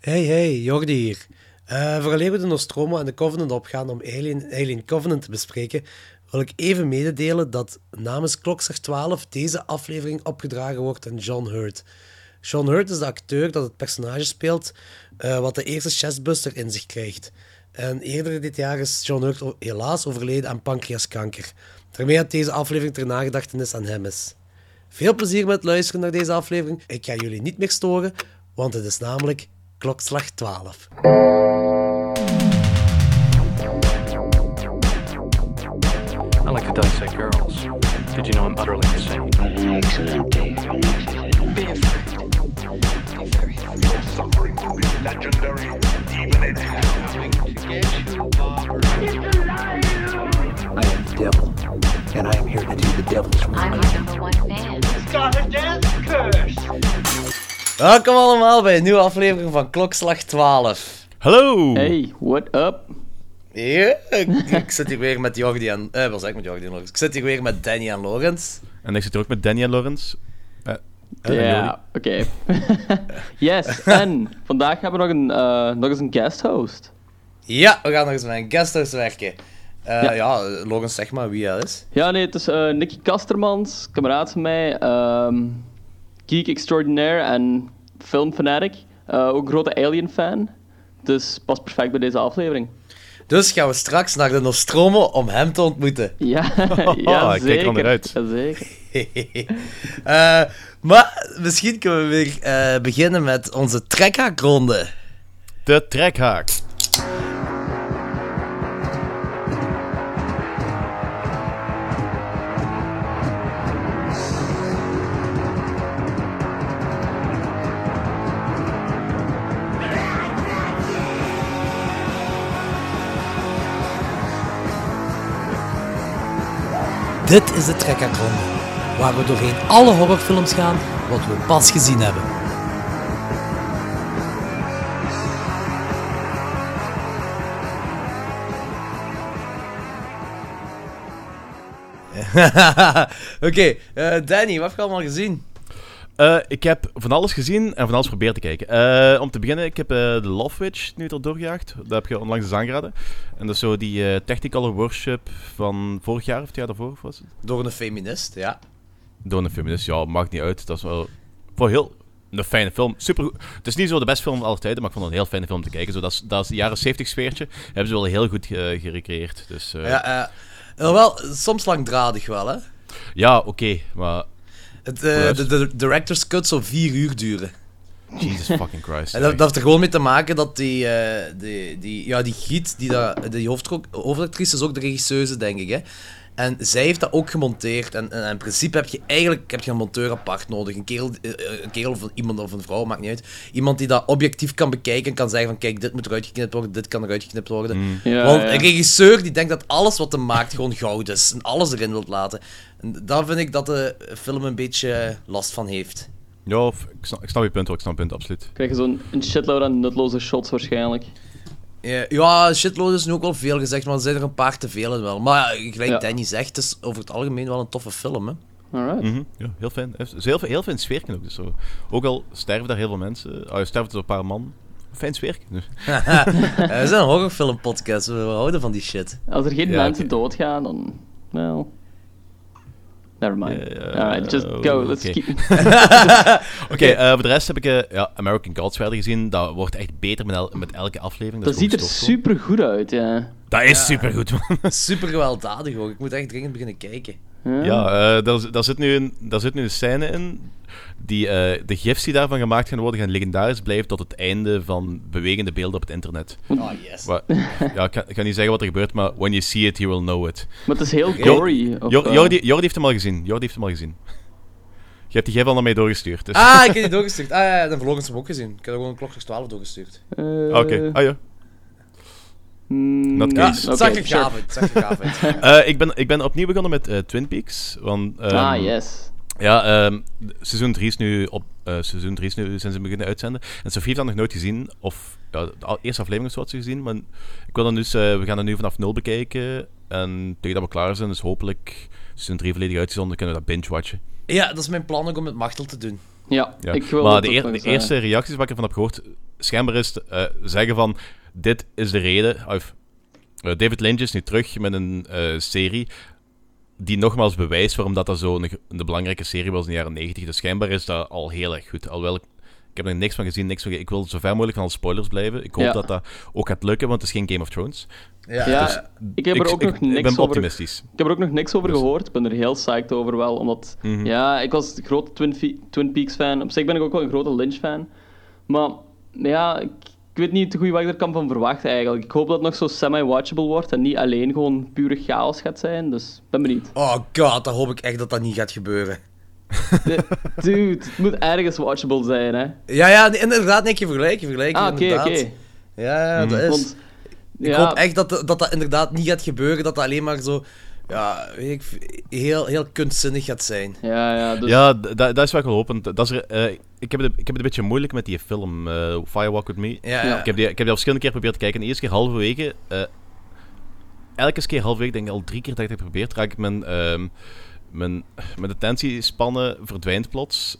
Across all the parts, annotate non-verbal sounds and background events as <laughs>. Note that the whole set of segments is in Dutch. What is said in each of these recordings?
Hey, hey, Jordi hier. Uh, vooraleer we de Nostromo en de Covenant opgaan om Alien, Alien Covenant te bespreken, wil ik even mededelen dat namens Klokslag 12 deze aflevering opgedragen wordt aan John Hurt. John Hurt is de acteur dat het personage speelt uh, wat de eerste chestbuster in zich krijgt. En eerder dit jaar is John Hurt helaas overleden aan pancreaskanker. Daarmee dat deze aflevering ter nagedachtenis aan hem is. Veel plezier met luisteren naar deze aflevering. Ik ga jullie niet meer storen, want het is namelijk klokslag 12. I like to dissect girls. Did you know I'm utterly insane? Be afraid. Be very afraid. Suffering will be legendary, even. Coming to get you, Barbara. I am the devil, and I am here to do the devil's work. I'm your number one fan. Got a death curse. Welkom allemaal bij een nieuwe aflevering van Klokslag 12. Hallo! Hey, what up? Ja, ik, ik zit hier weer met Jordi en... Eh, wat zeg ik met Jordi en Lorenz? Ik zit hier weer met Danny en Lorenz. En ik zit hier ook met Danny en Lorenz. Eh, en Ja, oké. <laughs> yes, en vandaag hebben we nog, een, eh, nog eens een guest host. Ja, we gaan nog eens met een guesthouse werken. Eh, Ja. ja. Lorenz, zeg maar wie hij is. Ja, nee, het is eh, Nicky Kastermans, kameraad van mij, ehm, geek extraordinaire en filmfanatic. Eh, ook een grote Alien-fan. Dus past perfect bij deze aflevering. Dus gaan we straks naar de Nostromo om hem te ontmoeten. <laughs> Ja, Oh, <laughs> ja ik kijk er al naar zeker. uit. Ja, zeker. <laughs> Eh, maar misschien kunnen we weer eh, beginnen met onze trekhaakronde. De trekhaak. Dit is de trekhaakronde, waar we doorheen alle horrorfilms gaan wat we pas gezien hebben. <laughs> Oké, eh, Danny, wat heb je allemaal gezien? Eh, ik heb van alles gezien en van alles geprobeerd te kijken. Eh, om te beginnen, ik heb eh The Love Witch nu er doorgejaagd. Dat heb je onlangs eens aangeraden. En dat is zo die Technicolor Worship van vorig jaar of het jaar daarvoor was het? Door een feminist, ja. Door een feminist. Ja, maakt niet uit. Dat is wel voor heel een fijne film. Super. Het is niet zo de beste film van alle tijden, maar ik vond het een heel fijne film te kijken. Zo, dat, is, dat is de jaren 70 sfeertje. Hebben ze wel heel goed gerecreëerd. Dus ja, ja wel, soms langdradig wel, hè. oké. maar Het, eh, de, de director's cut zou vier uur duren. Jesus fucking Christ. <laughs> En dat, dat heeft er gewoon mee te maken dat die, eh, die, die, ja, die giet, die, dat, die hoofdactrice is ook de regisseuse, denk ik. Hè? En zij heeft dat ook gemonteerd. En, en in principe heb je eigenlijk heb je een monteur apart nodig. Een kerel, eh, een kerel of een- iemand of een vrouw, maakt niet uit. Iemand die dat objectief kan bekijken en kan zeggen van kijk, dit moet eruit geknipt worden, dit kan eruit geknipt worden. Mm. Ja, Want ja. een regisseur die denkt dat alles wat hij maakt gewoon goud is. En alles erin wilt laten. En daar vind ik dat de film een beetje last van heeft. Ja, of- ik, snap, ik snap je punt hoor. Ik snap je punt, absoluut. Krijg je zo'n een shitload aan nutloze shots waarschijnlijk. Ja, Ja, shitload is nu ook wel veel gezegd, maar er zijn er een paar te veel wel. Maar gelijk Ja. Danny zegt, het is over het algemeen wel een toffe film, hè. Alright. Mhm, Ja, heel fijn. Heel, heel fijn sfeerken ook. Dus zo. Ook al sterven daar heel veel mensen. Ah, sterven er een paar man. Fijn sfeerken. Dus. <laughs> We zijn een horrorfilm-podcast, we houden van die shit. Als er geen Ja, mensen doodgaan, dan... Wel... Never mind. Ja, Alright, just go. Let's <laughs> oké. keep... <laughs> Oké, eh, voor de rest heb ik eh, ja, American Gods verder gezien. Dat wordt echt beter met, el- met elke aflevering. Dat ziet er super goed uit, ja. Dat is supergoed, man. <laughs> Super gewelddadig ook, ik moet echt dringend beginnen kijken. Ja, eh, daar, daar, zit nu een, daar zit nu een scène in. Die, eh, de gifs die daarvan gemaakt gaan worden, gaan legendarisch blijven tot het einde van bewegende beelden op het internet. Oh, yes. Wa- ja, ik, ga, ik ga niet zeggen wat er gebeurt, maar when you see it, you will know it. Maar het is heel gory. of, Jor- eh, Jordi, Jordi heeft hem al gezien. Jordi heeft hem al gezien. Je hebt die gif al naar mij doorgestuurd. Dus. Ah, ik heb die doorgestuurd. Ah ja, dan verloren ze hem ook gezien. Ik heb er gewoon een klokslag 12 doorgestuurd. eh, Ah, Oké, ah ja. mm, Not Ja, case. het oké, zag gaaf uit, het zag er gaaf uit. Eh, ik, ben, ik ben opnieuw begonnen met eh, Twin Peaks. Want, ehm, ah, yes. Ja, ehm, seizoen 3 is nu op. eh, seizoen 3 is nu zijn ze beginnen uitzenden. En Sofie heeft dat nog nooit gezien. Of ja, de eerste aflevering of zo had ze gezien. Maar ik wil dan dus, eh, we gaan dat nu vanaf nul bekijken. En tegen dat we klaar zijn, dus hopelijk seizoen 3 volledig uitgezonden, kunnen we dat binge-watchen. Ja, dat is mijn plan ook om met Machtel te doen. Ja, Ja. ik wil maar dat de, eer- de eerste reacties wat ik ervan heb gehoord, schijnbaar is het, eh, zeggen van, dit is de reden... Of, eh, David Lynch is nu terug met een eh, serie die nogmaals bewijst waarom dat, dat zo een, een belangrijke serie was in de jaren 90. Dus schijnbaar is dat al heel erg goed. Alhoewel, ik, ik heb er niks van gezien, niks van, ge- ik wil zo ver mogelijk van alle spoilers blijven. Ik hoop Ja. dat dat ook gaat lukken, want het is geen Game of Thrones. Ja, Ja, dus- ik heb er ook nog ik niks ben over... optimistisch. Ik heb er ook nog niks over Dus- gehoord. Ik ben er heel psyched over wel, omdat... Mhm. Ja, ik was een grote Twin, Twin Peaks fan. Op zich ben ik ook wel een grote Lynch fan. Maar ja, ik weet niet te goed wat ik er kan van verwachten eigenlijk. Ik hoop dat het nog zo semi-watchable wordt en niet alleen gewoon pure chaos gaat zijn. Dus ik ben benieuwd. Oh god, dan hoop ik echt dat dat niet gaat gebeuren. De- Dude, het moet ergens watchable zijn, hè. Ja, ja, inderdaad, nee, je vergelijken, vergelijken, Ah, oké, oké. Ja, ja, dat is... Want... Ik Ja, hoop echt dat, dat dat inderdaad niet gaat gebeuren, dat dat alleen maar zo... Ja, weet ik, heel, heel kunstzinnig gaat zijn. Ja, ja, dus... Ja, dat dat is wat ik wil hopen. Dat is er, eh, ik, heb het, ik heb het een beetje moeilijk met die film, eh Firewalk With Me. Ja, Ja. Ik heb, die, ik heb die al verschillende keer geprobeerd te kijken. De eerste keer halverwege... eh elke keer halverwege, denk ik al drie keer dat ik het heb geprobeerd, raak ik mijn, ehm, mijn, mijn attentiespannen verdwijnt plots.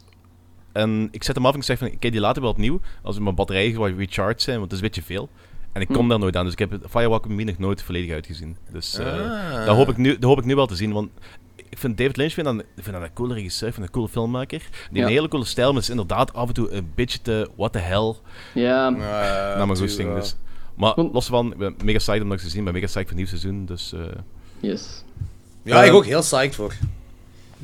En ik zet hem af en ik zeg van, ik kijk die later wel opnieuw, als mijn batterijen gewoon recharged zijn, want het is een beetje veel. En ik kom Hm. daar nooit aan, dus ik heb Firewalk Me nog nooit volledig uitgezien. Dus eh Ah. dat, hoop ik nu, dat hoop ik nu wel te zien, want ik vind David Lynch vind dat, vind dat een coole regisseur, vind dat een coole filmmaker. Die heeft Ja. een hele coole stijl, maar is inderdaad af en toe een beetje te what the hell Ja, Uh, naar mijn goesting. Dus. Maar los van, ik ben mega psyched om nog te zien, ik ben mega psyched voor het nieuw seizoen, dus... eh, yes. Ja, ik ook heel psyched voor.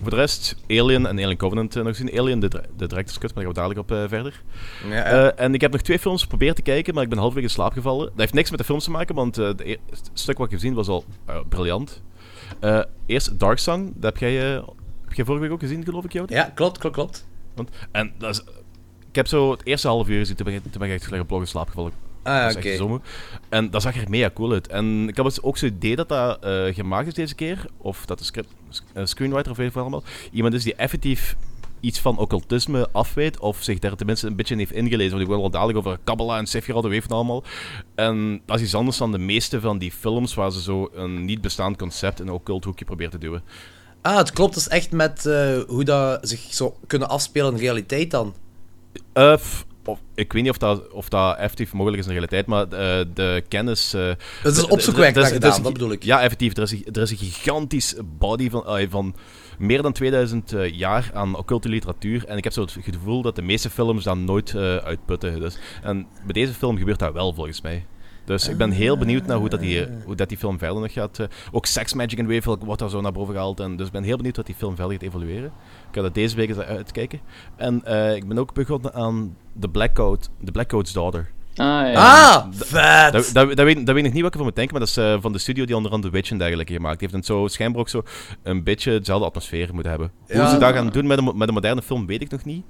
Voor de rest, Alien en Alien Covenant eh, nog gezien. Alien, de, de director's cut, maar daar gaan we dadelijk op eh, verder. Ja, ja. Eh, en ik heb nog twee films geprobeerd te kijken, maar ik ben halverwege in slaap gevallen. Dat heeft niks met de films te maken, want e- het stuk wat ik heb gezien was al briljant. Eerst Dark Song, dat heb jij, heb jij vorige week ook gezien, geloof ik, jou? ja, klopt, klopt, klopt. Want, en dat is, ik heb zo het eerste half uur gezien, toen ben ik, toen ben ik echt gelijk op slaap gevallen. Ah, oké. En dat zag er mega cool uit. En ik had dus ook zo'n idee dat dat eh, gemaakt is deze keer. Of dat de script, eh, screenwriter of weet ik wat allemaal. Iemand is die effectief iets van occultisme afweet. Of zich daar tenminste een beetje in heeft ingelezen. Want ik wil wel dadelijk over Kabbalah en Sephiroth en wat allemaal. En dat is iets anders dan de meeste van die films waar ze zo een niet bestaand concept in een occult hoekje proberen te duwen. Ah, het klopt dus echt met eh, hoe dat zich zo kunnen afspelen in realiteit dan. F- of, ik weet niet of dat, of dat effectief mogelijk is in de realiteit, maar eh, de kennis... eh, is de- opzoekwerk er is- naar er is gedaan, dat bedoel ik. Ja, effectief. Er is, een- er is een gigantisch body van, eh, van meer dan 2000 eh, jaar aan occulte literatuur. En ik heb zo het gevoel dat de meeste films dat nooit uitputten. Dus, en bij deze film gebeurt dat wel, volgens mij. Dus ik ben heel benieuwd naar hoe dat die, hoe dat die film verder nog gaat. eh, ook Sex Magic en Wave wordt daar zo naar boven gehaald. En dus ik ben heel benieuwd wat die film verder gaat evolueren. Ik ga dat deze week eens uitkijken. En eh, ik ben ook begonnen aan The Black Coat, The Black Coat's Daughter. Ah, ja. Ah, vet! Dat, dat, dat, weet, dat weet ik niet wat ik ervan moet denken, maar dat is eh, van de studio die onder andere The Witch en dergelijke gemaakt heeft. En zo schijnbaar ook zo een beetje dezelfde atmosfeer moeten hebben. Hoe ze dat gaan doen met een, met een moderne film, weet ik nog niet.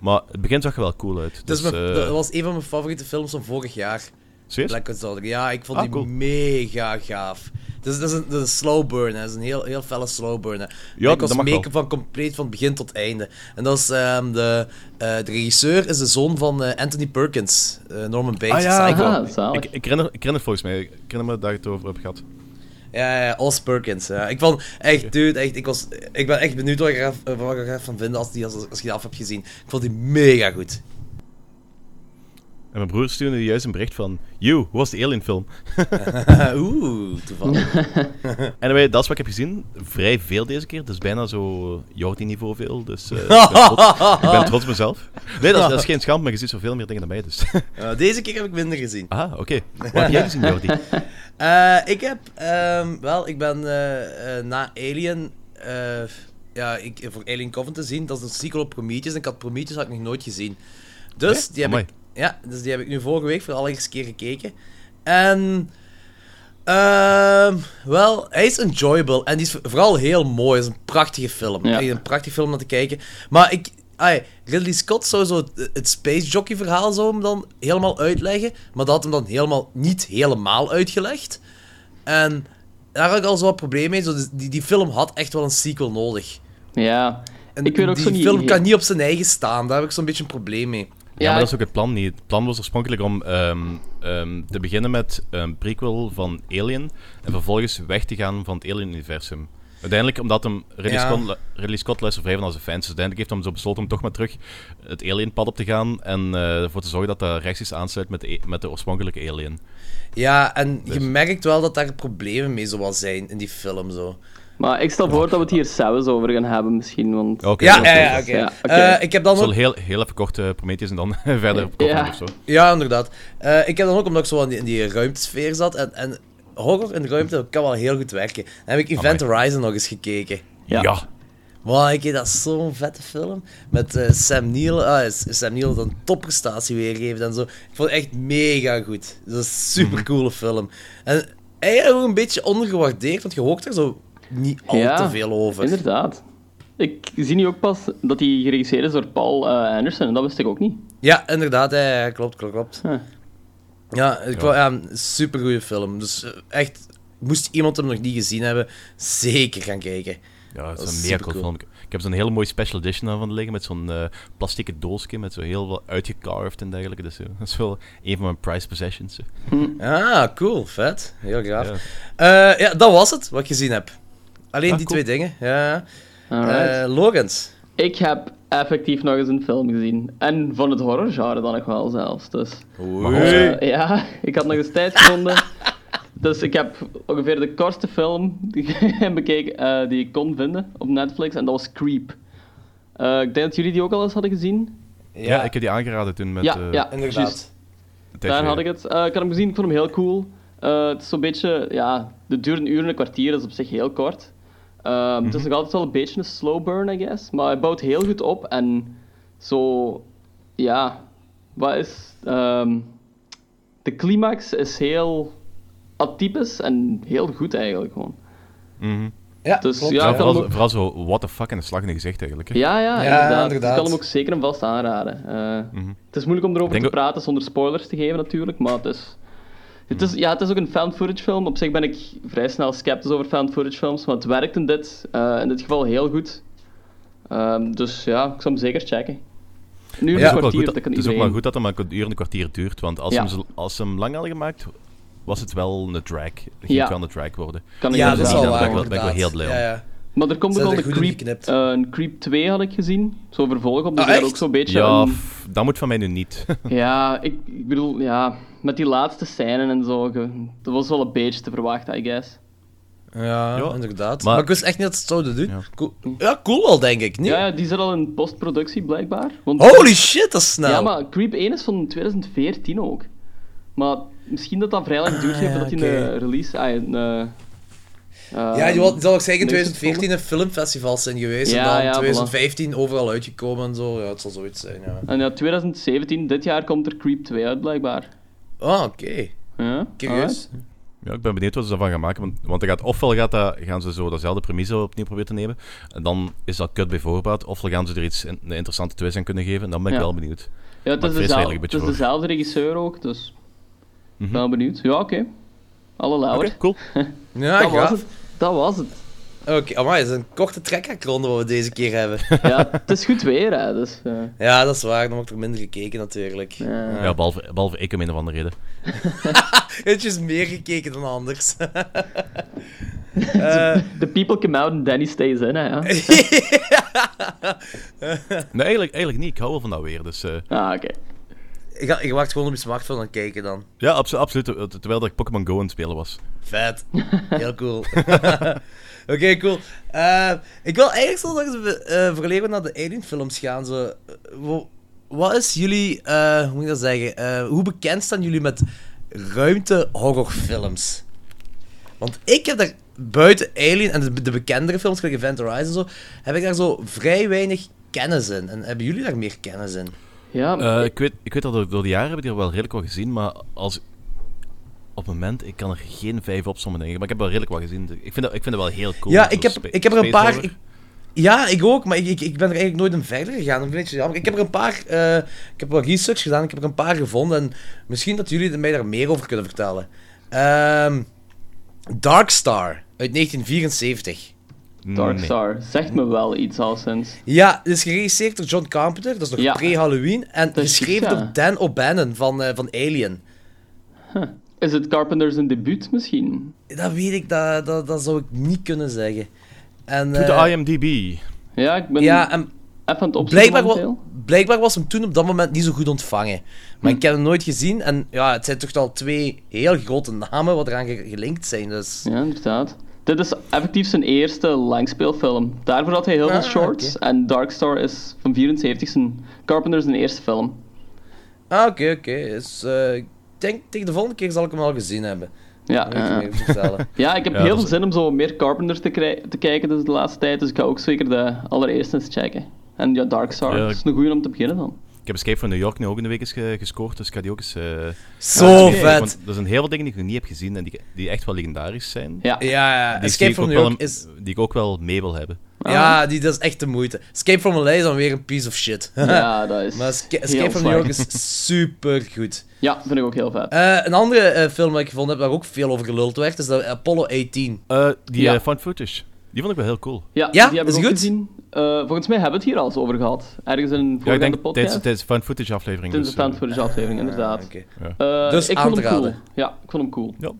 Maar het begin zag er wel cool uit. Dus mijn- dat was een van mijn favoriete films van vorig jaar. Serieus? Black Ops. Ja, ik vond Ah, die cool. mega gaaf. Dat is, dat is, een, dat is een slow burn, hè. dat is een heel, heel felle slow burn. Hè. Ja, ik was make van compleet van begin tot einde. En dat is ehm, de, eh, de regisseur is de zoon van eh, Anthony Perkins, eh, Norman Bates, Ah, ja. Aha. Ik, ik, herinner, ik herinner het volgens mij. Ik herinner me dat ik het over heb gehad. Ja, ja, Os Perkins. Ja. Ik vond echt, dude, echt, ik, was, ik ben echt benieuwd wat je er af- wat je er van vinden als, die, als, als je die af hebt gezien. Ik vond die mega goed. En mijn broer stuurde juist een bericht van... You, hoe was de Alien film? <laughs> Oeh, toevallig. <laughs> Anyway, dat is wat ik heb gezien. Vrij veel deze keer. Dus bijna zo Jordi-niveau veel. Dus eh, ik, ben trots, <laughs> ik ben trots op mezelf. Nee, dat is, dat is geen schande, maar je ziet zoveel meer dingen dan mij. Dus. Uh, deze keer heb ik minder gezien. ah, oké. Wat heb jij gezien, Jordi? Eh, ik heb, ehm, wel, ik ben eh, eh, na Alien, eh, ja, ik, voor Alien Covenant te zien, dat is een sequel op Prometheus, en ik had Prometheus had ik nog nooit gezien. Dus, die heb Amai. ik, ja, dus die heb ik nu vorige week voor de allereerste keer gekeken. En, ehm, wel, hij is enjoyable, en die is vooral heel mooi, het is een prachtige film. Ja. Een prachtige film om te kijken. Maar ik, ai, Ridley Scott zou zo het, het Space Jockey verhaal zou hem dan helemaal uitleggen, maar dat had hem dan helemaal niet helemaal uitgelegd. En daar had ik al zo wat problemen mee. Zo, dus die, die film had echt wel een sequel nodig. Ja. En Ik weet ook die zo niet- film kan niet op zijn eigen staan. Daar heb ik zo'n beetje een probleem mee. Ja, Ja, maar dat is ook het plan niet. Het plan was oorspronkelijk om ehm, ehm, te beginnen met een prequel van Alien en vervolgens weg te gaan van het Alien-universum. Uiteindelijk, omdat hem Ridley, Ja. Scott, Ridley Scott van als de fans. Dus uiteindelijk heeft hij zo besloten om toch maar terug het Alien-pad op te gaan. En eh, ervoor te zorgen dat dat rechtstreeks aansluit met de, e- met de oorspronkelijke Alien. Ja, en je Dus- merkt wel dat daar problemen mee zo wel zijn in die film. Zo. Maar ik stel voor dat we het hier zelfs over gaan hebben, misschien. Want... Oké, Ja, dat ja, is ja, goed. oké. Eh, ik heb dan Ik zal ook... heel, heel even kort eh, Prometheus en dan <laughs> verder op Ja. of zo. Ja, inderdaad. Eh, ik heb dan ook, omdat ik zo in die, in die ruimtesfeer zat, en, en horror in de ruimte kan wel heel goed werken. Dan heb ik Event Horizon nog eens gekeken. Ja. Ja. Wow, ik dat is zo'n vette film. Met eh, Sam Neill. Ah, is- Sam Neill dat een topprestatie weergeeft en zo. Ik vond het echt mega goed. Dat is een super coole film. En eigenlijk ook een beetje ondergewaardeerd, want je hoort er zo niet al Ja, te veel over. Inderdaad. Ik zie nu ook pas dat hij geregisseerd is door Paul eh, Anderson, en dat wist ik ook niet. Ja, inderdaad. Ja, ja, klopt, klopt, klopt. Huh. Ja, ik vond ja, een super goede film. Dus eh, echt, moest iemand hem nog niet gezien hebben, zeker gaan kijken. Ja, Dat is een mega cool film. Ik heb zo'n hele mooie special edition daarvan liggen met zo'n eh plastieke doosje met zo heel veel uitgecarved en dergelijke. Dus, <laughs> dat is wel een van mijn prized possessions. eh. Ah, cool, vet. Heel graag. Ja. Ja. ja, dat was het wat ik gezien heb. Alleen Ah, die cool. twee dingen. Ja. Alright. Eh Logans. Ik heb effectief nog eens een film gezien. En van het horrorgenre dan nog wel zelfs. Dus, eh, ja, <laughs> ik had nog eens tijd gevonden. <laughs> Dus ik heb ongeveer de kortste film die <laughs> ik bekeken eh, die ik kon vinden op Netflix. En dat was Creep. Eh, ik denk dat jullie die ook al eens hadden gezien. Ja. ik heb die aangeraden toen met... ja, eh, ja. Inderdaad. Daar had ik het. Eh, ik had hem gezien, ik vond hem heel cool. Eh, het is zo'n beetje, ja, het duurt een uur en een kwartier, dat is op zich heel kort. Ehm, Het is nog altijd wel een beetje een slow burn, I guess. Maar hij bouwt heel goed op en zo, ja, wat is. ehm, de climax is heel atypisch en heel goed eigenlijk gewoon. Mhm. Ja, Dus klopt. ja, vooral, hem ook- vooral zo, what the fuck, en een slag in de gezicht eigenlijk. hè. Ja, ja, Ja, inderdaad. inderdaad. Ik kan hem ook zeker en vast aanraden. Eh, Het is moeilijk om erover Denk te praten zonder spoilers te geven natuurlijk, maar het is... Het is, ja, het is ook een found footage film. Op zich ben ik vrij snel sceptisch over found footage films, maar het werkt in dit, eh, in dit geval heel goed. Ehm, dus ja, ik zou hem zeker checken. Een uur Ja. en Het is ook wel een kwartier, goed dat dat- kan het is ook wel goed dat het maar een uur en een kwartier duurt, want als, Ja. ze hem, als hem lang hadden gemaakt, was het wel een drag. Het ging Ja. wel een drag worden. Kan ik Ja, dat is wel ben ik waar, wel- ben ik wel heel blij om. Maar er komt ook al hebben een Creep, eh, een Creep 2 had ik gezien. Zo vervolg op, dus Ah, ik had echt? ook zo'n beetje Ja, een- dat moet van mij nu niet. <laughs> Ja, ik, ik bedoel, ja, met die laatste scène en zo, ge- dat was wel een beetje te verwachten, I guess. Ja, Ja. inderdaad. Maar- Maar, ik wist echt niet dat ze het zouden doen. Ja. Cool. Ja, cool wel, denk ik. Niet? Ja, die zit al in postproductie blijkbaar. Want, Holy shit, dat is snel. Ja, maar Creep 1 is van 2014 ook. Maar misschien dat dat vrij lang duurt Ah, ja, voordat hij oké. een release... Ah, een, eh, Ja, eh, die zal, ook zeggen in nee, 2014 een filmfestivals zijn geweest. Ja, en dan ja, 2015 overal uitgekomen en zo. Ja, het zal zoiets zijn, ja. En ja, 2017, dit jaar komt er Creep 2 uit blijkbaar. Ah, oké. Ja, Curieus. alright. Ja, ik ben benieuwd wat ze daarvan gaan maken. Want, want er gaat, ofwel gaat dat, gaan ze zo dezelfde premisse opnieuw proberen te nemen. En dan is dat kut bij voorbaat. Ofwel gaan ze er iets in- een interessante twist aan kunnen geven. En dan ben ik Ja. wel benieuwd. Ja, het is, ik dezelfde, het is dezelfde regisseur ook, dus ik Mhm. ben wel benieuwd. Ja, oké. Alle lauwer. cool. <laughs> Ja, dat was het. Dat was het. Oké, amai, het is een korte trekhaakronde wat we deze keer hebben. <laughs> Ja, het is goed weer, hè, dus... eh, ja, dat is waar. Dan wordt er minder gekeken, natuurlijk. Ja. Ja, behalve, behalve ik om een of andere reden. <laughs> Het is meer gekeken dan anders. Eh, The people come out and Danny stays in, hè, ja. Nee, eigenlijk, eigenlijk niet. Ik hou wel van dat weer. Dus, eh, Ah, oké. Gaat- je wacht gewoon op je smartphone aan kijken dan. ja, abso- absoluut. Ter- Terwijl dat ik Pokémon Go aan het spelen was. Vet. Heel cool. <laughs> Oké, cool. Eh, ik wil eigenlijk zo nog eens uh, verleden naar de Alien-films gaan. Zo. Eh, wat is jullie, eh, hoe moet ik dat zeggen, Eh, hoe bekend staan jullie met ruimte-horrorfilms? Want ik heb daar buiten Alien en de, de bekendere films, zoals Event Horizon en zo, heb ik daar zo vrij weinig kennis in. En hebben jullie daar meer kennis in? Ja, Eh, ik, weet, ik weet dat door, door de jaren heb ik die er wel redelijk wat gezien, maar als... Op het moment, ik kan er geen vijf opzommen, denk ik. Maar ik heb wel redelijk wat gezien. Ik vind dat, ik vind dat wel heel cool. ja, ik heb, ik heb er een paar... ik- ja, ik ook, maar ik, ik, ik ben er eigenlijk nooit in verder gegaan. Ik jammer. Ik heb er een paar... eh, ik heb wel research gedaan, ik heb er een paar gevonden. En misschien dat jullie mij daar meer over kunnen vertellen. Ehm Dark Star uit 1974. Dark Nee. Star. Zegt me wel iets al sinds. Ja, het is geregisseerd door John Carpenter. Dat is nog Ja. pre-Halloween. En geschreven door Dan O'Bannon van, eh, van Alien. Is het Carpenter's een debuut misschien? Dat weet ik, dat, dat, dat zou ik niet kunnen zeggen. En, Doe de eh, IMDb. Ja, ik ben ja, en even aan het opzoeken blijkbaar, wa- momenteel. blijkbaar was hem toen op dat moment niet zo goed ontvangen. Maar Hm. ik heb hem nooit gezien. En ja, het zijn toch al twee heel grote namen wat eraan ge- gelinkt zijn. Dus. Ja, inderdaad. Dit is effectief zijn eerste langspeelfilm. Daarvoor had hij heel veel Ah, shorts. En Dark Star is van 74 zijn Carpenter's zijn eerste film. Ah, oké, oké. Dus eh, ik denk tegen de volgende keer zal ik hem al gezien hebben. Ja, vertellen. <laughs> ja ik heb Ja, heel veel zin om zo meer Carpenter te, te kijken dus de laatste tijd. Dus ik ga ook zeker de allereerste eens checken. En ja, Dark Star Ja, is een goeie om te beginnen dan. Ik heb Escape from New York nu ook in de week eens ge- gescoord, dus ik ga die ook eens... eh, Zo vet! Want er zijn heel veel dingen die ik nog niet heb gezien en die, die echt wel legendarisch zijn. Ja, Ja, Escape from ik New ook York wel is... Die ik ook wel mee wil hebben. Ja, die, dat is echt de moeite. Escape from LA is dan weer een piece of shit. ja <laughs> dat is maar Esca- Escape from New York is super goed. Ja, vind ik ook heel vet. Eh, een andere eh, film dat ik gevonden heb waar ook veel over geluld werd, is de Apollo 18. Eh, die Ja. found footage, die vond ik wel heel cool. Ja, Ja, die heb is ik die ook goed? gezien. Eh, volgens mij hebben we het hier al eens over gehad. Ergens in een Ja, ik denk podcast. tijdens, tijdens de found footage aflevering. Tijdens Dus, de eh, stand voor de aflevering, inderdaad. Oké. Eh, Dus ik aan vond te hem cool. Ja, ik vond hem cool. ja.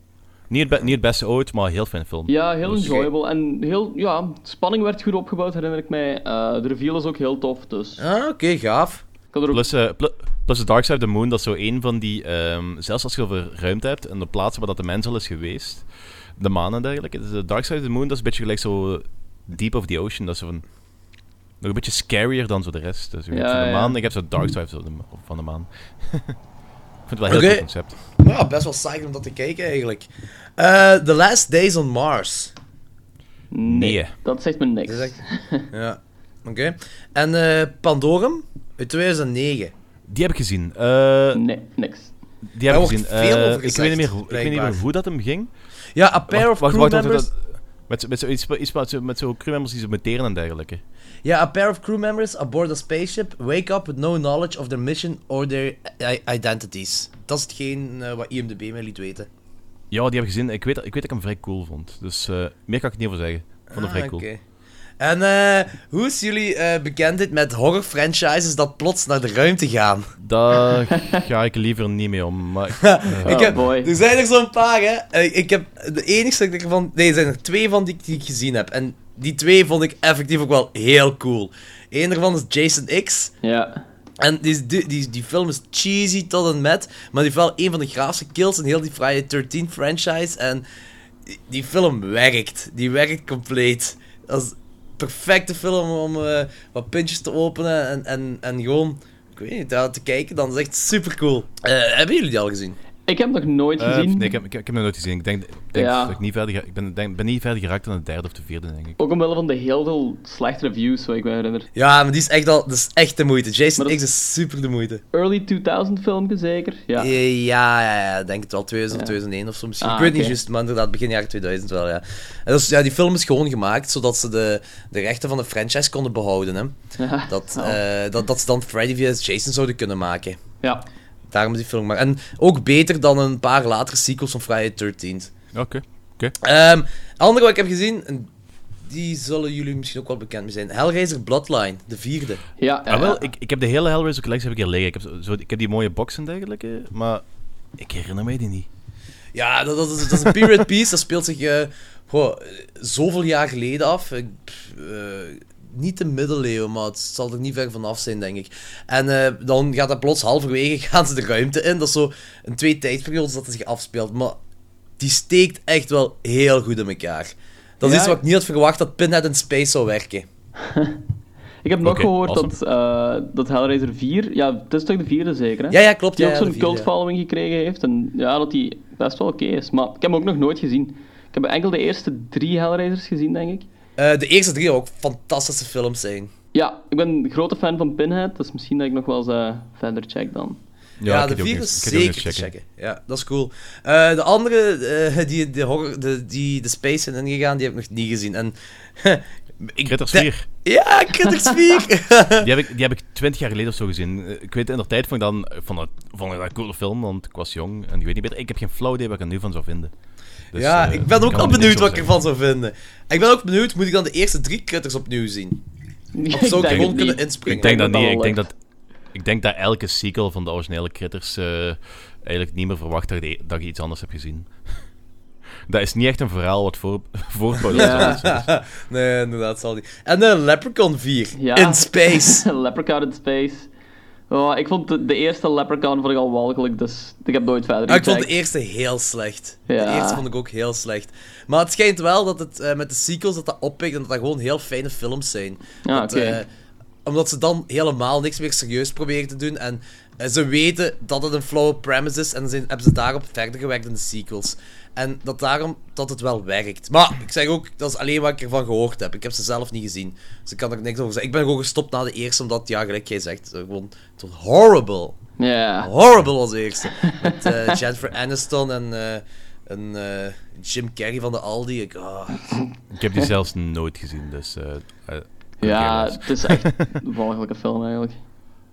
niet, het niet het beste ooit, maar een heel fijn film. Ja, heel Dus- enjoyable. En heel, ja, spanning werd goed opgebouwd, herinner ik mij. Eh, de reveal is ook heel tof, dus... Ah, oké, gaaf. Ik had er ook... Plus, eh, pl- plus The Dark Side of the Moon, dat is zo een van die... ehm, zelfs als je over ruimte hebt en de plaatsen waar dat de mens al is geweest, de maan en dergelijke. Dus de Dark Side of the Moon, dat is een beetje gelijk zo Deep of the Ocean. Dat is zo van... Nog een beetje scarier dan zo de rest. Dus Ja, de ja. maan, ik heb zo Dark Side van de maan. <laughs> ik vind het wel een heel Oké. goed concept. Ja, best wel saai om dat te kijken eigenlijk. Eh, The Last Days on Mars. nee, Nee. dat zegt me niks. Dat <laughs> Ja, oké. En eh, Pandorum uit 2009. Die heb ik gezien. Eh, Nee, niks. die heb ik gezien. veel over ik weet niet meer, hoe- ik weet niet meer hoe dat hem ging. Ja, A Pair of wacht, wacht, Met, met, zo, iets, iets met, zo, met zo crewmembers die zo muteren en dergelijke. Ja, a pair of crew members aboard a spaceship wake up with no knowledge of their mission or their identities. Dat is hetgeen eh, wat IMDb mij liet weten. Ja, die heb ik gezien. Ik weet, ik weet dat ik hem vrij cool vond. Dus eh, meer kan ik er niet over zeggen. Ik vond hem vrij Ah, cool. En eh, hoe is jullie eh, bekendheid met horror franchises dat plots naar de ruimte gaan? Daar <laughs> ga ik liever niet mee om. Maar, eh, <laughs> ik heb, boy. Er zijn er zo'n paar, hè. Ik heb de enigste dat ik ervan... Nee, er zijn er twee van die, ik- die ik gezien heb. En die twee vond ik effectief ook wel heel cool. Eén daarvan is Jason X. Ja. En die, die, die, die film is cheesy tot en met, maar die heeft wel een van de graafste kills in heel die Friday 13 franchise. En die, die film werkt. Die werkt compleet. Dat is een perfecte film om eh, wat puntjes te openen en, en, en gewoon, ik weet niet, daar te kijken. Dan is echt super cool. hebben jullie die al gezien? Ik heb hem nog nooit eh, gezien. nee, ik heb, ik, heb hem nog nooit gezien. Ik denk, ik denk Ja. dat ik niet verder, ga- ik ben, denk, ben niet verder geraakt dan de derde of de vierde, denk ik. Ook omwille van de heel veel slechte reviews, zo ik me herinner. Ja, maar die is echt, al, dat is echt de moeite. Jason X is super de moeite. Early 2000 filmpje zeker? Ja. Eh, Ja, ja, ja, ik denk het wel. 2000 Ja. 2001 of zo misschien. Ah, ik weet niet juist, maar inderdaad, begin jaren 2000 wel, ja. En dus, ja, die film is gewoon gemaakt zodat ze de, de rechten van de franchise konden behouden, hè. Ja. Dat, Oh. eh, dat, dat ze dan Freddy vs. Jason zouden kunnen maken. ja. Daarom is die film gemaakt. En ook beter dan een paar latere sequels van Friday 13 Oké. Ehm andere wat ik heb gezien, en die zullen jullie misschien ook wel bekend mee zijn. Hellraiser Bloodline, de vierde. Ja, ja, Ah, wel, ja. ik, ik heb de hele Hellraiser collectie heb ik hier liggen. Ik heb, zo, ik heb die mooie box en dergelijke, maar ik herinner mij die niet. Ja, dat, dat, is, dat is een period piece. Dat speelt zich eh, goh, eh, zoveel jaar geleden af. Ik, eh, niet de middeleeuwen, maar het zal er niet ver vanaf zijn, denk ik. En eh, dan gaat dat plots halverwege <laughs> gaan ze de ruimte in. Dat is zo een twee tijdsperiodes dat het zich afspeelt. Maar die steekt echt wel heel goed in elkaar. Dat is Ja, iets wat ik niet had verwacht dat Pinhead in Space zou werken. <laughs> Ik heb nog gehoord awesome. dat, eh, dat Hellraiser 4, ja, het is toch de vierde zeker, hè? Ja, ja, klopt. Die ja, ook ja, zo'n cult ja. following gekregen heeft. En ja, dat die best wel oké is. Maar ik heb hem ook nog nooit gezien. Ik heb enkel de eerste drie Hellraisers gezien, denk ik. Eh, de eerste drie ook fantastische films zijn. Ja, ik ben een grote fan van Pinhead, dus misschien dat ik nog wel eens eh, verder check dan. Ja, de eens- is zeker te checken. Ja, dat is cool. Eh, de andere, eh, die, de, horror, de, die de space zijn ingegaan, die heb ik nog niet gezien. En, <laughs> ik, Critters de- 4. Ja, Critters <laughs> 4! Die heb, ik, die heb ik twintig jaar geleden of zo gezien. Eh, Ik weet in de tijd vond ik, dan, ik dat een coole film, want ik was jong en ik weet niet beter. Ik heb geen flauw idee wat ik er nu van zou vinden. Dus, ja, eh, ik ben ook niks benieuwd wat ik ervan zou vinden. Ik ben ook benieuwd, moet ik dan de eerste drie Critters opnieuw zien? <laughs> Of zou ik denk gewoon kunnen niet. inspringen? Ik denk dat dat niet. Ik denk dat, ik denk dat elke sequel van de originele Critters eh, eigenlijk niet meer verwacht dat je, dat je iets anders hebt gezien. Dat is niet echt een verhaal wat voor, <laughs> voortbouwt. Ja. <laughs> nee, inderdaad, zal niet. En een Leprechaun 4 Ja. in space. <laughs> Leprechaun in Space. Oh, ik vond de, de eerste Leprechaun vond ik al walgelijk, dus ik heb nooit verder Ah, ik vond de eerste heel slecht. Ja. De eerste vond ik ook heel slecht. Maar het schijnt wel dat het eh, met de sequels dat dat oppikt en dat dat gewoon heel fijne films zijn. Ah, Dat, eh, omdat ze dan helemaal niks meer serieus proberen te doen. En eh, ze weten dat het een flow premise is. En zijn, hebben ze daarop verder gewerkt in de sequels. En dat daarom dat het wel werkt. Maar ik zeg ook, dat is alleen wat ik ervan gehoord heb. Ik heb ze zelf niet gezien. Dus ik kan er niks over zeggen. Ik ben gewoon gestopt na de eerste, omdat, ja, gelijk jij zegt, gewoon, het was horrible. Ja. Horrible was de eerste. Met eh, Jennifer Aniston en, eh, en eh, Jim Carrey van de Aldi. Ik, ah. Ik heb die zelfs nooit gezien, dus... Ja, het is echt een walgelijke film eigenlijk.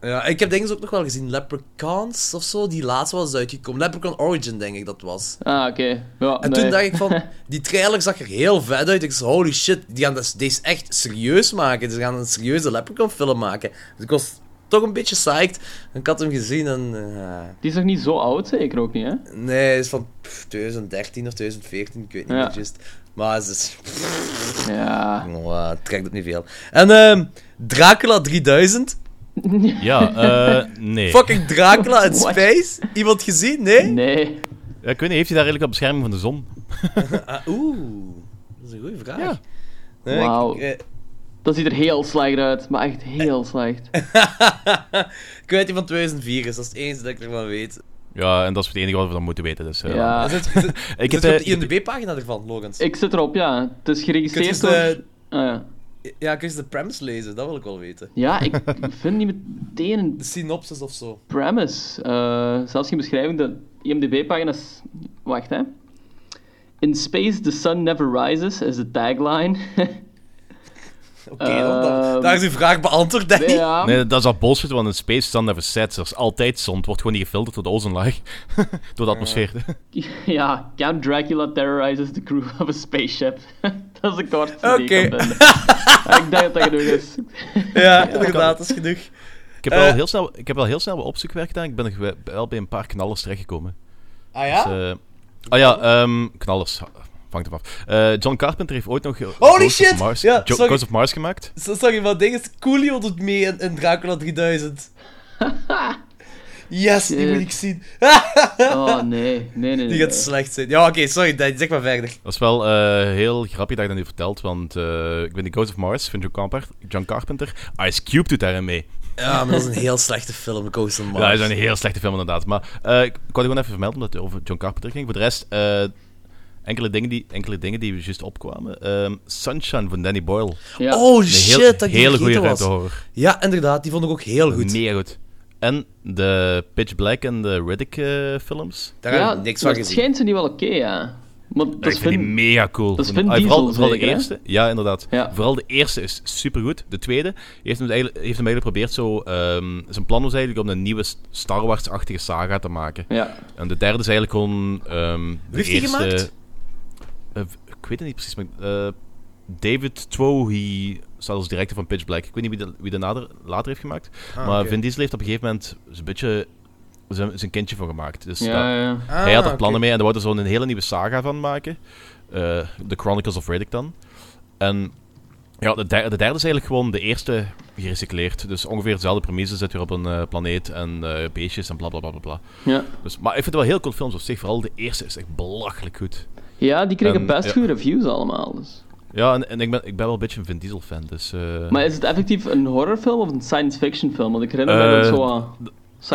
Ja, ik heb dingen ook nog wel gezien. Leprechauns of zo. Die laatste was uitgekomen. Leprechaun Origin, denk ik dat was. Ah, oké. Ja, En nee. toen dacht ik van, <laughs> die trailer zag er heel vet uit. Ik zei, holy shit, die gaan des- deze echt serieus maken. Ze gaan een serieuze Leprechaun film maken. Dus ik was toch een beetje psyched. En ik had hem gezien en... eh, Die is nog niet zo oud, zeker ook niet, hè? nee, hij is van pff, 2013 of 2014, ik weet niet Ja. Maar het is... Ja. Oh, eh, het trekt ook niet veel. En ehm Dracula 3000. Ja, <laughs> eh, nee. Fucking Dracula in <laughs> What? space. Iemand gezien? Nee? Nee. Ja, ik weet niet, heeft hij daar eigenlijk op bescherming van de zon? <laughs> Ah, Oeh, dat is een goede vraag. Ja. Nee, Wauw. ik, eh, Dat ziet er heel slecht uit, maar echt heel slecht. ik weet die van 2004 is, dat is het enige dat ik ervan weet. Ja, en dat is het enige wat we dan moeten weten, dus... eh, Ja. Is het, is het, Ik heb, het op eh, de IMDb-pagina ervan, Logans? Ik zit erop, ja. Het is Kun je geregistreerd eens door... de, Ah, ja. Ja, kun je de premise lezen? Dat wil ik wel weten. ja, ik vind niet meteen een <laughs> De synopsis of zo. premise. Eh, zelfs geen beschrijving. De IMDb-pagina is... Wacht, hè. In space, the sun never rises, is de tagline. <laughs> Oké, Ehm, daar is uw vraag beantwoord, denk ik. ja. Nee, dat is al bullshit, want in space sun never sets. Er is altijd zon. Het wordt gewoon niet gefilterd door de ozonlaag. <laughs> door de atmosfeer. <laughs> Ja, Count Dracula terrorizes the crew of a spaceship. <laughs> dat is de kortste die Oké. ik denk dat dat genoeg is. Ja, inderdaad, dat is genoeg. Ik heb, Eh. wel heel snel, ik heb wel heel snel wat opzoekwerk gedaan. Ik ben er wel bij een paar knallers terechtgekomen. Ah ja? Dus, eh, ah ja, ehm, knallers. Af. Eh, John Carpenter heeft ooit nog Holy Ghost shit! Of Mars, Ja, Jo- sorry. Ghost of Mars gemaakt. Sorry, maar ding is, Coolio doet mee in, in Dracula 3000. <laughs> Yes, die moet ik zien. <laughs> Oh, nee. Nee, nee, nee. Die gaat nee. slecht zijn. Ja, oké, sorry, Dan, zeg maar verder. Dat is wel eh, heel grappig dat je dat nu vertelt, want eh, ik ben die Ghost of Mars van John Carpenter. John Carpenter. Ice Cube doet daarin mee. Ja, maar dat is een heel slechte film, Ghost of Mars. Ja, dat is een heel slechte film inderdaad. Maar eh, ik wou gewoon even vermelden omdat het over John Carpenter ging. Voor de rest, eh, enkele, dingen die, enkele dingen die juist opkwamen. Ehm, Sunshine van Danny Boyle. Ja. Oh Een shit, heel, dat ik die hele goede vergeten ruimte was. horror. Ja, inderdaad, die vond ik ook heel goed. Mega goed. En de Pitch Black en de Riddick eh, films. Daar ja, heb ik niks van dat gezien. schijnt ze niet wel oké, ja. Maar dat ik vind die Vin- mega cool. dat is Van- Vin ah, vooral, vooral de hè? eerste. Ja, inderdaad. Ja. Vooral de eerste is supergoed. De tweede heeft hem, eigenlijk, heeft hem eigenlijk geprobeerd zo... ehm, zijn plan was eigenlijk om een nieuwe Star Wars-achtige saga te maken. Ja. En de derde is eigenlijk gewoon ehm de heeft eerste... gemaakt? Eh, ik weet het niet precies, maar... eh, David Twohy staat als director van Pitch Black. Ik weet niet wie de, wie de nader, later heeft gemaakt. Ah, maar. Vin Diesel heeft op een gegeven moment een beetje zijn, zijn kindje voor gemaakt. Dus dat- Ja, ja. Ah, hij had er oké. plannen mee en daar wilde er zo'n hele nieuwe saga van maken. Eh The Chronicles of Riddick dan. En ja, de derde, de derde is eigenlijk gewoon de eerste gerecycleerd. Dus ongeveer dezelfde premisse. Zit weer op een eh, planeet en eh, beestjes en bla bla bla bla. bla. Ja. Dus, maar ik vind het wel heel cool films op zich. Vooral de eerste is echt belachelijk goed. Ja, die kregen En, best ja. goede reviews allemaal. Dus. Ja, en, en ik, ben, ik ben wel een beetje een Vin Diesel fan. Dus, eh, Maar is het effectief een horrorfilm of een science fiction film? Want ik herinner me Eh, dat zo aan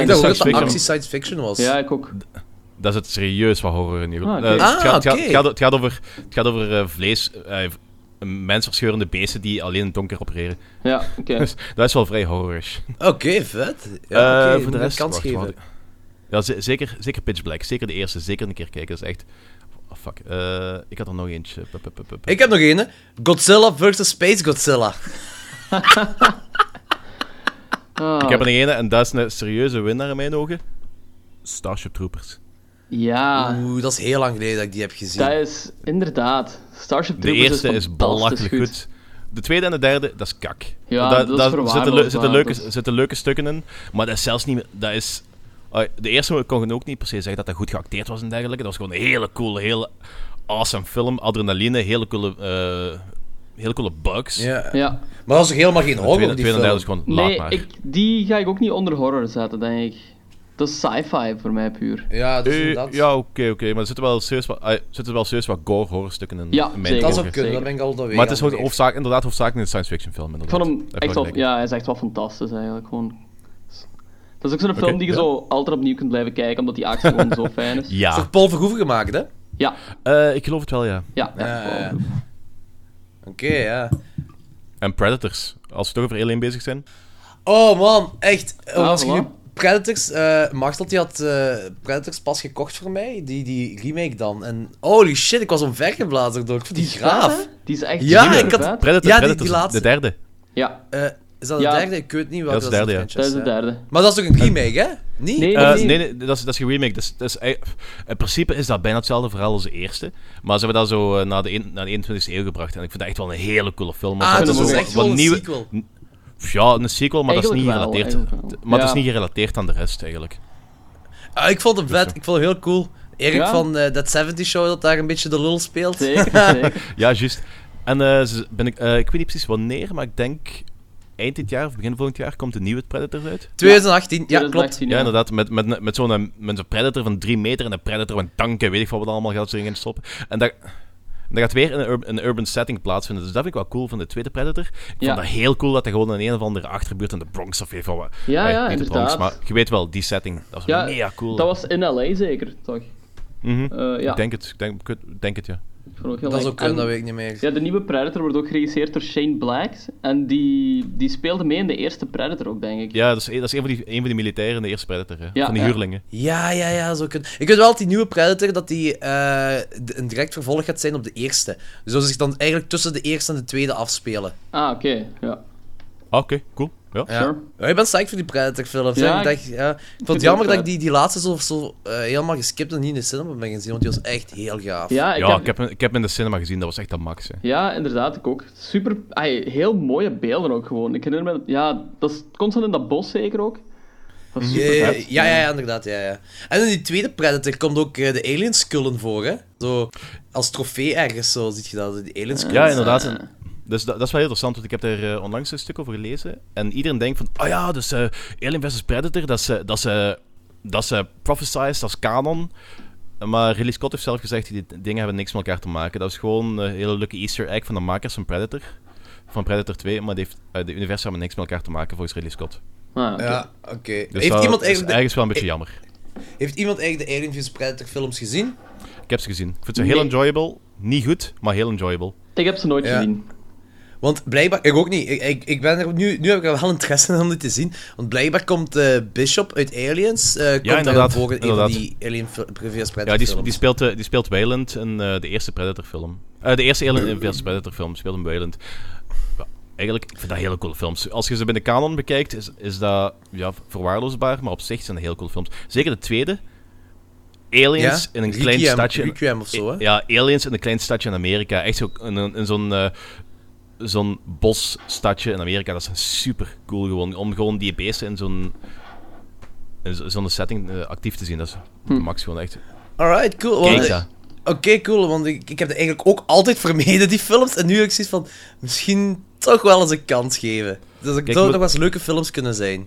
Ik dacht ook dat het actie science fiction was. Ja, ik ook. daar zit serieus wat horror in. Ah, oké. Eh, het, Ah, gaat, het, gaat, oké. het, gaat, het gaat over, het gaat over eh, vlees... eh, mensverscheurende beesten die alleen in het donker opereren. Ja, oké. <laughs> Dus dat is wel vrij horrorish. Oké, vet. Ja, Eh, oké, voor de rest, kans wacht, geven. Ja, ze- zeker, zeker Pitch Black. Zeker de eerste. Zeker een keer kijken. Dat is echt... Oh, fuck. Eh, ik had er nog eentje. Ik heb nog een. hè. Godzilla vs. Space Godzilla. Ah, <laughs> Ik heb er nog ene en dat is een serieuze winnaar in mijn ogen. Starship Troopers. Ja, Oeh, dat is heel lang geleden dat ik die heb gezien. dat is inderdaad. Starship De Troopers eerste is, fantastisch belachelijk goed. De tweede en de derde, dat is kak. Ja, dat is daar zitten, zitten, leuke, dat is- zitten leuke stukken in, maar dat is zelfs niet... meer- Dat is, de eerste kon je ook niet per se zeggen dat dat goed geacteerd was en dergelijke. Dat was gewoon een hele coole, hele awesome film. Adrenaline, hele coole, eh, hele coole bugs. Ja. Ja. Maar dat is toch helemaal geen horror, tweede, die film? is gewoon laat Nee, maar. ik, die ga ik ook niet onder horror zetten, denk ik. Dat is sci-fi voor mij puur. Ja, dus Eh, inderdaad. ja, oké, oké. Maar er zitten wel serieus wat, zitten wel serieus wat gore horrorstukken in. Ja, in mijn zeker. dat ogen. zou kunnen, dat ben ik al dat Maar het is gewoon hoofdzaak, inderdaad hoofdzakelijk een science fiction film. Ik Inderdaad. vond hem echt wel... Ja, hij is echt wel fantastisch eigenlijk. Gewoon... Dat is ook zo'n film die je ja. zo altijd opnieuw kunt blijven kijken, omdat die actie gewoon zo fijn is. <laughs> Is Ja, door Paul Verhoeven gemaakt, hè? Ja, Eh, ik geloof het wel, ja. ja. ja. Ja. Oké, ja. En Predators, als we toch over Alien bezig zijn. Oh man, echt. Ah, als voilà. nu Predators, eh Martel die had eh, Predators pas gekocht voor mij, die, die remake dan. En holy shit, ik was omvergeblazen door. Ik vond die graaf. Die is echt Ja, ik had-. Predator, Ja, Predators, die laatste. de derde. Ja, Eh, is dat de Ja. derde? Ik weet niet welke Dat is de derde, ja. dat is de derde. Maar dat is toch een remake, hè? Niet? Nee, Eh, nee. nee, dat is, dat is geen remake. Dat is, dat is, ei- in principe is dat bijna hetzelfde verhaal als de eerste. Maar ze hebben dat zo eh, naar, de, een- naar de 21e eeuw gebracht. En ik vind dat echt wel een hele coole film. Ah, dat dat dat is ook echt wel een nieuwe- sequel. Ja, een sequel, maar dat is niet gerelateerd. wel. Maar dat is niet gerelateerd aan de rest, eigenlijk. Ah, ik vond hem vet, zo. ik vond hem heel cool. Erik Ja. van eh That 70 Show dat daar een beetje de lul speelt. Zeker, zeker. <laughs> Ja, juist. En eh, ben ik, eh, ik weet niet precies wanneer, maar ik denk eind dit jaar of begin volgend jaar komt de nieuwe Predator uit. 2018, ja, klopt. 2018, Ja, inderdaad. Met, met, met zo'n eh, met zo'n Predator van 3 meter en een Predator van tanken, weet ik wat allemaal gaat ze erin stoppen. En dat, dat gaat weer in een, een urban setting plaatsvinden. Dus dat vind ik wel cool van de tweede Predator. Ik Ja. vond dat heel cool dat hij gewoon in een of andere achterbuurt in de Bronx of weet ik wat. Ja, Nee, ja, niet de Bronx, inderdaad. maar je weet wel, die setting. Dat is Ja, mega cool. Dat was in L.A. zeker, toch? Mhm. Eh, ja, Ik denk het, ik denk, ik denk het, ja. Ik vond ook heel Dat is ook En- dat weet ik niet meer. Ja, de nieuwe Predator wordt ook geregisseerd door Shane Black. En die, die speelde mee in de eerste Predator ook, denk ik. Ja, dat is, dat is een, van die, een van die militairen in de eerste Predator, hè. Ja, van die ja. huurlingen. Ja, ja, ja, zo kunnen. Ik weet wel dat die nieuwe Predator dat die eh, een direct vervolg gaat zijn op de eerste. Dus dat zich dan eigenlijk tussen de eerste en de tweede afspelen. Ah, oké. Ja. Ah, Oké, cool. Ja. Ja. Sure. Ja, ik ben psyched voor die Predator-films. Ja, Ja, ik, ik- dacht, ja. ik vond het jammer dat ik vet. die, die laatste zo, zo eh, helemaal geskipt en niet in de cinema ben gaan zien, want die was echt heel gaaf. Ja, ik, ja, heb, ik, heb, hem- ik heb hem in de cinema gezien, dat was echt de max. Hè. ja, inderdaad, ik ook. Super, ai, heel mooie beelden ook gewoon. Ik herinner me, ja, dat is constant in dat bos zeker ook. Dat is super Ja, ja, ja, ja, inderdaad. Ja, ja. En in die tweede Predator komt ook eh, de alienskullen voor, hè? Zo, als trofee ergens, zo ziet je dat, die alienskullen. Ja, inderdaad. En- Dus dat, dat is wel heel interessant, want ik heb er eh, onlangs een stuk over gelezen. En iedereen denkt van, oh ja, dus eh, Alien vs Predator, dat is, eh, dat is, eh, dat is eh, prophesized, dat is canon. Maar Ridley Scott heeft zelf gezegd, die dingen hebben niks met elkaar te maken. Dat is gewoon een hele leuke easter egg van de makers van Predator. Van Predator 2, maar die heeft, de universum hebben niks met elkaar te maken volgens Ridley Scott. Ah, oké. Ja, oké. Dus Heeft, dat iemand is eigenlijk de, ergens wel een beetje jammer. heeft iemand eigenlijk de Alien vs Predator films gezien? Ik heb ze gezien. Ik vind ze heel enjoyable. Niet goed, maar heel enjoyable. Ik heb ze nooit Ja. gezien. Want blijkbaar, ik ook niet. Ik, ik, ik ben er, nu, nu heb ik er wel interesse in om dit te zien. Want blijkbaar komt eh, Bishop uit Aliens. eh komt inderdaad, daarin voor in een van inderdaad. die Alien vs Predator Ja, die, films. die, speelt, eh, die speelt Wayland in de eerste Predator-film. Eh, de eerste Alien vs Predator-film speelt hem Wayland. Ja, eigenlijk, ik vind dat hele coole films. Als je ze binnen canon bekijkt, is, is dat ja, verwaarloosbaar, maar op zich zijn dat heel coole films. Zeker de tweede. Aliens Ja? in een Requiem- klein stadje. Requiem of zo, hè? Ja, Aliens in een klein stadje in Amerika. Echt zo in, een- in zo'n zo'n bosstadje in Amerika. Dat is super cool gewoon. Om gewoon die beesten in zo'n zo'n setting eh, actief te zien. Dat is de max gewoon echt. Alright, cool. Kijk Want- dat. Oké, cool, want ik, ik heb er eigenlijk ook altijd vermeden, die films. En nu heb ik zoiets van, misschien toch wel eens een kans geven. Dus het Kijk, zou moet- nog wel eens leuke films kunnen zijn.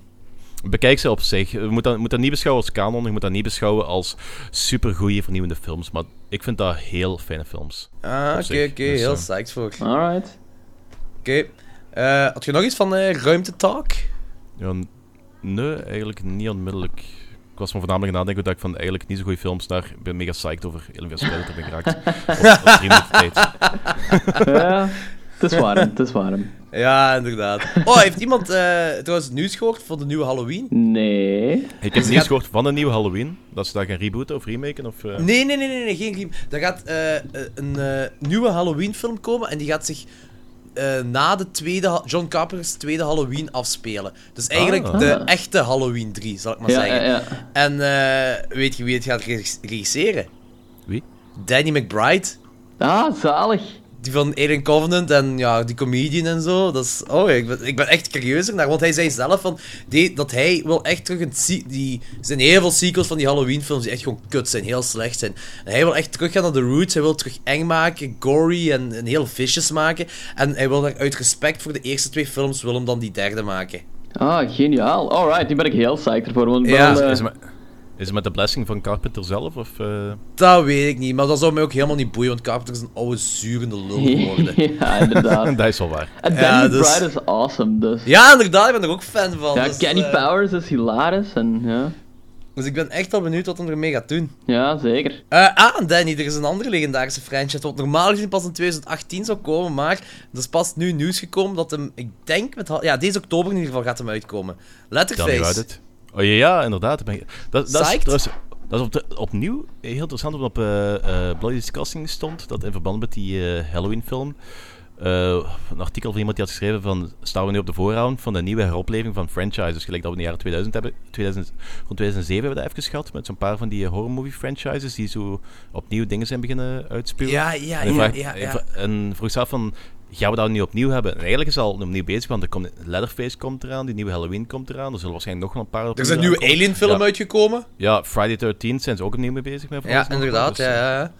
Bekijk ze op zich. Je moet dat, moet dat niet beschouwen als kanon. Je moet dat niet beschouwen als supergoeie vernieuwende films. Maar ik vind dat heel fijne films. Ah, oké, oké, dus, heel eh. psyched voor. Oké. Eh, had je nog iets van eh ruimtetalk? Ja, n- nee, eigenlijk niet onmiddellijk. Ik was me voornamelijk aan het nadenken dat ik van eigenlijk niet zo goede films naar... Ik ben mega psyched over Alien vs Predator ben geraakt. <laughs> op, op drie minuten tijd. <laughs> Ja, het is warm, het is warm. Ja, inderdaad. Oh, heeft iemand eh, trouwens het nieuws gehoord van de nieuwe Halloween? Nee. Ik heb nieuws gaat- gehoord van een nieuwe Halloween. Dat ze dat gaan rebooten of remaken. Of, eh, Nee, nee, nee, nee, nee geen riem. Er gaat eh, eh, een nieuwe Halloween-film komen en die gaat zich eh, na de tweede, John Carpenter's tweede Halloween afspelen. Dus eigenlijk Ah. de Ah. echte Halloween 3, zal ik maar Ja, zeggen. ja, ja. En eh, weet je wie het gaat regis- regisseren? Wie? Danny McBride. Ah, zalig. Die van Alien Covenant en ja, die comedian en zo. Dat is, oh, ik ben, ik ben echt curieus naar, want hij zei zelf van, die, dat hij wil echt terug een... Die, er zijn heel veel sequels van die Halloween-films die echt gewoon kut zijn, heel slecht zijn. En hij wil echt teruggaan naar de roots, hij wil terug eng maken, gory en, en heel vicious maken. En hij wil daar uit respect voor de eerste twee films, wil hem dan die derde maken. Ah, geniaal. Alright, nu ben ik heel psyched ervoor. Want Ja. ben, eh, Is het, met, de blessing van Carpenter zelf? Of, eh, Dat weet ik niet, maar dat zou mij ook helemaal niet boeien, want Carpenter is een oude zurende lul geworden. <laughs> ja, inderdaad. <laughs> dat is wel waar. En Ja, Danny dus- Bride is awesome, dus. Ja, inderdaad, ik ben er ook fan van. Ja, dus, Kenny eh, Powers is hilarisch en ja. Dus ik ben echt wel benieuwd wat hij ermee gaat doen. Ja, zeker. Eh, ah, en Danny, er is een andere legendarische franchise, wat normaal gezien pas in 2018 zou komen, maar er is pas nu nieuws gekomen dat hem, ik denk, met, ja, deze oktober in ieder geval gaat hem uitkomen. Letterface. Oh ja, ja inderdaad. Ben, dat, dat, is, trouwens- dat is op de- opnieuw heel interessant, omdat op eh eh, Bloody Discussing stond, dat in verband met die eh, Halloween-film, een artikel van iemand die had geschreven van, staan we nu op de voorhand van de nieuwe heropleving van franchises, gelijk dat we in de jaren 2000 hebben, 2000, rond 2007 hebben we dat even gehad, met zo'n paar van die horror movie franchises die zo opnieuw dingen zijn beginnen uitspuwen. Ja, ja, En, ja, vraag- ja, en ja. en vroeg af van, gaan we dat nu opnieuw hebben? En eigenlijk is het al opnieuw bezig, want er komt, Leatherface komt eraan, die nieuwe Halloween komt eraan, er zullen waarschijnlijk nog wel een paar Er is een nieuwe. Alien-film Ja. uitgekomen. Ja, Friday 13 zijn ze ook opnieuw mee bezig met. Ja, inderdaad, Dus, ja, ja, ja.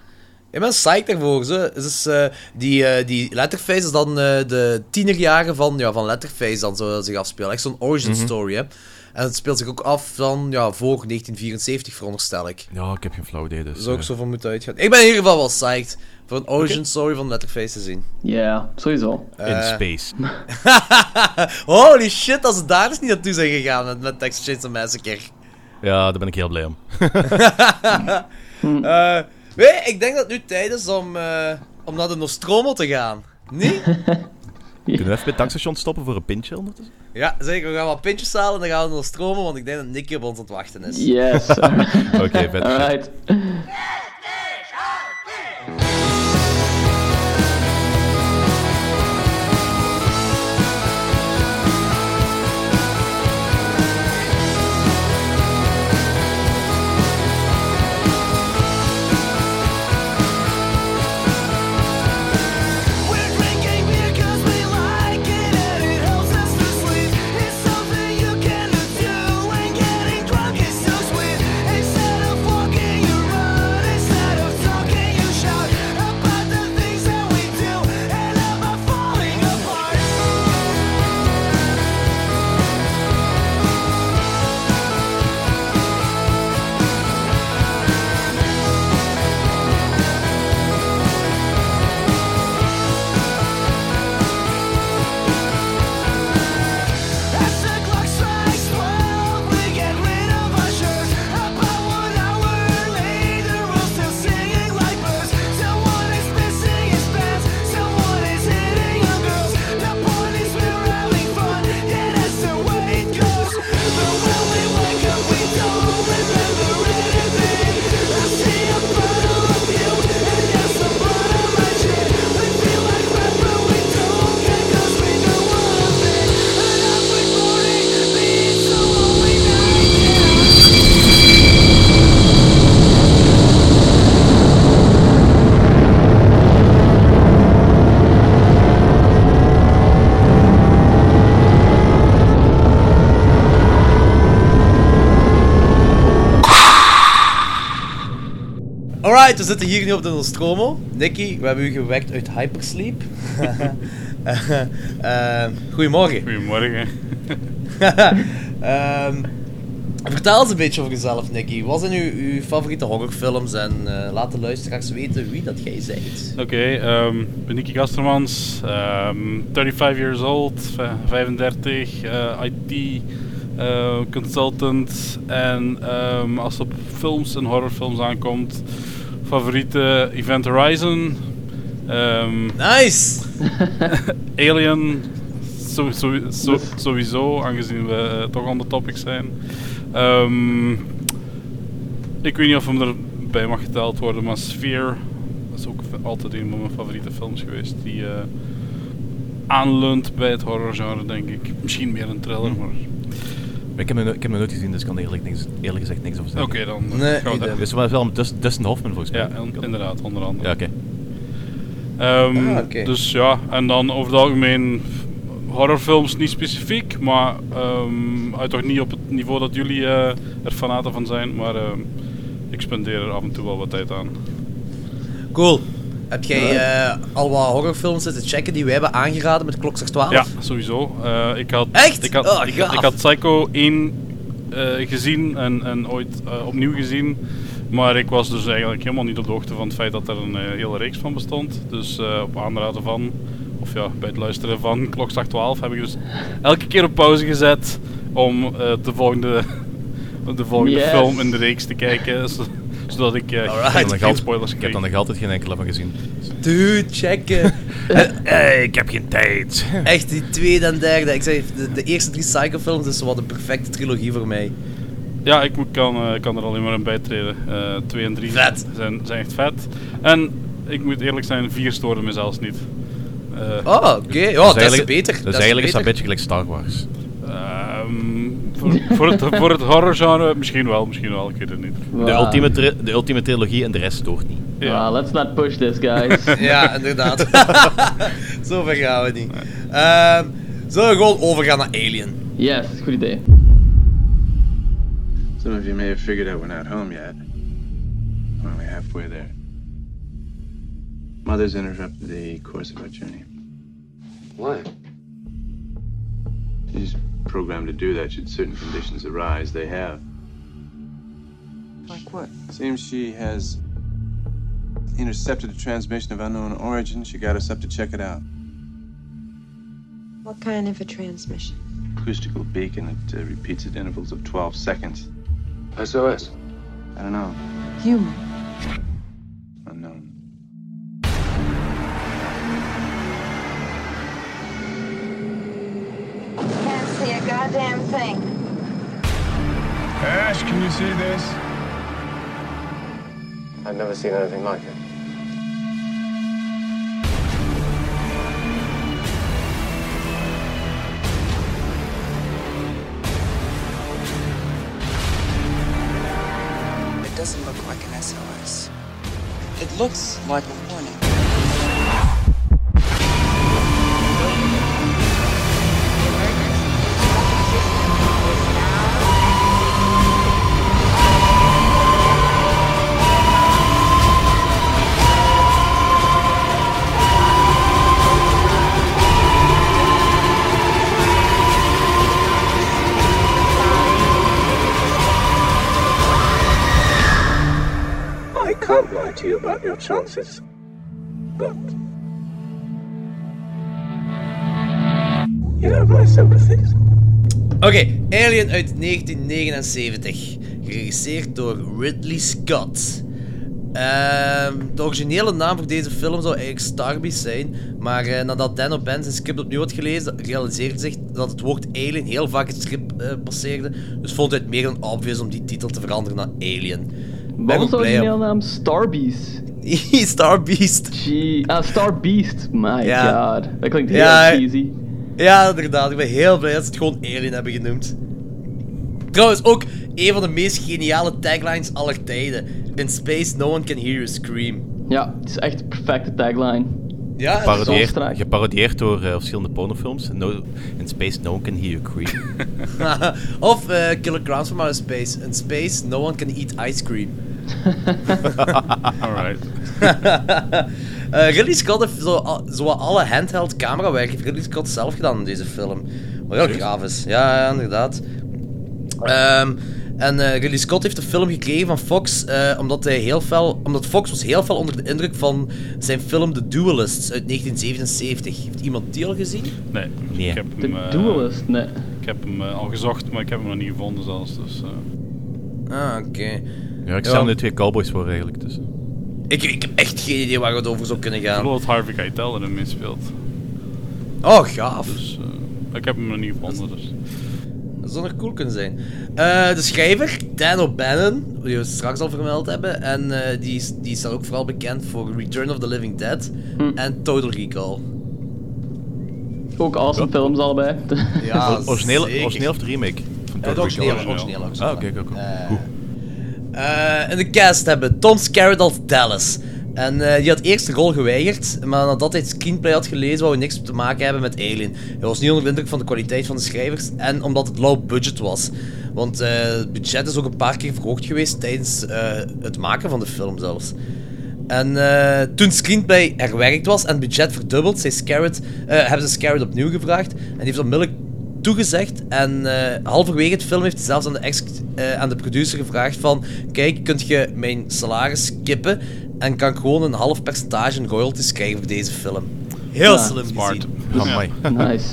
Ik ben psyched daarvoor. Zo. Dus, die, eh, die Letterface is dan eh, de tienerjaren van, ja, van Letterface dan zo zich afspelen. Echt zo'n origin Mhm. story, hè. En het speelt zich ook af dan, ja, voor 1974, veronderstel ik. Ja, ik heb geen flauw idee, dus... Zou ik zo van moeten uitgaan. Ik ben in ieder geval wel psyched voor een origin story van Letterface te zien. Ja, sowieso. in eh, space. <laughs> Holy shit, als ze daar dus niet naartoe zijn gegaan met, met Texas Chainsaw Massacre. Ja, daar ben ik heel blij om. <laughs> <laughs> Eh, weet je, ik denk dat het nu tijd is om, eh, om naar de Nostromo te gaan. Nee? Kunnen we even bij het tankstation stoppen voor een pintje ondertussen? Ja, zeker. We gaan wat pintjes halen en dan gaan we naar de Nostromo, want ik denk dat Nicky op ons aan het wachten is. Yes. Oké, vet. Alright. We zitten hier nu op de Nostromo. Nicky, we hebben u gewekt uit hypersleep. <laughs> Eh, goedemorgen. Goedemorgen. <laughs> Ehm, vertel eens een beetje over jezelf, Nicky. Wat zijn uw, uw favoriete horrorfilms? En eh, laat de luisteraars weten wie dat jij bent. Oké, ehm, ik ben Nicky Gastermans, ehm 35 years old, v- 35, eh, IT eh, consultant. En als het op films en horrorfilms aankomt, favoriete Event Horizon, ehm, Nice! <laughs> Alien, zo, zo, zo- sowieso, aangezien we eh, toch on the topic zijn. Ehm, ik weet niet of hem erbij mag geteld worden, maar Sphere dat is ook altijd een van mijn favoriete films geweest. Die eh, aanleunt bij het horrorgenre, denk ik. Misschien meer een thriller, maar... Ik heb, hem, no- ik heb hem nooit gezien, dus ik kan er eerlijk, niks, eerlijk gezegd niks over Oké, zeggen. dan Nee, gaan we daar- eh, is wel met Dus- Dustin Hoffman volgens mij. Ja, in- inderdaad, onder andere. Ja, oké. Ehm, Ah, oké. Dus ja, en dan over het algemeen horrorfilms niet specifiek, maar ehm, uit toch niet op het niveau dat jullie eh, er fanaten van zijn, maar ehm, ik spendeer er af en toe wel wat tijd aan. Cool. Heb jij eh, al wat horrorfilms zitten checken die wij hebben aangeraden met Klokslag 12? Ja, sowieso. Eh, ik had, Echt? Ik had, Oh, ik, gaaf. ik had Psycho 1 eh, gezien en, en ooit eh, opnieuw gezien. Maar ik was dus eigenlijk helemaal niet op de hoogte van het feit dat er een hele reeks van bestond. Dus eh, op aanraden van, of ja, bij het luisteren van <laughs> Klokslag 12 heb ik dus elke keer op pauze gezet om eh, de volgende, <laughs> de volgende Yes. film in de reeks te kijken. <laughs> zo- zodat ik eh, Alright. geen, geen geld- spoilers Ik heb dan nog altijd geen enkele van gezien. Dude, checken. Hey, <laughs> ik heb geen tijd. Echt, die tweede en derde. Ik zeg, de, de eerste drie Psycho-films is wat de perfecte trilogie voor mij. Ja, ik moet- kan, eh, kan er alleen maar in bijtreden. 2 en 3 Vet. zijn, zijn echt vet. En ik moet eerlijk zijn, 4 stoorde me zelfs niet. Eh, Oh, oké. Ja, dat is eigenlijk- beter. Dus Dat is eigenlijk is dat een beetje gelijk Star Wars. Ehm, voor, voor, het, voor het horrorgenre misschien wel, misschien wel, ik weet het niet. De, ultieme, tri- de ultieme trilogie en de rest stoort niet. Ja. Wow, let's not push this, guys. <laughs> Ja, inderdaad. <laughs> Zo ver gaan we niet. Ehm zullen we gewoon overgaan naar Alien? yes, goed idee. Some of you may have figured out we're not home yet. We're only halfway there. Mother's interrupted the course of our journey. Why? She's programmed to do that should certain conditions arise. They have. Like what? Seems she has intercepted a transmission of unknown origin. She got us up to check it out. What kind of a transmission? Acoustical beacon that uh, repeats at intervals of 12 seconds. SOS. I don't know. Human. See a goddamn thing. Ash, can you see this? I've never seen anything like it. It doesn't look like an SOS. It looks like But. You have my sympathies. Oké, Alien uit 1979. Geregisseerd door Ridley Scott. Ehm, de originele naam voor deze film zou eigenlijk Starbeast zijn. Maar eh, nadat Dan O'Bann zijn script opnieuw had gelezen, realiseerde zich dat het woord Alien heel vaak het script eh, passeerde. Dus vond hij het meer dan obvious om die titel te veranderen naar Alien. Wat was de ook blij originele om- naam? Starbeast. <laughs> Starbeast. Gee, ah, Starbeast. My Ja. god. Dat klinkt heel Ja, cheesy. Ja, inderdaad. Ik ben heel blij dat ze het gewoon Alien hebben genoemd. Trouwens, ook een van de meest geniale taglines aller tijden. In space, no one can hear you scream. Ja, het is echt de perfecte tagline. Ja, Geparodieerd, geparodieerd door eh, verschillende pornofilms. No, in space, no one can hear you creep. <laughs> of eh, Killer Clowns from Outer Space. In space, no one can eat ice cream. <laughs> Alright. <laughs> Eh, Ridley Scott heeft zo, al- zo alle handheld camerawerk heeft Ridley Scott zelf gedaan in deze film. Wat heel gaaf is. Ja, ja inderdaad. Ehm, en eh Ridley Scott heeft de film gekregen van Fox eh, omdat hij heel fel, omdat Fox was heel fel onder de indruk van zijn film The Duelists uit 1977. Heeft iemand die al gezien? Nee, Nee. ik heb The hem, eh, Duelist, nee. Ik heb hem al gezocht, maar ik heb hem nog niet gevonden zelfs. Dus, eh. Ah, oké. Ja, ik Ja. stel nu twee cowboys voor eigenlijk. Dus. Ik, ik heb echt geen idee waar het over zou kunnen Ik gaan. geloof dat Harvey Keitel erin meespeelt. Oh, gaaf. Dus ik heb hem nog niet gevonden. Dus. Dat zou nog cool kunnen zijn. Eh, de schrijver, Dan O'Bannon, die we straks al vermeld hebben. En eh, die, is, die staat ook vooral bekend voor Return of the Living Dead en Total Recall. Ook awesome films allebei. <laughs> Ja, origineel, origineel of de remake? Van Ja, de Total originele, Recall? originele. Ah, oké, oké. Eh. Eh, in de cast hebben Tom Skerritt als Dallas, En eh, die had eerst de rol geweigerd, maar nadat hij het screenplay had gelezen, wou hij niks te maken hebben met Alien. Hij was niet onder de indruk van de kwaliteit van de schrijvers en omdat het low budget was. Want eh, het budget is ook een paar keer verhoogd geweest tijdens eh, het maken van de film zelfs. En toen screenplay herwerkt was en het budget verdubbeld, zei Scarrett, hebben ze Scarrett opnieuw gevraagd. En die heeft onmiddellijk toegezegd. En eh, halverwege het film heeft hij zelfs aan de, ex eh, aan de producer gevraagd van... Kijk, kunt je mijn salaris skippen en kan ik gewoon een half percentage in royalties krijgen voor deze film. Heel Ja, slim smart. Amai. Nice.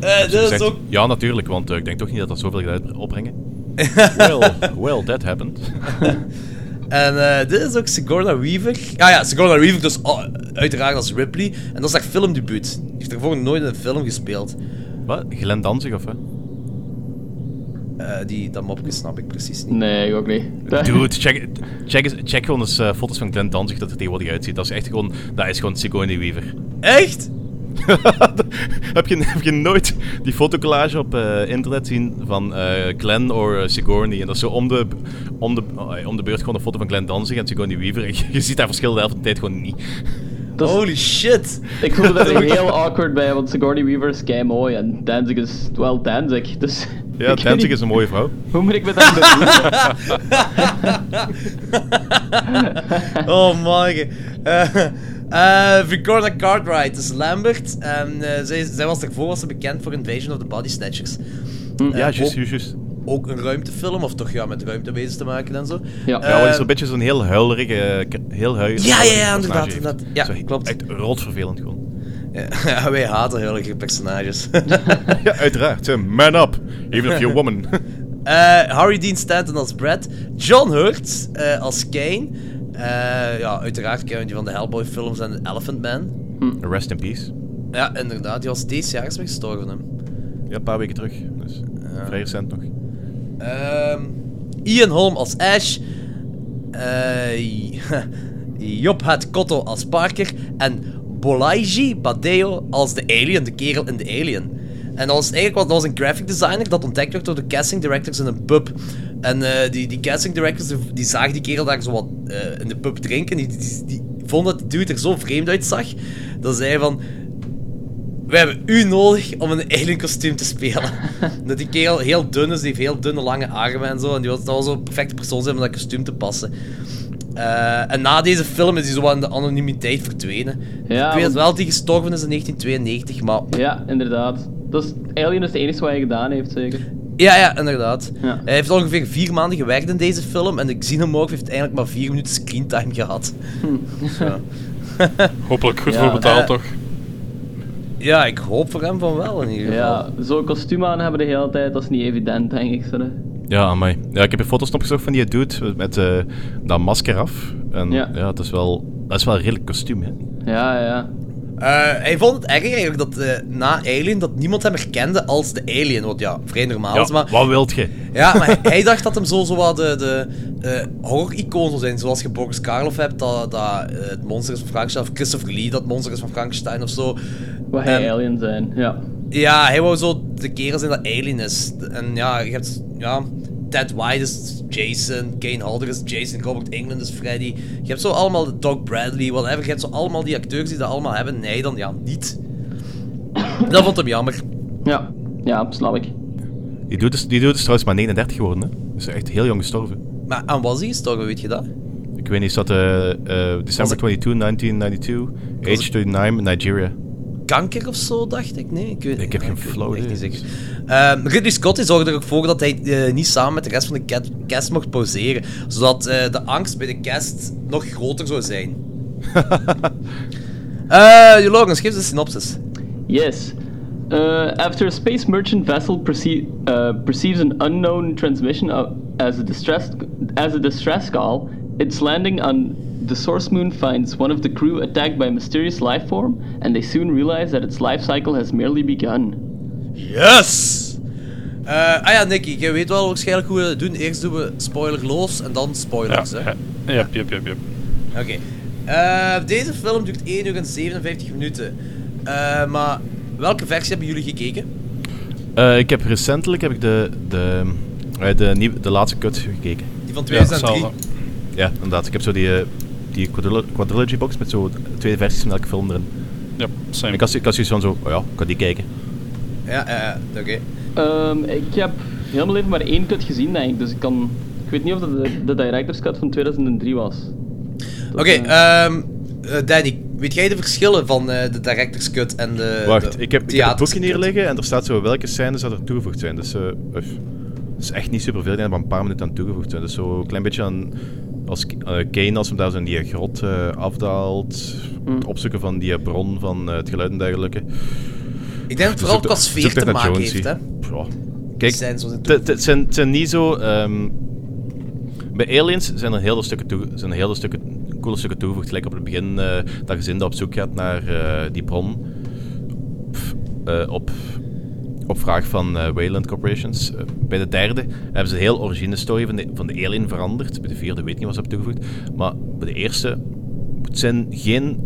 Eh, Zegt, ook... Ja, natuurlijk, want ik denk toch niet dat dat zoveel gaat opbrengen. <laughs> well, well, that happened. <laughs> En eh, dit is ook Sigourney Weaver. Ah ja, Sigourney Weaver dus oh, uiteraard als Ripley. En dat is haar filmdebuut. Die heeft ervoor nooit in een film gespeeld. Wat? Glenn Danzig of wat? Eh, die, dat mopje snap ik precies niet. Nee, ik ook niet. <laughs> Dude, check, check, check gewoon eens eh, foto's van Glenn Danzig dat er tegenwoordig uitziet. Dat is echt gewoon, dat is gewoon Sigourney Weaver. Echt? <laughs> heb, je, heb je nooit die fotocollage op eh, internet zien van eh, Glenn of Sigourney? En dat is zo om de, om, de, oh, om de beurt gewoon een foto van Glenn Danzig en Sigourney Weaver. En <laughs> je, je ziet daar verschil de helft van de tijd gewoon niet. Holy shit! Ik voelde daar <laughs> heel awkward bij, want Sigourney Weaver is kei mooi en Danzig is, wel Danzig, dus... Ja, <laughs> Danzig niet- is een mooie vrouw. <laughs> Hoe moet ik me dat oh my. Eh Victoria Cartwright is Lambert. En eh, zij, zij was daarvoor was ze bekend voor Invasion of the Body Snatchers. Ja, juist, ook- juist, juist. Ook een ruimtefilm, of toch ja, met ruimtewezens te maken en zo. Ja, Ja, maar Eh, zo'n beetje zo'n heel huilerige, heel huilerig Ja, ja, ja, inderdaad, inderdaad. Ja, Zo klopt. Echt roodvervelend gewoon. <laughs> Ja, wij haten huilige personages. <laughs> ja, uiteraard. Eh, Man up, even if you're a woman. <laughs> Eh, Harry Dean Stanton als Brad. John Hurt eh, als Kane. Eh, ja, uiteraard kennen we die van de Hellboy films en Elephant Man. Rest in peace. Ja, inderdaad. Die was deze jaar is gestorven. Hem. Ja, een paar weken terug. Dus vrij recent nog. Ehm, Ian Holm als Ash. Eh, <laughs> Job Het Kotto als Parker. En Bolaiji Badeo als de Alien, de kerel in de Alien. En dat was eigenlijk dat was een graphic designer dat ontdekt werd door de casting directors in een pub. En eh, die, die casting directors die, zagen die kerel daar zo wat eh, in de pub drinken. Die, die, die vonden dat die dude er zo vreemd uitzag. Dat zei van. We hebben u nodig om een alien kostuum te spelen. <laughs> dat die kerel heel dun is, die heeft heel dunne lange armen en zo. En die was, dat was zo'n perfecte persoon zijn om dat kostuum te passen. Eh, en na deze film is hij zo in de anonimiteit verdwenen. Ja, ik weet want- wel dat hij gestorven is in 1992, maar... Ja, inderdaad. Dus Alien is het enige wat hij gedaan heeft, zeker. Ja, ja, inderdaad. Ja. Hij heeft ongeveer vier maanden gewerkt in deze film en de Xenomorph heeft eigenlijk maar vier minuten screentime gehad. Zo. <laughs> Hopelijk goed Ja, voor betaald, eh, toch? Ja, ik hoop voor hem van wel in ieder geval. Ja, zo'n kostuum aan hebben de hele tijd, dat is niet evident, denk ik. Zo, hè. Ja, amai. Ja, ik heb je foto's opgezocht van die dude met eh, dat masker af. En ja, Ja. het is wel, dat is wel een redelijk kostuum, hè. Ja, ja. Eh, hij vond het erg eigenlijk dat eh, na Alien dat niemand hem herkende als de Alien. Wat ja, vrij normaal is, Ja, maar... wat wilt je? Ja, maar hij, <laughs> hij dacht dat hem zo, zo wat de, de eh, horror-icoon zou zijn. Zoals je Boris Karloff hebt, dat, dat eh, het monster is van Frankenstein. Of Christopher Lee, dat het monster is van Frankenstein of zo. Wat hij En- Alien zijn, ja. Ja, hij wou zo de kerel zijn dat Alien is. En ja, je hebt... Ja, Ted White is Jason, Kane Hodder is Jason, Robert Englund is Freddy. Je hebt zo allemaal de Doc Bradley, whatever. Je hebt zo allemaal die acteurs die dat allemaal hebben. Nee, dan ja, niet. Dat vond hem jammer. Ja, ja, snap ik. Die dude, is, die dude is trouwens maar 39 geworden, hè. Is echt heel jong gestorven. Maar aan was hij gestorven, weet je dat? Ik weet niet, is dat eh eh, December 22, 1992, age 39, Nigeria. Kanker of zo, dacht ik. Nee, ik, weet, Ik heb geen flauw echt idee. niet zeker. Ehm, Ridley Scott die zorgde er ook voor dat hij eh, niet samen met de rest van de cast mocht poseren. Zodat eh, de angst bij de cast nog groter zou zijn. <laughs> Eh Logan, geef eens een synopsis. Yes. Uh, after a space merchant vessel perce- uh, perceives an unknown transmission of, as, a distress, as a distress call, its landing on the source moon finds one of the crew attacked by a mysterious life form, and they soon realize that its life cycle has merely begun. Yes! Eh, ah ja, Nicky, jij weet wel waarschijnlijk hoe we het doen. Eerst doen we spoilerloos en dan Ja, spoilers. hè? ja, ja, ja, ja, ja. Oké. Eh, deze film duurt 1 uur en 57 minuten. Eh, maar welke versie hebben jullie gekeken? Eh, ik heb recentelijk heb ik de, de, de, nieuwe, de laatste cut gekeken. Die van Ja, 2003. hetzelfde. Ja, inderdaad. Ik heb zo die, die quadrilo- quadrilogy box met zo twee versies van elke film erin. Ja, same. Ik had, ik had zoiets van zo, oh ja, ik kan die kijken. Ja, ja, ja, oké. Ehm, ik heb heel mijn leven maar één cut gezien, denk ik. Dus ik kan... Ik weet niet of dat de, de director's cut van 2003 was. Oké, eh, ehm, eh, Danny, weet jij de verschillen van eh, de director's cut en de Wacht, de ik heb, ik heb het boekje hier liggen en er staat zo welke scènes dat er toegevoegd zijn. Dus eh, uf, dat is echt niet superveel, er maar een paar minuten aan toegevoegd zijn. Dus zo een klein beetje aan als eh, Kane als hem daar zo in die grot eh, afdaalt. Hmm. Het opzoeken van die brron van eh, het geluid en dergelijke. Ik denk dat het vooral qua sfeer te maken heeft, hè. Ja. Kijk, Zijn het zijn, niet zo... ehm, bij Aliens zijn er hele stukken, toe, zijn er hele stukken, coole stukken toegevoegd. Gelijk op het begin, dat gezin dat op zoek gaat naar die bron. Pff, op, op vraag van eh, Wayland Corporations. Eh, bij de derde hebben ze de heel origine story van de, van de Alien veranderd. Bij de vierde weet ik niet wat ze hebben toegevoegd. Maar bij de eerste het zijn geen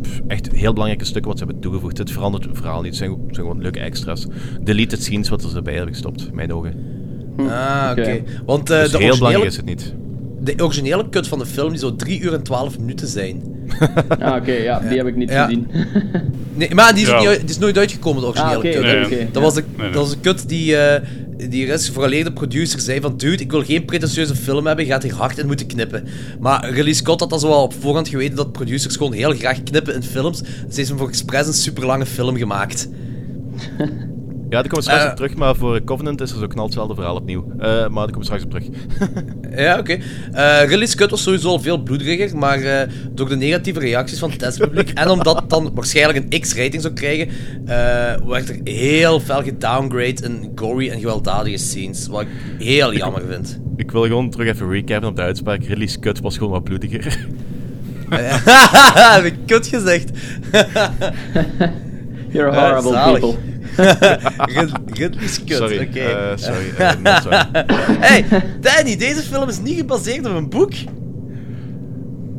pff, echt heel belangrijke stukken wat ze hebben toegevoegd. Het verandert het verhaal niet. Het zijn, het zijn gewoon leuke extra's. Deleted scenes wat ze erbij hebben gestopt, in mijn ogen. Ah, oké. Want eh, Dus de, heel belangrijk is het niet. De originele cut van de film die zou 3 uur en 12 minuten zijn. <laughs> Ah, oké, ja, die heb ik niet Ja. gezien. <laughs> Nee, maar die is, Ja. niet, die is nooit uitgekomen, de originele Ah, hè. oké. Dat, was de, Nee, nee. dat was een cut die, eh die rest vooraleer de producer zei van dude, ik wil geen pretentieuze film hebben, je gaat hier hard in moeten knippen. Maar Ridley Scott had al zo al op voorhand geweten dat producers gewoon heel graag knippen in films. Dus hij heeft hem voor expres een super lange film gemaakt. <laughs> Ja, daar komen we straks Eh. op terug, maar voor Covenant is er zo knal hetzelfde verhaal opnieuw. Eh, maar daar komen we straks op terug. <laughs> Ja, oké. Eh Ridley's cut was sowieso al veel bloederiger, maar eh, door de negatieve reacties van het testpubliek en omdat het dan waarschijnlijk een X-rating zou krijgen, eh, werd er heel fel gedowngrade in gory en gewelddadige scenes, wat ik heel jammer vind. Ik wil gewoon terug even recappen op de uitspraak. Ridley's cut was gewoon wat bloediger. <laughs> Heb ik kut gezegd. <laughs> You're horrible people. Rid- Ridley's cut, Sorry, oké. eh, sorry, eh, sorry. <laughs> hey, Danny, deze film is niet gebaseerd op een boek.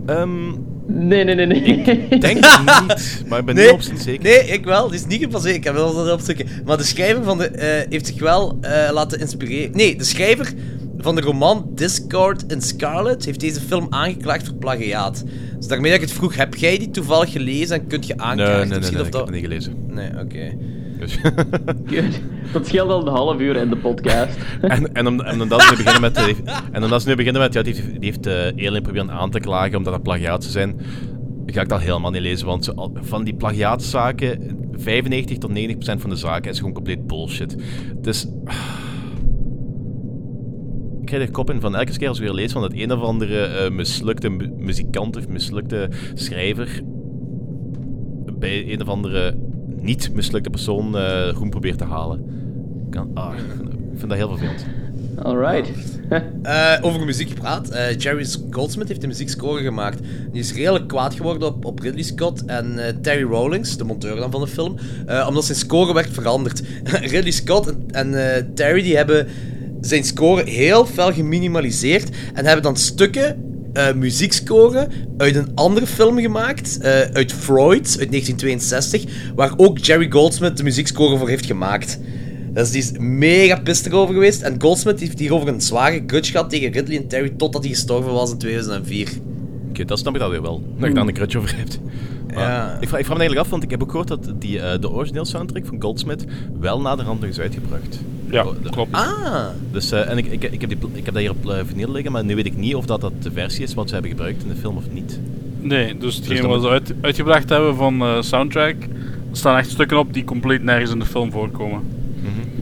Ehm, Nee, nee, nee, nee. ik denk <laughs> het niet, maar ik ben Nee, niet op zijn zeker. nee, ik wel. Die is niet gebaseerd. Ik heb wel dat opzoeken. Maar de schrijver van de, eh, heeft zich wel eh, laten inspireren. Nee, de schrijver van de roman Discord in Scarlet heeft deze film aangeklaagd voor plagiaat. Dus daarmee dat ik het vroeg, heb jij die toevallig gelezen en kunt je Nee, aanklagen? nee, nee, Misschien nee, of ik heb dat... het niet gelezen. Nee, oké. <laughs> Dus- Dat scheelt al een half uur in de podcast. <laughs> en, en, om, en omdat ze nu beginnen met... en omdat ze nu beginnen met... Ja, die, heeft- die heeft Alien proberen aan te klagen omdat dat plagiaat zijn. Ga ik dat helemaal niet lezen, want van die plagiaatzaken... 95 tot 90 procent van de zaken is gewoon compleet bullshit. Dus... Ik krijg er kop in van elke keer als ik weer lees van dat een of andere eh, mislukte mu- muzikant of mislukte schrijver bij een of andere niet mislukte persoon eh groen probeert te halen. Kan, ah, ik, vind, ik vind dat heel vervelend. Alright. Eh, over muziek gepraat. eh, Jerry Goldsmith heeft de muziekscore gemaakt. Die is redelijk kwaad geworden op, op Ridley Scott en eh, Terry Rawlings, de monteur dan van de film, eh, omdat zijn score werd veranderd. <laughs> Ridley Scott en, en eh, Terry die hebben zijn score heel fel geminimaliseerd en hebben dan stukken eh muziekscoren uit een andere film gemaakt, eh, uit Freud, uit 1962, waar ook Jerry Goldsmith de muziekscore voor heeft gemaakt. Dus die is mega pissig over geweest. En Goldsmith heeft hierover een zware grudge gehad tegen Ridley en Terry totdat hij gestorven was in 2004. Oké, dat snap ik dan weer wel. Dat je daar een crutch over hebt. Maar Ja. ik, vraag, ik vraag me eigenlijk af, want ik heb ook gehoord dat die, eh, de origineel soundtrack van Goldsmith wel naderhand nog is uitgebracht. Ja, Oh, de- klopt. Ah, Dus, eh, en ik, ik, ik, heb die, ik heb dat hier op uh, vinyl liggen, maar nu weet ik niet of dat, dat de versie is wat ze hebben gebruikt in de film of niet. Nee, dus hetgeen dan wat ze uit, uitgebracht hebben van eh, soundtrack, er staan echt stukken op die compleet nergens in de film voorkomen.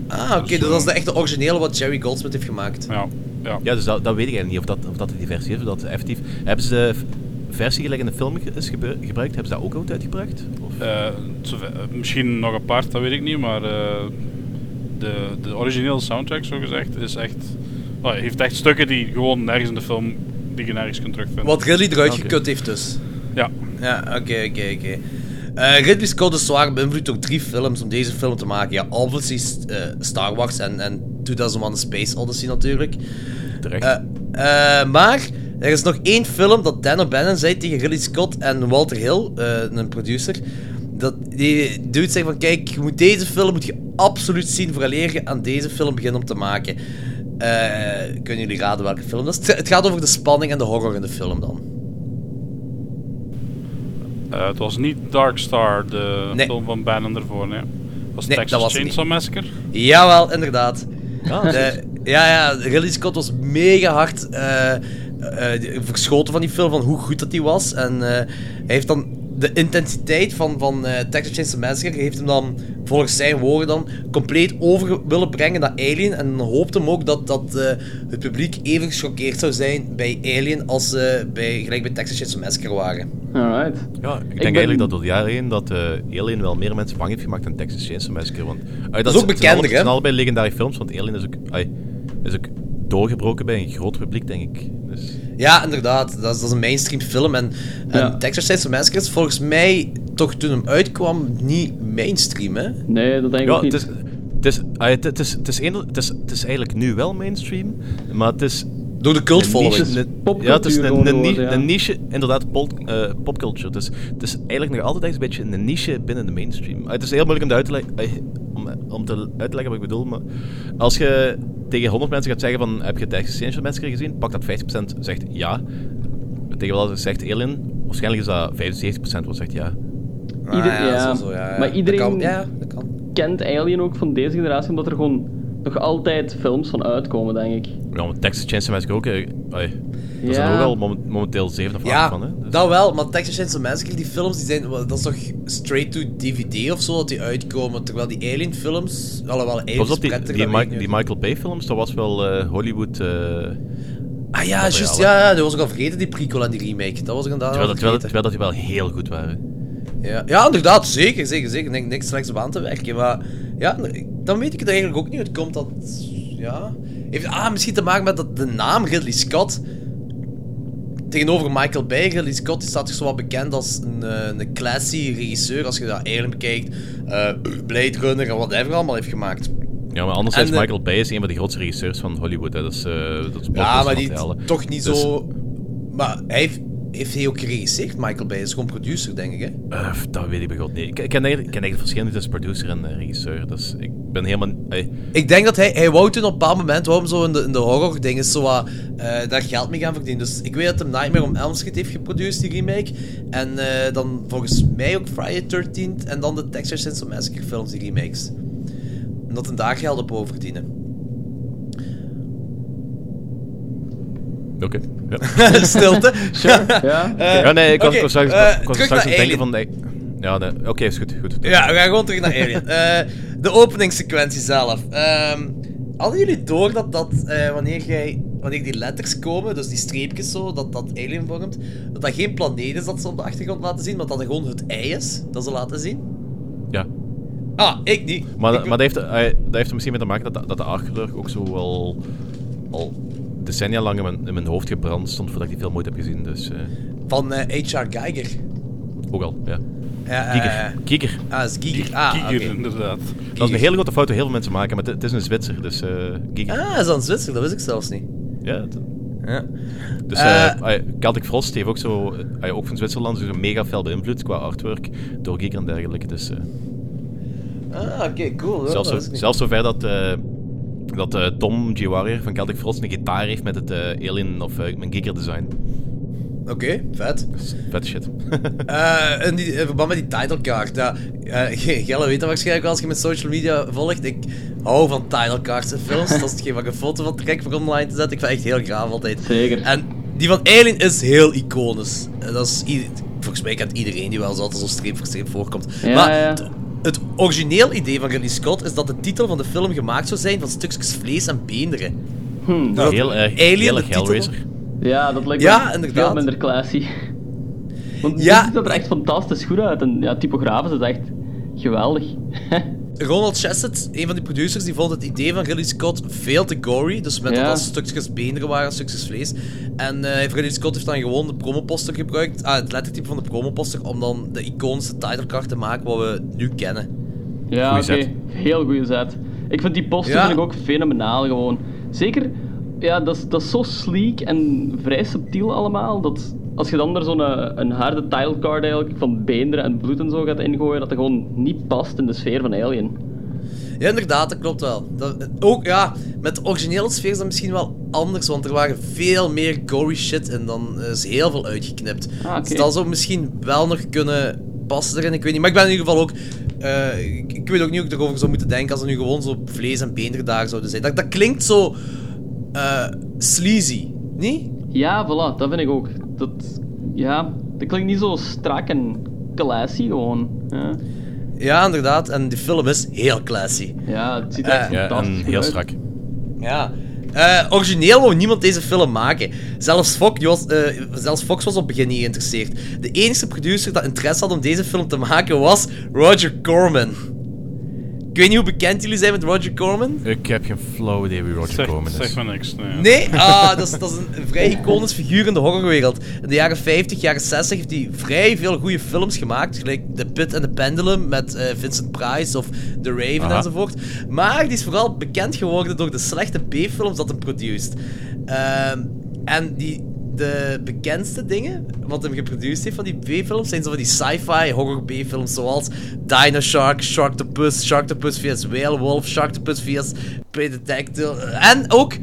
ah oké, dus dat is de echte originele wat Jerry Goldsmith heeft gemaakt. Ja, ja. Ja, dus dat, dat weet ik eigenlijk niet of dat, of dat die versie is, of dat is effectief... Hebben ze de versie gelijk in de film is gebru- gebruikt? Hebben ze dat ook ooit uitgebracht? Of? Eh, eh, misschien nog apart, dat weet ik niet, maar eh, de, de originele soundtrack, zo gezegd, is echt... oh, heeft echt stukken die gewoon nergens in de film, die je nergens kunt terugvinden. Wat Ridley eruit gekut heeft dus. Ja. Ja, oké, oké, oké. Eh, Ridley Scott is zwaar beïnvloed door drie films om deze film te maken. Ja, obviously Star Wars en, en 2001 A Space Odyssey natuurlijk. Terecht. Eh, eh, maar er is nog één film dat Dan O'Bannon zei tegen Ridley Scott en Walter Hill, eh, een producer. Dat die dude zei van, kijk, je moet deze film moet je absoluut zien vooraleer je aan deze film begint om te maken. Eh, kunnen jullie raden welke film dat is? Het- Het gaat over de spanning en de horror in de film dan. Eh, het was niet Dark Star, de Nee. film van Bannon ervoor, nee. Was Nee, Texas dat was het Chainsaw Massacre? Jawel, inderdaad. Ah, De- ja, ja, Ridley Scott was mega hard eh, eh, verschoten van die film, van hoe goed dat die was. En eh, hij heeft dan de intensiteit van, van eh, Texas Chainsaw Massacre heeft hem dan, volgens zijn woorden dan, compleet over willen brengen naar Alien. En dan hoopte hem ook dat, dat eh, het publiek even gechoqueerd zou zijn bij Alien als ze bij, gelijk bij Texas Chainsaw Massacre waren. Alright. Ja, ik denk ben- eigenlijk dat door de jaren heen dat eh Alien wel meer mensen bang heeft gemaakt dan Texas Chainsaw Massacre. Want, Ai, Dat is ook bekender, alle- Het zijn hè? allebei legendarische films, want Alien is ook, ai, is ook doorgebroken bij een groot publiek, denk ik. Ja, inderdaad. Dat is, dat is een mainstream film. En, en Ja. Texas Chainsaw Massacre is volgens mij, toch toen hem uitkwam, niet mainstream, hè? Nee, dat denk ik ja, niet. het is, het, is, het, is, het, is een- het, is, het is eigenlijk nu wel mainstream, maar het is... Door de cult following. Ja, het is een, gewoon een, ni- geworden, ja. een niche, inderdaad, pop, eh, popculture. Dus het is eigenlijk nog altijd echt een beetje een niche binnen de mainstream. Ah, Het is heel moeilijk om, te uit te leggen, eh, om, om te uit te leggen wat ik bedoel, maar als je tegen 100 mensen gaat zeggen van heb je Texas Chainsaw Massacre gezien, pak dat 50% zegt ja. Tegen wat zegt Alien, waarschijnlijk is dat 75% wat zegt ja. Ieder- Ah, ja, ja. zo, zo, ja, ja. Maar Dat iedereen kan, ja, dat kan. kent Alien ook van deze generatie, omdat er gewoon nog altijd films van uitkomen, denk ik. Ja, maar Texas Chainsaw Massacre ook, eh, ai, er zijn Ja. ook al momen- momenteel 7 of 8 Ja, van. Hè? Dus- dat wel, maar Texas Chainsaw Massacre, die films, die zijn, dat is toch straight to DVD of zo, dat die uitkomen, terwijl die Alien films, alhoewel Alien Pas is op, die, prettig, die. Michael Bay films, dat was wel eh, Hollywood... eh, Ah ja, juist, ja, ja, dat was ik al vergeten, die prequel en die remake, dat was ik inderdaad terwijl, terwijl, dat die wel heel goed waren. Ja, ja, inderdaad, zeker, zeker, zeker. Niks, niks slechts op aan te werken. Maar ja, dan weet ik het eigenlijk ook niet. Het komt dat. Ja. Heeft ah, misschien te maken met dat de naam Ridley Scott. Tegenover Michael Bay, Ridley Scott die staat toch zo wat bekend als een, eh, een classy regisseur. Als je dat eigenlijk bekijkt, eh, Blade Runner en whatever allemaal heeft gemaakt. Ja, maar anderzijds, En, Michael Bay is een van de grootste regisseurs van Hollywood. Hè. Dat is, eh dat is Ja, maar die toch niet Dus, zo. Maar hij heeft, heeft hij ook geregisseerd, Michael Bay. Is gewoon producer, denk ik. Hè? eh, dat weet ik bij God niet. Ik, ik ken eigenlijk, ik ken eigenlijk het verschil niet tussen producer en eh, regisseur. Dus ik ben helemaal... Ik denk dat hij, hij wou toen op een bepaald moment, hem zo in de, in de horror dingen zo wat, eh, daar geld mee gaan verdienen. Dus ik weet dat hij Nightmare on Elm Street heeft geproduceerd, die remake. En dan volgens mij ook Friday 13th en dan de Texas Chainsaw Massacre films, die remakes. En dat hij daar geld op wou verdienen. Oké. Ja. <laughs> Stilte. Sure, ja. Eh, ja, nee, ik was, ik was straks, eh, ik was terug straks aan naar het denken van... nee, ja, nee, oké, is goed. goed. Ja, we gaan gewoon terug naar Alien. Eh, de openingssequentie zelf. Ehm, hadden jullie door dat, dat eh, wanneer, jij, wanneer die letters komen, dus die streepjes zo, dat dat Alien vormt, dat dat geen planeet is dat ze op de achtergrond laten zien, maar dat dat gewoon het ei is dat ze laten zien? Ja. Ah, ik niet. Maar, Ik- maar dat, heeft, eh, dat heeft er misschien mee te maken dat, dat de artkleur ook zo wel al decennia lang in mijn, in mijn hoofd gebrand stond voordat ik die film ooit heb gezien. Dus eh, Van eh, H.R. Geiger. ook al, ja. Ja, eh, Kieker. Kieker. Ah, dat is Giger. Ah, oké. Giger, inderdaad. Dat is een hele grote fout die heel veel mensen maken, maar het, is een Zwitser, dus eh Giger. Ah, is dat een Zwitser? Dat wist ik zelfs niet. Ja, Ja. Dus Eh, eh Celtic Frost heeft ook zo, eh, ook van Zwitserland, dus een mega fel beïnvloed qua artwork door Giger en dergelijke. Dus, eh, Ah, oké, cool. Zelfs, dat zo, zelfs zover dat, eh, dat eh, Tom G. Warrior van Celtic Frost een gitaar heeft met het eh, Alien of uh, mijn Giger design. Oké, vet. Vet shit. <laughs> Eh, in, die, in verband met die titlecard, ja, eh, Gelle weet dat waarschijnlijk wel als je met social media volgt. Ik hou van titlecards in films. dat is hetgeen waar ik een foto van trek voor online te zetten. Ik vind het echt heel gaaf altijd. Zeker. En die van Alien is heel iconisch. Eh, Dat is volgens mij kent iedereen die wel eens altijd zo streep voor streep voorkomt. Ja, maar ja. Het, het origineel idee van Ridley Scott is dat de titel van de film gemaakt zou zijn van stukjes vlees en beenderen. Hm. Dat heel erg, Alien, heel de titel- Hellraiser. Ja, dat lijkt Ja, me inderdaad. veel minder classy. Want Ja. ja. ziet er echt fantastisch goed uit. En ja, typografisch is echt geweldig. <laughs> Ronald Chesed, een van die producers, die vond het idee van Ridley Scott veel te gory. Dus met Ja. dat dat stukjes beenderen waren, stukjes vlees. En eh Ridley Scott heeft dan gewoon de promoposter gebruikt, ah, het lettertype van de promoposter, om dan de iconische titlecard te maken wat we nu kennen. Ja, oké. Heel goede zet. Ik vind die poster Ja. vind ik ook fenomenaal gewoon. Zeker, ja, dat is, dat is zo sleek en vrij subtiel allemaal, dat als je dan er zo'n eh, een harde titlecard eigenlijk van beenderen en bloed en zo gaat ingooien, dat dat gewoon niet past in de sfeer van Alien. Ja, inderdaad, dat klopt wel. Dat, ook, ja, met de originele sfeer is dat misschien wel anders, want er waren veel meer gory shit en dan is heel veel uitgeknipt. Ah. Dus dat zou misschien wel nog kunnen passen erin, ik weet niet. Maar ik ben in ieder geval ook... eh, ik, ik weet ook niet hoe ik erover zou moeten denken als er nu gewoon zo vlees en beenderen daar zouden zijn. Dat, dat klinkt zo... eh, sleazy, niet? Ja, voilà, dat vind ik ook. Dat, ja, dat klinkt niet zo strak en classy gewoon. Ja, Ja, inderdaad. En die film is heel classy. ja het ziet er echt Eh, Ja, fantastisch en heel strak. Ja. Eh, origineel wou niemand deze film maken. Zelfs Fox, was, eh, zelfs Fox was op het begin niet geïnteresseerd. De enige producer dat interesse had om deze film te maken was Roger Corman. Ik weet niet hoe bekend jullie zijn met Roger Corman. Ik heb geen flow idee wie Roger Zeg, Corman zeg is. maar niks. Nee. Nee? Ah, dat is, dat is een vrij iconisch figuur in de horrorwereld. In de jaren 50, jaren 60 heeft hij vrij veel goede films gemaakt. Gelijk The Pit and the Pendulum met eh, Vincent Price of The Raven Aha. enzovoort. Maar die is vooral bekend geworden door de slechte B-films dat hij produceert. Ehm, en die, de bekendste dingen wat hem geproduceerd heeft van die B-films zijn zo van die sci-fi horror B-films zoals Dino Shark, Sharktopus, Sharktopus vs. Whale Sharktopus vs. Pterodactyl en ook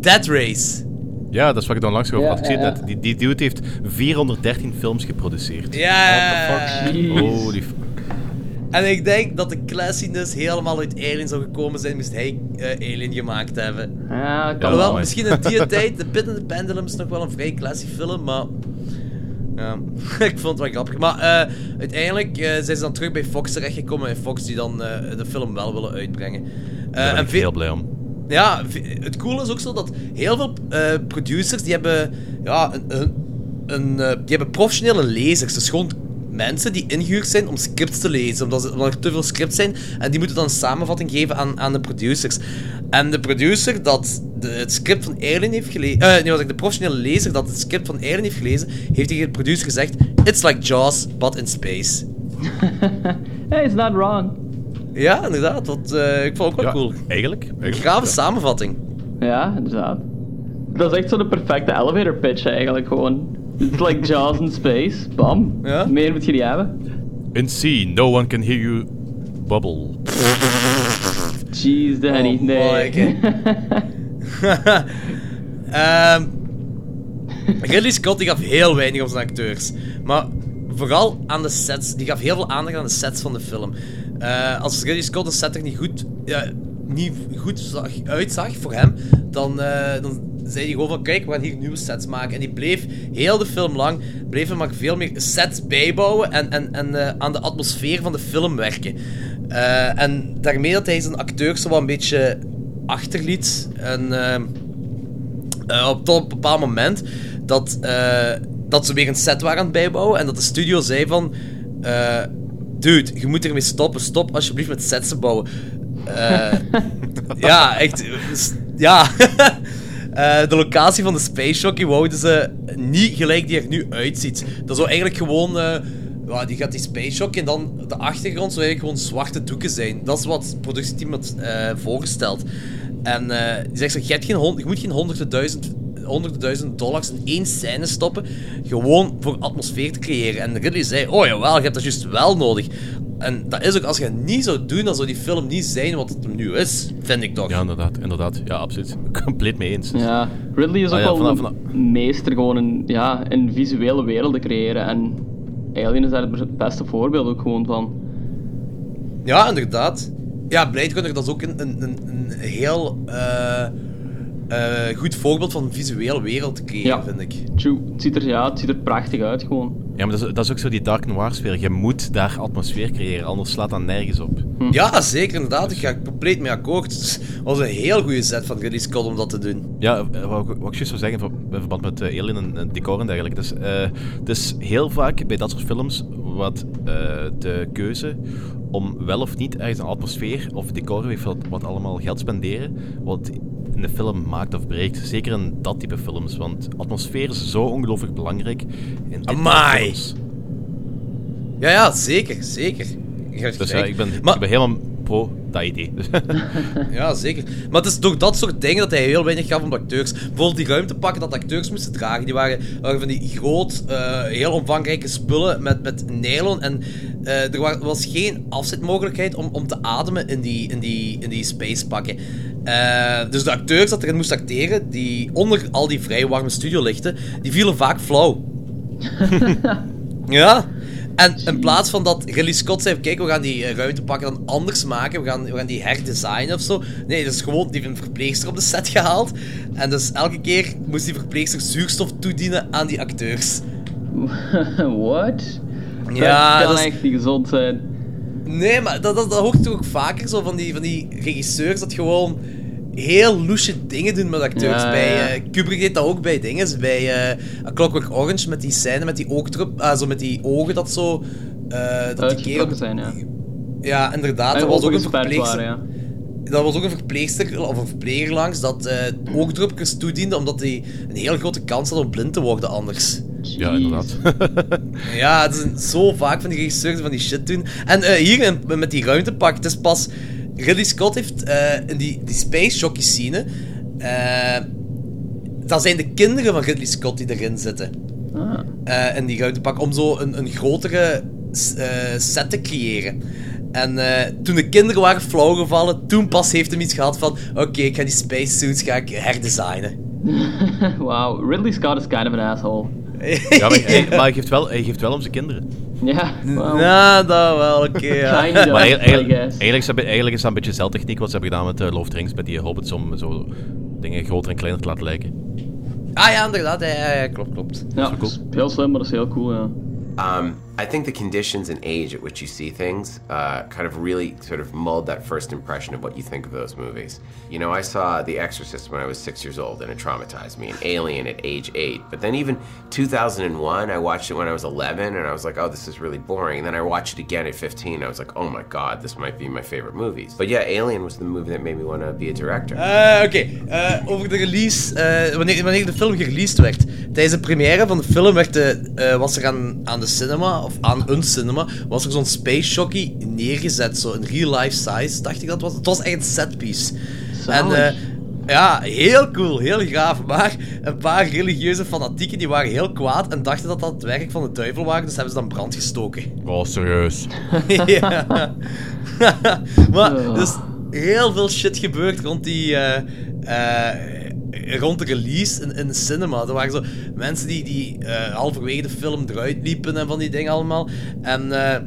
Dead Race. Ja, dat is wat ik dan langs over Ja, had. Ik zie ja, net. Die, die dude heeft 413 films geproduceerd. Ja. Holy f- En ik denk dat de classiness helemaal uit Alien zou gekomen zijn moest hij eh, Alien gemaakt hebben. Ja, kan Alhoewel, mooi. misschien in die tijd, The Pit and the Pendulum is nog wel een vrij classy film, maar... Ja, <laughs> ik vond het wel grappig. Maar eh, uiteindelijk eh, zijn ze dan terug bij Fox terechtgekomen en Fox die dan de film wel willen uitbrengen. Daar ben en ik heel blij om. ja, het coole is ook zo dat heel veel producers die hebben, ja, een, een, een, die hebben professionele lezers. Dus gewoon mensen die ingehuurd zijn om scripts te lezen, omdat, ze, omdat er te veel scripts zijn. En die moeten dan een samenvatting geven aan, aan de producers. En de producer dat de, het script van Alien heeft gelezen, eh nee, wat ik de professionele lezer dat het script van Alien heeft gelezen, heeft tegen de producer gezegd: It's like Jaws, but in space. <laughs> Hey, it's not wrong. Ja, inderdaad. Dat, eh, ik vond het ook wel Ja, cool. Eigenlijk. eigenlijk Grave ja. samenvatting. Ja, inderdaad. Dat is echt zo de perfecte elevator pitch eigenlijk gewoon. It's like Jaws in space. Bam. Ja. Meer moet je niet hebben. In sea, no one can hear you bubble. Jeez, Danny. Oh, nee. <laughs> Ehm Ridley Scott die gaf heel weinig op zijn acteurs. Maar vooral aan de sets. Die gaf heel veel aandacht aan de sets van de film. Eh, als Ridley Scott een set er niet goed, ja, niet goed zag, uitzag voor hem, dan, eh, dan zei hij gewoon van kijk, we gaan hier nieuwe sets maken. En die bleef heel de film lang, bleef maar veel meer sets bijbouwen en, en, en eh, aan de atmosfeer van de film werken. Eh, en daarmee dat hij zijn acteurs zo wel een beetje achterliet. En eh, op tot een bepaald moment dat, dat ze weer een set waren aan het bijbouwen en dat de studio zei van dude, je moet ermee stoppen, stop alsjeblieft met sets te bouwen. <laughs> Ja, echt, ja. <laughs> Eh, de locatie van de Space Jockey wouden ze niet gelijk die er nu uitziet. Dat zou eigenlijk gewoon... eh, die gaat die Space Jockey en dan de achtergrond zou eigenlijk gewoon zwarte doeken zijn. Dat is wat het productieteam had eh, voorgesteld. En die zegt zo, je, geen hond, je moet geen honderden duizend, honderden duizend dollars in één scène stoppen, gewoon voor atmosfeer te creëren. En Ridley zei, oh jawel, je hebt dat juist wel nodig. En dat is ook, als je het niet zou doen, dan zou die film niet zijn wat het nu is, vind ik toch. Ja, inderdaad. Inderdaad. Ja, absoluut. <laughs> Compleet mee eens. Ja, Ridley is ook Ah, ja, wel vanaf- een meester gewoon in, ja, in visuele werelden creëren. En Alien is daar het beste voorbeeld ook gewoon van. Ja, inderdaad. Ja, Blade Runner, dat is ook een, een, een, een heel eh, eh, goed voorbeeld van een visuele wereld te creëren, Ja. vind ik. True. Het ziet er, ja, het ziet er prachtig uit gewoon. Ja, maar dat is, dat is ook zo die dark noir sfeer. Je moet daar atmosfeer creëren, anders slaat dat nergens op. Ja, zeker, inderdaad. Ik ga compleet mee akkoord. Het was een heel goede set van Ridley Scott om dat te doen. Ja, eh, wat, ik- wat ik juist zou zeggen in verband met eh, Alien en, en decor en dergelijke. Dus, eh, het is heel vaak bij dat soort films wat eh, de keuze om wel of niet ergens een atmosfeer of decor heeft wat, wat allemaal geld spenderen, wat de film maakt of breekt. Zeker in dat type films, want atmosfeer is zo ongelooflijk belangrijk in dit type Amai. films. Ja, ja, zeker, zeker. Dus ja, ik ben, Maar- ik ben helemaal pro dat idee. Ja, zeker. Maar het is door dat soort dingen dat hij heel weinig gaf om de acteurs. Bijvoorbeeld die ruimtepakken dat de acteurs moesten dragen, die waren, waren van die groot, eh, heel omvangrijke spullen met, met nylon. En eh, er wa- was geen afzetmogelijkheid om, om te ademen in die, in die, in die spacepakken. Eh, dus de acteurs dat erin moesten acteren, die onder al die vrij warme studiolichten, die vielen vaak flauw. <laughs> Ja. En in plaats van dat Ridley Scott zei, kijk, we gaan die eh, ruimtepakken dan anders maken, we gaan, we gaan die herdesignen of zo. Nee, dat is gewoon, die heeft een verpleegster op de set gehaald. En dus elke keer moest die verpleegster zuurstof toedienen aan die acteurs. <laughs> What? Ja, dat kan is- echt niet gezond zijn. Nee, maar dat, dat, dat hoort toch ook vaker zo van die, van die regisseurs dat gewoon heel loesje dingen doen met acteurs. Ja, bij, eh, Kubrick deed dat ook bij dingen. Bij eh, A Clockwork Orange met die scène met die oogdrup, ah, zo met die ogen dat zo. eh dat die kerel. Zijn, ja. Ja, inderdaad. Dat was ook een verpleegster. waren, ja. Dat was ook een verpleegster of een verpleger langs dat eh oogdruppers toediende omdat hij een heel grote kans had om blind te worden anders. Ja, inderdaad. <laughs> Ja, het is zo vaak van die regisseurs van die shit doen. En eh, hier in- met die ruimtepak, het is pas... Ridley Scott heeft eh, in die, die space jockey scene... eh, dat zijn de kinderen van Ridley Scott die erin zitten. Ah. Eh, in die ruimtepak, om zo een, een grotere set te creëren. En toen de kinderen waren flauwgevallen, toen pas heeft hem iets gehad van... Oké, ik ga die spacesuits ga ik herdesignen. <laughs> Wow, Ridley Scott is kind of an asshole. <laughs> ja, maar, hij, maar hij, geeft wel, hij geeft wel om zijn kinderen. Ja, wow. Ja, dat wel, oké. ja. Kind of, Maar eigenlijk, eigenlijk, eigenlijk, is dat, eigenlijk is dat een beetje dezelfde techniek wat ze hebben gedaan met uh, the Rings, met die hobbits, om zo dingen groter en kleiner te laten lijken. Ah ja, inderdaad. Ja, ja, ja, klopt, klopt. Ja, dat is heel slim, maar dat is heel cool, ja. Um, I think the conditions and age at which you see things uh, kind of really sort of mulled that first impression of what you think of those movies. You know, I saw The Exorcist when I was six years old and it traumatized me, and Alien at age eight. But then even 2001, I watched it when I was 11 and I was like, oh, this is really boring. And then I watched it again at 15. I was like, oh my god, this might be my favorite movies. But yeah, Alien was the movie that made me want to be a director. Eh, Oké, eh, over de release. eh, wanneer, wanneer de film gereleased werd. Tijdens de première van de film werd de, was er aan, aan de cinema, of aan een cinema, was er zo'n space jockey neergezet. Zo in real life size, dacht ik dat was. Het was echt een setpiece. En eh, ja, heel cool, heel gaaf. Maar een paar religieuze fanatieken die waren heel kwaad en dachten dat dat het werk van de duivel waren, dus hebben ze dan brand gestoken. Oh, serieus. <laughs> ja. <laughs> maar er is heel veel shit gebeurd rond die. eh, eh, rond de release in, in de cinema. Er waren zo mensen die, die eh, halverwege de film eruit liepen en van die dingen allemaal. En. eh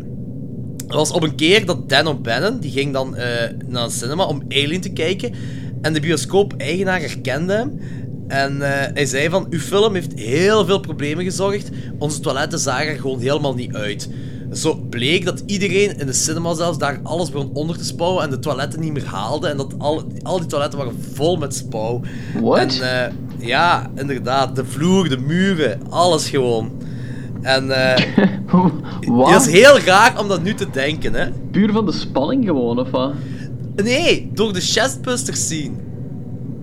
er was op een keer dat Dan O'Bannon, die ging dan eh, naar de cinema om Alien te kijken. En de bioscoop-eigenaar herkende hem. En hij zei van, uw film heeft heel veel problemen gezorgd. Onze toiletten zagen er gewoon helemaal niet uit. Zo bleek dat iedereen in de cinema zelfs daar alles begon onder te spouwen en de toiletten niet meer haalde. En dat al, al die toiletten waren vol met spouw. What? En eh, ja, inderdaad. De vloer, de muren, alles gewoon. En <laughs> Wat? het is heel raar om dat nu te denken, hè. Puur van de spanning gewoon, of wat? Nee, door de chestbusters scene.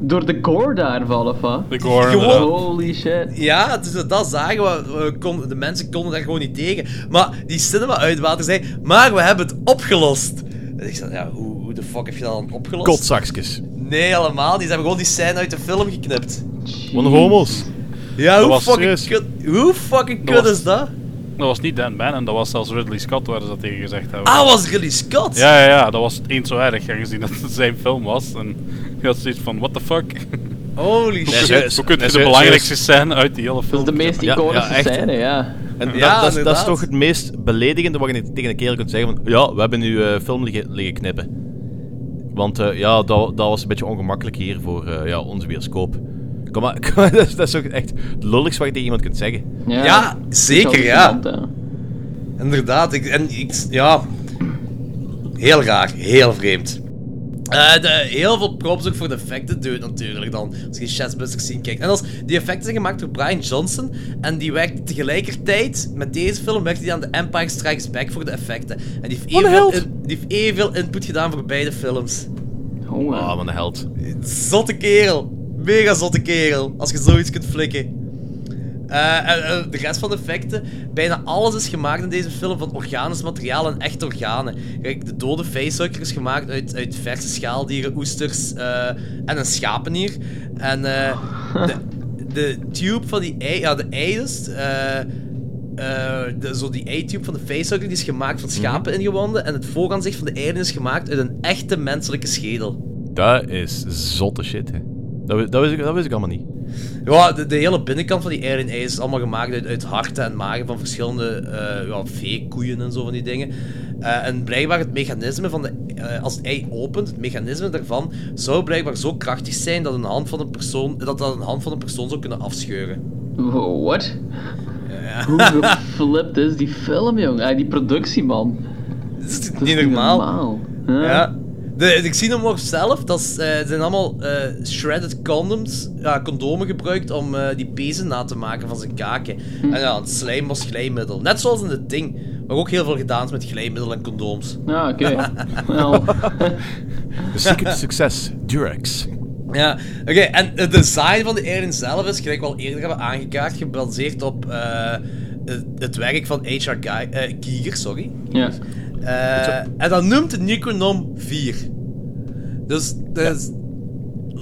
Door de gore daarvan, of wat? De gore, Gewoon-. Holy shit. Ja, dus dat zagen we. we kon, de mensen konden daar gewoon niet tegen. Maar die cinema-uitwater zei, maar we hebben het opgelost. En ik zei, ja, hoe, hoe de fuck heb je dat dan opgelost? Kotzakjes. Nee, helemaal niet. Ze hebben gewoon die scène uit de film geknipt. Wat een homo's. Ja, Dat hoe fucking, kut, hoe fucking Dat kut was- is dat? Dat was niet Dan Bannon, dat was zelfs Ridley Scott waar ze dat tegen gezegd hebben. Ah, was Ridley Scott? Ja, ja, ja, dat was eens zo erg, aangezien dat het <laughs> zijn film was. En <laughs> had zoiets van, what the fuck? Holy Hoe, shit. kun- hoe kun je de belangrijkste scène uit die hele Dat film... is de meest iconische scène, ja. En dat, Ja, dat, is- dat toch het meest beledigende wat je tegen een kerel kunt zeggen van... Ja, we hebben nu eh, film liggen, liggen knippen. Want eh, ja, dat, dat was een beetje ongemakkelijk hier voor eh, ja, onze bioscoop. Kom maar, <laughs> kom maar, dat, is, dat is ook echt het lulligste wat je tegen iemand kunt zeggen. Ja, zeker, ja. Inderdaad, ik, en ik, ja. Heel raar, heel vreemd. Eh, de, heel veel props ook voor de effecten doet natuurlijk dan. Als je Chessbusters zien kijkt. En als die effecten zijn gemaakt door Brian Johnson. En die werkt tegelijkertijd met deze film werkt hij aan The Empire Strikes Back voor de effecten. En die heeft evenveel, in- die heeft evenveel input gedaan voor beide films. Jongen. Ah, wat een held. Zotte kerel. Mega zotte kerel. Als je zoiets kunt flikken. Eh, en, eh, de rest van de effecten, bijna alles is gemaakt in deze film van organisch materiaal en echt organen. Kijk, de dode facehugger is gemaakt uit, uit verse schaaldieren, oesters eh, en een schapenier. En eh, de, de tube van die ei, ja, de ei dus, eh, eh, de, zo die ei-tube van de facehugger, die is gemaakt van schapen ingewanden. En het vooraanzicht van de alien is gemaakt uit een echte menselijke schedel. Dat is zotte shit, hè. Dat, dat, wist ik, dat wist ik allemaal niet. Ja, de, de hele binnenkant van die ei is allemaal gemaakt uit, uit harten en magen van verschillende eh ja, vee, koeien en zo van die dingen. Eh, en blijkbaar het mechanisme van de... eh, als het ei opent, het mechanisme daarvan zou blijkbaar zo krachtig zijn dat een hand van een persoon, dat, dat een hand van een persoon zou kunnen afscheuren. What? Hoe geflipt is die film, jong? Ah, die productie, man. Dat is Dat niet is normaal. Ja. Ja. De, ik zie hem ook zelf, dat is, eh, zijn allemaal eh, shredded condoms, ja, condomen gebruikt om eh, die pezen na te maken van zijn kaken. En ja, het slijm was glijmiddel. Net zoals in het ding, waar ook heel veel gedaan is met glijmiddel en condooms. Ja, oké. <laughs> Wel. The secret to success, Durex. Ja, oké, en het design van de alien zelf is, gelijk we al eerder hebben aangekaart, gebaseerd op eh, het, het werk van H.R. Guy- eh, Giger, sorry. Ja. Eh, en dat noemt het Necronom 4. Dus, dus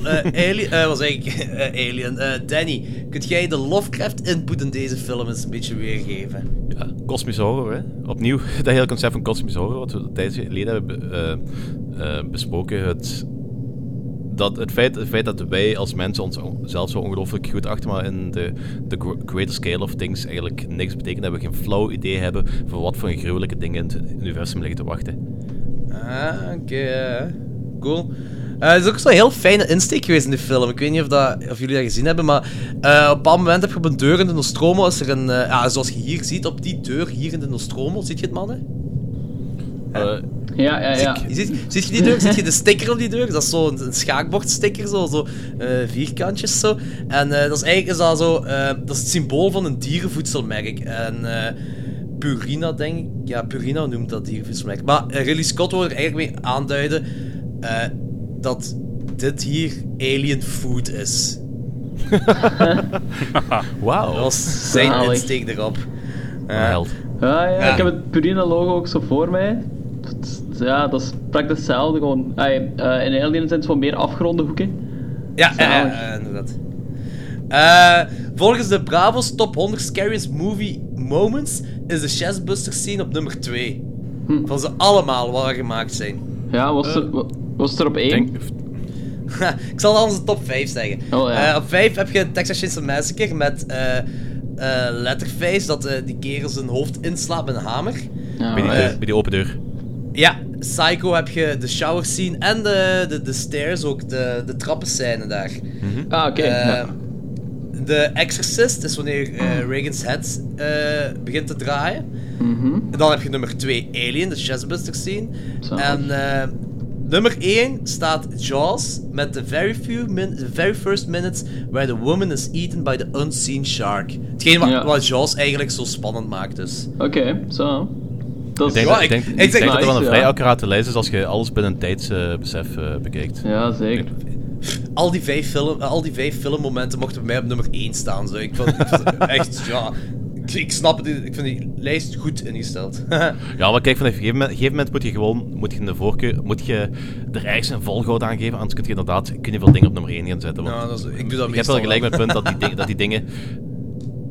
eh, alien, eh, wat zeg ik? <laughs> Eh, alien. Eh, Danny, kunt jij de Lovecraft-input in deze film eens een beetje weergeven? Ja, kosmische horror, hè. Opnieuw, <laughs> dat hele concept van kosmische horror, wat we tijdje geleden hebben be- eh, eh, besproken. Het, dat, het, feit, het feit dat wij als mensen ons zelf zo ongelooflijk goed achter, maar in de, de gr- greater scale of things eigenlijk niks betekent. Dat we geen flauw idee hebben van wat voor gruwelijke dingen in het universum liggen te wachten. Ah, oké. eh, cool. Eh, het is ook zo'n heel fijne insteek geweest in de film. Ik weet niet of, dat, of jullie dat gezien hebben, maar eh, op een bepaald moment heb je op een deur in de Nostromo, is er een, ja, zoals je hier ziet, op die deur hier in de Nostromo, ziet je het mannen? Ja, ja, ja. Ziet je die deur? ziet je de sticker op die deur? Dat is zo'n een schaakbordsticker, zo, zo eh, vierkantjes zo. En eh, dat is eigenlijk is dat zo, eh, dat is het symbool van een dierenvoedselmerk. En eh, Purina, denk ik. Ja, Purina noemt dat dierenvoedselmerk. Maar Ridley Scott wil er eigenlijk mee aanduiden eh, dat dit hier alien food is. <laughs> Wauw. Dat was zijn Zalig. insteek erop. Held. Ja, ja, Ja. ik heb het Purina logo ook zo voor mij. Het- Ja, dat is praktisch hetzelfde. Gewoon. Ay, eh, in Alien zijn het zo meer afgeronde hoeken. Ja, ja, inderdaad. Eh, volgens de Bravo's Top 100 Scariest Movie Moments is de chestbuster scene op nummer 2. Van ze allemaal wat er gemaakt zijn. Ja, was, er, wa- was het er op één? Denk, <laughs> ik zal anders de top 5 zeggen. Oh, ja. Eh, op 5 heb je Texas Chainsaw Massacre met eh eh, Letterface, dat eh, die kerel zijn hoofd inslaat met een hamer. Ja, bij, die, Eh, bij die open deur. Ja, Psycho heb je de shower scene en de, de, de stairs ook, de, de trappenscène daar. Ah, oké. Eh, ja. De Exorcist is wanneer eh, Reagan's head eh, begint te draaien. Mhm. En dan heb je nummer 2 Alien, de chestbuster scene. En eh, nummer 1 staat Jaws met the very, few min the very first minutes where the woman is eaten by the unseen shark. Hetgeen wat, Ja. wat Jaws eigenlijk zo spannend maakt dus. Oké, zo. Dat Ik denk, Ja, dat, ik ik- denk, ik ik denk- denk dat wel een vrij accurate lijst is als je alles binnen een tijdsbesef eh bekijkt. Ja, zeker. Al die vijf, film, al die vijf filmmomenten mochten bij mij op nummer 1 staan. Zo. Ik vond, <laughs> echt, ja... Ik, ik snap het, ik vind die lijst goed ingesteld. <laughs> Ja, maar kijk, van een gegeven moment, gegeven moment moet je gewoon moet je in de voorkeur moet je er ergens een volgorde aan geven, anders kun je inderdaad kun je veel dingen op nummer 1 gaan zetten. Want Ja, dat is- ik doe dat heb meestal wel gelijk met het punt dat die, <laughs> ding- dat die dingen...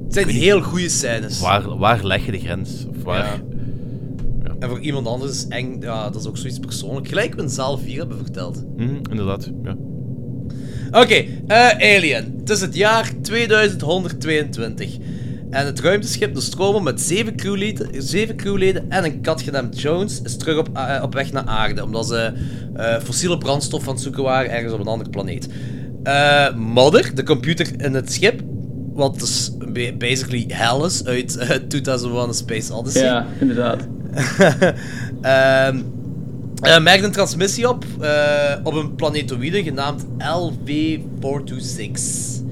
Het zijn heel goede scènes. Waar, waar leg je de grens? Of waar, Ja. En voor iemand anders is eng, ja, dat is ook zoiets persoonlijk. Gelijk we in zaal 4 hebben verteld. Mhm, inderdaad, ja. Oké, eh, Alien. Het is het jaar 2122. En het ruimteschip Nostromo met zeven crewleden, zeven crewleden en een kat genaamd Jones is terug op, eh, op weg naar aarde. Omdat ze eh, fossiele brandstof aan het zoeken waren ergens op een andere planeet. Eh Mother, de computer in het schip, wat dus ba- basically hell is uit eh, 2001 A Space Odyssey. Ja, inderdaad. <laughs> Ehm eh, merkt een transmissie op eh, op een planetoïde genaamd LV426.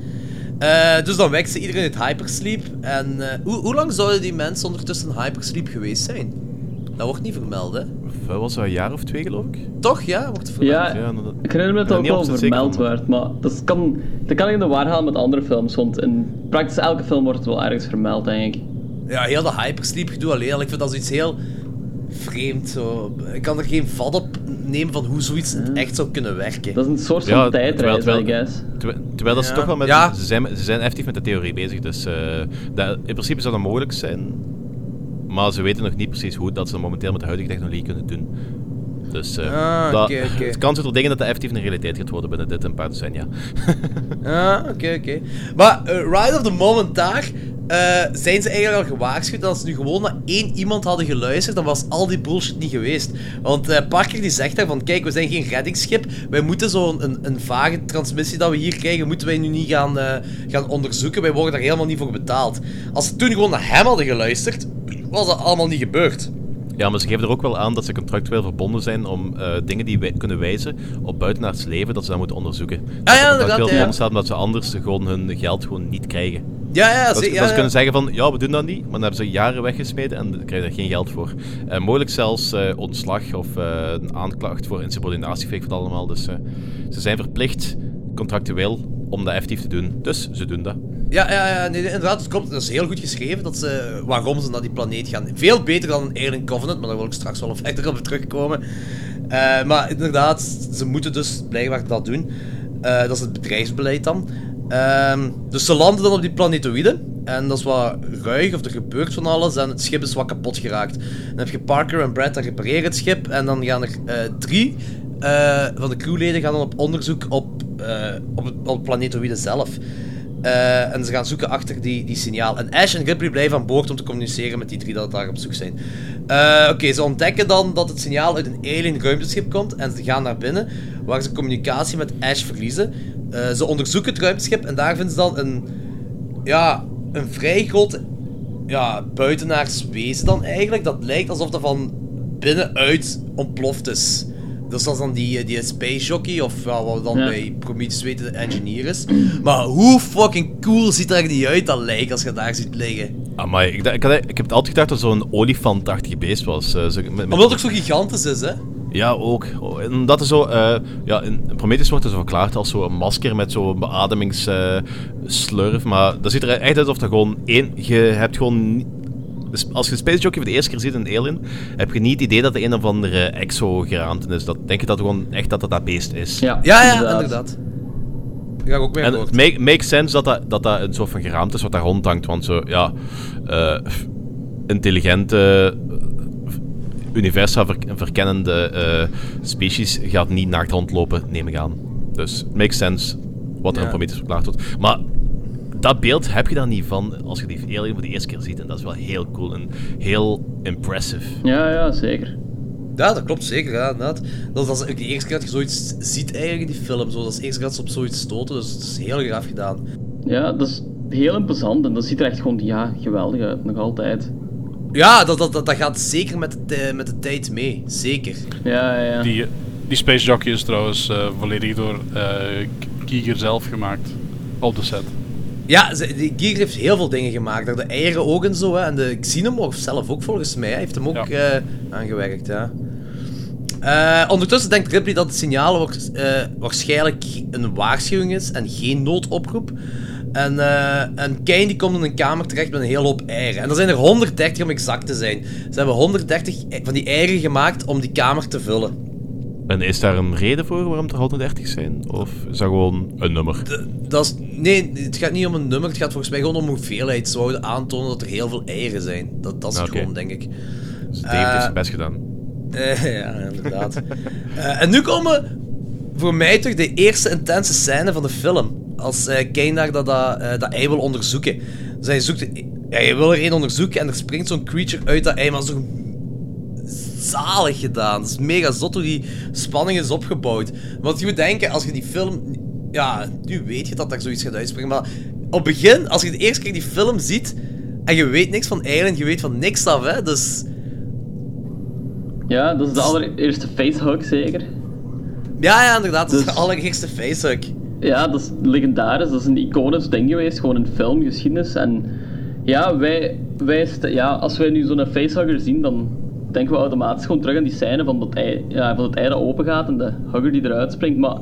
Eh, dus dan wekt ze iedereen uit hypersleep. En eh, hoe, hoe lang zouden die mensen ondertussen in hypersleep geweest zijn? Dat wordt niet vermeld, hè? Wat was dat, een jaar of twee geloof ik? Toch, ja? Wordt Ja, inderdaad. ik herinner me dat Ja, het ook wel vermeld werd, maar dat kan, dat kan ik in de war halen met andere films, want in praktisch elke film wordt het wel ergens vermeld, denk ik. Ja, heel dat hypersleep gedoe alleen. Ik vind dat zoiets heel vreemd. Zo. Ik kan er geen vat op nemen van hoe zoiets echt zou kunnen werken. Dat is een soort van Ja, tijdreis, terwijl- I guess. Terwijl, terwijl dat ze Ja. toch wel met... Ja. Ze, zijn, ze zijn effectief met de theorie bezig, dus eh, dat, in principe zou dat mogelijk zijn. Maar ze weten nog niet precies hoe dat ze momenteel met de huidige technologie kunnen doen. Dus Ah, dat, oké, oké. het kan zitten dingen dat dat effectief een realiteit gaat worden binnen dit een paar decennia. <laughs> Ah, oké, oké. Maar eh, right of the moment daar eh, zijn ze eigenlijk al gewaarschuwd dat als ze nu gewoon naar één iemand hadden geluisterd, dan was al die bullshit niet geweest. Want Parker die zegt daar van, kijk, we zijn geen reddingsschip, wij moeten zo'n een, een vage transmissie dat we hier krijgen, moeten wij nu niet gaan, gaan onderzoeken, wij worden daar helemaal niet voor betaald. Als ze toen gewoon naar hem hadden geluisterd, was dat allemaal niet gebeurd. Ja, maar ze geven er ook wel aan dat ze contractueel verbonden zijn om eh, dingen die wij kunnen wijzen op buitenaards leven, dat ze dat moeten onderzoeken. Ah, ja, dat contractueel ja. verbonden staat omdat ze anders gewoon hun geld gewoon niet krijgen. Ja, ja, Dat, ze- ze- ja, dat ze ja. kunnen zeggen van, ja, we doen dat niet, maar dan hebben ze jaren weggesmeden en dan krijgen ze er geen geld voor. En mogelijk zelfs eh, ontslag of eh, een aanklacht voor insubordinatie, vind ik het allemaal. Dus eh, ze zijn verplicht, contractueel, om dat effectief te doen. Dus ze doen dat. Ja, ja, ja nee, inderdaad, het klopt. Dat is heel goed geschreven dat ze, waarom ze naar die planeet gaan. Veel beter dan een Alien Covenant, maar daar wil ik straks wel verder op terugkomen. Eh, maar inderdaad, ze moeten dus blijkbaar dat doen. Eh, dat is het bedrijfsbeleid dan. Ehm, dus ze landen dan op die planetoïde. En dat is wat ruig, of er gebeurt van alles. En het schip is wat kapot geraakt. Dan heb je Parker en Brad, dat repareren het schip. En dan gaan er eh, drie eh, van de crewleden gaan dan op onderzoek op, eh, op, op het planetoïde zelf. Eh, en ze gaan zoeken achter die, die signaal. En Ash en Ripley blijven aan boord om te communiceren met die drie dat daar op zoek zijn. Eh, Oké, ze ontdekken dan dat het signaal uit een alien ruimteschip komt. En ze gaan naar binnen, waar ze communicatie met Ash verliezen. Eh, ze onderzoeken het ruimteschip en daar vinden ze dan een, ja, een vrij groot ja, buitenaards wezen dan eigenlijk. Dat lijkt alsof dat van binnenuit ontploft is. Dus dat is dan die, eh, die space jockey, of ja, wat we dan Ja. bij Prometheus weten de engineer is. Maar hoe fucking cool ziet er niet uit, dat lijk, als je daar ziet liggen. Ah, maar ik, ik, had, ik heb het altijd gedacht dat zo'n olifantachtig beest was. eh, zo, met, met- Omdat het ook zo gigantisch is, hè. Ja, ook. En dat is zo... eh, ja, in Prometheus wordt het zo verklaard als zo'n masker met zo'n beademingsslurf. maar dat ziet er echt uit alsof dat gewoon één... Je hebt gewoon... dus als je Space Jockey voor de eerste keer ziet in Alien, heb je niet het idee dat het een of andere exogeraamte is. Dat denk je dat gewoon echt dat het dat beest is. Ja, Ja, ja, inderdaad. Ga ik ook mee En het make, makes sense dat dat, dat dat een soort van geraamte is wat daar rondhangt. Want zo, ja, eh, intelligente, eh, universa ver- verkennende eh, species gaat niet naakt rondlopen, neem ik aan. Dus it makes sense wat er Ja. Prometheus verklaard wordt. Maar dat beeld heb je daar niet van als je die alien voor de eerste keer ziet. En dat is wel heel cool en heel impressive. Ja, ja, zeker. Ja, dat klopt zeker, ja, inderdaad. Dat is, dat is ook de eerste keer dat je zoiets ziet eigenlijk in die film. Zo, dat is de eerste keer dat ze op zoiets stoten, dus het is heel graaf gedaan. Ja, dat is heel imposant en dat ziet er echt gewoon, ja, geweldig uit, nog altijd. Ja, dat, dat, dat, dat gaat zeker met de, met de tijd mee. Zeker. Ja, ja, ja. Die, die Space Jockey is trouwens eh, volledig door eh Giger zelf gemaakt. Op de set. Ja, die Giger heeft heel veel dingen gemaakt. De eieren ook en zo. Hè. En de Xenomorph zelf ook volgens mij. Hij heeft hem ook eh, aangewerkt. Ja. Eh, ondertussen denkt Ripley dat het signaal wordt, eh, waarschijnlijk een waarschuwing is en geen noodoproep. En, en Kane die komt in een kamer terecht met een hele hoop eieren. En er zijn er 130 om exact te zijn. Ze hebben 130 van die eieren gemaakt om die kamer te vullen. En is daar een reden voor waarom er 130 zijn? Of is dat gewoon een nummer? Dat is, nee, het gaat niet om een nummer. Het gaat volgens mij gewoon om hoeveelheid. Ze wouden aantonen dat er heel veel eieren zijn. Dat, dat is het gewoon, denk ik. Dus heeft Eh, zijn best gedaan. Eh, <laughs> ja, inderdaad. Eh, en nu komen voor mij toch de eerste intense scène van de film. Als eh Kane daar dat, dat, eh, dat ei wil onderzoeken. Dus hij zoekt... Ja, hij wil er één onderzoeken en er springt zo'n creature uit dat ei, maar zo zalig gedaan. Het is mega zot hoe die spanning is opgebouwd. Want je moet denken, als je die film... Ja, nu weet je dat daar zoiets gaat uitspringen, maar op het begin, als je de eerste keer die film ziet en je weet niks van Eiland, je weet van niks af, hè, dus... Ja, dat is de allereerste facehug, zeker. Ja, ja, inderdaad. Dat is de allereerste facehug. Ja, dat is legendarisch. Dat is een iconisch ding geweest, gewoon in filmgeschiedenis. En ja, wij, wij ja, als wij nu zo'n facehugger zien, dan denken we automatisch gewoon terug aan die scène van, dat ei, ja, van het ei dat open gaat en de hugger die eruit springt. Maar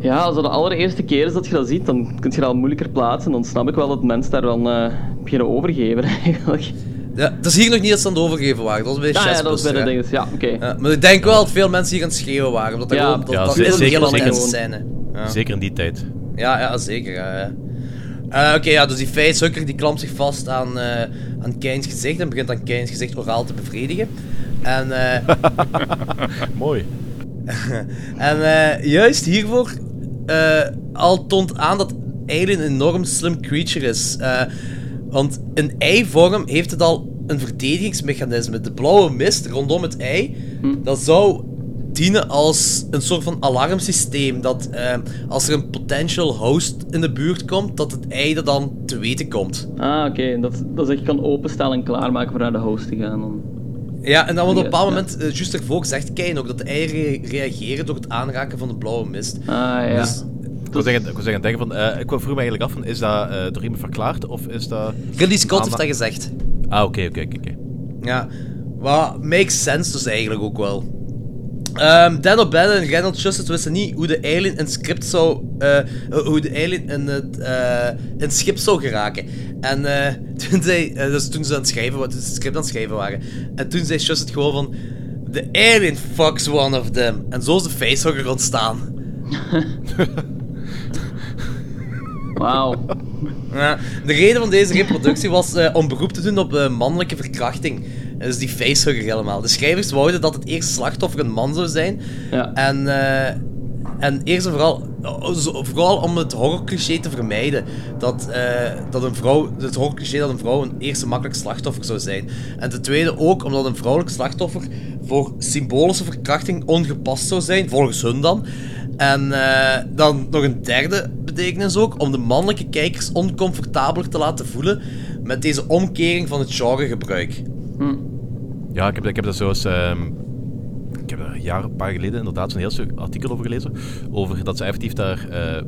ja, als dat de allereerste keer is dat je dat ziet, dan kun je dat al moeilijker plaatsen. Dan snap ik wel dat mensen daar dan eh, beginnen overgeven <laughs> eigenlijk. Ja, het is hier nog niet dat ze aan het overgeven waren. Dat was bij Ja, ja, dat was bij de. Ja, oké. Ja, maar ik denk wel dat veel mensen hier aan het schreeuwen waren. Omdat dat Ja. gewoon, dat, Ja, dat ze- is een zeker. intense scène. Ja. Zeker in die tijd. Ja, ja zeker. ja, ja. Eh, Oké, ja, dus die facehugger die klampt zich vast aan, eh aan Keins gezicht en begint aan Keins gezicht oraal te bevredigen. En, eh, <laughs> <laughs> Mooi. en eh, juist hiervoor eh, al toont aan dat Alien een enorm slim creature is. Eh, want in ei-vorm heeft het al een verdedigingsmechanisme. De blauwe mist rondom het ei, dat zou dienen als een soort van alarmsysteem. Dat eh, als er een potential host in de buurt komt, dat het ei dan te weten komt. Ah, oké. Dat, dat is echt kan openstellen en klaarmaken voor naar de host te gaan. Dan. Ja, en dan wordt op een bepaald ja. moment, eh, juist ervoor zegt Kane ook, dat de eieren reageren door het aanraken van de blauwe mist. Ah, ja. Dus Ik wil zeggen, ik wil zeggen denken van, eh, ik vroeg me eigenlijk af, van, is dat eh, door iemand verklaard of is dat... Ridley Scott heeft dat gezegd. Ah, oké, oké, oké, oké. Ja, wat makes sense dus eigenlijk ook wel. Ehm Dan O'Bannon en Reynold Justice wisten niet hoe de alien in script zou... eh, hoe de alien in het, het schip zou geraken. En eh, <laughs> toen, dus toen ze aan het schrijven ze het script aan het schrijven waren. En toen zei Justice gewoon van... The alien fucks one of them. En zo is de facehugger ontstaan. <laughs> Wauw. Ja, de reden van deze reproductie was eh, om beroep te doen op eh, mannelijke verkrachting. Dus die facehugger helemaal. De schrijvers wouden dat het eerste slachtoffer een man zou zijn. Ja. En, eh, en eerst en vooral, oh, vooral om het horrorcliché te vermijden. Dat, eh, dat een vrouw, het horrorcliché dat een vrouw een eerste makkelijk slachtoffer zou zijn. En ten tweede ook omdat een vrouwelijk slachtoffer voor symbolische verkrachting ongepast zou zijn, volgens hun dan. En eh, dan nog een derde betekenis ook, om de mannelijke kijkers oncomfortabeler te laten voelen met deze omkering van het genregebruik. Ja, ik heb, ik heb daar zo eens... ehm, ik heb er een jaar, een paar geleden inderdaad zo'n heel stuk artikel over gelezen. Over dat ze effectief daar... eh,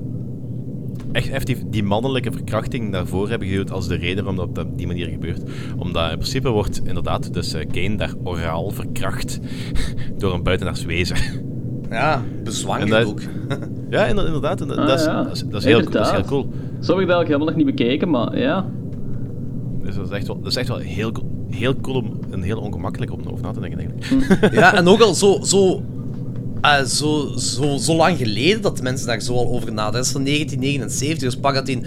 echt effectief die mannelijke verkrachting daarvoor hebben geduwd als de reden waarom dat op die manier gebeurt. Omdat in principe wordt inderdaad dus eh, Kane daar oraal verkracht <laughs> door een buitenaards wezen. Ja, bezwangerd dat- ook. <laughs> Ja, inder- inderdaad. En dat, Ah, dat is, ja. dat, is, dat is heel, dat is heel cool. Zo heb ik dat eigenlijk helemaal nog niet bekeken, maar ja. Dus dat is echt wel, dat is echt wel heel, cool- heel cool om, en heel ongemakkelijk om over na te denken eigenlijk. <laughs> Ja, en ook al zo, zo, eh, zo, zo, zo lang geleden dat mensen daar zo al over nadenken. Dat is van 1979, dus pak dat in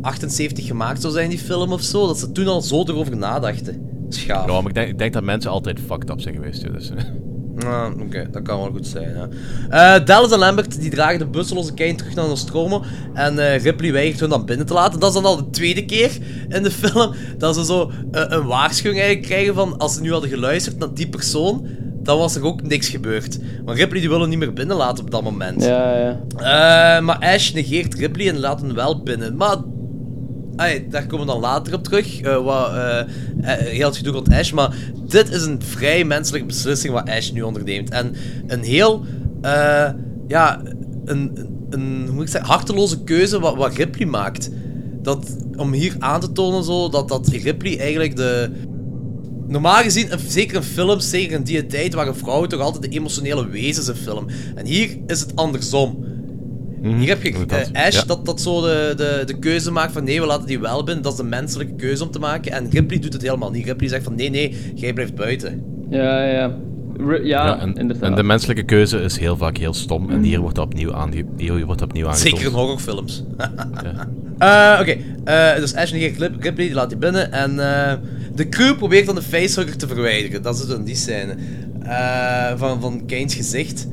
78 gemaakt zou zijn, die film of zo. Dat ze toen al zo erover nadachten. Schaaf. Ja, maar ik denk, ik denk dat mensen altijd fucked up zijn geweest. Dus, <laughs> Ja, Oké, dat kan wel goed zijn. Ja. Eh, Dallas en Lambert die dragen de busseloze Kane terug naar Nostromo. En eh, Ripley weigert hun dan binnen te laten. Dat is dan al de tweede keer in de film dat ze zo eh, een waarschuwing eigenlijk krijgen van als ze nu hadden geluisterd naar die persoon, dan was er ook niks gebeurd. Maar Ripley die wil hem niet meer binnenlaten op dat moment. Ja, ja. Maar Ash negeert Ripley en laat hem wel binnen. Maar Daar komen we dan later op terug. eh, wat, eh, heel het gedoe rond Ash. Maar dit is een vrij menselijke beslissing wat Ash nu onderneemt. En een heel. ja, een, een, hoe moet ik zeggen, harteloze keuze wat, Ripley maakt. Dat, om hier aan te tonen zo, dat, dat Ripley eigenlijk de. Normaal gezien, een- zeker in films, zeker in die tijd, waren vrouwen toch altijd de emotionele wezens in film. En hier is het andersom. Hier heb je eh, Ash Ja. dat, dat zo de, de, de keuze maakt van nee, we laten die wel binnen. Dat is de menselijke keuze om te maken. En Ripley doet het helemaal niet. Ripley zegt van nee, nee, jij blijft buiten. Ja, ja. Ja, ja, en, inderdaad. en de menselijke keuze is heel vaak heel stom. En hier wordt dat opnieuw, aange, hier wordt dat opnieuw aangetoond. Zeker in horrorfilms. <laughs> Eh, Oké, eh, dus Ash negeert Rip- Ripley, die laat hij binnen. En eh, de crew probeert dan de facehugger te verwijderen. Dat is dan die scène. Eh, van, van Kane's gezicht.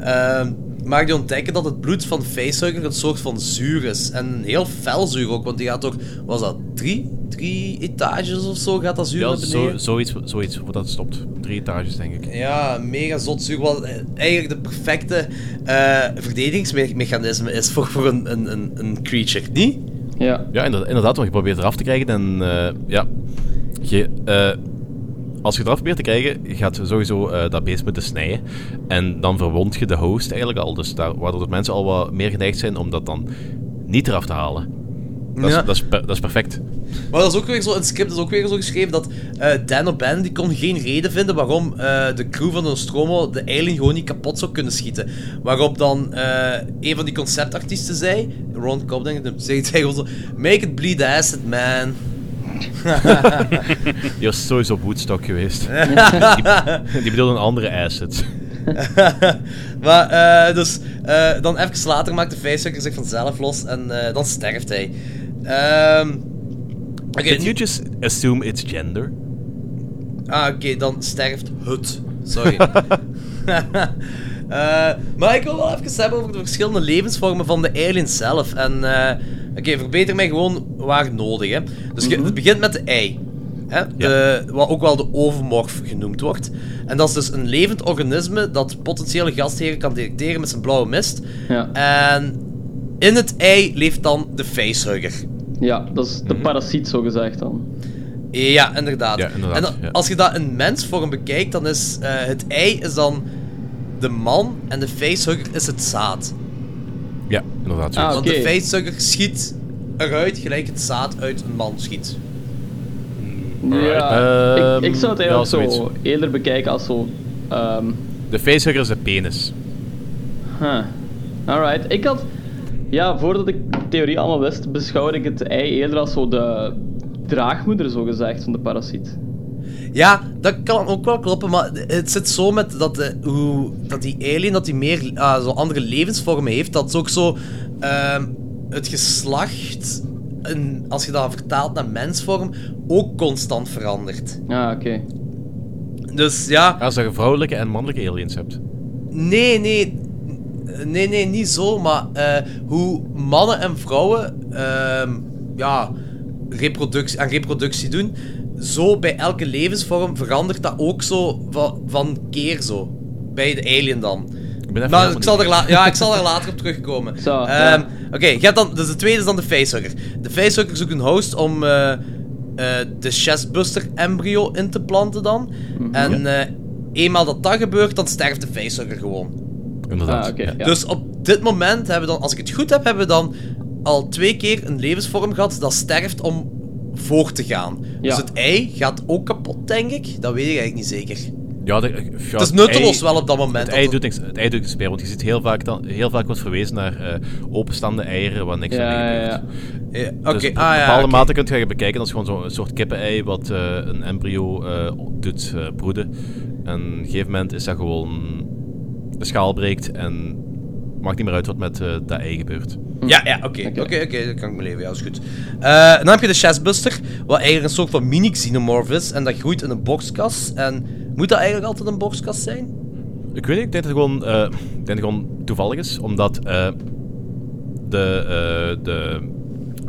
Ehm, maar die ontdekken dat het bloed van facehugger een soort van zuur is. En heel fel zuur ook, want die gaat toch, was dat drie, drie etages of zo, gaat dat zuur Ja, naar zo, beneden? zoiets, zoiets voordat het stopt. Drie etages, denk ik. Ja, mega zot zuur. Wat eigenlijk de perfecte eh, verdedigingsmechanisme is voor, voor een, een, een, een creature, niet? Ja. Ja, inderdaad, inderdaad, want je probeert eraf te krijgen en eh, ja, je, eh, als je eraf probeert te krijgen, gaat je sowieso eh, dat beest moeten snijden. En dan verwond je de host eigenlijk al, dus daar, waardoor de mensen al wat meer geneigd zijn om dat dan niet eraf te halen. Dat, Ja. is, dat, is, per- dat is perfect. Maar dat is ook weer zo, in het script is ook weer zo geschreven dat eh Dan O'Bannon die kon geen reden vinden waarom eh, de crew van de Nostromo de alien gewoon niet kapot zou kunnen schieten. Waarop dan eh, een van die conceptartiesten zei, Ron Cobb denk ik, zei zei gewoon zo, make it bleed acid man. <laughs> Die was sowieso op Woodstock geweest. die, die bedoelde een andere acid. <laughs> maar eh, dus eh, dan even later maakt de facehugger zich vanzelf los en eh, dan sterft hij. Ehm oké, Did you just assume its gender? Ah, oké, dan sterft het. Sorry. <laughs> Eh, maar ik wil wel even hebben over de verschillende levensvormen van de aliens zelf. En eh, oké, verbeter mij gewoon waar nodig. Hè. Dus je- het begint met de ei. Hè? De, wat ook wel de ovomorf genoemd wordt. En dat is dus een levend organisme dat potentiële gastheren kan detecteren met zijn blauwe mist. Ja. En in het ei leeft dan de facehugger. Ja, dat is de parasiet zo gezegd dan. Ja, inderdaad. Ja, inderdaad, en dan- ja. als je dat in mensvorm bekijkt, dan is eh, het ei is dan de man en de facehugger is het zaad. Ja, inderdaad. Ah, Want de facehugger schiet eruit gelijk het zaad uit een man schiet. Ja, Ehm, ik, ik zou het ja, eigenlijk zo zoiets. eerder bekijken als zo... ehm De facehugger is de penis. huh. Alright, ik had... Ja, voordat ik de theorie allemaal wist, beschouwde ik het ei eerder als zo de draagmoeder, zo gezegd, van de parasiet. Ja, dat kan ook wel kloppen, maar het zit zo met dat, de, hoe, dat die alien dat die meer ah, zo andere levensvormen heeft, dat is ook zo ehm, het geslacht, en als je dat vertaalt naar mensvorm, ook constant verandert. Ah, oké. Dus ja, Als je vrouwelijke en mannelijke aliens hebt. Nee, nee. Nee, nee, niet zo. Maar eh, hoe mannen en vrouwen ehm, ja, reproductie, aan reproductie doen, zo bij elke levensvorm verandert dat ook zo van, van keer zo. Bij de alien dan. Ik ben even Maar helemaal ik zal, er la- ja, ik zal er later op terugkomen. Zo, Ehm, ja. Oké, dan, dus de tweede is dan de facehugger. De facehugger zoekt een host om eh, eh, de chestbuster embryo in te planten dan. Mhm. En eh, eenmaal dat dat gebeurt, dan sterft de facehugger gewoon. Inderdaad. Ah, ja. Dus op dit moment hebben we dan, als ik het goed heb, hebben we dan al twee keer een levensvorm gehad dat sterft om voor te gaan. Ja. Dus het ei gaat ook kapot, denk ik. Dat weet ik eigenlijk niet zeker. Ja, de, ja, het is nutteloos ei- wel op dat moment. Het ei, doet niks, het ei doet niks meer, want je ziet heel vaak, dan, heel vaak wordt verwezen naar eh, openstaande eieren waar niks Ja, aan ja, gebeurt. ja. Ja, Oké, Dus op ah ja. bepaalde oké. mate kun je bekijken als gewoon zo'n soort kippenei wat eh, een embryo eh, doet eh, broeden. En op een gegeven moment is dat gewoon... De schaal breekt en maakt niet meer uit wat met eh, dat ei gebeurt. Ja, ja, oké. Oké, oké, dat kan ik me leven. Ja, is goed. Eh, dan heb je de chestbuster, wat eigenlijk een soort van mini-xenomorph is. En dat groeit in een boxkas. En moet dat eigenlijk altijd een boxkas zijn? Ik weet niet, ik denk dat het gewoon, eh, ik denk dat het gewoon toevallig is, omdat eh, de, eh, de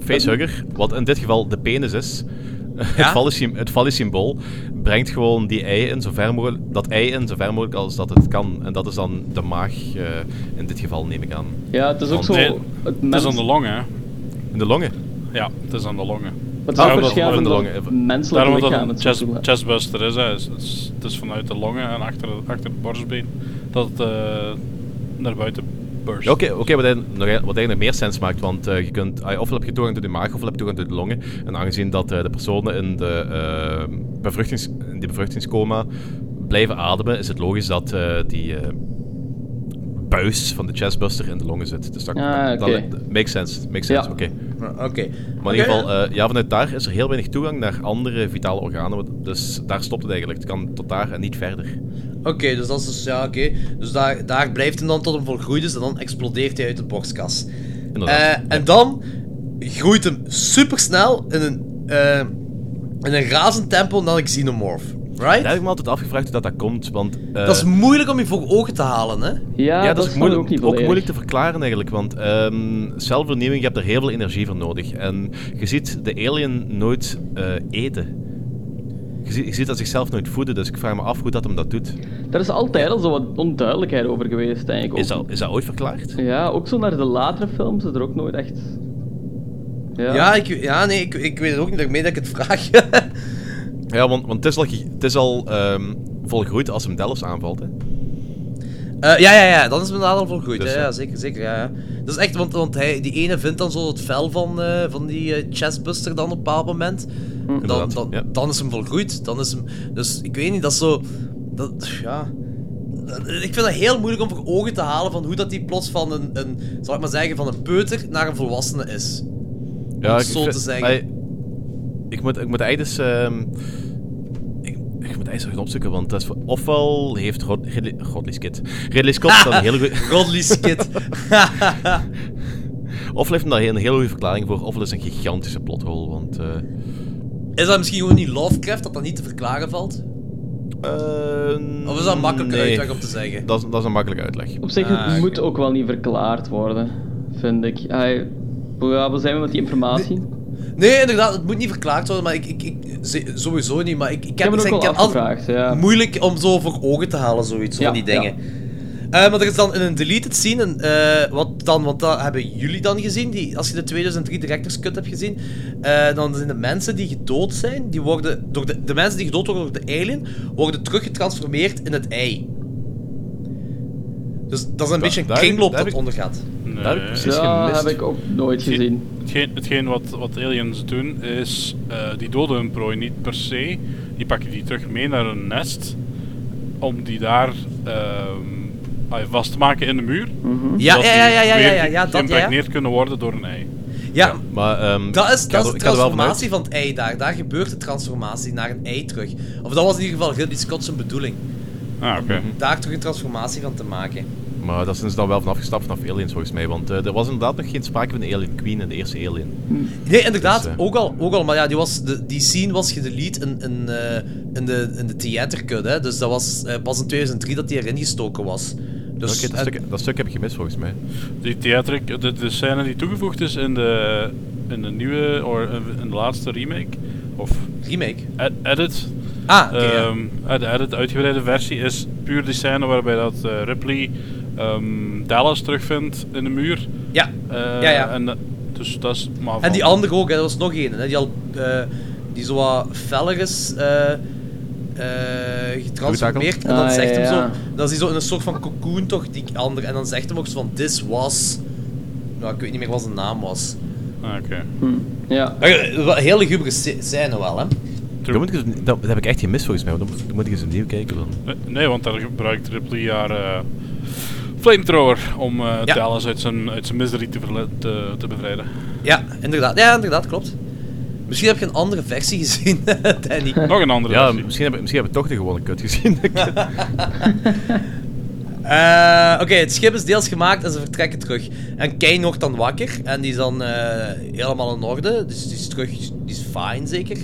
facehugger, wat in dit geval de penis is, <laughs> het het fallus-symbool, brengt gewoon die ei in zo ver mogelijk, dat ei in zo ver mogelijk als dat het kan. En dat is dan de maag, eh, in dit geval neem ik aan. Ja, het is ook Want- zo... Nee, het Het is aan de longen, hè. In de longen. Ja, het is aan de longen. Het is ook wat in de longen. menselijk lichaam het het een zo chest, chestbuster is, hè. Het, is, het is- het is vanuit de longen en achter, achter het borstbeen dat het eh, naar buiten burst. Oké, oké, wat, eigenlijk nog- wat eigenlijk meer sens maakt, want eh, je kunt, ah, ofwel heb je toegang tot de maag, ofwel heb je toegang tot de longen. En aangezien dat eh, de personen in, de, eh, bevruchtings, in die bevruchtingscoma blijven ademen, is het logisch dat eh, die eh, buis van de chestbuster in de longen zit. Dus dat, Ah, oké. dat makes sense, makes sense, Ja. oké. Oké. Maar in ieder geval, eh, ja, vanuit daar is er heel weinig toegang naar andere vitale organen, dus daar stopt het eigenlijk. Het kan tot daar en niet verder. Oké, dus dat is dus, ja, oké. Dus daar, daar blijft hij dan tot hem volgroeid is en dan explodeert hij uit de borstkas. Eh, en dan groeit hem supersnel in een, eh, in een razend tempo naar een xenomorph. Right? Daar heb ik me altijd afgevraagd hoe dat, dat komt, want... eh, dat is moeilijk om je voor ogen te halen, hè? Ja, ja, dat, dat, is moeilijk, ook niet ook moeilijk te verklaren eigenlijk, want ehm celvernieuwing, je hebt er heel veel energie voor nodig. En je ziet de alien nooit eh, eten. Je ziet, je ziet dat zichzelf nooit voeden, dus ik vraag me af hoe dat hem dat doet. Daar is altijd al zo wat onduidelijkheid over geweest. Ook. Is dat, is dat ooit verklaard? Ja, ook zo naar de latere films is er ook nooit echt... Ja, Ja, ik, ja nee, ik, ik weet het ook niet. Daarmee dat ik het vraag. <laughs> Ja, want, want het is al, het is al ehm, volgroeid als hem Delfts aanvalt. Hè. Eh, ja, ja, ja, dan is het inderdaad al volgroeid. Dus, ja, ja, zeker, zeker. Ja, ja. Dat is echt, want, want hij, die ene vindt dan zo het vel van, eh, van die eh, chestbuster dan op een bepaald moment. Dan, dan, ja. dan is hem volgroeid. Dan is hem, dus ik weet niet, dat is zo. Dat, ja. Ik vind het heel moeilijk om voor ogen te halen van hoe dat die plots van een, een zal ik maar zeggen, van een peuter naar een volwassene is. Om het ik zo vind- te zeggen. maar ik, moet, ik moet eigenlijk dus... ehm, ik, ik moet eigenlijk gaan opzoeken, want dat is, voor- ofwel heeft Rod, Ridley, Ridley Scott... Ridley Scott dan een hele goede... Skid. ofwel heeft hem daar een hele goede verklaring voor, ofwel is een gigantische plothole, want... eh, Is dat misschien gewoon niet Lovecraft dat dat niet te verklaren valt? of is dat een makkelijke nee. uitweg om te zeggen? Dat, is- dat is een makkelijke uitleg. Op zich, Ah, het moet ook wel niet verklaard worden, vind ik. Hij, hoe ja, waar zijn we met die informatie? Nee, inderdaad, het moet niet verklaard worden, maar ik, ik, ik sowieso niet. Maar ik, ik, Ik heb het ook afgevraagd, ja. moeilijk om zo voor ogen te halen, zoiets, Ja, van die dingen. Eh, maar er is dan in een deleted scene, een, eh, wat dan, want dat hebben jullie dan gezien, die, als je de 2003 Director's Cut hebt gezien, eh, dan zijn de mensen die gedood zijn, die worden, door de, de mensen die gedood worden door de alien, worden teruggetransformeerd in het ei. Dus dat is een beetje een kringloop dat heb ik- ondergaat. Nee. heb ik precies Ja, gemist. heb ik ook nooit Hetgeen- gezien. Hetgeen, hetgeen wat, wat aliens doen is, eh, die doden hun prooi niet per se. Die pakken die terug mee naar hun nest. Om die daar ehm, ah, vast te maken in de muur. Ja, zodat ja, ja, die ja, ja, ja, ja, ja, dat, ja, ja. geïmpregneerd kunnen worden door een ei. Ja, Maar, ehm, Dat is, dat de transformatie van het ei daar. Daar gebeurt de transformatie naar een ei terug. Of dat was in ieder geval Ridley Scott zijn bedoeling. Ah, oké. Daar terug een transformatie van te maken. Maar daar zijn ze dan wel vanaf gestapt vanaf Aliens volgens mij. Want eh, er was inderdaad nog geen sprake van de Alien Queen in de eerste Alien. Nee, inderdaad, Dus, eh, ook, al, ook al. Maar ja, die, was, de, die scene was gedelete in, in, eh, in de, in de theatercut. Hè. Dus dat was pas in 2003 dat die erin gestoken was. Dus, dat, stuk, dat stuk heb ik gemist volgens mij. Die theater, de, de scène die toegevoegd is in de, in de nieuwe, of in de laatste remake, of remake? ed- edit. Ah, ja. Ehm, eh, de edit, uitgebreide versie, is puur die scène waarbij dat eh, Ripley ehm, Dallas terugvindt in de muur. Ja. Eh, Ja, ja. En, dus dat is maar En die andere ook, hè, er was nog één. Hè, die al eh, die zo wat feller is eh, getransformeerd. En dan Ah, zegt ja, hem zo. Dan is hij zo in een soort van cocoon toch, die andere. En dan zegt hem ook zo van: This was. Nou, ik weet niet meer wat zijn naam was. Ah, oké. Ja. Maar, eh, sc- scène wel, hè? Dat, moet ik eens- dat, dat heb ik echt gemist volgens mij. want Dan moet, dan moet ik eens opnieuw kijken. Dan. Nee, Nee, want daar gebruikt Ripley haar eh, flamethrower om eh, Ja. Dallas uit zijn, uit zijn misery te, te, te bevrijden. Ja, inderdaad. Ja, inderdaad, klopt. Misschien heb je een andere versie gezien, <laughs> Danny. Nog een andere Ja, versie. misschien hebben, misschien hebben we toch de gewone cut gezien. <laughs> Eh, Oké, het schip is deels gemaakt en ze vertrekken terug. En Kane wordt dan wakker en die is dan eh, helemaal in orde. Dus die is terug, die is fine zeker.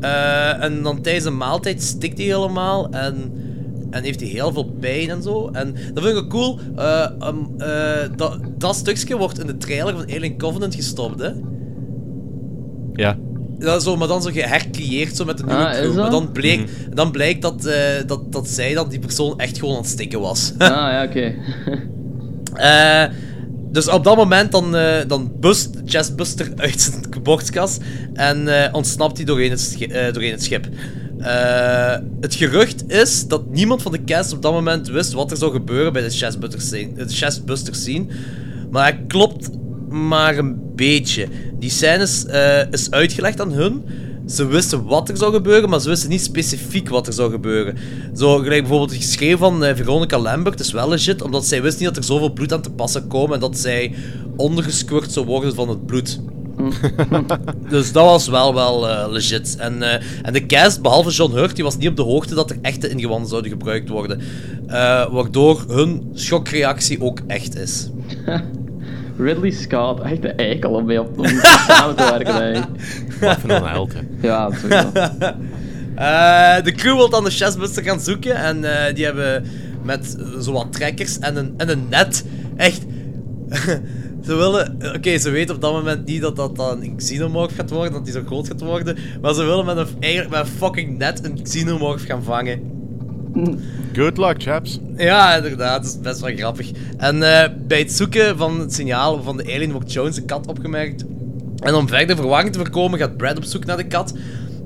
Eh, en dan tijdens een maaltijd stikt hij helemaal en, en heeft hij heel veel pijn en zo. En dat vind ik ook cool. Eh, um, eh, dat, dat stukje wordt in de trailer van Alien Covenant gestopt, hè? ja. Ja, zo, maar dan zo gehercreëerd zo met de nieuwe Ah, is crew. Maar dat? dan, bleek, Mhm. dan blijkt dat, eh, dat, dat zij dan die persoon echt gewoon aan het stikken was. <laughs> Ah, ja, oké. Eh, dus op dat moment dan, eh, dan bust Chestbuster uit zijn borstkas en eh, ontsnapt hij doorheen het, doorheen het schip. Eh, het gerucht is dat niemand van de cast op dat moment wist wat er zou gebeuren bij de Chestbuster scene. De scene. Maar hij klopt maar een beetje. Die scène is, eh, is uitgelegd aan hun. Ze wisten wat er zou gebeuren, maar ze wisten niet specifiek wat er zou gebeuren. Zo, gelijk bijvoorbeeld het geschreven van eh, Veronica Lambert is wel legit, omdat zij wist niet dat er zoveel bloed aan te passen kwam en dat zij ondergesquirt zou worden van het bloed. <laughs> <laughs> dus dat was wel, wel eh, legit. En, en de cast, behalve John Hurt, die was niet op de hoogte dat er echte ingewanden zouden gebruikt worden. Waardoor hun schokreactie ook echt is. <laughs> Ridley Scott, echt een eikel om mee op om <laughs> samen te werken. eigenlijk. Dat een held, hè. Ja, sowieso. <laughs> Eh, de crew wil dan de chestbuster gaan zoeken en eh, die hebben met zowat trekkers en een, en een net echt... <laughs> ze willen... Oké, ze weten op dat moment niet dat dat dan een xenomorph gaat worden, dat die zo groot gaat worden, maar ze willen met een, eigenlijk met een fucking net een xenomorph gaan vangen. Good luck, chaps. Ja, inderdaad, dat is best wel grappig. En eh, bij het zoeken van het signaal van de alien wordt Jones een kat opgemerkt. En om verder verwarring te voorkomen gaat Brad op zoek naar de kat.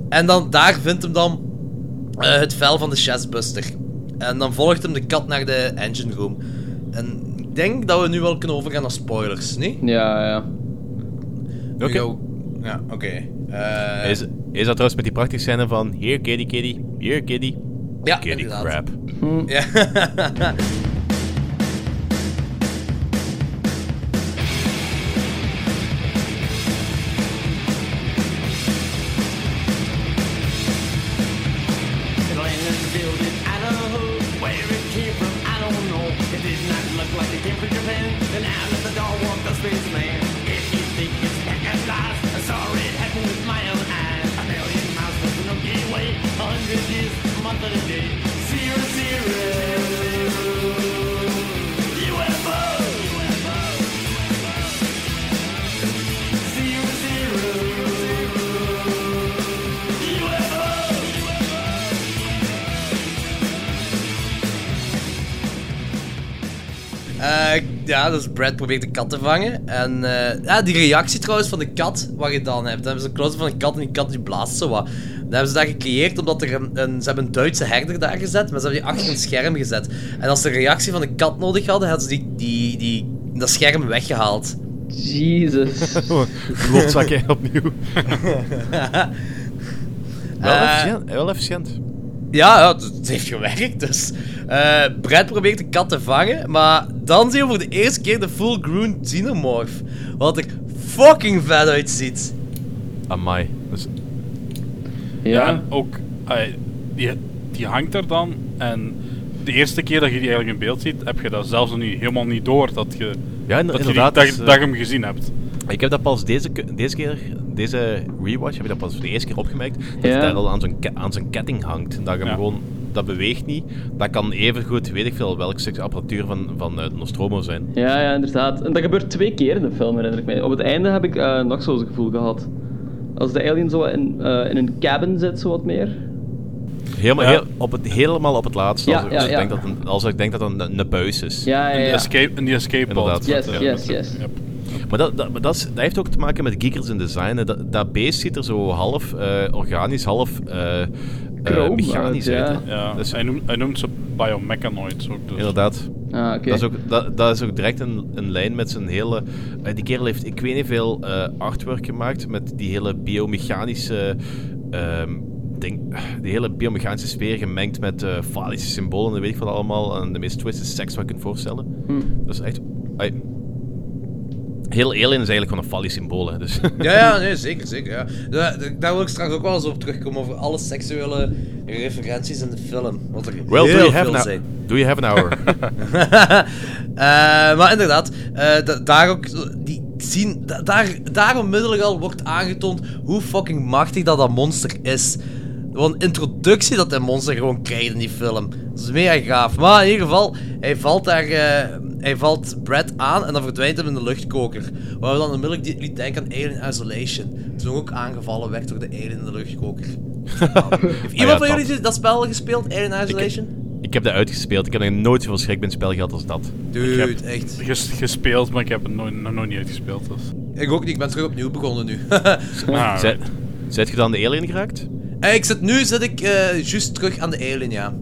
En dan daar vindt hem dan eh, het vel van de chestbuster. En dan volgt hem de kat naar de engine room. En ik denk dat we nu wel kunnen overgaan naar spoilers, niet? Ja, ja. Oké. Ja, oké. Eh, Is, is dat trouwens met die prachtige scène van... Here, kitty, kitty. Here, kitty. Ja, kitty inderdaad. crap. Ja. It <laughs> ja, dus Brad probeert de kat te vangen. En eh, ja, die reactie trouwens van de kat, wat je dan hebt. Dan hebben ze een close van een kat en die kat die blaast zo wat. Dat hebben ze daar gecreëerd omdat er een, een- ze hebben een Duitse herder daar gezet, maar ze hebben die achter een scherm gezet. En als ze de reactie van de kat nodig hadden, hadden ze die, die, die, dat scherm weggehaald. Jesus. <laughs> Loodzakken opnieuw. <laughs> Wel Eh, efficiënt. Wel efficiënt. Ja, ja, het, heeft gewerkt. Dus eh Brad probeert de kat te vangen, maar dan zien we voor de eerste keer de full-grown xenomorph. Wat er fucking vet uitziet. Amai. Dus, Ja, en ook, ai, die, die hangt er dan. En de eerste keer dat je die eigenlijk in beeld ziet, heb je dat zelfs nog niet, helemaal niet door dat je, Ja, dat, je die- dat, eh, dat je hem gezien hebt. Ik heb dat pas deze, deze keer, deze rewatch, heb ik dat pas voor de eerste keer opgemerkt. Dat Ja. hij daar al aan zijn, aan zijn ketting hangt. Dat je hem Ja. gewoon, dat beweegt niet. Dat kan even goed, weet ik veel, welk stuk apparatuur van, van eh, Nostromo zijn. Ja, ja, inderdaad. En dat gebeurt twee keer in de film, herinner ik mij. Op het einde heb ik eh, nog zo'n gevoel gehad. Als de alien zo in, eh, in een cabin zit, zo wat meer. Helemaal, Ja. heel, op het, helemaal op het laatste, Ja, als, ik- ja, denk dat een, als ik denk dat een, een buis is. Ja, ja, In, de ja. escape, in die escape pod. Inderdaad. Yes, Ja, yes, yes. Yep. Maar, dat, dat, maar dat, is- dat heeft ook te maken met geekers in design. Dat, dat beest ziet er zo half eh, organisch, half Chrome mechanisch uit, uit. ja. Dus- hij, noemt, hij noemt ze biomechanoids ook. Dus. Inderdaad. Ah, oké. Dat, is ook, dat, dat is ook direct een, een lijn met zijn hele... die kerel heeft, ik weet niet veel, eh, artwork gemaakt met die hele biomechanische... ehm, ding, die hele biomechanische sfeer gemengd met eh phallische symbolen en weet ik wat allemaal. En de meest twisted seks wat je kunt voorstellen. Hm. Dat is echt... ai, heel Alien is eigenlijk gewoon een fallisch symbool, hè, dus... <laughs> Ja, ja, nee, zeker, zeker. Ja. Daar, wil ik straks ook wel eens op terugkomen, over alle seksuele referenties in de film. Wat er Well, do you, have veel an, zijn. do you have an hour? <laughs> <laughs> Eh, maar inderdaad, eh, da- daar ook, die zien, da- daar, daar onmiddellijk al wordt aangetoond hoe fucking machtig dat dat monster is. Gewoon een introductie dat dat monster gewoon krijgt in die film. Dat is mega gaaf. Maar in ieder geval, hij valt daar, eh, hij valt Brad aan en dan verdwijnt hem in de luchtkoker. Waar we dan onmiddellijk die- liet denken aan Alien Isolation. Toen ook aangevallen werd door de alien in de luchtkoker. <laughs> Heeft iemand van jullie dat spel gespeeld, Alien Isolation? ik heb dat uitgespeeld. Ik heb nog nooit zoveel schrik bij een spel gehad als dat. Dude, heb- echt. Ges- gespeeld, maar ik heb het nooit, nog nooit niet uitgespeeld. Dus. Ik ook niet, ik ben terug opnieuw begonnen nu. <laughs> Ah, Zij- Zijt je dan de alien geraakt? Eh, ik zit nu zit ik eh juist terug aan de alien, ja.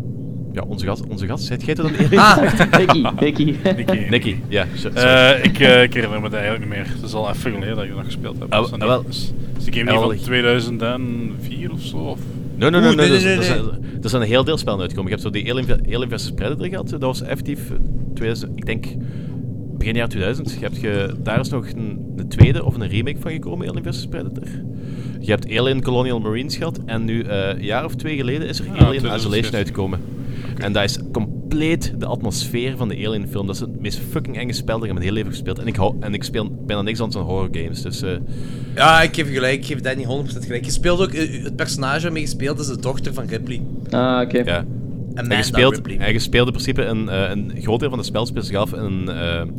Ja, onze gast, onze gast. Zijt jij dan de alien? <laughs> Ah, Nicky, <laughs> Nicky. Nicky. Nicky, ja. Eh, ik, eh, ik herinner me het eigenlijk niet meer. Het is al even geleden dat ik nog gespeeld heb. Ah, Dus dan ah, wel. is, is die game niet van 2004 of zo? Of? Nee, nee, nee, nee, nee, nee, nee, zijn- Er zijn een heel deel spellen uitgekomen. Je hebt zo die Alien, Alien vs Predator gehad. Dat was effectief eh, 2000, ik denk begin jaar 2000. Je hebt ge, daar is nog een, een tweede of een remake van gekomen, Alien vs Predator. Je hebt Alien Colonial Marines gehad. En nu, eh, een jaar of twee geleden, is er Ah, Alien 2006. Isolation uitgekomen. En dat is compleet de atmosfeer van de Alien film. Dat is het meest fucking enge spel dat ik in mijn hele leven gespeeld heb. En ik, hou, en ik speel bijna niks anders dan horror games. Dus eh, Ja, ik geef gelijk, ik geef Danny 100% gelijk. Je speelt ook, eh, het personage waarmee je speelt is de dochter van Ripley. Ah, oké. ja. En En Manda je speelt, Ripley. en je speelt in principe een, eh, een groot deel van het spel speelt zich af in een,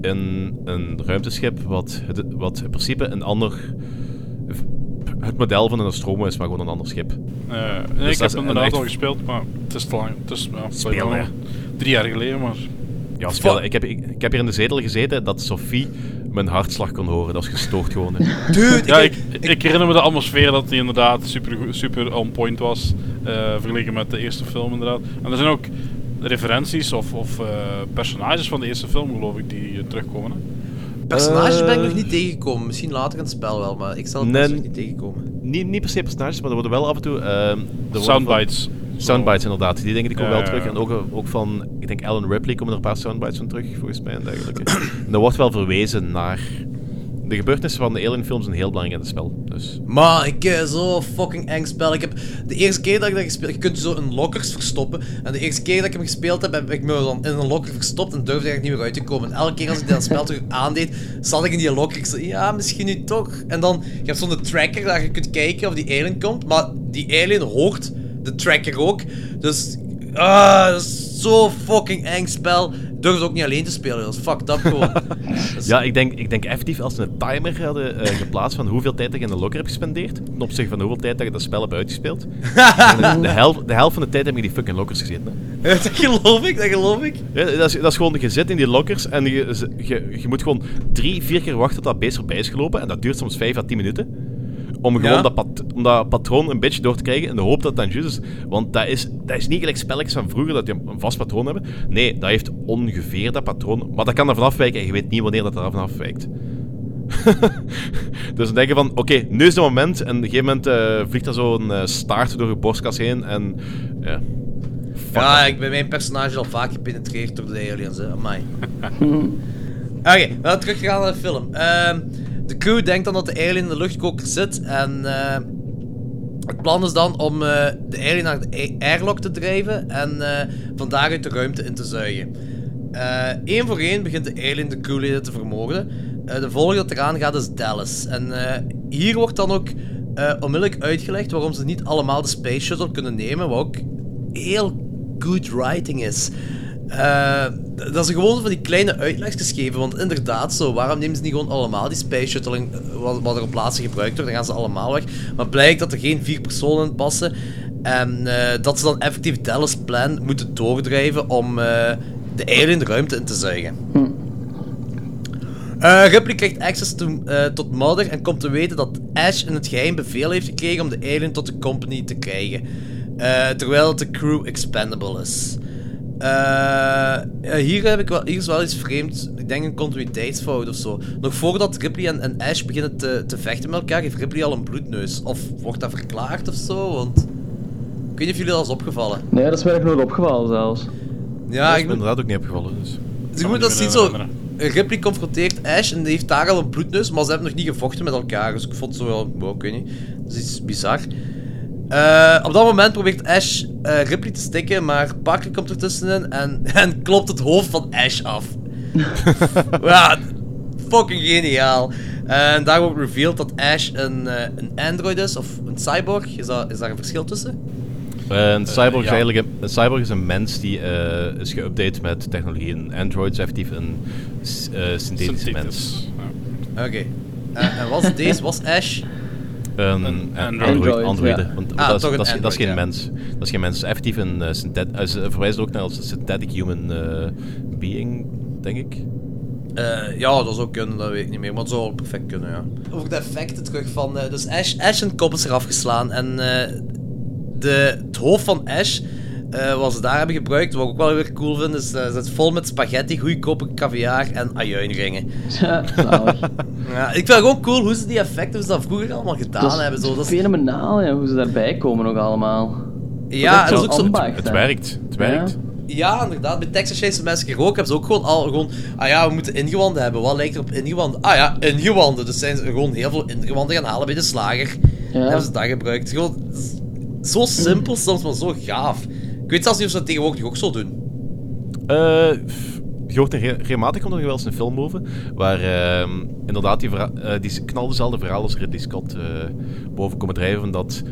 in een ruimteschip wat, het- wat in principe een ander het model van een Nostromo is, maar gewoon een ander schip. Eh, nee, Dus ik heb inderdaad echt- al gespeeld, maar het is te lang. Het is ja, Speel, hè. drie jaar geleden, maar... Ja, spelen. Ik heb, ik, ik heb hier in de zetel gezeten dat Sophie mijn hartslag kon horen. Dat is gestoord gewoon. hè. <laughs> Dude, Ja, ik, ik, ik, herinner me de atmosfeer dat die inderdaad super, super on point was. eh, vergeleken met de eerste film inderdaad. En er zijn ook referenties of, of eh, personages van de eerste film geloof ik die terugkomen. Hè? Personages ben ik Eh, nog niet tegengekomen. Misschien later in het spel wel, maar ik zal het Nee. niet tegenkomen. Niet, niet per se personages, maar er worden wel af en toe... ehm, Soundbites. van- Soundbites, inderdaad. Die dingen die komen Ja, wel terug. En ook, ook van, ik denk Alan Ripley komen er een paar soundbites van terug, volgens mij en dergelijke. <clears throat> en er wordt wel verwezen naar... De gebeurtenissen van de Alien-films zijn heel belangrijk in het spel. Dus Maar ik heb zo fucking eng spel. Ik heb de eerste keer dat ik dat gespeeld je kunt zo in lockers verstoppen. En de eerste keer dat ik hem gespeeld heb, heb ik me dan in een locker verstopt en durfde ik niet meer uit te komen. En elke keer als ik dat spel terug aandeed, zat ik in die locker. Ik zei, ja, misschien nu toch. En dan, je hebt zo'n tracker dat je kunt kijken of die alien komt. Maar die alien hoort de tracker ook. Dus, ah, is zo fucking eng spel. Ik durfde ook niet alleen te spelen, dat is fucked up gewoon. <laughs> Dus- Ja, ik denk, ik denk effectief als ze een timer hadden eh, geplaatst van hoeveel tijd je in de locker hebt gespendeerd, ten opzichte van hoeveel tijd dat je dat spel hebt uitgespeeld. <laughs> de, de, helft, de helft van de tijd heb je in die fucking lockers gezeten. Hè. <laughs> dat geloof ik, dat geloof ik. Ja, dat, is, dat is gewoon, je zit in die lockers en je, je, je moet gewoon drie, vier keer wachten tot dat beest voorbij is gelopen. En dat duurt soms vijf à tien minuten. Om gewoon Ja. dat, pat- om dat patroon een beetje door te krijgen in de hoop dat het dan juist is. Want dat is, dat is niet gelijk spelletjes van vroeger dat je een vast patroon hebben. Nee, dat heeft ongeveer dat patroon. Maar dat kan ervan afwijken en je weet niet wanneer dat ervan afwijkt. <laughs> dus dan denk je van, oké, nu is het moment. En op een gegeven moment eh, vliegt er zo'n eh, staart door je borstkas heen. En ja, Ja, ik ben mijn personage al vaak gepenetreerd door de aliens, hè. Amai. <laughs> Oké, we gaan terug gaan naar de film. Ehm, de crew denkt dan dat de alien in de luchtkoker zit en eh, het plan is dan om eh, de alien naar de airlock te drijven en eh van daaruit de ruimte in te zuigen. Eén voor één begint de alien de crewleden te vermoorden. De volgende dat eraan gaat is Dallas. En hier wordt dan ook onmiddellijk uitgelegd waarom ze niet allemaal de Space Shuttle kunnen nemen, wat ook heel good writing is. Eh, dat ze gewoon van die kleine uitlegjes geven, want inderdaad zo, waarom nemen ze niet gewoon allemaal die Space Shuttle, in, eh, wat, wat er op plaatsen gebruikt wordt, dan gaan ze allemaal weg. Maar blijkt dat er geen vier personen in passen en eh, dat ze dan effectief Dallas' plan moeten doordrijven om eh, de alien ruimte in te zuigen. Eh Ripley krijgt access to- tot Mother en komt te weten dat Ash in het geheim bevel heeft gekregen om de alien tot de company te krijgen. Terwijl de crew expendable is. Eh, ja, hier, heb ik wel, hier is wel iets vreemd. Ik denk een continuïteitsfout of zo. Nog voordat Ripley en, en Ash beginnen te, te vechten met elkaar, heeft Ripley al een bloedneus. Of wordt dat verklaard of zo? Want. Ik weet niet of jullie dat is opgevallen. Nee, dat is mij nog nooit opgevallen zelfs. Ja, dat ik is me moet, inderdaad ook niet opgevallen. Dus. dus je moet dat zien zo. Ripley confronteert Ash en die heeft daar al een bloedneus, maar ze hebben nog niet gevochten met elkaar. Dus ik vond het zo wel, wow, ik weet niet. Dat is iets bizar. Eh, op dat moment probeert Ash eh, Ripley te stikken, maar Parker komt ertussenin en, <laughs> en klopt het hoofd van Ash af. <laughs> ja, fucking geniaal. En daar wordt revealed dat Ash een, eh, een android is, of een cyborg. Is, dat, is daar een verschil tussen? Een cyborg, is ja. eigenlijk een, een cyborg is een mens die eh, is geüpdate met technologie. Een android is effectief een synthetische mens. Oké. Eh, en was deze, was Ash? Een, Een android. android. android, ja. Want Ah, dat, is, toch een dat, is, dat is geen ja. mens. Dat is geen mens. Het is effectief een uh, synthet... eh, ze verwijzen ook naar als een synthetic human eh, being, denk ik. Eh, ja, dat zou kunnen, dat weet ik niet meer, maar het zou perfect kunnen, ja. Over de effecten terug van... eh, dus Ash, Ash zijn kop is eraf geslaan en eh, de, het hoofd van Ash, eh, wat ze daar hebben gebruikt, wat ik ook wel weer cool vind, is eh, zit vol met spaghetti, goedkope caviar en ajuinringen. Ja, zalig. <laughs> Ja, ik vind het gewoon cool hoe ze die effecten, hoe ze dat vroeger allemaal gedaan Dat is hebben. Zo. Dat is, fenomenaal, ja, hoe ze daarbij komen nog allemaal. ja, dat is zo'n ook zo... ambacht, Het werkt. Het werkt. Ja, inderdaad. Bij Texas Chainsaw Massacre ook hebben ze ook gewoon al gewoon... Ah ja, we moeten ingewanden hebben. Wat lijkt er op ingewanden? Ah ja, ingewanden. Dus zijn ze gewoon heel veel ingewanden gaan halen bij de slager. Ja. Hebben ze dat gebruikt. Gewoon zo simpel soms, maar zo gaaf. Ik weet zelfs niet of ze dat tegenwoordig ook zo doen. Eh, je hoort er re- regelmatig komt er wel eens een film over, waar ehm, inderdaad die, verha- die knal dezelfde verhaal als Ridley Scott eh, boven komen drijven, dat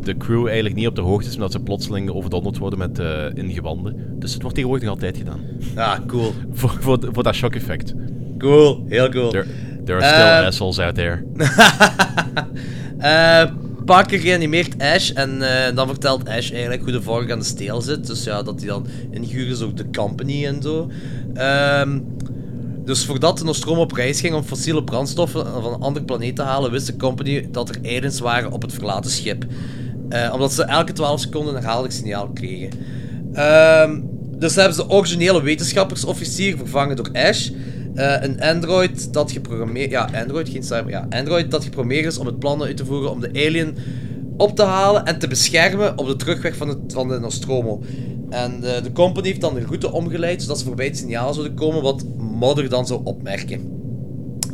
de crew eigenlijk niet op de hoogte is, omdat ze plotseling overdonderd worden met eh, ingewanden. Dus het wordt tegenwoordig nog altijd gedaan. Ja, cool. voor, voor, voor dat shock effect. Cool. Heel cool. There, there are still assholes out there. <laughs> Eh, Parker reanimeert Ash en eh, dan vertelt Ash eigenlijk hoe de vork aan de steel zit. Dus ja, dat hij dan ingehuurd is ook de company en zo. Ehm, dus voordat de Nostromo op reis ging om fossiele brandstoffen van een andere planeet te halen, wist de company dat er aliens waren op het verlaten schip. Eh, omdat ze elke 12 seconden een herhaaldelijk signaal kregen. Ehm, dus hebben ze de originele wetenschappersofficier vervangen door Ash. Eh, een android dat geprogrammeerd... Ja, android, geen cyber... Ja, android dat geprogrammeerd is om het plan uit te voeren om de alien op te halen en te beschermen op de terugweg van, het, van de Nostromo. En de, de company heeft dan de route omgeleid, zodat ze voorbij het signaal zouden komen, wat Modder dan zou opmerken.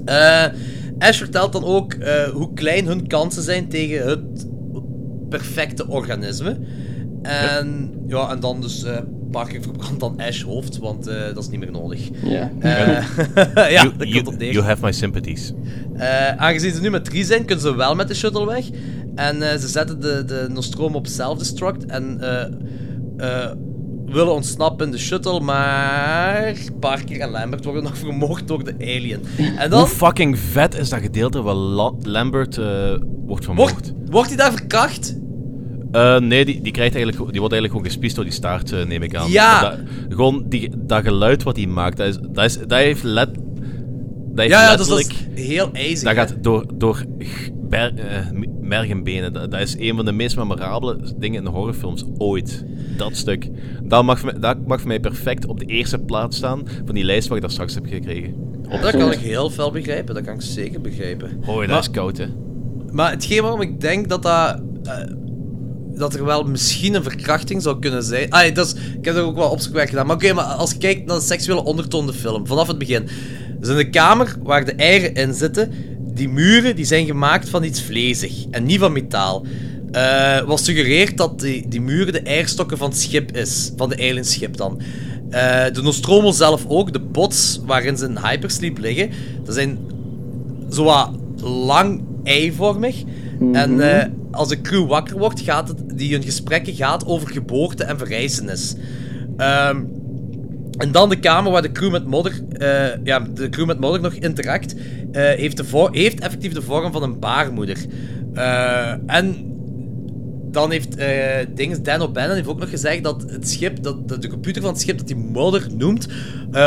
Eh, Ash vertelt dan ook eh, hoe klein hun kansen zijn tegen het perfecte organisme. En, ja, en dan dus eh Parker verbrandt dan Ash hoofd, want eh, dat is niet meer nodig. Ja. Eh, <laughs> ja, you, dat you, komt op neer. you have my sympathies. Eh, aangezien ze nu met drie zijn, kunnen ze wel met de shuttle weg. En eh, ze zetten de, de Nostromo op self-destruct en eh, eh, willen ontsnappen in de shuttle, maar Parker en Lambert worden nog <laughs> vermoord door de alien. En dan Hoe fucking vet is dat gedeelte waar La- Lambert eh, wordt vermoord? wordt, wordt hij daar verkracht? Eh, nee, die, die, krijgt eigenlijk, die wordt eigenlijk gewoon gespiest door die staart, eh, neem ik aan. Ja. Dat, gewoon die, dat geluid wat hij maakt, dat, is, dat, is, dat heeft let... Dat heeft Ja, ja, dus dat is heel ijzig. Dat hè? gaat door, door ber- eh, merg en benen. Dat, dat is een van de meest memorabele dingen in horrorfilms ooit. Dat stuk. Dat mag, voor mij, dat mag voor mij perfect op de eerste plaats staan van die lijst wat ik daar straks heb gekregen. Dat kan ik heel fel begrijpen, dat kan ik zeker begrijpen. Hoi, dat Maar- is koud, hè. Maar hetgeen waarom ik denk dat dat... dat er wel misschien een verkrachting zou kunnen zijn. Ah, dat is, ik heb er ook wel opzoekwerk gedaan. Maar oké, maar als je kijkt naar de seksuele ondertoon de film, vanaf het begin. Dus in de kamer waar de eieren in zitten, die muren die zijn gemaakt van iets vlezig en niet van metaal. Eh, wat suggereert dat die, die muren de eierstokken van het schip is, van de alienschip dan. Eh, de Nostromo zelf ook, de bots waarin ze in hypersleep liggen, dat zijn zo wat lang eivormig. En eh, als de crew wakker wordt, gaat het, die hun gesprekken gaat over geboorte en verrijzenis. Ehm, en dan de kamer waar de crew met modder, eh, ja, de crew met modder nog interact, eh, heeft, de heeft effectief de vorm van een baarmoeder. En dan heeft eh dinges, Dan O'Bannon heeft ook nog gezegd dat het schip, dat, dat de computer van het schip dat die Mother noemt,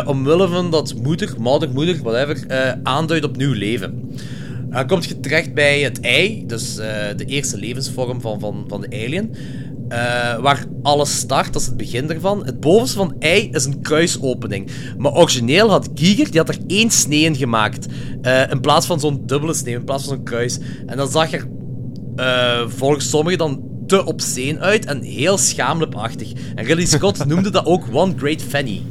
omwille van dat moeder, mother, moeder, whatever, eh, aanduidt op nieuw leven. Dan komt je terecht bij het ei, dus eh, de eerste levensvorm van, van, van de alien. eh, waar alles start, dat is het begin ervan. Het bovenste van ei is een kruisopening. Maar origineel had Giger, die had er één snee in gemaakt. eh, in plaats van zo'n dubbele snee, in plaats van zo'n kruis. En dat zag er volgens sommigen dan te obscene uit en heel schaamlipachtig. En Ridley Scott <laughs> noemde dat ook One Great Fanny.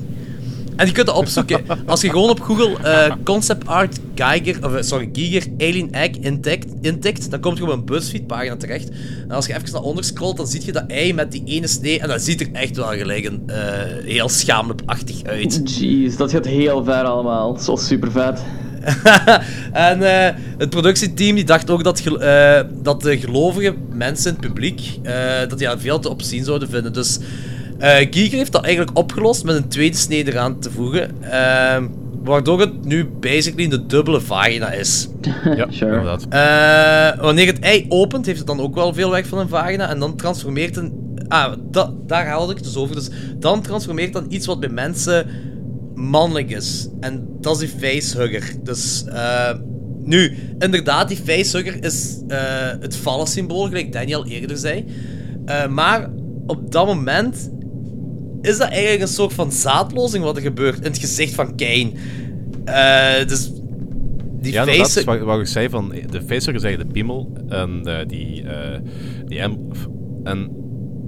En je kunt dat opzoeken. Als je gewoon op Google eh, Concept Art Geiger, of, eh, sorry, Giger Alien Egg intikt, intikt, dan kom je op een BuzzFeed pagina terecht. En als je even naar onder scrolt, dan zie je dat ei met die ene snee. En dat ziet er echt wel gelijk een, eh, heel schaamlipachtig uit. Jeez, dat gaat heel ver allemaal. Zo super vet. <laughs> en eh, het productieteam die dacht ook dat, dat de gelovige mensen in het publiek dat die dat veel te opzien zouden vinden. Dus eh Giger heeft dat eigenlijk opgelost met een tweede snee eraan te voegen. ehm, waardoor het nu basically een dubbele vagina is. <laughs> Ja, inderdaad. Eh, wanneer het ei opent, heeft het dan ook wel veel weg van een vagina. En dan transformeert een. Ah, da- daar haalde ik het dus over. Dus dan transformeert dan iets wat bij mensen mannelijk is. En dat is die facehugger. Dus. eh, nu, inderdaad, die facehugger is eh, het vallen-symbool, gelijk Daniel eerder zei. Eh, maar op dat moment is dat eigenlijk een soort van zaadlozing wat er gebeurt in het gezicht van Kane. Eh, dus die ja, inderdaad, face... wat, wat ik zei van de facehugger zeggen de piemel en eh, die, die em- en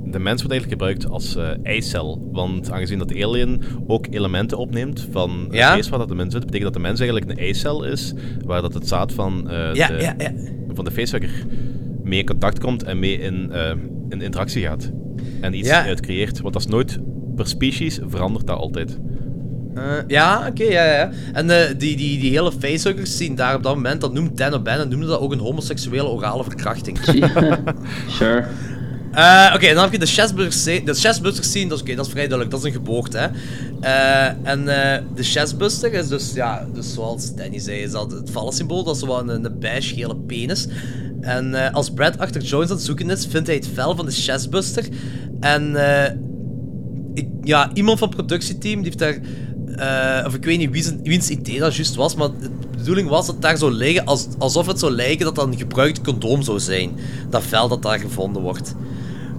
de mens wordt eigenlijk gebruikt als eh eicel, want aangezien dat de alien ook elementen opneemt van het vlees waar dat de mens zit, betekent dat de mens eigenlijk een eicel is, waar dat het zaad van, Ja, de, ja, van de facehugger mee in contact komt en mee in, in interactie gaat. En iets creëert, want dat is nooit per species, verandert dat altijd. Eh, ja, oké, ja, ja. En eh, die, die, die hele facehuggers zien daar op dat moment, dat noemt Dan O'Bannon, noemde dat ook een homoseksuele orale verkrachting. <laughs> <laughs> Sure. Eh, oké, dan heb je de scene. Chestbusters scene, dat is, oké, dat is vrij duidelijk, dat is een geboorte, hè. Eh, en eh, de chestbuster is dus, ja, dus zoals Danny zei, is dat het vallensymbool, dat is zo wat een, een beige gele penis. En eh, als Brad achter Jones aan het zoeken is, vindt hij het vel van de chestbuster. En eh, ja, iemand van het productieteam die heeft daar eh, of ik weet niet wie zijn, wiens idee dat juist was, maar de bedoeling was dat het daar zou liggen als, alsof het zou lijken dat dat een gebruikt condoom zou zijn. Dat vel dat daar gevonden wordt.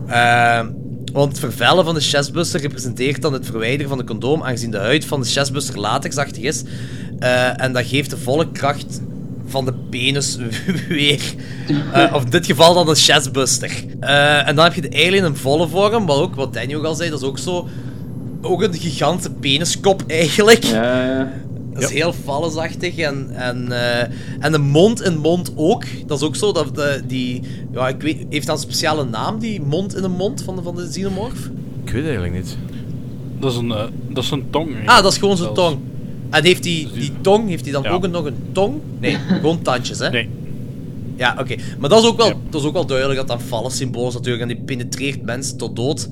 Eh, want het vervellen van de chestbuster representeert dan het verwijderen van de condoom, aangezien de huid van de chestbuster latexachtig is. Eh, en dat geeft de volle kracht van de penis <laughs> weer. <laughs> Eh, of in dit geval dan de chestbuster. Eh, en dan heb je de alien in volle vorm, wat ook, wat Daniel al zei, dat is ook zo... Ook een gigantische peniskop eigenlijk. Ja, ja. Dat is heel fallesachtig. En, en, eh, en de mond in mond ook. Dat is ook zo. Dat de, die, ja, ik weet, heeft dat een speciale naam, die mond in de mond van de, van de xenomorph? Ik weet het eigenlijk niet. Dat is een, dat is een tong. Ah, dat is gewoon zijn tong. En heeft die, die tong, heeft hij dan Ja. ook nog een tong? Nee, <laughs> gewoon tandjes, hè? Nee. Ja, oké. Maar dat is, ook wel, dat is ook wel duidelijk dat dat vallen symbool is natuurlijk. En die penetreert mensen tot dood.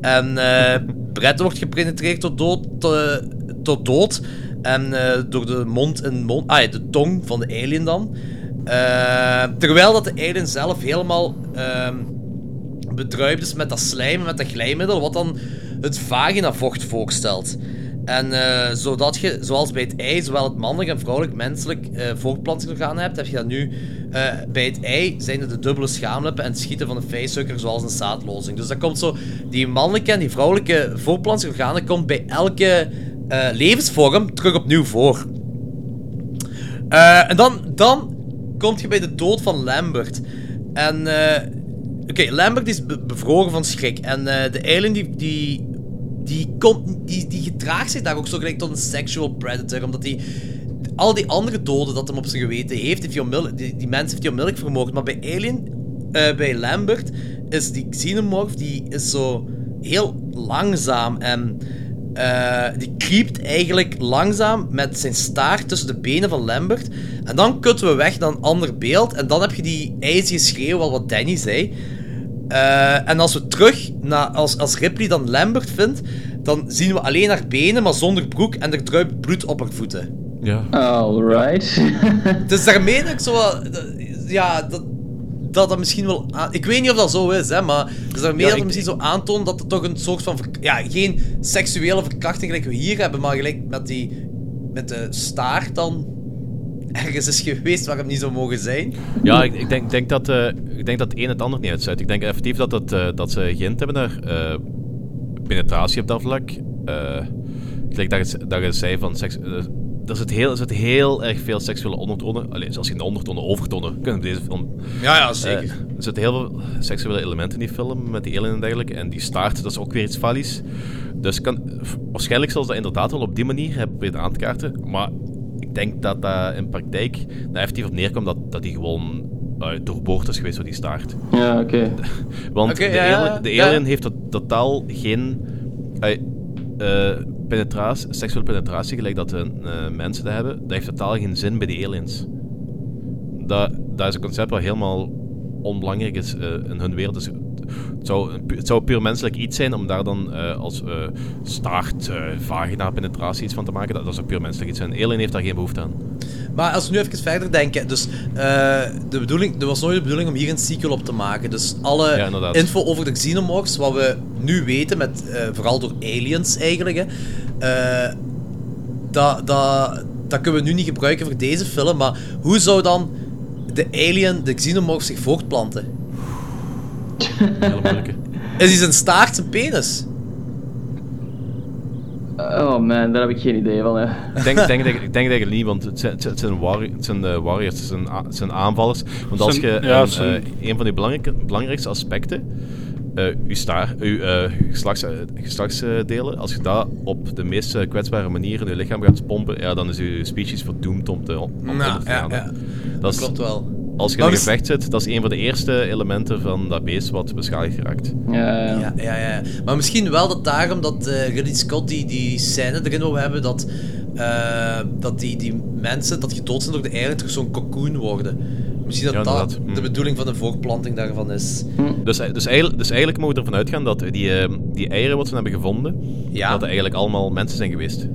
En eh <laughs> Brett wordt gepenetreerd tot dood. eh, tot dood. En eh, door de mond in mond... Ah ja, de tong van de alien dan. Terwijl dat de alien zelf helemaal ehm bedruipt is met dat slijm, met dat glijmiddel, wat dan het vaginavocht voorstelt. En eh, zodat je, zoals bij het ei, zowel het mannelijk en vrouwelijk menselijk voortplantingsorgaan hebt, heb je dat nu eh, bij het ei zijn het de dubbele schaamlippen en het schieten van de vijsuiker zoals een zaadlozing. Dus dat komt zo, die mannelijke en die vrouwelijke voortplantingsorganen komt bij elke levensvorm terug opnieuw voor. En dan, dan kom je bij de dood van Lambert. En Oké, Lambert is be- bevroren van schrik. En de alien die, die, die, komt, die, die gedraagt zich daar ook zo gelijk tot een sexual predator. Omdat hij al die andere doden dat hem op zijn geweten heeft, heeft die, die mensen heeft hij onmiddellijk vermoord. Maar bij Alien, eh, bij Lambert, is die xenomorph die is zo heel langzaam en eh, die creept eigenlijk langzaam met zijn staart tussen de benen van Lambert. En dan kutten we weg naar een ander beeld. En dan heb je die ijzige schreeuw, wat Danny zei. Eh, en als we terug, naar, als, als Ripley dan Lambert vindt, dan zien we alleen haar benen, maar zonder broek. En er druipt bloed op haar voeten. Ja. Alright. <laughs> Dus daarmee dat ik zo wat- Ja, dat, dat dat misschien wel... aan- Ik weet niet of dat zo is, hè, maar... Dus daarmee Ja, dat ik- het misschien zo aantoont dat het toch een soort van... Ja, geen seksuele verkrachting gelijk we hier hebben, maar gelijk met die... Met de staart dan... Ergens is geweest waar hem niet zou mogen zijn. Ja, ik, ik, denk, denk dat, eh, ik denk dat het een het ander niet uitsluit. Ik denk effectief dat, het, eh, dat ze geïnt hebben naar eh, penetratie op dat vlak. Eh gelijk dat je, dat je zei van seks. er zit, heel, er zit heel erg veel seksuele ondertonen. Alleen zelfs geen ondertonen, overtonen kunnen deze film. Ja, ja, zeker. Er zitten heel veel seksuele elementen in die film met die alien en dergelijke. En die staart, dat is ook weer iets valies. Dus kan, waarschijnlijk zullen ze dat inderdaad wel op die manier hebben proberen aan te kaarten. Maar ik denk dat dat in praktijk daar effectief op neerkomt dat, dat die gewoon uh, doorboord is geweest door die staart. Ja, oké. <laughs> Want de, ja, ja, alien, de ja. alien heeft tot- totaal geen eh, eh, penetratie, seksuele penetratie, gelijk dat de eh, mensen dat hebben. Dat heeft totaal geen zin bij die aliens. Dat, dat is een concept wat helemaal onbelangrijk is eh, in hun wereld. Dus het, zou, het zou puur menselijk iets zijn om daar dan eh, als eh, staart, vagina, penetratie iets van te maken. Dat, dat zou puur menselijk iets zijn. Alien heeft daar geen behoefte aan. Maar als we nu even verder denken, dus de bedoeling, er was nooit de bedoeling om hier een sequel op te maken. Dus alle Ja, info over de xenomorphs, wat we nu weten, met, vooral door aliens eigenlijk, hè, dat, dat, dat kunnen we nu niet gebruiken voor deze film. Maar hoe zou dan de alien, de xenomorph, zich voortplanten? Is hij zijn staart zijn penis? Oh man, daar heb ik geen idee van. Hè. Ik denk, denk, denk, ik denk eigenlijk niet, want het zijn, het zijn- het zijn, warri- het zijn eh, warriors, het zijn, a- het zijn aanvallers. Want als je Zijn- ja, een, zijn- eh, een van die belangrijke, belangrijkste aspecten, eh uw, staar, uw eh, geslachts, eh, geslachtsdelen, als je dat op de meest kwetsbare manier in je lichaam gaat pompen, ja, dan is uw species verdoemd om te, om om Ja, te ja. Dat is, klopt wel. Als je in een gevecht zit, dat is een van de eerste elementen van dat beest wat beschadigd raakt. Ja, Ja, ja, ja. Maar misschien wel dat daarom dat eh Ridley Scott die, die scène erin wil hebben dat, eh, dat die, die mensen dat gedood zijn door de eieren terug zo'n cocoon worden. Misschien dat Ja, dat de bedoeling van de voortplanting daarvan is. Dus, dus, eigenlijk, dus eigenlijk mogen we ervan uitgaan dat die, eh, die eieren wat ze hebben gevonden, Ja. dat er eigenlijk allemaal mensen zijn geweest.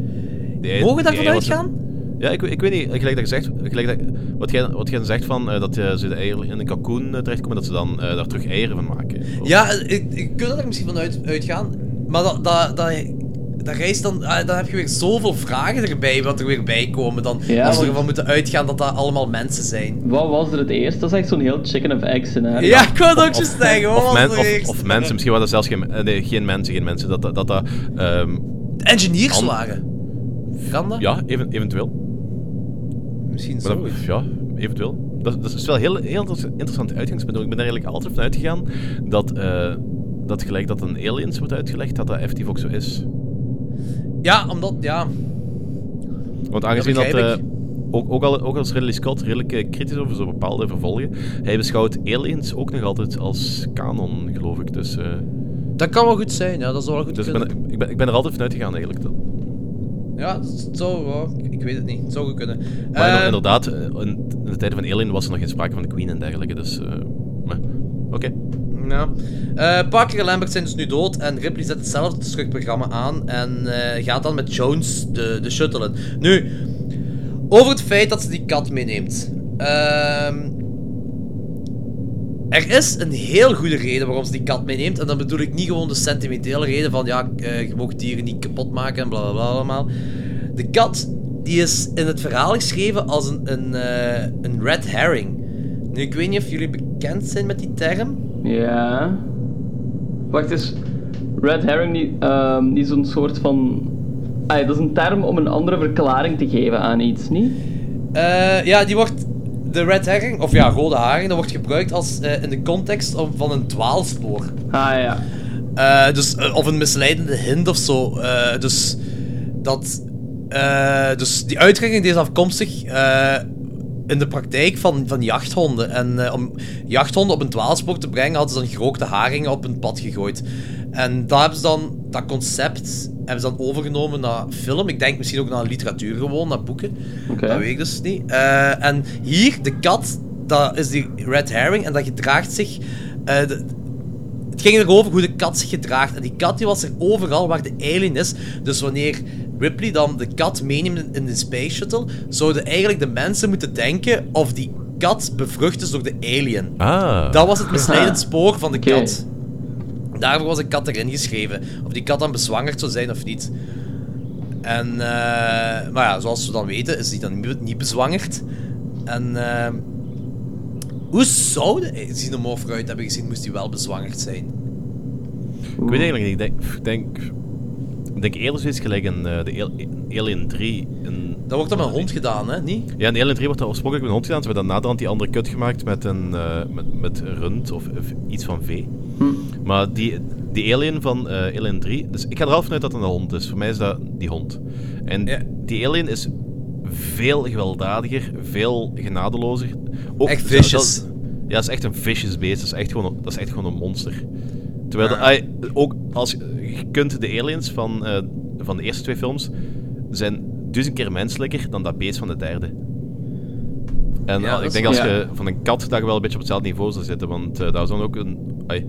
Die Mogen we daarvan ze- uitgaan? Ja, ik, ik weet niet, gelijk dat je zegt, gelijk dat, wat, jij, wat jij zegt van eh, dat eh, ze de eieren in een kalkoen eh, terechtkomen, dat ze dan eh, daar terug eieren van maken. Of- Ja, ik, ik kun er misschien van uit, uitgaan. Maar dat, dat, dat, dat reist dan, ah, dan heb je weer zoveel vragen erbij wat er weer bij komen dan. Ja, als we ervan moeten uitgaan dat dat allemaal mensen zijn. Wat was er het eerste? Dat is echt zo'n heel chicken of egg scenario. Ja, ik wou het ook juist zeggen. Of, men- of, eerst? of mensen, misschien waren dat zelfs geen, eh, nee, geen mensen, geen mensen. Dat dat... dat, dat ehm, Engineers waren. Kan dat? Ja, even, eventueel. Misschien dat- zoiets. ja, eventueel. Dat, dat is wel heel, heel inter- interessant uitgangspunt. Ik ben er eigenlijk altijd van uitgegaan dat, eh, dat gelijk dat een aliens wordt uitgelegd, dat dat effectief ook zo is. Ja, omdat, ja. Want aangezien dat, eh, ook, ook, al, ook als Ridley Scott redelijk eh, kritisch over zo bepaalde vervolgen, hij beschouwt aliens ook nog altijd als kanon, geloof ik. Dus, eh, Dat kan wel goed zijn, ja, dat zou wel goed dus ik, kunnen. ben, ik, ben, ik ben er altijd van uitgegaan eigenlijk. Ja, het zou wel. Ik weet het niet. Het zou goed kunnen. Maar inderdaad, in, de tijden van Alien was er nog geen sprake van de Queen en dergelijke. Dus, oké. Ja. Eh, Parker en Lambert zijn dus nu dood en Ripley zet hetzelfde terugprogramma aan en eh, gaat dan met Jones de, de shuttle in. Nu, over het feit dat ze die kat meeneemt. Ehm, er is een heel goede reden waarom ze die kat meeneemt. En dan bedoel ik niet gewoon de sentimentele reden van ja, eh, je mag dieren niet kapot maken en bla bla bla allemaal. De kat die is in het verhaal geschreven als een, een, een red herring. Nu, ik weet niet of jullie bekend zijn met die term. Ja. Wacht eens. Red herring niet, ehm, niet zo'n soort van. Ah, dat is een term om een andere verklaring te geven aan iets, niet? Eh, ja, die wordt. De red herring, of ja, rode haring, dat wordt gebruikt als, eh, in de context om- van een dwaalspoor. Ah ja. Eh, dus, of een misleidende hint of zo. Dus dat. dus die uitdrukking die is afkomstig in de praktijk van, van jachthonden. En eh, om jachthonden op een dwaalspoor te brengen, hadden ze dan gerookte haringen op een pad gegooid. En daar hebben ze dan dat concept hebben ze dan overgenomen naar film. Ik denk misschien ook naar literatuur gewoon, naar boeken. Dat weet ik dus niet. Eh, en hier, de kat, dat is die red herring en dat gedraagt zich... eh, de- het ging erover hoe de kat zich gedraagt. En die kat die was er overal waar de alien is. Dus wanneer Ripley dan de kat meeneemt in- de Space Shuttle, zouden eigenlijk de mensen moeten denken of die kat bevrucht is door de alien. Ah. Dat was het misleidend spoor van de kat. Daarvoor was een kat erin geschreven. Of die kat dan bezwangerd zou zijn of niet. En, eh, maar ja, zoals we dan weten, is die dan niet, niet bezwangerd. En eh, hoe zou de xenomorph eruit hebben gezien, moest hij wel bezwangerd zijn? Ik weet eigenlijk niet. Ik denk, ik denk, ik denk eerder zoiets gelijk in eh, de Al- Alien 3. In, Dat wordt dan met een hond gedaan, hè? Niet? Ja, in Alien 3 wordt dat oorspronkelijk met een hond gedaan. Ze hebben dan naderhand die andere kut gemaakt met een eh, met, met rund of, of iets van vee. Maar die, die alien van eh, Alien 3... Dus ik ga er half vanuit dat het een hond is. Voor mij is dat die hond. En die alien is veel gewelddadiger, veel genadelozer. Ook, Echt vicious. Ja, dat is echt een vicious beest. Dat is echt gewoon, dat is echt gewoon een monster. Terwijl, de- Ah. ook als je, kunt de aliens van, eh, van de eerste twee films zijn duizend keer menselijker dan dat beest van de derde. En Ja, dat ik denk als je van een kat dat je wel een beetje op hetzelfde niveau zou zitten, want eh, daar zou dan ook een... ai,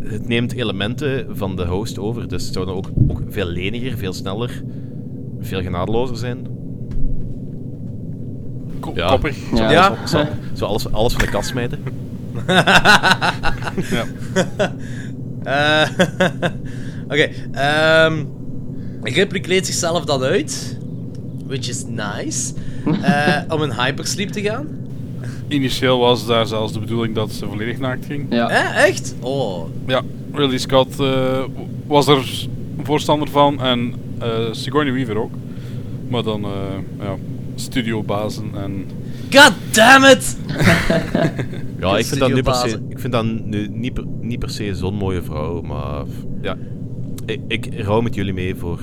het neemt elementen van de host over, dus het zou dan ook, ook veel leniger, veel sneller, veel genadelozer zijn. Ko- Ja, koppig. Zo, Ja. alles, zo, zo alles, alles van de kast smijten. <laughs> Ja. Eh, <laughs> Oké, ehm Ripley kleedt zichzelf dan uit, which is nice, eh, om in hypersleep te gaan. Initieel was daar zelfs de bedoeling dat ze volledig naakt ging. Ja. Eh, echt? Oh. Ja, Ridley Scott was er voorstander van en eh Sigourney Weaver ook. Maar dan eh ja, studiobazen en... God damn it! Ja, ik vind, dat nu per se, ik vind dat nu niet per, niet per se zo'n mooie vrouw, maar ja, ik, ik rouw met jullie mee voor...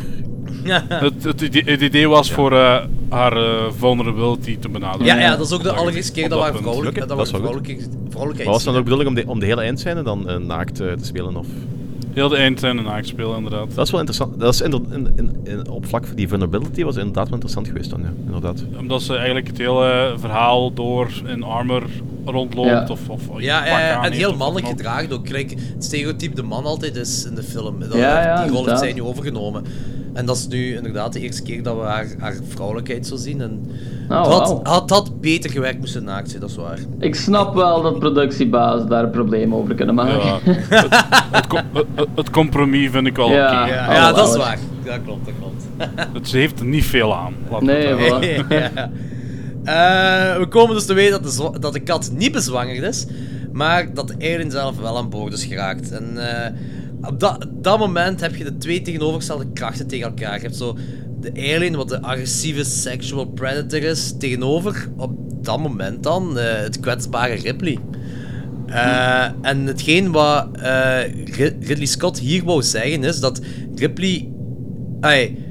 <laughs> het, het, idee, het idee was voor eh, haar eh, vulnerability te benaderen. Ja, ja, dat is ook de allereerste keer dat, dat waar punt. vrouwelijk, Oké, dat vrouwelijke, vrouwelijkheid Maar was het dan ook de bedoeling om de, om de hele eindscène dan eh, naakt te spelen? Of? Heel de eindscène naakt spelen, inderdaad. Dat is wel interessant. Dat is inder- in, in, in- op vlak van die vulnerability was inderdaad wel interessant geweest dan, ja. Inderdaad. Omdat ze eigenlijk het hele verhaal door in armor rondloopt Ja. of, of een Ja, en heel mannelijk gedragen ook. Gelijk het stereotype de man altijd is in de film. Dat, Ja, ja, die rol heeft inderdaad. zij nu overgenomen. En dat is nu inderdaad de eerste keer dat we haar, haar vrouwelijkheid zo zien. En Oh, had, had dat beter gewerkt moesten naakt zijn, dat is waar. Ik snap wel dat productiebaas daar een probleem over kunnen maken. Ja, het, het, com- het- het compromis vind ik wel Ja. oké. Ja, Oh, ja dat is waar. Dat klopt, dat klopt. Het, ze heeft er niet veel aan. Nee, voilà. <laughs> ja. Eh, we komen dus te weten dat de, dat de kat niet bezwangerd is, maar dat de alien zelf wel aan boord is geraakt. En eh, op dat, dat moment heb je de twee tegenovergestelde krachten tegen elkaar. Je hebt zo de alien, wat de agressieve sexual predator is, tegenover op dat moment dan eh, het kwetsbare Ripley. En hetgeen wat Rid- Ridley Scott hier wou zeggen is dat Ripley. Ai,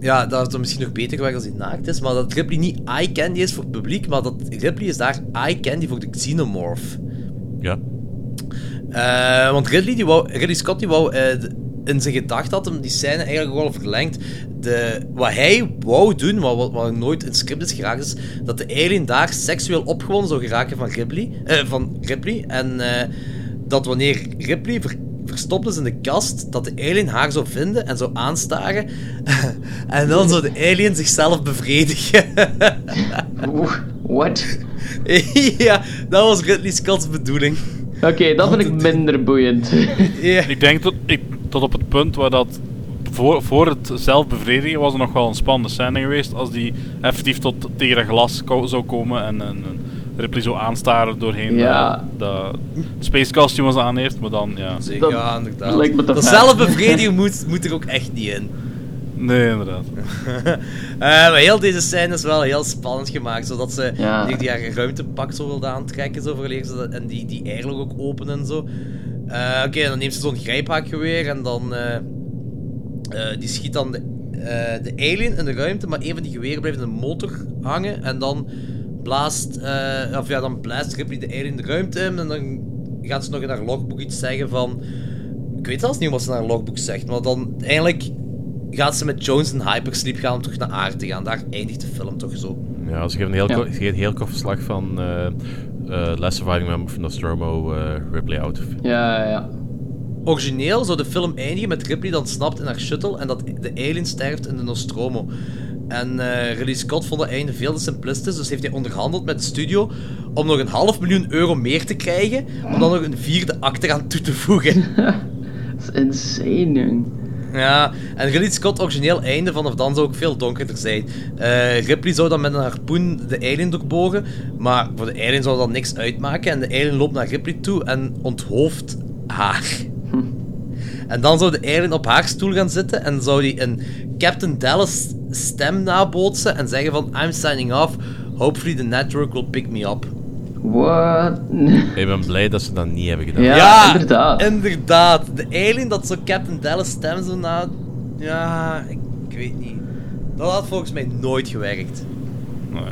ja, dat het misschien nog beter gewerkt als hij naakt is, maar dat Ripley niet eye candy is voor het publiek, maar dat Ripley is daar eye candy voor de xenomorph. Ja. Eh, want Ridley, die wou, Ridley Scott die wou eh, in zijn gedacht had hem die scène eigenlijk wel verlengd. De, wat hij wou doen, wat, wat, wat nooit in script is geraakt, is dat de alien daar seksueel opgewonden zou geraken van Ripley. eh, van Ripley en dat wanneer Ripley ver- verstopt is in de kast, dat de alien haar zou vinden en zou aanstaren. <laughs> en dan zou de alien zichzelf bevredigen. Oeh, What? <laughs> ja, dat was Ridley Scott's bedoeling. Oké, dat vind ik minder boeiend. <laughs> Ja. Ik denk tot, ik, tot op het punt waar dat. Voor, voor het zelfbevredigen was er nog wel een spannende scène geweest. Als die effectief tot tegen dat glas zou komen en, en, en Ripley zo aanstaren doorheen Ja. dat, dat space costume was aan heeft. Maar dan, ja. Zeker, Dat ja, inderdaad. lijkt me dat ver. zelfbevredigen <laughs> moet, moet er ook echt niet in. Nee, inderdaad. <laughs> Eh, maar heel deze scène is wel heel spannend gemaakt, zodat ze Ja. die, die haar ruimtepak zo wilde aantrekken, zo dat, en die, die eigenlijk ook openen en zo. Eh, Oké, dan neemt ze zo'n grijphaakgeweer en dan... eh, eh, die schiet dan de, eh, de alien in de ruimte, maar een van die geweren blijft in de motor hangen en dan blaast... eh, of ja, dan blaast Ripley de alien de ruimte in en dan gaat ze nog in haar logboek iets zeggen van... Ik weet zelfs niet wat ze in haar logboek zegt, maar dan eigenlijk gaat ze met Jones in hypersleep gaan om terug naar aarde te gaan. Daar eindigt de film toch zo. Ja, ze geven een heel, Ja. ko- ze geven een heel kort verslag van eh eh, Last Surviving Member van Nostromo, Ripley out. Ja, ja, ja. Origineel zou de film eindigen met Ripley dan snapt in haar shuttle en dat de alien sterft in de Nostromo. En eh Ridley Scott vond dat einde veel te simplistisch, dus heeft hij onderhandeld met de studio om nog een half miljoen euro meer te krijgen, om dan nog een vierde acte aan toe te voegen. <laughs> Dat is insane, jong. Ja, en Ridley Scott origineel einde vanaf dan zou ook veel donkerder zijn. Eh, Ripley zou dan met een harpoen de alien doorboren, maar voor de alien zou dat niks uitmaken. En de alien loopt naar Ripley toe en onthoofdt haar. En dan zou de alien op haar stoel gaan zitten en zou die een Captain Dallas stem nabootsen en zeggen van I'm signing off, hopefully the network will pick me up. What? Ik ben blij dat ze dat niet hebben gedaan. Ja, inderdaad. inderdaad. De alien dat zo Captain Dallas stem zo na... Ja, ik, ik weet niet. Dat had volgens mij nooit gewerkt. Nee,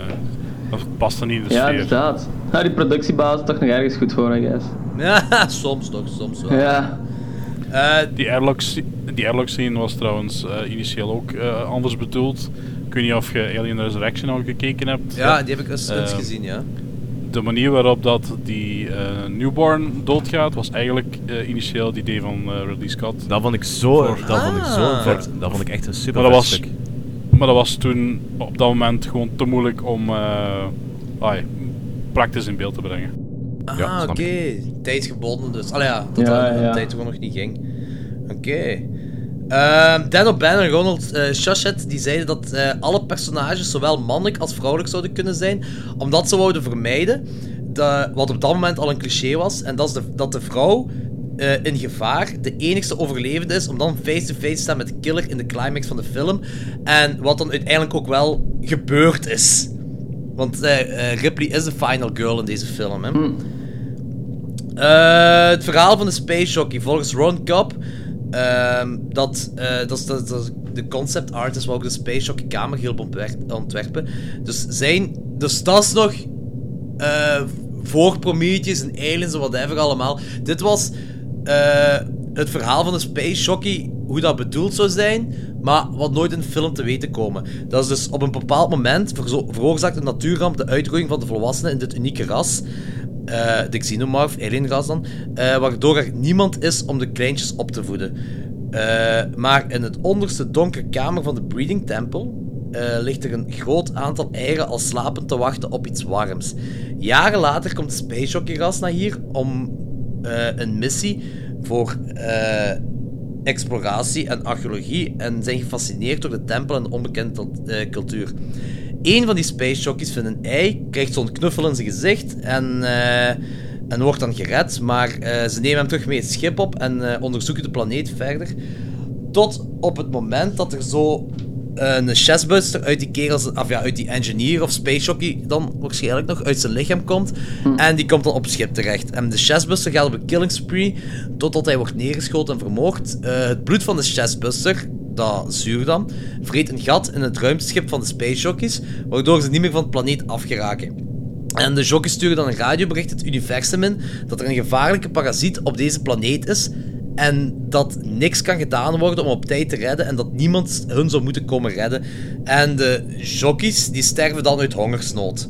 dat past er niet in de Ja, sfeer. inderdaad. Nou, die productiebaas is toch nog ergens goed voor, I guess. <laughs> Ja, soms toch, soms wel. Ja. Eh, Die airlock, die airlock scene was trouwens eh, initieel ook eh, anders bedoeld. Ik weet niet of je Alien Resurrection al gekeken hebt. ja, die heb ik eens, eens gezien, ja. De manier waarop dat die eh, newborn doodgaat, was eigenlijk eh, initieel het idee van eh, Ridley Scott. Dat vond ik zo, Voor- dat vond ik zo Ah. vet. Dat vond ik echt een super Maar dat was- stuk. Maar dat was toen op dat moment gewoon te moeilijk om eh ai, praktisch in beeld te brengen. Ah, Ja, oké. snap Tijdsgebonden dus. Allee, ja, dat Ja, de ja. tijd gewoon nog niet ging. Oké. Ehm, Dan O'Bannon en Ronald eh Shusett die zeiden dat eh, alle personages zowel mannelijk als vrouwelijk zouden kunnen zijn, omdat ze wouden vermijden, dat, wat op dat moment al een cliché was, en dat is de, dat de vrouw eh, in gevaar de enigste overlevende is om dan face-to-face te staan met de killer in de climax van de film. En wat dan uiteindelijk ook wel gebeurd is. Want Ripley is de final girl in deze film. Hè? Eh, het verhaal van de Space Jockey. Volgens Ron Cobb, ehm, dat, eh, dat, dat, de concept artist wou ook de Space Jockey hielp ontwer- ontwerpen. Dus, zijn, dus dat is nog eh, voor Prometheus en Aliens en whatever allemaal. Dit was het verhaal van de Space Jockey, hoe dat bedoeld zou zijn, maar wat nooit in film te weten komen. Dat is dus op een bepaald moment veroorzaakt een natuurramp de uitroeiing van de volwassenen in dit unieke ras. Eh, de xenomorph, alienras dan, eh, waardoor er niemand is om de kleintjes op te voeden. Eh, maar in het onderste donkere kamer van de breeding temple ligt er een groot aantal eieren al slapend te wachten op iets warms. Jaren later komt Space Jockey ras naar hier om een missie voor exploratie en archeologie en zijn gefascineerd door de tempel en de onbekende cultuur. Eén van die Space Jockeys vindt een ei, krijgt zo'n knuffel in zijn gezicht en, eh, en wordt dan gered, maar eh, ze nemen hem terug mee het schip op en eh, onderzoeken de planeet verder. Tot op het moment dat er zo een chestbuster uit die kerel, zijn- of ja, uit die engineer of space jockey dan waarschijnlijk nog uit zijn lichaam komt. En die komt dan op het schip terecht. En de chestbuster gaat op een killing spree totdat hij wordt neergeschoten en vermoord. Het bloed van de chestbuster, dat zuur dan, vreet een gat in het ruimteschip van de space jockeys, waardoor ze niet meer van de planeet afgeraken. En de jockeys sturen dan een radiobericht het universum in dat er een gevaarlijke parasiet op deze planeet is en dat niks kan gedaan worden om op tijd te redden en dat niemand hun zou moeten komen redden. En de jockeys die sterven dan uit hongersnood.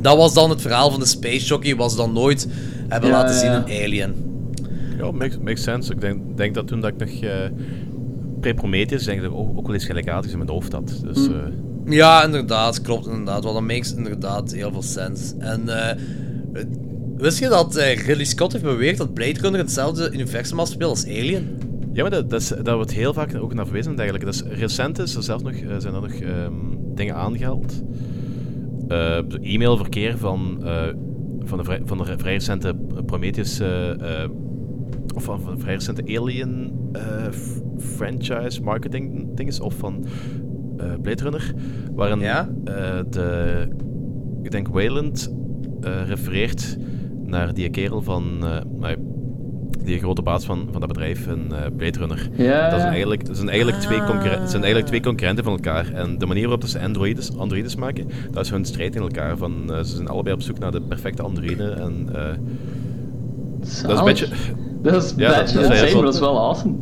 Dat was dan het verhaal van de Space Jockey, was dan nooit hebben Ja, laten zien in Alien. Ja, makes, makes sense. Ik denk, denk dat toen dat ik nog pre-Prometheus denk ik dat ook, ook wel eens gelijkaardigs in mijn hoofd had. Dus, Hm. eh, Ja, inderdaad, klopt inderdaad. Want dat makes inderdaad heel veel sens. En eh, wist je dat eh, Ridley Scott heeft beweerd dat Blade Runner hetzelfde universum afspeelt als Alien? Ja, maar dat, dat, is, dat wordt heel vaak ook naar verwezen eigenlijk. Dat is, recent is er zelfs nog, zijn er nog ehm, dingen aangehaald. Eh, E-mailverkeer van, van, de vrij, van de vrij recente Prometheus... of van, van de vrij recente Alien eh, franchise marketing dinges. Of van eh, Blade Runner. Waarin eh, de... Ik denk Wayland eh, refereert naar die kerel van... die grote baas van, van dat bedrijf in eh, Blade Runner. Ja. Dat zijn eigenlijk, dat zijn eigenlijk, twee Ah. concurren- dat zijn eigenlijk twee concurrenten van elkaar. En de manier waarop dat ze androides, androides maken, dat is hun strijd in elkaar. Van, eh, ze zijn allebei op zoek naar de perfecte androïde. En, eh, dat is een beetje... Dat is Ja, dat- dat maar dat is wel awesome.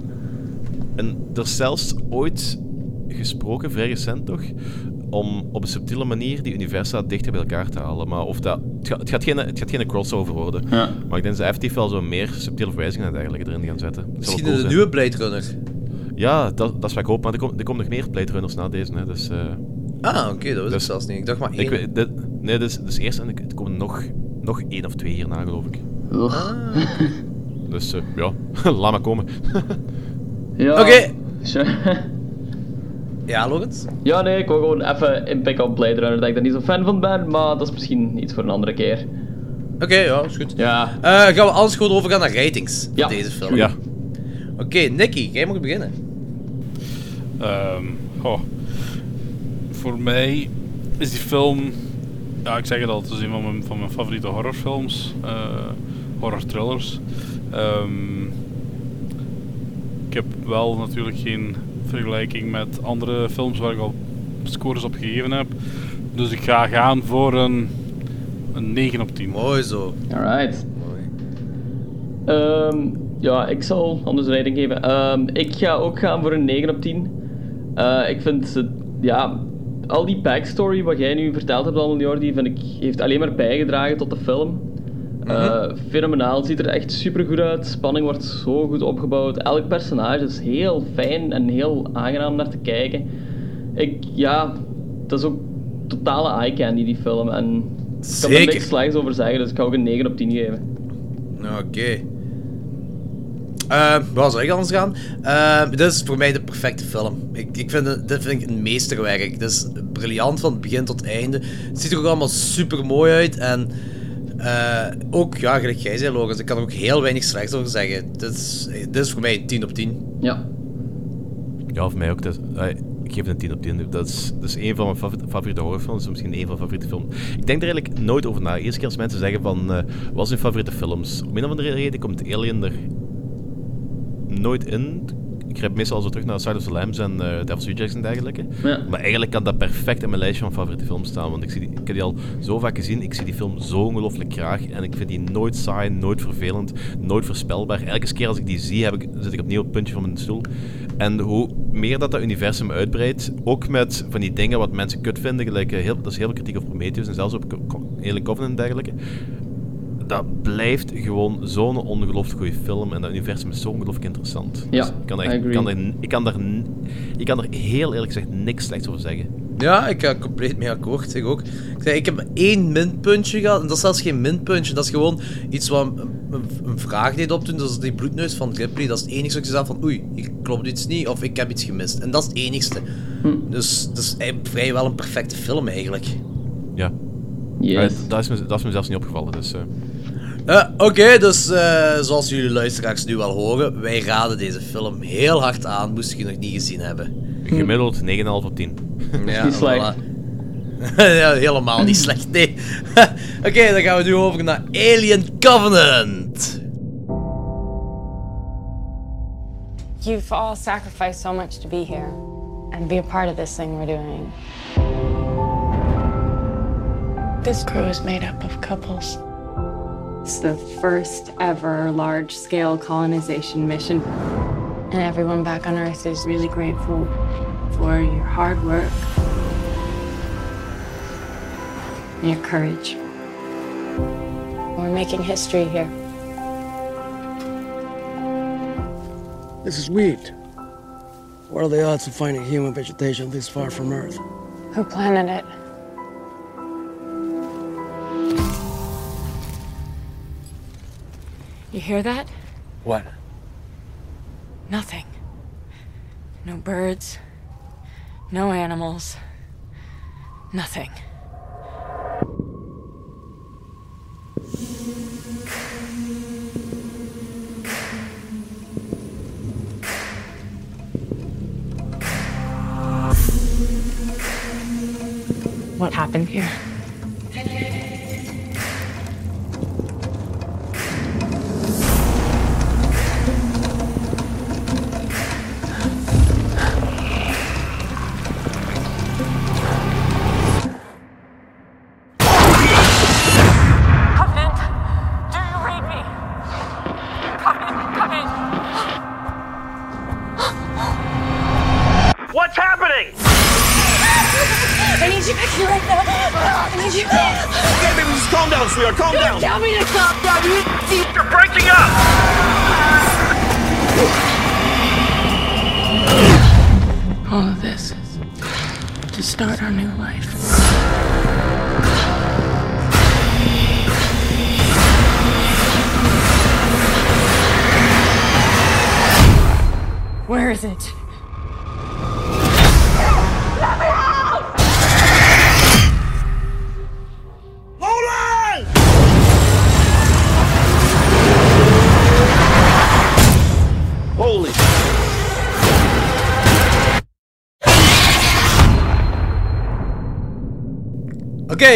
En er is zelfs ooit gesproken, vrij recent toch, om op een subtiele manier die universa dichter bij elkaar te halen. Maar of dat, het, gaat, het, gaat geen, het gaat geen crossover worden. Ja. Maar ik denk dat ze effectief wel zo meer subtiele verwijzingen en dergelijke erin gaan zetten. Dat Misschien cool de zijn. nieuwe Blade Runner. Ja, dat, dat is wat ik hoop. Maar er, komt er komen nog meer Blade Runners na deze. Hè, dus, eh, Ah, oké, dat ik dus- zelfs niet. Ik dacht maar één. Ik dit, nee, dus, dus eerst en er komen nog, nog één of twee hierna, geloof ik. Ah. Dus eh, ja, <laughs> laat maar komen. Ja. Oké. Sure. <laughs> Ja, Lorenz? Ja, nee, ik wil gewoon even inpikken op Blade Runner, dat ik daar niet zo fan van ben, maar dat is misschien iets voor een andere keer. Oké, ja, is goed. Ja. Eh, gaan we alles gewoon overgaan naar ratings Ja, van deze film? Ja. Oké, Nicky, jij mag beginnen. Ehm, goh. Voor mij is die film, ja, ik zeg het al, het is een van mijn, van mijn favoriete horrorfilms, eh horror thrillers. Ehm, ik heb wel natuurlijk geen vergelijking met andere films waar ik al scores op gegeven heb. Dus ik ga gaan voor een, een 9 op 10. Mooi zo. Alright. Ehm, ja, ik zal anders een rating geven. Ehm, ik ga ook gaan voor een 9 op 10. Eh, ik vind het, ja, al die backstory wat jij nu verteld hebt, allemaal Jordi, vind ik, heeft alleen maar bijgedragen tot de film. Eh, fenomenaal, ziet er echt super goed uit. Spanning wordt zo goed opgebouwd. Elk personage is heel fijn en heel aangenaam naar te kijken. Ik, ja, dat is ook totale eye candy die film. En ik kan er niks slechts over zeggen, dus ik ga ook een 9 op 10 geven. Oké. Eh, waar zou ik anders gaan? Eh, dit is voor mij de perfecte film. Ik, ik vind het, dit vind ik een meesterwerk. Het is briljant van het begin tot het einde. Het ziet er ook allemaal super mooi uit. En eh, ook, ja, gelijk jij zei, Lorenz, ik kan er ook heel weinig slechts over zeggen. Dit is, dit is voor mij een 10 op 10. Ja. Ja, voor mij ook. Dat, is- eh, ik geef het een 10 op 10. Dat is, dat is een van mijn favori- favoriete horrorfilms. Misschien een van mijn favoriete films. Ik denk er eigenlijk nooit over na. Eerste keer als mensen zeggen van... eh wat zijn favoriete films? Om een of andere reden komt Alien er nooit in. Ik grijp meestal zo terug naar Side of the Lambs en eh Devil's Rejects en dergelijke. Ja. Maar eigenlijk kan dat perfect in mijn lijstje van favoriete films staan. Want ik, zie die, ik heb die al zo vaak gezien. Ik zie die film zo ongelooflijk graag. En ik vind die nooit saai, nooit vervelend, nooit voorspelbaar. Elke keer als ik die zie, heb ik, zit ik opnieuw op het puntje van mijn stoel. En hoe meer dat dat universum uitbreidt, ook met van die dingen wat mensen kut vinden, gelijk, eh, heel, dat is heel veel kritiek op Prometheus en zelfs op Alien Covenant en dergelijke. Dat blijft gewoon zo'n ongelooflijk goede film en dat universum is zo ongelooflijk interessant. Ja, Dus ik kan, er I echt- agree. ik kan, er, ik, kan er, ik kan er heel eerlijk gezegd niks slechts over zeggen. Ja, ik ga compleet mee akkoord. Ik ook. Ik, zeg, ik heb één minpuntje gehad. En dat is zelfs geen minpuntje. Dat is gewoon iets wat een, een, een vraag deed opdoen. Dat is die bloedneus van Ripley. Dat is het enige wat ik zei van... Oei, hier klopt iets niet. Of ik heb iets gemist. En dat is het enigste. Dus dat is eigenlijk vrijwel een perfecte film eigenlijk. Ja. Yes. Maar dat, is me, dat is me zelfs niet opgevallen. Dus, eh, Eh, Oké, dus eh, zoals jullie luisteraars nu wel horen, wij raden deze film heel hard aan, moest je die nog niet gezien hebben. gemiddeld 9,5 op 10. Ja, Niet slecht. voilà. <laughs> ja, helemaal niet slecht, nee. <laughs> Oké, dan gaan we nu over naar Alien Covenant. You've all sacrificed so much to be here and be a part of this thing we're doing. This crew is made up of couples. It's the first ever large scale colonization mission. And everyone back on Earth is Really grateful for your hard work. and your courage. We're making history here. This is wheat. What are the odds of finding human vegetation this far from Earth? Who planted it? Hear that? What? Nothing. No birds. No animals. Nothing. What happened here?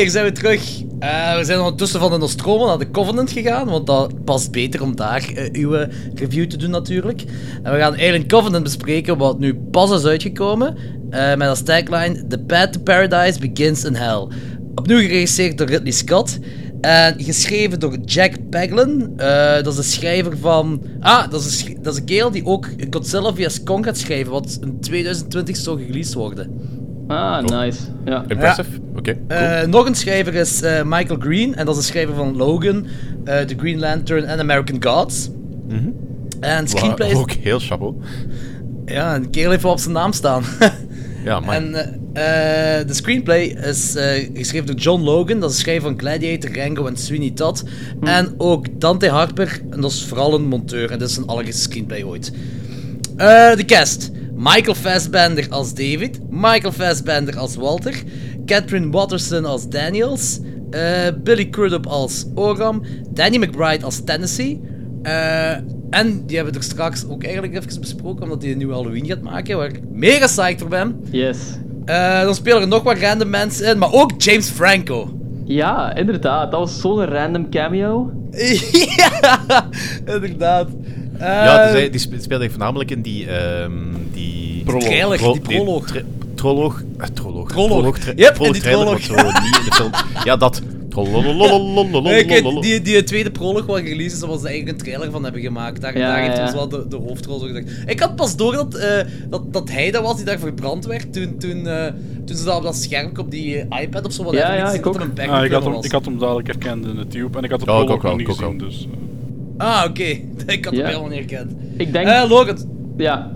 Hier zijn we terug. Eh, we zijn ondertussen van de Nostromo naar de Covenant gegaan, want dat past beter om daar eh, uw eh, review te doen natuurlijk. En we gaan Alien Covenant bespreken, wat nu pas is uitgekomen, eh, met als tagline The Path to Paradise Begins in Hell. Opnieuw geregisseerd door Ridley Scott. En geschreven door Jack Paglen. Eh, dat is de schrijver van... Ah, dat is, dat is een kerel die ook Godzilla vs. Kong gaat schrijven, wat in 2020 zou gereleased worden. Ah, nice. Ja. Impressive. Oké. Eh, nog een schrijver is eh, Michael Green, en dat is de schrijver van Logan, eh, The Green Lantern en American Gods. Mhm. En screenplay is... Ook heel chapeau. Ja, een kerel heeft wel op zijn naam staan. Ja, <laughs> maar... en eh, eh, de screenplay is eh, geschreven door John Logan, dat is de schrijver van Gladiator, Rango en Sweeney Todd. En ook Dante Harper, en dat is vooral een monteur, en dat is zijn allereerste screenplay ooit. Eh, de cast. Michael Fassbender als David. Michael Fassbender als Walter. Catherine Watterson als Daniels. eh, Billy Crudup als Oram. Danny McBride als Tennessee. eh, en die hebben we er straks ook eigenlijk even besproken, omdat hij een nieuwe Halloween gaat maken, waar ik mega psyched voor ben. Yes. Eh, dan spelen er nog wat random mensen in, maar ook James Franco. Ja, inderdaad. Dat was zo'n random cameo. <laughs> ja, inderdaad. Ja, dus hij, die spe- speelde hij voornamelijk in die... ehm die Trailer, tro- die Troloog. eh, Yep, in proloog die zo niet in de film... Ja, dat. Weet, die, die tweede prolog wat release is, dat was eigenlijk een trailer van hebben gemaakt. Daar, Ja, daar heeft ja. ons wel de, de hoofdrol zo gedacht. Ik had pas door dat, eh, dat, dat hij dat was die daar verbrand werd toen, toen, eh, toen ze dat op dat scherm op die eh, iPad of zo wat Ja, ja, ik ook. Ah, ik, had hem, was. ik had hem dadelijk herkend in de tube en ik had de Ja, prolog nog niet gezien. Dus, eh. Ah, oké. <laughs> Ik had Ja. hem helemaal niet herkend. Ik denk... Eh, Logan. Ja.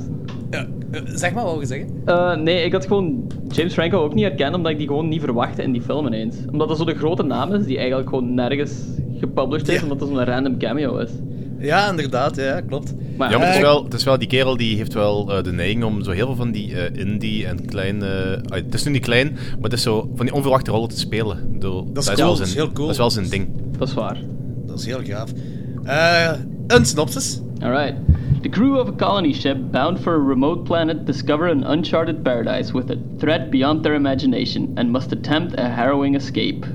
Eh, zeg maar, wat wil je zeggen? Eh, nee, ik had gewoon James Franco ook niet herkend, omdat ik die gewoon niet verwachtte in die film ineens. Omdat dat zo de grote naam is, die eigenlijk gewoon nergens gepublished is, omdat dat zo'n random cameo is. Ja, inderdaad, ja, klopt. Maar, Ja, maar het is, Eh, wel, het is wel, die kerel die heeft wel eh, de neiging om zo heel veel van die eh, indie en kleine... het is nu niet klein, maar het is zo van die onverwachte rollen te spelen. Dat is wel cool, dat zijn- is heel cool. Dat is wel zijn ding. Dat is waar. Dat is heel gaaf. Eh, een synopsis. Alright. The crew of a colony ship bound for a remote planet discover an uncharted paradise with a threat beyond their imagination and must attempt a harrowing escape.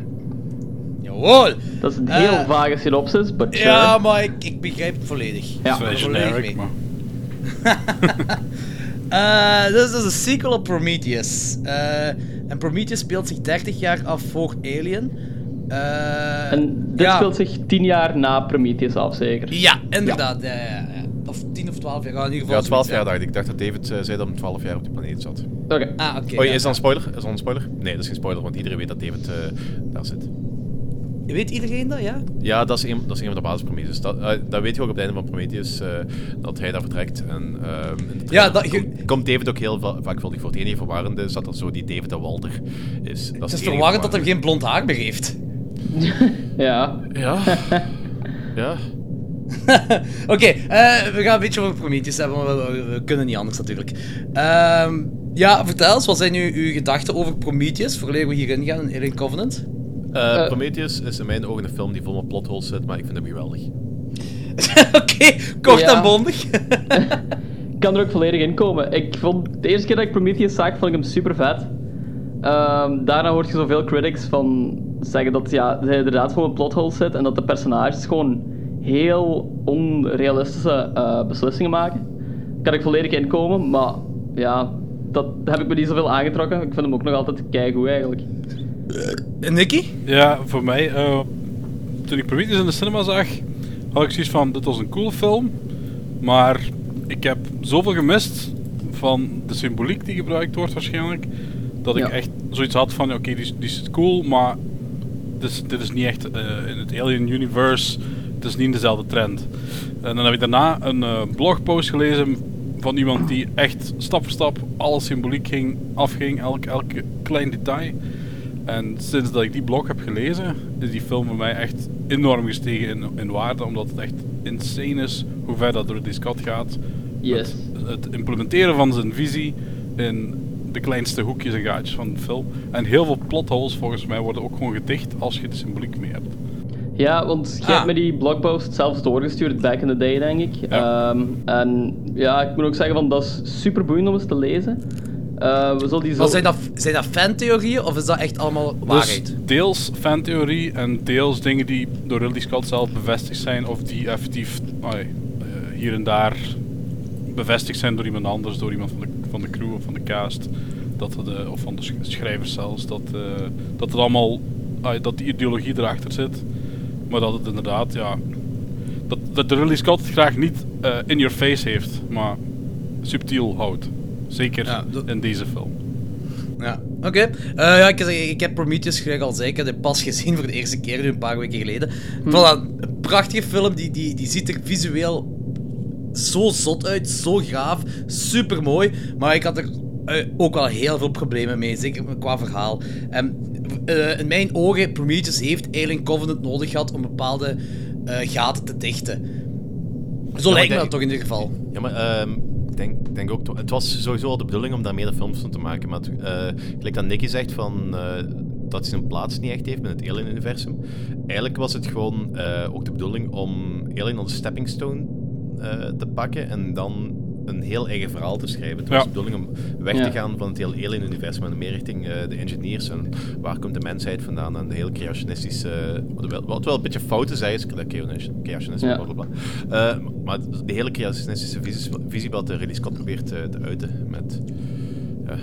Jawohl! Dat is een heel Eh, vage synopsis, but sure. Ja, maar ik, ik begrijp het volledig. Ja. Vrij volledig generic, maar... <laughs> Eh, dit is dus een sequel op Prometheus. Eh, en Prometheus speelt zich 30 jaar af voor Alien. Eh, En dit ja. speelt zich tien jaar na Prometheus af, zeker? Ja, inderdaad. Ja. Ja, ja, Of 10 of 12 jaar. Ja, in ieder geval Ja, 12 zoiets, jaar ja. dacht ik. Ik dacht dat David eh, zei dat hem 12 jaar op die planeet zat. Oké. Ah, oké. oh, ja. is dat een spoiler? Is dat een spoiler? Nee, dat is geen spoiler, want iedereen weet dat David eh, daar zit. Weet iedereen dat, ja? Ja, dat is een, dat is een van de basispromises. Dat, eh, dat weet je ook op het einde van Prometheus, eh, dat hij daar vertrekt. En, ehm, in de Ja, dat- komt, komt David ook heel va- vaakvuldig voor. Het enige verwarrende is dat er zo die David en Walter is. Dat Het is enige verwarrend dat hij geen blond haar meer heeft. <laughs> Ja. Ja. <laughs> ja. <laughs> Oké, eh, we gaan een beetje over Prometheus hebben, maar we, we- we kunnen niet anders natuurlijk. Ehm, ja, vertel eens, wat zijn nu uw gedachten over Prometheus, voordat we hierin gaan in Alien Covenant? Eh, Eh. Prometheus is in mijn ogen een film die vol met plotholes zit, maar ik vind hem geweldig. <laughs> Oké, kort Ja. en bondig. Ik <laughs> kan er ook volledig in komen. Ik vond, de eerste keer dat ik Prometheus zag, vond ik hem super vet. Ehm, daarna hoor je zoveel critics van zeggen dat ja, hij inderdaad gewoon een plothole zit en dat de personages gewoon heel onrealistische eh, beslissingen maken. Kan ik volledig inkomen, maar ja, dat heb ik me niet zoveel aangetrokken. Ik vind hem ook nog altijd keigoed eigenlijk. En Nicky? Ja, voor mij, eh, toen ik Prometheus in de cinema zag, had ik zoiets van, dit was een coole film, maar ik heb zoveel gemist van de symboliek die gebruikt wordt waarschijnlijk, dat ik Ja. echt zoiets had van, oké, die, is- die is cool, maar dit is, dit is niet echt eh, in het Alien Universe, het is niet dezelfde trend. En dan heb ik daarna een eh, blogpost gelezen van iemand die echt stap voor stap alle symboliek ging, afging, elk, elk klein detail. En sinds dat ik die blog heb gelezen, is die film voor mij echt enorm gestegen in, in waarde. Omdat het echt insane is hoe ver dat Ridley Scott gaat. Yes. Het, het implementeren van zijn visie in de kleinste hoekjes en gaatjes van de film. En heel veel plotholes volgens mij worden ook gewoon gedicht als je de symboliek mee hebt. Ja, want jij Ah. hebt me die blogpost zelfs doorgestuurd back in the day, denk ik. Ehm, en ja, ik moet ook zeggen, van, dat is super boeiend om eens te lezen. Eh, we zullen die zo... Maar zijn dat, zijn dat fantheorieën of is dat echt allemaal waarheid? Dus deels fantheorie en deels dingen die door Ridley Scott zelf bevestigd zijn of die effectief eh, hier en daar bevestigd zijn door iemand anders, door iemand van de, van de crew of van de cast, dat het, of van de sch- schrijvers zelfs, dat, eh, dat het allemaal, dat die ideologie erachter zit, maar dat het inderdaad, ja, dat, dat de Ridley Scott het graag niet eh, in your face heeft, maar subtiel houdt. Zeker Ja, dat- in deze film. Ja, oké. Eh, ja, ik, ik heb Prometheus, gelijk al zei, ik heb dit pas gezien voor de eerste keer, nu een paar weken geleden. Dat een prachtige film, die, die, die ziet er visueel zo zot uit, zo gaaf, super mooi. Maar ik had er eh, ook wel heel veel problemen mee, zeker qua verhaal. En eh, in mijn ogen, Prometheus heeft Alien Covenant nodig gehad om bepaalde eh, gaten te dichten. Zo lijkt me dat toch in ieder geval. Ja, maar ehm, ik denk, denk ook... Het was sowieso al de bedoeling om daar meer films van te maken. Maar eh gelijk dat Nicky zegt van... dat hij zijn plaats niet echt heeft binnen het Alien-universum. Eigenlijk was het gewoon ook de bedoeling om Alien als stepping stone te pakken en dan een heel eigen verhaal te schrijven. Het was Ja. de bedoeling om weg Ja. te gaan van het hele Alien-universum en meer richting eh, de engineers en waar komt de mensheid vandaan en de heel creationistische... wat wel, wat wel een beetje fout is, is creationisme, Ja. bla bla bla. Eh, maar de hele creationistische visie, visie wat de Ridley Scott probeert eh, te uiten met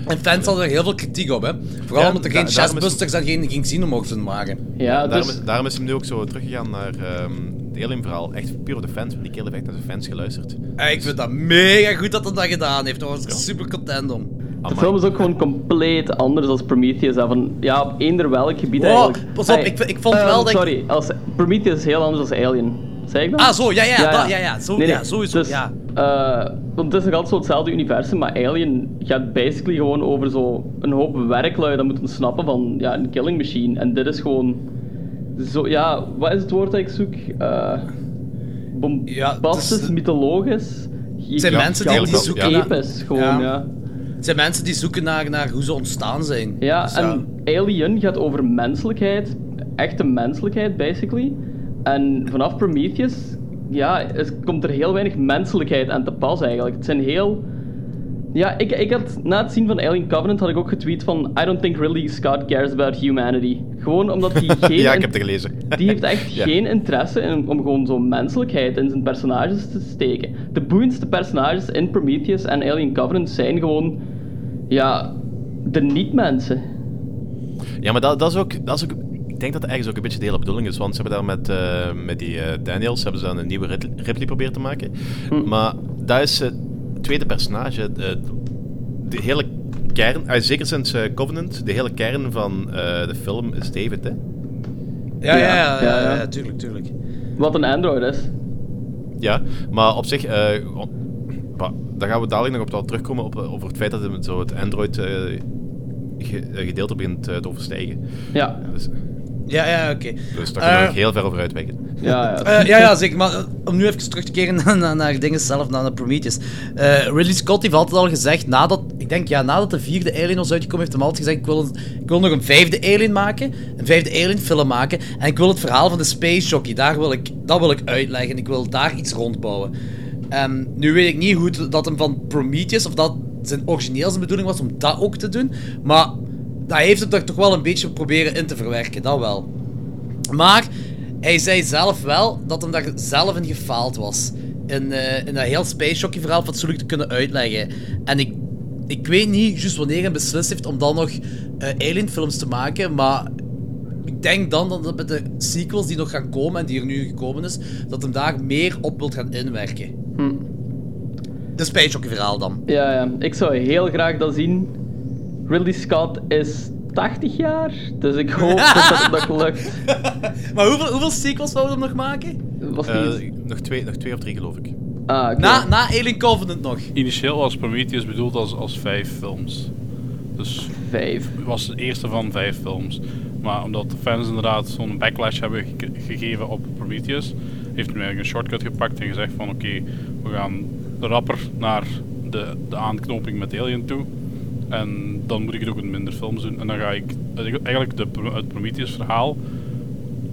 En fans hadden er heel veel kritiek op, hè. Vooral Ja, omdat er da- geen chestbusters en geen, geen Xeno mochten maken. Ja, daarom, dus- is, daarom is hem nu ook zo teruggegaan naar ehm Alien-verhaal. Echt puur op de fans, want die kerel heeft echt naar de fans geluisterd. En ik vind dat mega goed dat hij dat gedaan heeft. Daar was ik super content om. De film is ook gewoon compleet anders dan Prometheus. hè, Van, ja, op eender welk gebied Wow, eigenlijk. pas op, Hey, ik, ik vond eh, wel dat ik- Sorry, als, Prometheus is heel anders dan Alien. Zeg ik dat? Ah, zo, ja, ja, dat- ja, ja, zo- ja, sowieso, Dus, ja. eh, want het is nog altijd zo hetzelfde universum, maar Alien gaat basically gewoon over zo een hoop werklui dat moeten snappen van ja, een killing machine. En dit is gewoon zo, ja, wat is het woord dat ik zoek? Eh bombastisch, mythologisch. Het zijn mensen die, die zoeken naar... Gewoon, ja. Het zijn mensen die zoeken naar, naar hoe ze ontstaan zijn. Ja, Dus en Alien gaat over menselijkheid, echte menselijkheid, basically. En vanaf Prometheus, ja, komt er heel weinig menselijkheid aan te pas eigenlijk. Het zijn heel... Ja, ik, ik had, na het zien van Alien Covenant had ik ook getweet van I don't think Ridley Scott cares about humanity. Gewoon omdat hij <laughs> geen... ja, ik heb het gelezen. Die heeft echt <laughs> Ja. geen interesse in, om gewoon zo'n menselijkheid in zijn personages te steken. De boeiendste personages in Prometheus en Alien Covenant zijn gewoon... Ja, de niet-mensen. Ja, maar dat, dat, is ook, dat is ook... Ik denk dat het ergens ook een beetje de hele bedoeling is. Want ze hebben daar met, eh, met die eh, Daniels hebben ze dan een nieuwe Ripley proberen te maken. Maar dat is het tweede personage. De, de hele kern, eh, zeker sinds eh, Covenant, de hele kern van eh, de film is David, hè? Ja, ja, ja, ja, Ja, ja. ja, tuurlijk, tuurlijk. Wat een android is. Ja, maar op zich, eh, on- bah, daar gaan we dadelijk nog op terugkomen op, over het feit dat het, zo het Android eh, ge- eh, gedeelte begint eh, te overstijgen. Ja. Dus, Ja, ja, oké. dus daar kunnen we Eh, nog heel ver over uitwijken. Ja, ja. <laughs> Eh, ja, ja, zeker. Maar eh, om nu even terug te keren <laughs> naar, naar, naar dingen zelf, naar, naar Prometheus. Eh, Ridley Scott heeft altijd al gezegd, nadat, ik denk ja, nadat de vierde Alien was uitgekomen, heeft hij altijd gezegd, ik wil, een- ik wil nog een vijfde Alien maken, een vijfde Alien film maken, en ik wil het verhaal van de Space Jockey, daar wil ik, dat wil ik uitleggen, ik wil daar iets rondbouwen. Ehm, nu weet ik niet hoe het- dat hem van Prometheus, of dat zijn origineel zijn bedoeling was om dat ook te doen, maar hij heeft het er toch wel een beetje proberen in te verwerken, dat wel. Maar hij zei zelf wel dat hem daar zelf in gefaald was. In, eh, in dat heel Space Jockey verhaal fatsoenlijk te kunnen uitleggen. En ik, ik weet niet juist wanneer hij beslist heeft om dan nog eh Alien films te maken, maar ik denk dan dat met de sequels die nog gaan komen en die er nu gekomen is, dat hem daar meer op wilt gaan inwerken. Hm. De Space Jockey verhaal dan. Ja, ja, ik zou heel graag dat zien. Ridley Scott is 80 jaar, dus ik hoop <laughs> dat dat nog lukt. <laughs> Maar hoeveel, hoeveel sequels wouden we hem nog maken? Was Eh, nog, twee, nog twee of drie, geloof ik. Ah, oké. Na, na Alien Covenant nog. Initieel was Prometheus bedoeld als, als vijf films. Dus vijf. was de eerste van vijf films. Maar omdat de fans inderdaad zo'n backlash hebben ge- gegeven op Prometheus, heeft hij eigenlijk een shortcut gepakt en gezegd van oké, we gaan rapper naar de, de aanknoping met Alien toe. En dan moet ik het ook in minder films doen. En dan ga ik eigenlijk de, het Prometheus verhaal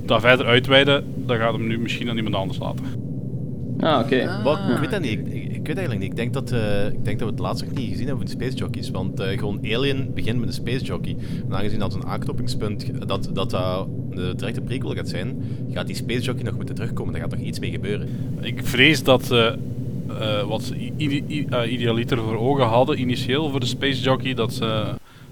dat verder uitweiden, dat gaat hem nu misschien aan iemand anders laten. Ah, oké. Wat, ik weet dat niet. Ik, ik, weet eigenlijk niet. Ik denk, dat, eh, ik denk dat we het laatst nog niet gezien hebben van de Space Jockeys. Want eh, gewoon Alien begint met een Space Jockey. En aangezien dat een aanknopingspunt, dat dat, dat de directe prequel gaat zijn, gaat die Space Jockey nog moeten terugkomen. Daar gaat nog iets mee gebeuren. Ik vrees dat eh, wat ze eh, idealiter voor ogen hadden initieel voor de Space Jockey, dat ze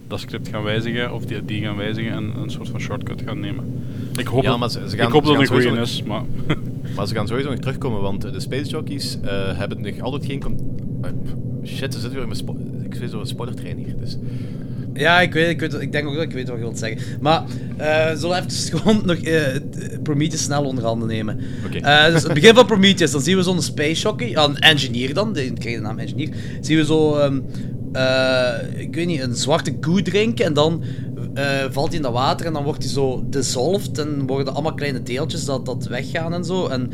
dat script gaan wijzigen, of die, die gaan wijzigen en een soort van shortcut gaan nemen. Ik hoop, Ja, dat- maar ze- ze gaan- ik hoop dat het een sowieso is, maar... <laughs> Maar ze gaan sowieso nog terugkomen, want de Space Jockeys eh, hebben nog altijd geen... shit, ze zitten weer in mijn spo- Ik zo'n spoilertrein hier, dus... Ja, ik weet, ik weet, ik denk ook dat ik weet wat je wilt zeggen. Maar eh zullen we even <laughs> gewoon nog eh, Prometheus snel onder handen nemen. Oké. Eh, dus het begin van Prometheus, dan zien we zo'n space jockey, een engineer dan, die krijg je de naam engineer. Zien we zo, eh, ik weet niet, een zwarte koe drinken en dan valt hij in dat water en dan wordt hij zo dissolved en worden allemaal kleine deeltjes dat, dat weggaan en zo. En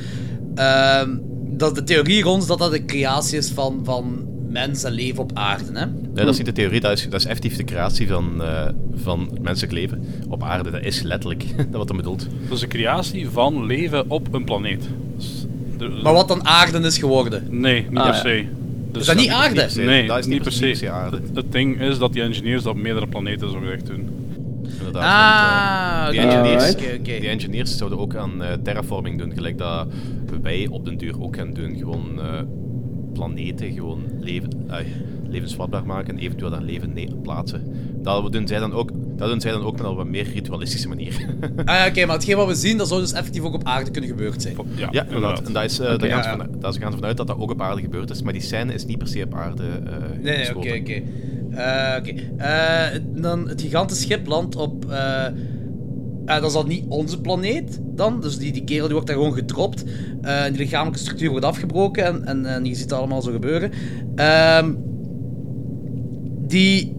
ehm, dat de theorie rond is dat dat de creatie is van, van mens en leven op aarde, hè? Nee, dat is niet de theorie, dat is, dat is effectief de creatie van, eh, van het menselijk leven op aarde. Dat is letterlijk <laughs> dat wat hij bedoelt. Dat is een creatie van leven op een planeet. Dus de- Maar wat dan aarde is geworden? Nee, niet Ah, per ja. se. Dus Is dat niet aarde? se. Nee, Dat is niet per se. niet per se aarde. Het, het ding is dat die engineers dat op meerdere planeten zo gezegd doen. Inderdaad, Ah, want, eh, die, oké. engineers. Oké, oké. die engineers zouden ook aan eh, terraforming doen, gelijk dat wij op den duur ook gaan doen. Gewoon eh, planeten gewoon leven, eh, levensvatbaar maken en eventueel daar leven plaatsen. Dat doen zij dan ook, dat doen zij dan ook met een wat meer ritualistische manier. <laughs> Ah, ja, oké, maar hetgeen wat we zien, dat zou dus effectief ook op aarde kunnen gebeurd zijn. Ja, inderdaad. En dat is, eh, Oké, daar, gaan ja, ze ja. van, daar gaan ze vanuit dat dat ook op aarde gebeurd is, maar die scène is niet per se op aarde eh Nee, nee, oké, oké. Eh, oké. Eh, dan het gigantische schip landt op... eh, eh, dat is al niet onze planeet dan. Dus die, die kerel die wordt daar gewoon gedropt. Eh, die lichamelijke structuur wordt afgebroken. En, en, en je ziet het allemaal zo gebeuren. Ehm, die...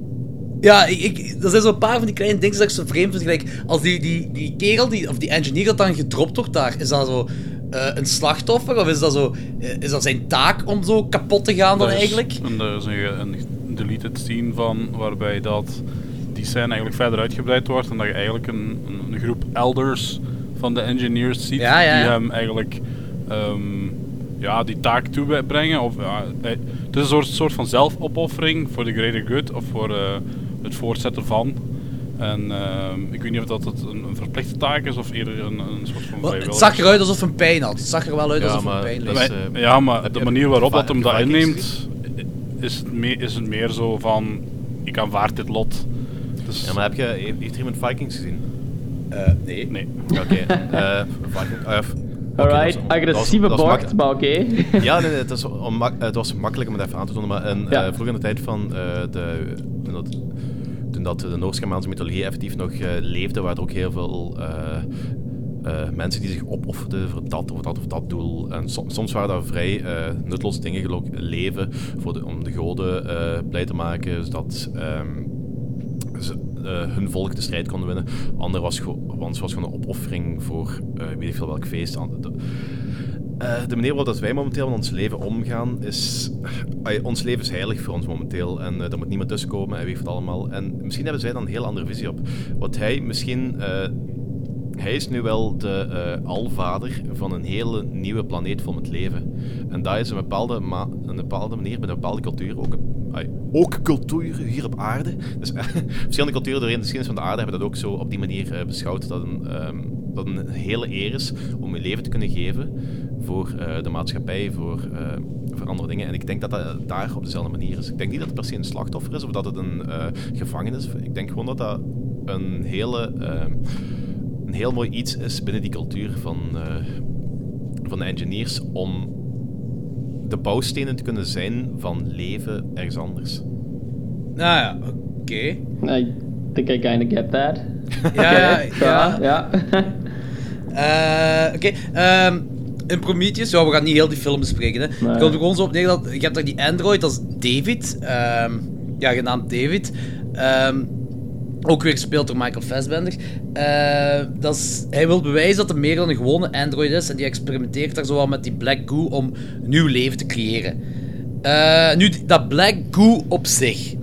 Ja, ik, ik, er zijn zo'n paar van die kleine dingen dat ik zo vreemd vind. Gelijk, als die, die, die kerel, die, of die engineer dat dan gedropt wordt daar, is dat zo eh, een slachtoffer? Of is dat zo... is dat zijn taak om zo kapot te gaan dan Er is- eigenlijk? En er is een, een deleted scene van waarbij dat die scène eigenlijk verder uitgebreid wordt en dat je eigenlijk een, een, een groep elders van de engineers ziet Ja, ja, die hem eigenlijk ehm, ja, die taak toebrengen. Of, ja, hij- het is een soort, soort van zelfopoffering voor de greater good of voor eh, het voortzetten van. En ehm, ik weet niet of dat het een, een verplichte taak is of eerder een, een soort van Wel, vrijwillige. Het zag eruit alsof hij pijn had. Het zag er wel uit Ja, alsof hij maar pijn Maar- eh, ja, maar de manier waarop dat hem dat inneemt, is het, is het meer zo van: ik aanvaard dit lot. Dus, Ja, maar heb je, heeft er iemand Vikings gezien? Eh, nee. Nee. Oké. <laughs> eh, Viking- eh, f- oké, Alright, dat was- dat was- agressieve dat was bocht, maar oké. Ja, nee, nee, het, is onmak- het was makkelijk om het even aan te tonen, maar in, Ja. eh, vroeger in de tijd van eh, de, toen dat, toen dat de Noors-Germaanse mythologie effectief nog eh, leefde, waren er ook heel veel eh, eh, mensen die zich opofferden voor dat of dat of dat doel. En som- soms waren dat vrij eh nutteloze dingen, geloof ik, leven voor de, om de goden eh, blij te maken, zodat ehm, ze, eh, hun volk de strijd konden winnen. Ander was, want was gewoon een opoffering voor eh, weet veel welk feest. De- eh, de manier waarop dat wij momenteel met ons leven omgaan is... ons leven is heilig voor ons momenteel en eh daar moet niemand tussenkomen en weet het allemaal. En misschien hebben zij dan een heel andere visie op. Wat hij misschien... eh, hij is nu wel de eh, alvader van een hele nieuwe planeet vol met leven. En dat is een bepaalde, een bepaalde manier, met een bepaalde cultuur, ook, een- ook cultuur hier op aarde. Dus <laughs> verschillende culturen doorheen de geschiedenis van de aarde hebben dat ook zo op die manier eh, beschouwd. Dat een, ehm, dat een hele eer is om je leven te kunnen geven voor eh, de maatschappij, voor, eh, voor andere dingen. En ik denk dat dat daar op dezelfde manier is. Ik denk niet dat het per se een slachtoffer is of dat het een gevangenis is. Ik denk gewoon dat dat een hele... ehm, een heel mooi iets is binnen die cultuur van, van de engineers om de bouwstenen te kunnen zijn van leven ergens anders. Nou ja, oké. I think I kinda get that. <laughs> Ja, Oké, ja. ja. <laughs> Eh, Oké, ehm, in Prometheus, ja, we gaan niet heel die film bespreken. Hè. Het komt er gewoon zo op neer dat je hebt daar die android, dat is David. ehm, ja, genaamd David. Ehm, ook weer gespeeld door Michael Fassbender. Eh, dat is, hij wil bewijzen dat hij meer dan een gewone android is. En die experimenteert daar zo wel met die black goo om nieuw leven te creëren. Eh, nu, dat black goo op zich.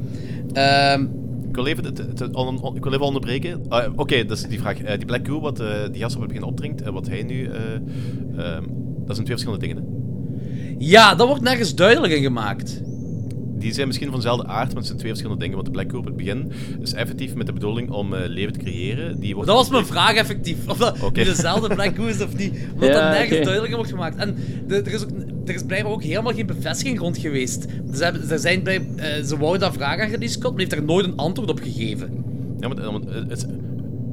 Ehm, Ik wil even, het- het- het on- on- ik wil even onderbreken. Ah, Oké, dus die vraag. Eh, die Black Goo, wat die gast op het begin opdringt, en wat hij nu... eh, ehm, dat zijn twee verschillende dingen. Hè? ja, dat wordt nergens duidelijk in gemaakt. Die zijn misschien van dezelfde aard, maar het zijn twee verschillende dingen. Want de Black Goo op het begin is effectief met de bedoeling om eh, leven te creëren. Die wordt Dat was mijn vraag effectief. Of dat Oké. dezelfde Black Goo is of niet. <laughs> Omdat Ja, dat nergens oké. duidelijk in wordt gemaakt. En de- er, is ook, er is blijkbaar ook helemaal geen bevestiging rond geweest. Ze, hebben, ze, zijn bij, eh, ze wouden dat vragen aan Ridley Scott, maar heeft daar nooit een antwoord op gegeven. Ja, maar, want het, het,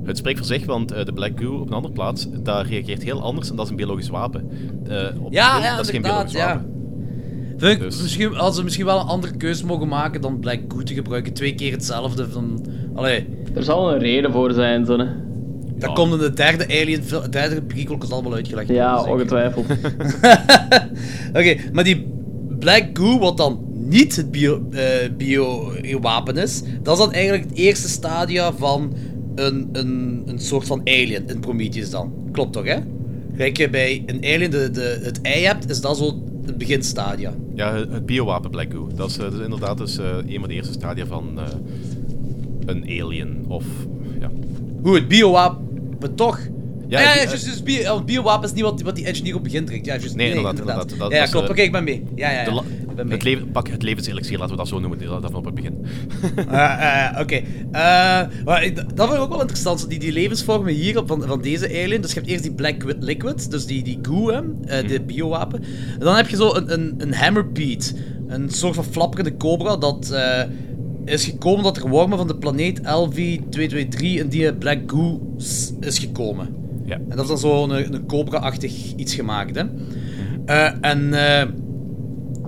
het spreekt voor zich, want eh, de Black Goo op een andere plaats, daar reageert heel anders en dat is een biologisch wapen. Eh, op Ja, ja, dat is geen biologisch ja. wapen. Vind ik, Dus- misschien, als ze misschien wel een andere keuze mogen maken dan Black Goo te gebruiken. Twee keer hetzelfde. Van, allee, Er zal een reden voor zijn, zonne. dat komt in de derde Alien. De derde prequel is allemaal uitgelegd. Ja, ongetwijfeld. <laughs> <laughs> Oké, maar die Black Goo, wat dan niet het bio- eh, bio-wapen is, dat is dan eigenlijk het eerste stadia van een, een, een soort van alien in Prometheus dan. Klopt toch, hè? Gelijk je bij een alien de, de, het ei hebt, is dat zo het beginstadia. Ja, het, biowapen Black Goo. Dat is, eh, dat is inderdaad dus, eh, een van de eerste stadia van eh, een alien. Of, ja. Hoe, het biowapen toch? Ja, Ja, ja, bio, het biowapen is niet wat, wat die engineer op begin drinkt. Ja, Nee, inderdaad, inderdaad. Dat ja, was, klopt. Oké, ik ben mee. Ja, ja, ja. Mee. Het leven, pak het levenselixier, laten we dat zo noemen. Dat dat van op het begin. Eh, eh, Oké. Eh, dat vind ik ook wel interessant. Die, die levensvormen hier op- van, van deze alien. Dus je hebt eerst die black liquid, dus die, die goo, hè, eh, de biowapen. En dan heb je zo een, een, een hammerbeat. Een soort van flapperende cobra dat eh, is gekomen dat er wormen van de planeet LV-223 in die black goo is gekomen. Ja. En dat is dan zo een, een cobra-achtig iets gemaakt, hè. Eh, en eh,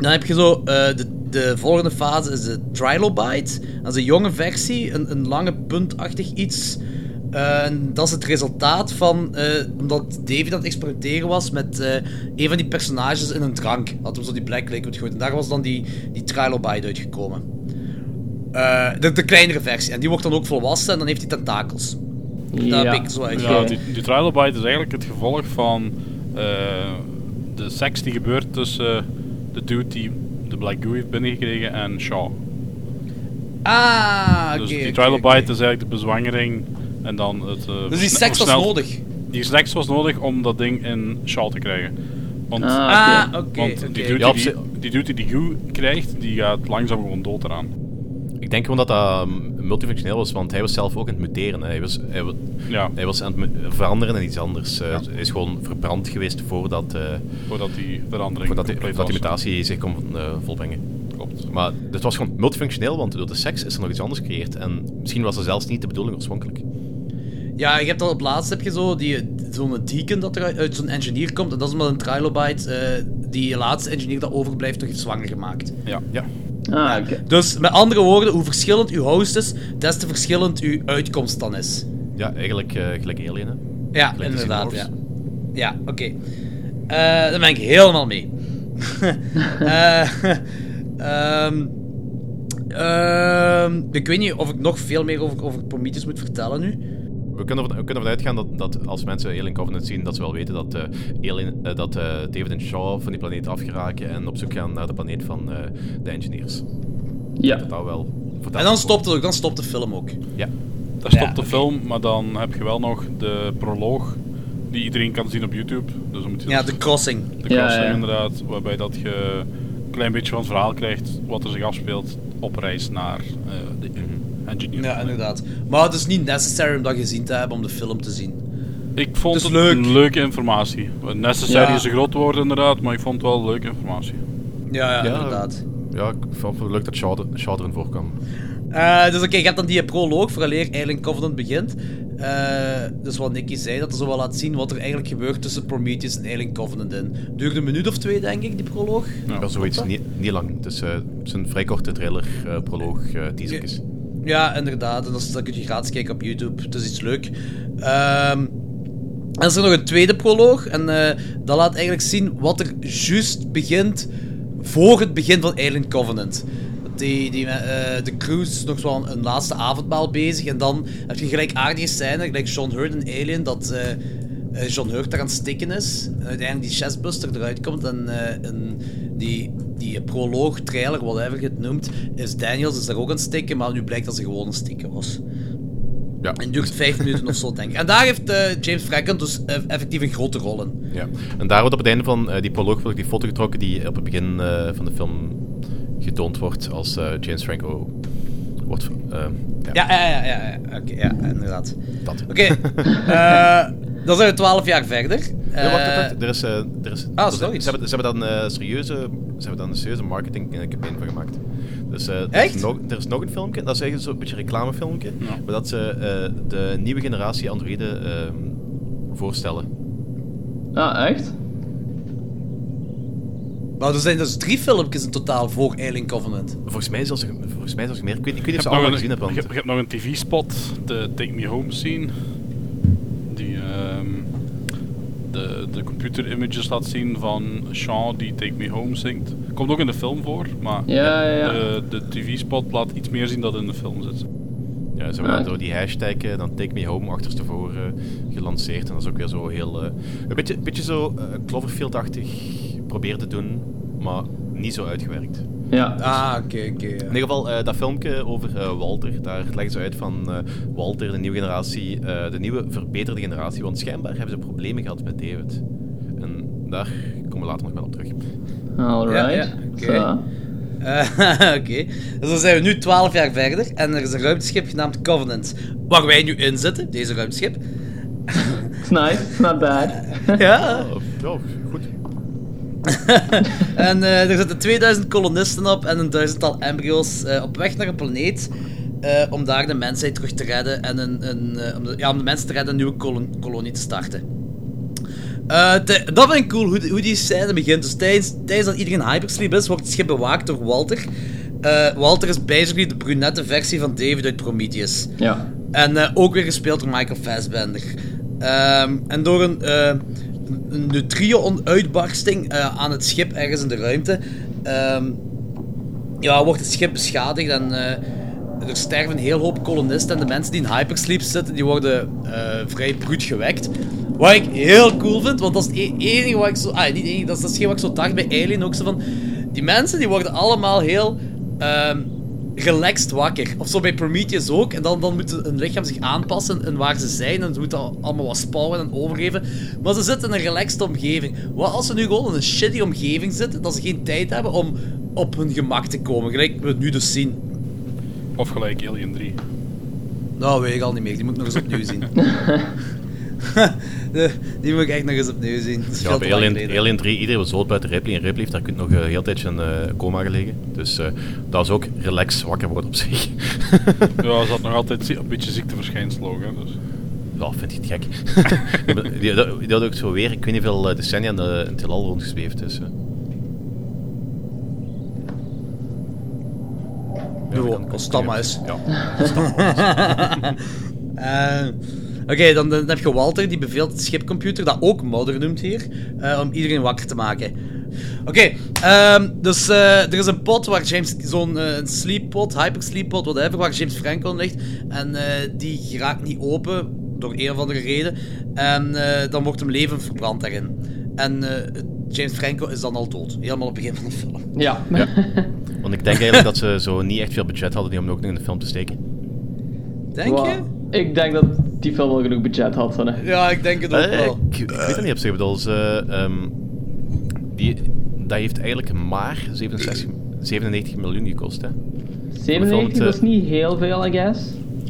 dan heb je zo eh, de, de volgende fase is de trilobite. Dat is een jonge versie, een, een lange puntachtig iets. Eh, en dat is het resultaat van, eh, omdat David aan het experimenteren was met een van die personages in een drank. Had hem zo die black liquid gegooid. En daar was dan die, die trilobite uitgekomen. De, de kleinere versie. En die wordt dan ook volwassen en dan heeft hij tentakels. Dat heb ik zo Ja, uitgekomen. die, die trilobite is eigenlijk het gevolg van de seks die gebeurt tussen de dude die de Black Goo heeft binnengekregen en Shaw. Ah, oké. dus die oké, is eigenlijk de bezwangering en dan het... eh, Dus die versne- seks was versneld- nodig? Die seks was nodig om dat ding in Shaw te krijgen. Want, Ah, oké. Ah, oké, want oké. die dude Ja, op die, zich- die dude die die goo krijgt, die gaat langzaam gewoon dood eraan. Ik denk gewoon dat dat um, multifunctioneel was, want hij was zelf ook aan het muteren. hè. Hij was, hij, Ja. hij was aan het veranderen in iets anders. Eh, Hij is gewoon verbrand geweest voordat, eh, Voordat die verandering voordat, die, compleet voordat die was. mutatie zich kon eh, volbrengen. Klopt. Maar het was gewoon multifunctioneel, want door de seks is er nog iets anders gecreëerd. En misschien was dat zelfs niet de bedoeling oorspronkelijk. Ja, je hebt al op laatst heb je zo die, zo'n deacon dat er uit, zo'n engineer komt. En dat is omdat een trilobite eh, die laatste engineer dat overblijft toch heeft zwanger gemaakt. Ja. ja. Ah. Dus met andere woorden, hoe verschillend uw host is, des te verschillend uw uitkomst dan is. Ja, eigenlijk eh, gelijk Alien, hè? Ja, Gelijk inderdaad. Ja, ja oké. Eh, daar ben ik helemaal mee. <laughs> Eh, ehm, ehm, ik weet niet of ik nog veel meer over, over Prometheus moet vertellen nu. We kunnen, ervan, we kunnen ervan uitgaan dat, dat als mensen Alien Covenant zien, dat ze wel weten dat, eh, Alien, eh, dat eh, David en Shaw van die planeet afgeraken en op zoek gaan naar de planeet van eh, de engineers. Ja. Dat dat wel. En dan stopt, het ook, dan stopt de film ook. Ja. Daar stopt Ja, de film, maar dan heb je wel nog de proloog die iedereen kan zien op YouTube. Dus dan moet je Ja, dus- de crossing. De Ja, crossing ja. inderdaad, waarbij dat je een klein beetje van het verhaal krijgt wat er zich afspeelt op reis naar eh, de engineer. Ja, inderdaad. Maar het is niet necessary om dat gezien te hebben om de film te zien. Ik vond Het het, is leuk. een leuke informatie. Necessary Ja. is een groot woord inderdaad, maar ik vond het wel leuke informatie. Ja, ja, Ja. inderdaad. Ja, ik vond het leuk dat Shaw, er- erin voorkwam. Eh, dus oké, je hebt dan die proloog vooraleer Alien Covenant begint. Eh, dus wat Nicky zei, dat zo wel laat zien wat er eigenlijk gebeurt tussen Prometheus en Alien Covenant in. Duurde een minuut of twee, denk ik, die proloog. Ja, zoiets niet, niet lang. Dus, eh, het is een vrij korte trailer, proloog, eh teasertjes. Ja, inderdaad. En dat, kun je gratis kijken op YouTube. Het is iets leuk. Ehm is er nog een tweede proloog. En eh, dat laat eigenlijk zien wat er juist begint voor het begin van Alien Covenant. Die, die, eh, de crew is nog wel een, laatste avondmaal bezig. En dan heb je gelijkaardige scène, gelijk John Hurt en Alien, dat eh, eh, John Hurt daar aan het stikken is. En uiteindelijk die chestbuster eruit komt. En, eh, en die, die proloog, trailer, whatever je het noemt, is Daniels is daar ook aan het stikken. Maar nu blijkt dat ze gewoon een stikken was. Ja. En duurt vijf minuten of zo, denk ik. En daar heeft eh, James Franco dus effectief een grote rol in. Ja. En daar wordt op het einde van die proloog die foto getrokken die op het begin van de film getoond wordt als James Franco wordt... ja. Ja, ja, ja, ja, ja. Oké, ja, inderdaad. Dat. Oké, eh, <laughs> dan zijn we twaalf jaar verder. Ja, wacht, Eh, wacht, wacht. Er is, eh, er is, Ah, ze, hebben, ze hebben dan eh, serieuze, ze hebben dan een serieuze marketing eh, campaign van gemaakt. Dus eh, er, Echt? Is nog, er is nog een filmpje, dat is eigenlijk zo'n beetje een reclamefilmpje, maar dat ze eh, de nieuwe generatie androïden ehm, voorstellen. Ah, echt? Maar er zijn dus drie filmpjes in totaal voor Alien Covenant. Volgens mij zelfs, volgens mij zelfs meer. Ik weet, ik weet niet Je of ze allemaal een, gezien hebben. je hebt nog een tv-spot, de Take Me Home scene. Ehm, de, de computer images laat zien van Sean die Take Me Home zingt. Komt ook in de film voor, maar Ja, ja, ja. de, de tv-spot laat iets meer zien dat in de film zit. Ja, ze hebben door die hashtag, eh, dan Take Me Home, achterstevoren gelanceerd. En dat is ook weer zo heel... eh, een beetje, beetje zo Cloverfield-achtig proberen te doen, maar niet zo uitgewerkt. Ja. Ah, oké, oké. ja. In ieder geval, eh, dat filmpje over eh, Walter, daar leggen ze uit van eh, Walter, de nieuwe generatie, eh, de nieuwe verbeterde generatie. Want schijnbaar hebben ze problemen gehad met David. En daar komen we later nog wel op terug. Alright. Ja, ja, oké. Zo. <laughs> Oké. Dus dan zijn we nu 12 jaar verder en er is een ruimteschip genaamd Covenant. Waar wij nu in zitten, deze ruimteschip. It's nice, not bad. <laughs> ja. Goed. <laughs> en eh, er zitten 2000 kolonisten op en een duizendtal embryo's eh, op weg naar een planeet. eh, om daar de mensheid terug te redden en een, een, om, de, ja, om de mensen te redden een nieuwe kolon- kolonie te starten. Te- dat vind ik cool, hoe, hoe die scène begint. Dus tijdens, tijdens dat iedereen hypersleep is, wordt het schip bewaakt door Walter. Walter is basically de brunette versie van David uit Prometheus. Ja. En ook weer gespeeld door Michael Fassbender. Ehm, en door een, een neutrio-uitbarsting eh, aan het schip ergens in de ruimte... ehm, ja, wordt het schip beschadigd en eh, er sterven een heel hoop kolonisten. En de mensen die in hypersleep zitten, die worden eh, vrij bruut gewekt. Wat ik heel cool vind, want dat is het enige wat ik zo... Ah, niet enige, dat is hetgeen wat ik zo dacht bij Alien ook zo van... Die mensen die worden allemaal heel... ehm, relaxed wakker. Of zo bij Prometheus ook. En dan, dan moet hun lichaam zich aanpassen en waar ze zijn. En ze moeten al- allemaal wat spouwen en overgeven. Maar ze zitten in een relaxed omgeving. Wat als ze nu gewoon in een shitty omgeving zitten, dat ze geen tijd hebben om op hun gemak te komen. Gelijk we het nu dus zien. Of gelijk Alien 3. Nou, weet ik al niet meer. Die moet ik nog eens opnieuw zien. <laughs> <laughs> Die moet ik echt nog eens opnieuw zien. Dat is Ja, bij Alien. Alien 3, iedereen was dood buiten Ripley. En Ripley heeft daar nog een heel tijdje in eh, coma gelegen. Dus eh, dat is ook relax wakker worden op zich. <laughs> <laughs> Ja, ze had nog altijd een beetje ziekteverschijnsel ook, hè, dus. Ja, vind ik het gek. die, die, die had ook zo weer, ik weet niet veel eh, decennia in, de, in het heelal rondgezweefd. Dus, eh. Ja, als maar is. Ja. Eh, Oké, dan, dan heb je Walter, die beveelt het schipcomputer, dat ook Mother noemt hier, eh, om iedereen wakker te maken. Oké, ehm, dus eh, er is een pot waar James, zo'n een sleeppot, hypersleeppot, whatever, waar James Franco ligt. En eh, die raakt niet open, door een of andere reden. En eh, dan wordt hem levend verbrand daarin. En eh, James Franco is dan al dood, helemaal op het begin van de film. Ja. Ja. <laughs> Want ik denk eigenlijk dat ze zo niet echt veel budget hadden om hem ook nog in de film te steken. Denk je? Ik denk dat die film wel genoeg budget had. Hè. Ja, ik denk het ook Eh, wel. Ik, ik weet het niet op zich. Ik bedoel, ze, ehm, die, dat heeft eigenlijk maar 67, 97 miljoen gekost. Hè. 97, dat is niet heel veel, I guess.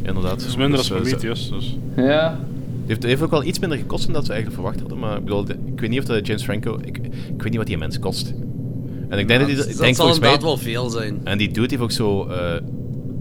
Inderdaad. Het is minder Dus, dan eh, Prometheus, dus. Ja. Het heeft, ook wel iets minder gekost dan dat ze eigenlijk verwacht hadden. Maar ik, bedoel, ik weet niet of de James Franco... Ik, ik weet niet wat die mens kost. En ik denk Ja, dat die... dat Ik zal denk mij, inderdaad wel veel zijn. En die dude heeft ook zo... eh,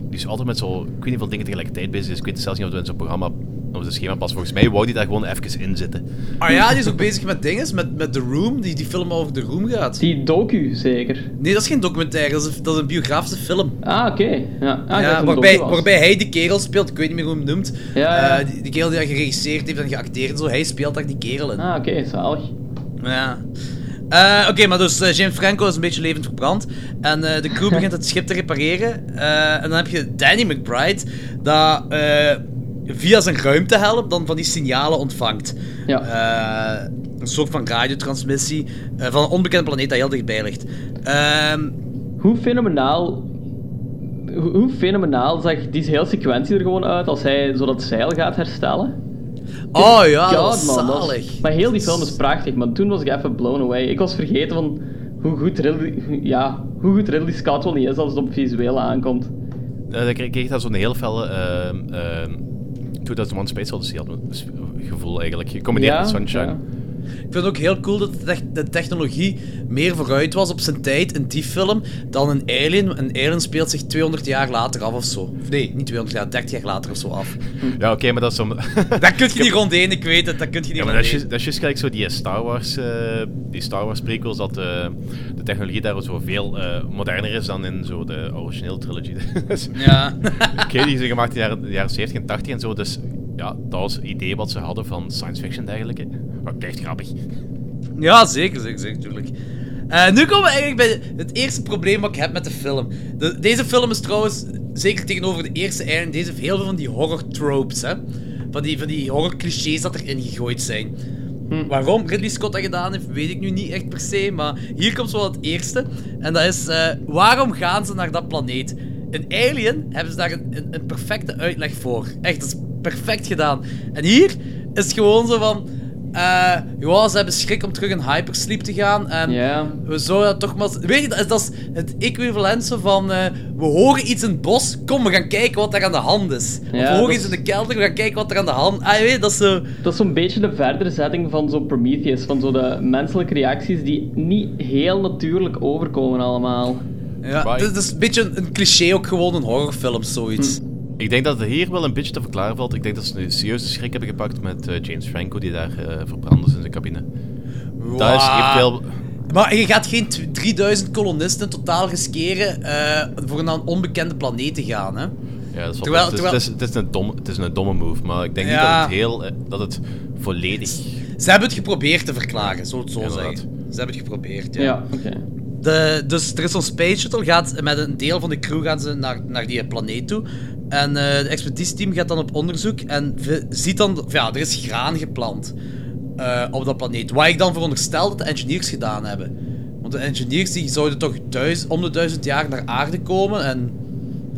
die is altijd met zo... Ik weet niet hoeveel dingen tegelijkertijd bezig is. Ik weet zelfs niet of het in zo'n programma... Of zijn schema past. Volgens mij wou die daar gewoon even in zitten. Ah ja, die is ook bezig met dingen, met, met The Room, die, die film over The Room gaat. Die docu, zeker? Nee, dat is geen documentaire, dat is een, dat is een biografische film. Ah, oké. Ja, ah, ja, waarbij, waarbij hij die kerel speelt, ik weet niet meer hoe hij hem noemt. Ja, ja. Eh, die, die kerel die dat geregisseerd heeft en geacteerd en zo, hij speelt daar die kerel in. Ah, oké, zalig. Ja. Eh, Oké, maar dus James Franco is een beetje levend verbrand. En eh, de crew <laughs> begint het schip te repareren. En dan heb je Danny McBride, dat via zijn ruimtehelm dan van die signalen ontvangt. Eh, een soort van radiotransmissie van een onbekende planeet dat heel dichtbij ligt. Ehm, Hoe fenomenaal... Hoe, hoe fenomenaal zag die hele sequentie er gewoon uit als hij zo dat zeil gaat herstellen? Oh ja, <laughs> dat God, was man, dat zalig. Maar heel die film is prachtig, maar toen was ik even blown away. Ik was vergeten van hoe goed Ridley, ja, hoe goed Ridley Scott wel niet is als het op visueel aankomt. Uh, dan kreeg ik dat zo'n heel felle... ehm ehm 2001 Space Odyssey gevoel eigenlijk. Gecombineerd Ja, met Sunshine. ja. Ik vind het ook heel cool dat de, tech- de technologie meer vooruit was op zijn tijd in die film dan een Alien. Een Alien speelt zich 200 jaar later af of zo. Nee, niet 200 jaar, 30 jaar later of zo af. Ja, oké, maar dat is zo... <laughs> Dat kun je niet rondheen, ik weet het, dat kun je niet Ja, maar dat is, juist- dat is juist gelijk zo die Star Wars, eh, die Star Wars prequels, dat eh, de technologie daar zo veel eh, moderner is dan in zo de originele trilogy. Dus- <laughs> Ja. Oké, die zijn gemaakt in de jaren, de jaren 70 en 80 en zo, dus ja, dat was het idee wat ze hadden van science fiction en dergelijke. Maar echt grappig. Ja, zeker, zeker, zeker, tuurlijk. Eh, nu komen we eigenlijk bij het eerste probleem wat ik heb met de film. De- deze film is trouwens, zeker tegenover de eerste Alien, deze heeft heel veel van die horror tropes, hè. Van die, van die horror clichés dat erin gegooid zijn. Waarom Ridley Scott dat gedaan heeft, weet ik nu niet echt per se, maar hier komt wel het eerste. En dat is, eh, waarom gaan ze naar dat planeet? In Alien hebben ze daar een, een, een perfecte uitleg voor. Echt, dat is perfect gedaan. En hier is het gewoon zo van... eh ja, ze hebben schrik om terug in hypersleep te gaan. En we zouden dat toch maar... Weet je, dat is, dat is het equivalent van... eh, we horen iets in het bos, kom, we gaan kijken wat er aan de hand is. Of we horen iets in de kelder, we gaan kijken wat er aan de hand... Ah, je weet, dat is zo... Dat is zo'n beetje de verdere zetting van zo'n Prometheus. Van zo de menselijke reacties die niet heel natuurlijk overkomen allemaal. Ja, het is- is een beetje een, een cliché ook gewoon in horrorfilms, zoiets. Ik denk dat het hier wel een beetje te verklaren valt. Ik denk dat ze een serieuze schrik hebben gepakt met eh, James Franco, die daar eh verbrand is in zijn cabine. Dat is Wow. eventueel... Maar je gaat geen tw- 3000 kolonisten in totaal riskeren eh, voor naar een onbekende planeet te gaan, hè? Ja, dat is wel, Terwijl- het, is, terwijl- het, is, het, is een dom, het is een domme move, maar ik denk niet dat het heel... dat het volledig... Ze hebben het geprobeerd te verklaren, zo het zo Ja, zeggen. Ze hebben het geprobeerd, ja. Ja. De, dus er is zo'n space shuttle, gaat met een deel van de crew gaan ze naar, naar die planeet toe. En eh het expeditieteam gaat dan op onderzoek en ziet dan... Ja, er is graan geplant eh, op dat planeet. Wat ik dan veronderstel dat de engineers gedaan hebben. Want de engineers die zouden toch duizend, om de duizend jaar naar aarde komen en...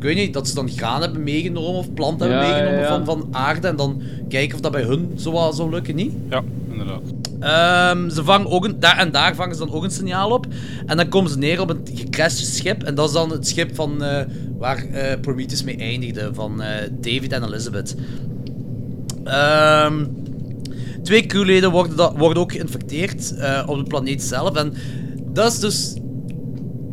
Ik weet niet, dat ze dan graan hebben meegenomen of planten hebben Ja, meegenomen ja. Van, van aarde en dan kijken of dat bij hun zo zou lukken, niet? Ja, inderdaad. Ehm, ze vangen ook een, daar en daar vangen ze dan ook een signaal op. En dan komen ze neer op een gecrashed schip. En dat is dan het schip van, eh, waar eh, Prometheus mee eindigde, van eh, David en Elizabeth. Ehm, twee crewleden worden, da- worden ook geïnfecteerd eh, op de planeet zelf. En dat is dus...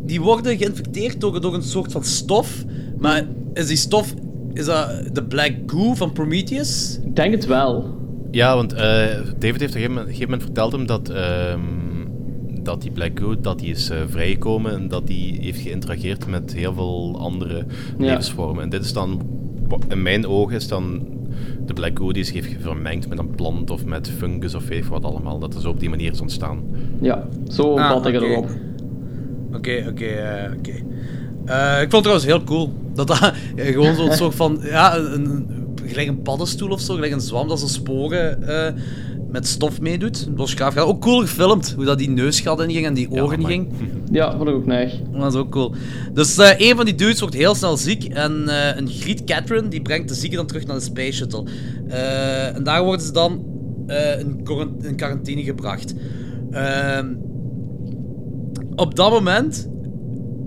Die worden geïnfecteerd door, door een soort van stof. Maar is die stof... Is dat de Black Goo van Prometheus? Ik denk het wel. Ja, want eh, David heeft op een gegeven moment, gegeven moment verteld hem dat, ehm, dat die Black Goo dat die is eh, vrijgekomen en dat die heeft geïnterageerd met heel veel andere Ja. levensvormen. En dit is dan, in mijn ogen, is dan de Black Goo die zich heeft vermengd met een plant of met fungus of weet ik wat allemaal. Dat er zo op die manier is ontstaan. Ja, zo Ah, vat ik het erop. Oké, oké, eh, oké. Eh, ik vond het trouwens heel cool. Dat dat <laughs> gewoon zo'n soort van... Ja, een, een, gelijk een paddenstoel of zo, gelijk een zwam dat zijn sporen eh, met stof meedoet. Dat was gaaf. Ook cool gefilmd, hoe dat die neusgat in ging en die ogen ging. Ja, vond ik ook neig. Dat is ook cool. Dus eh, een van die dudes wordt heel snel ziek en eh, een griet Catherine die brengt de zieke dan terug naar de Space Shuttle. Eh, en daar worden ze dan eh, in, quarant- in quarantine gebracht. Ehm, op dat moment,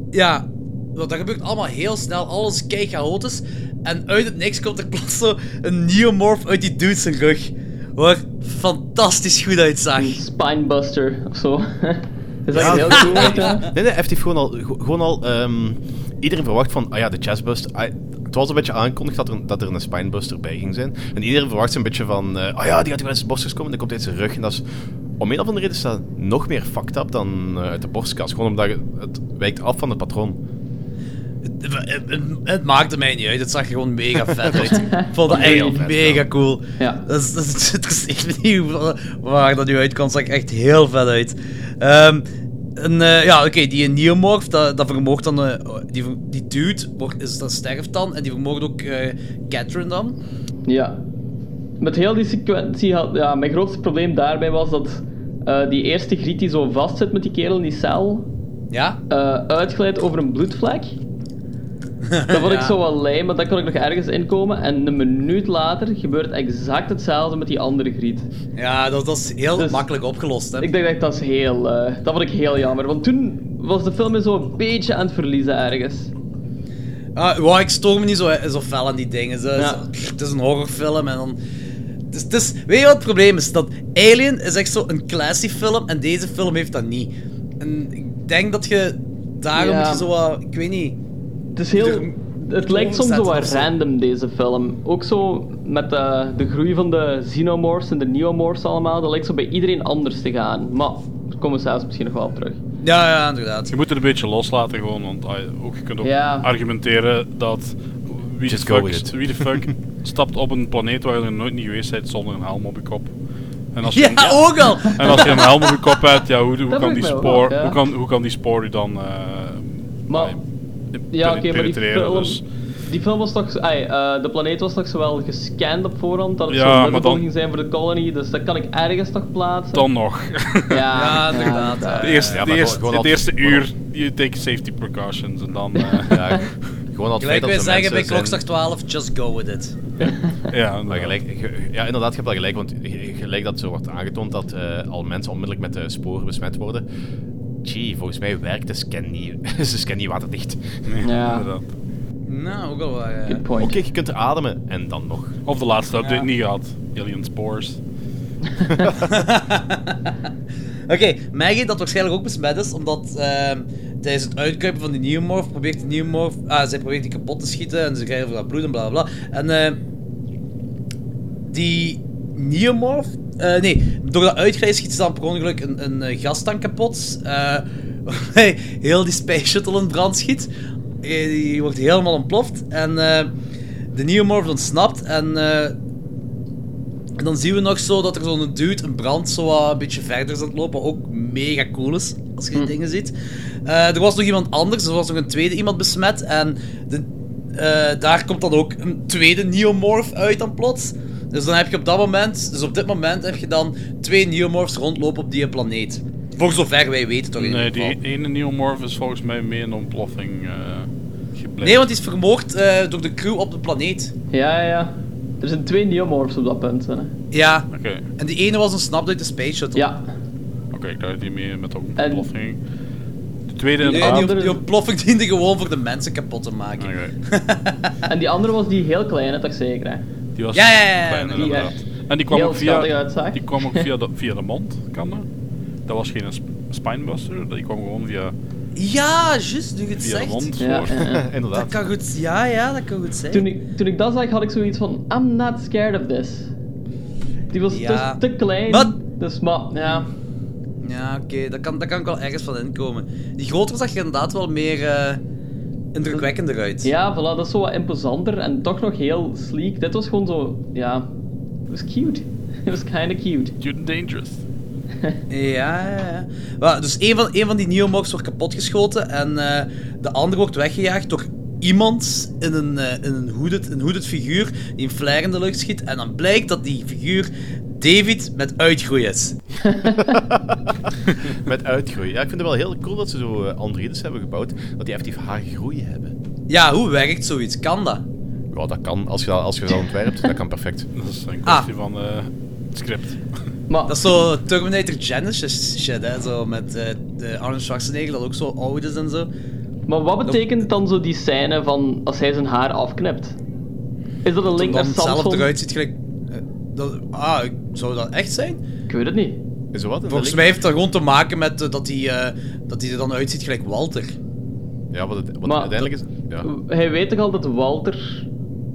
ja, want dat gebeurt allemaal heel snel, alles kei chaotisch. En uit het niks komt er plots zo een neomorph uit die dude zijn rug. Waar fantastisch goed uitzag. Spinebuster of zo. <laughs> Is dat Ja. heel cool? <laughs> Nee, nee, heeft gewoon al, gewoon al ehm, iedereen verwacht van, ah ja, de chestbuster. ah, het was een beetje aangekondigd dat er, dat er een spinebuster bij ging zijn. En iedereen verwacht een beetje van, eh ah ja, die gaat hier uit zijn borstkas komen en dan komt hij uit zijn rug. En dat is, om een of andere reden is dat nog meer fucked up dan eh, uit de borstkas. Gewoon omdat het wijkt af van het patroon. Het, het- het maakte mij niet uit, het zag er gewoon mega vet uit. <laughs> Ik vond dat echt vet, mega cool. Ja. Dat is, dat is, het is echt <laughs> niet hoe- waar dat nu uitkomt, zag er echt heel vet uit. Ehm, en, eh, ja, oké, die neomorph, dat, dat vermoogt dan... eh, die, die dude wordt, is, dat sterft dan, en die vermoogt ook eh Catherine dan. Ja. Met heel die sequentie had... Ja, mijn grootste probleem daarbij was dat eh, die eerste griet die zo vast zit met die kerel in die cel... Ja? eh uitglijdt over een bloedvlek. Dat vond ik Ja. zo wel maar dat kon ik nog ergens inkomen. En een minuut later gebeurt exact hetzelfde met die andere griet. Ja, dat, dat is heel makkelijk opgelost, hè. Dus Ik denk dat dat is heel... eh, dat vond ik heel jammer. Want toen was de film zo een beetje aan het verliezen ergens. Ah, wow, ik stoor me niet zo, zo fel aan die dingen. Zo, Ja. zo- pff, het is een horrorfilm en dan... Het is, het is- weet je wat het probleem is? Dat Alien is echt zo een classy film en deze film heeft dat niet. En ik denk dat je... Daarom Ja. moet je zo wat... Ik weet niet... Het is heel... Het lijkt soms zo overzetten wat random, deze film. Ook zo met de, de groei van de xenomorphs en de neomorphs allemaal. Dat lijkt zo bij iedereen anders te gaan. Maar daar komen we zelfs misschien nog wel op terug. Ja, ja, inderdaad. Je moet het een beetje loslaten gewoon, want ook, je kunt ook Ja. argumenteren dat wie de, fuck, with it. wie de fuck <laughs> stapt op een planeet waar je er nooit niet geweest bent zonder een helm op je kop. En als je Ja, een, <laughs> ook al! En als je een helm op je kop hebt, ja, hoe, hoe, kan, die wel spoor, wel, ja. hoe, kan, hoe kan die spoor u dan eh Maar... Ja, oké, maar die penetreren? film... Dus, Die film was toch... Eh, de planeet was toch zowel gescand op voorhand dat het Ja, zo maar livable dan- ging zijn voor de colony. Dus dat kan ik ergens toch plaatsen. dan nog. <laughs> Ja, Ja, inderdaad. De eerste, Ja, de eerste, gewoon het altijd- eerste uur, je take safety precautions en dan... <laughs> eh, Ja, gewoon al het Gelijk feit dat zeggen bij Klokslag 12, just go with it. Ja, maar gelijk, ge- ja, inderdaad, je hebt wel gelijk. Want ge- gelijk dat zo wordt aangetoond dat eh, al mensen onmiddellijk met de sporen besmet worden. Gee, volgens mij werkt de scan niet. <laughs> Ze scan niet waterdicht. Ja. inderdaad. Nou, ook al wel. ja. Good point. Oké, je kunt ademen en dan nog. Of de laatste update Ja. niet gehad. Alien Spores. <laughs> Oké, Maggie dat waarschijnlijk ook besmet is, omdat ehm, tijdens het uitkruipen van die Neomorph probeert die Neomorph... Ah, zij probeert die kapot te schieten en ze krijgen voor dat bloed en bla bla bla. En ehm, die Neomorph... eh, nee, door dat uitglijden schiet ze dan per ongeluk een, een eh, gastank kapot. <laughs> waarbij heel die Space Shuttle in brand schiet. Die wordt helemaal ontploft. En de Neomorph ontsnapt en... en dan zien we nog zo dat er zo'n dude een brand zo een beetje verder is aan het lopen. Ook mega cool is, als je die dingen ziet. Er was nog iemand anders, er was nog een tweede iemand besmet. En de, daar komt dan ook een tweede Neomorph uit dan plots. Dus dan heb je op dat moment, dus op dit moment heb je dan twee Neomorphs rondlopen op die planeet. Voor zover wij weten toch in Nee, ieder geval. die ene Neomorph is volgens mij mee in ontploffing eh gebleven. Nee, want die is vermoord eh, door de crew op de planeet. Ja, ja, ja. Er zijn twee neomorphs op dat punt. Hè. Ja. Oké, En die ene was ontsnapt uit de Space Shuttle. Ja. oké, ik dacht die mee met En- ontploffing. De tweede Nee, inderdaad. die, die ontploffing <laughs> diende gewoon voor de mensen kapot te maken. Oké. En die andere was die heel kleine, toch zeker? Hè? Die was Ja, ja, ja, Die inderdaad. echt En die kwam ook via, die kwam ook via, de, <laughs> via de mond, kan dat? Dat was geen sp- spinebuster, die kwam gewoon via, Ja, juist, nu je het via de zegt. mond. Ja, ja. <laughs> Dat Inderdaad. kan goed, ja, ja, dat kan goed zijn. Toen ik, toen ik dat zag, had ik zoiets van: I'm not scared of this. Die was Ja. te, te klein. Wat? Dus, maar, ja. Ja, oké, dat kan, dat kan ik wel ergens van inkomen. Die grotere zag er inderdaad wel meer eh, indrukwekkender uit. Ja, voilà, dat is zo wat imposanter en toch nog heel sleek. Dit was gewoon zo, ja. Het was cute. <laughs> Het was kinda cute. Cute and dangerous. Ja, ja, ja. Dus een van, een van die Neomorphs wordt kapotgeschoten en eh, de andere wordt weggejaagd door iemand in een, eh, in een, hooded, een hooded figuur die een flare in de lucht schiet. En dan blijkt dat die figuur David met uitgroei is. <laughs> Met uitgroei. Ja, ik vind het wel heel cool dat ze zo eh, androïdes hebben gebouwd. Dat die effectief haar groei hebben. Ja, hoe werkt zoiets? Kan dat? Ja, dat kan. Als je dat, als je dat ontwerpt, dat kan perfect. <laughs> Dat is een Ah. kwestie van eh, het script. <laughs> Maar, Dat is zo Terminator Genesis shit, hè? Zo met eh, de Arnold Schwarzenegger dat ook zo oud is en zo. maar wat betekent dan zo die scène van als hij zijn haar afknipt? Is dat een link naar het zelf Samson? eruit ziet gelijk... dat, ah, zou dat echt zijn? Ik weet het niet. Is wat? Volgens mij heeft dat gewoon te maken met eh, dat hij eh, dat hij er dan uitziet gelijk Walter. Ja, wat, het, wat Maar- uiteindelijk is... Ja. Hij weet toch al dat Walter...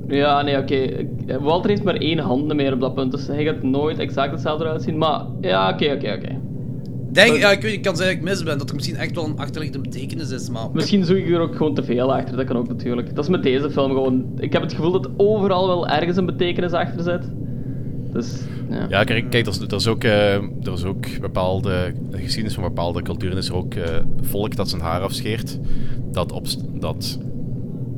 Ja, nee, oké. Walter heeft maar één hand meer op dat punt, dus hij gaat nooit exact hetzelfde eruit zien. Maar ja, oké, oké, oké. Denk, ja, ik, weet, ik kan zeggen dat ik mis ben, dat er misschien echt wel een achterliggende betekenis is, maar... Misschien zoek ik er ook gewoon te veel achter, dat kan ook natuurlijk. Dat is met deze film gewoon... Ik heb het gevoel dat overal wel ergens een betekenis achter zit. Dus, ja. Ja, kijk, kijk er, is, er, is ook, eh, er is ook bepaalde de geschiedenis van bepaalde culturen is er ook eh, volk dat zijn haar afscheert, dat, op, dat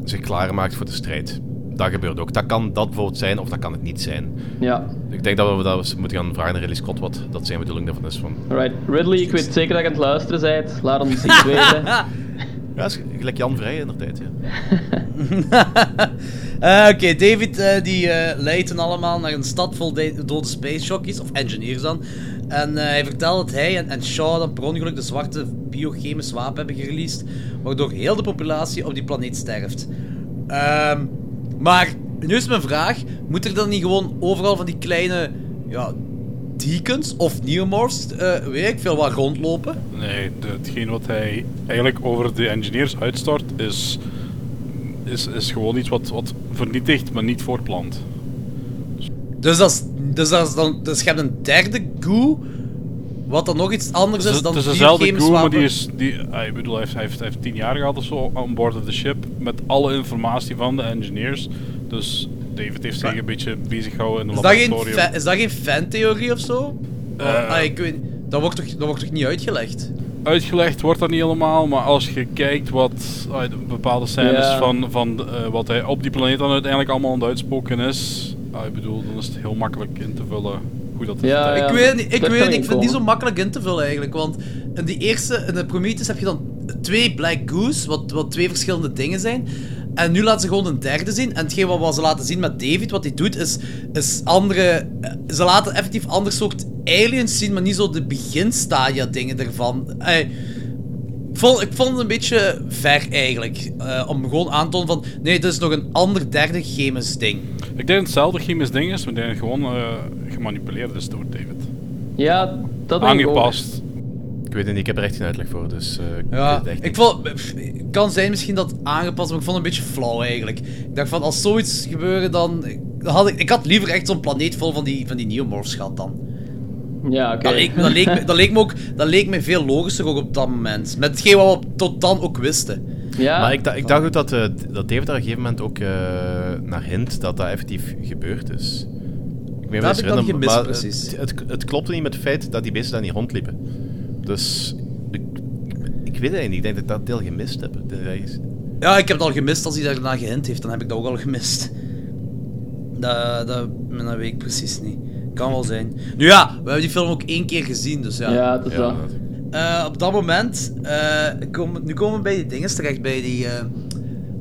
zich klaarmaakt voor de strijd. Dat gebeurt ook. Dat kan dat bijvoorbeeld zijn of dat kan het niet zijn. Ja. Ik denk dat we dat we moeten gaan vragen naar Ridley Scott wat dat zijn bedoeling daarvan is. Van, Alright, Ridley, ik weet zeker dat je aan het luisteren bent. Laat ons iets <laughs> weten. Ja, is gelijk Jan Vrij in de tijd. Ja. <laughs> Eh, Oké, David eh, die eh, leidt allemaal naar een stad vol de- dode space jockeys, of engineers dan. En hij vertelt dat hij en, en Shaw dan per ongeluk de zwarte biochemisch wapen hebben gereleased, waardoor heel de populatie op die planeet sterft. Ehm, maar, nu is mijn vraag, moet er dan niet gewoon overal van die kleine, ja, deacons of neomorphs, eh, weet ik veel, wat rondlopen? Nee, hetgeen wat hij eigenlijk over de engineers uitstort is, is, is gewoon iets wat, wat vernietigt, maar niet voortplant. Dus dat is, dus dat is dan, dus je hebt een derde goo, wat dan nog iets anders is Het dan is dezelfde crew, maar die is... Die, ah, ik bedoel, hij heeft, hij, heeft, hij heeft tien jaar gehad of zo aan boord of the ship. Met alle informatie van de engineers. Dus David heeft zich een beetje bezig gehouden in een Is dat, geen is dat geen fantheorie of zo? Eh. ah, ik weet, dat, wordt toch, dat wordt toch niet uitgelegd? Uitgelegd wordt dat niet helemaal, maar als je kijkt wat ah, de bepaalde scènes van, van eh, wat hij op die planeet dan uiteindelijk allemaal aan het uitspoken is, ah, ik bedoel, dan is het heel makkelijk in te vullen hoe dat is. Ja, ik weet niet, ik, weet ik vind het niet zo makkelijk in te vullen eigenlijk. Want in die eerste, in de Prometheus heb je dan twee Black Goose, wat, wat twee verschillende dingen zijn. En nu laten ze gewoon een derde zien. En hetgeen wat ze laten zien met David, wat hij doet, is, is andere... eh, Ze laten effectief ander soort aliens zien, maar niet zo de beginstadia dingen ervan. Eh, ik, vond, ik vond het een beetje ver eigenlijk. eh, om gewoon aan te tonen van... Nee, dit is nog een ander derde chemisch ding. Ik denk dat het hetzelfde chemisch ding is, maar ik het gewoon eh, gemanipuleerd is door David. Ja, dat denk ik ook. Ik weet het niet, ik heb er echt geen uitleg voor, dus eh, ik Ja, weet het echt ik niet. vond, kan zijn misschien dat aangepast, maar ik vond het een beetje flauw eigenlijk. Ik dacht van, als zoiets gebeurde, dan, dan had ik, ik had liever echt zo'n planeet vol van die, van die neomorphs gehad dan. Ja, oké. Dat, leek, me- dat, leek, me- dat, leek me ook, dat leek me veel logischer ook op dat moment. Met hetgeen wat we tot dan ook wisten. Ja. Maar ik, da- ik dacht ook dat, eh, dat David daar op een gegeven moment ook eh, naar hint dat dat effectief gebeurd is. Ik weet Dat heb ik dan gemist, precies. Het, het, het klopte niet met het feit dat die beesten daar niet rondliepen. Dus ik, ik weet het eigenlijk niet. Ik denk dat ik dat deel gemist heb. Ja, ik heb het al gemist als hij daarna gehint heeft, dan heb ik dat ook al gemist. Dat, dat, dat weet ik precies niet. Kan wel zijn. Nu ja, we hebben die film ook één keer gezien, dus ja. Ja, dat is wel. Eh, op dat moment, eh, komen, nu komen we bij die dingen terecht, bij die, eh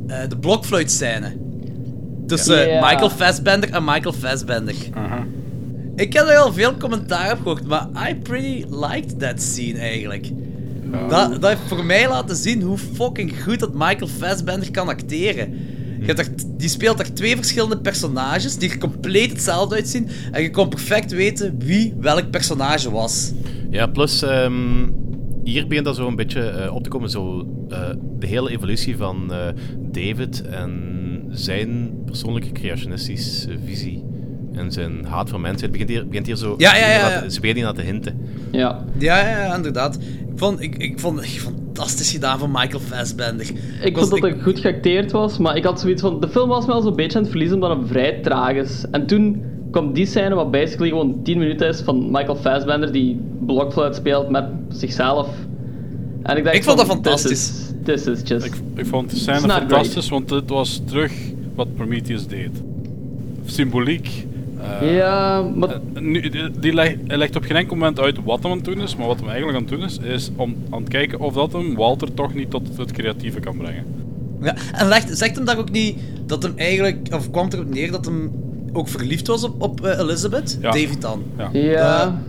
eh, de blokfluitscène. Tussen Ja. Michael Fassbender en Michael Fassbender. Ik heb er al veel commentaar op gehoord, maar I pretty liked that scene eigenlijk. Dat, dat heeft voor mij laten zien hoe fucking goed dat Michael Fassbender kan acteren. Je hebt er, die speelt er twee verschillende personages die er compleet hetzelfde uitzien. En je kon perfect weten wie welk personage was. Ja, plus ehm, hier begint dat zo een beetje eh, op te komen. Zo, eh, de hele evolutie van eh, David en zijn persoonlijke creationistische visie. En zijn haat voor mensen. Het begint hier, begint hier zo. Ja, ja, ja. Ze begint hier naar te hinten. Ja. Ja, ja, ja, inderdaad. Ik vond, ik, ik vond het echt fantastisch gedaan van Michael Fassbender. Ik was- vond dat het goed geacteerd was, maar ik had zoiets van... De film was me al zo'n beetje aan het verliezen omdat het vrij traag is. En toen kwam die scène wat basically gewoon 10 minuten is van Michael Fassbender die blokfluit speelt met zichzelf. En ik dacht Ik vond dat fantastisch. This is, this is just... Ik, ik vond de scène fantastisch, want dit was terug wat Prometheus deed. Symboliek. Eh, Ja, maar... eh, nu, die, die leg- legt op geen enkel moment uit wat hem aan het doen is, maar wat hem eigenlijk aan het doen is, is om aan het kijken of dat hem Walter toch niet tot het creatieve kan brengen. Ja, en legt, zegt hem daar ook niet dat hem eigenlijk, of kwam erop neer dat hem ook verliefd was op, op eh, Elizabeth? Ja. David dan. Ja. Ja.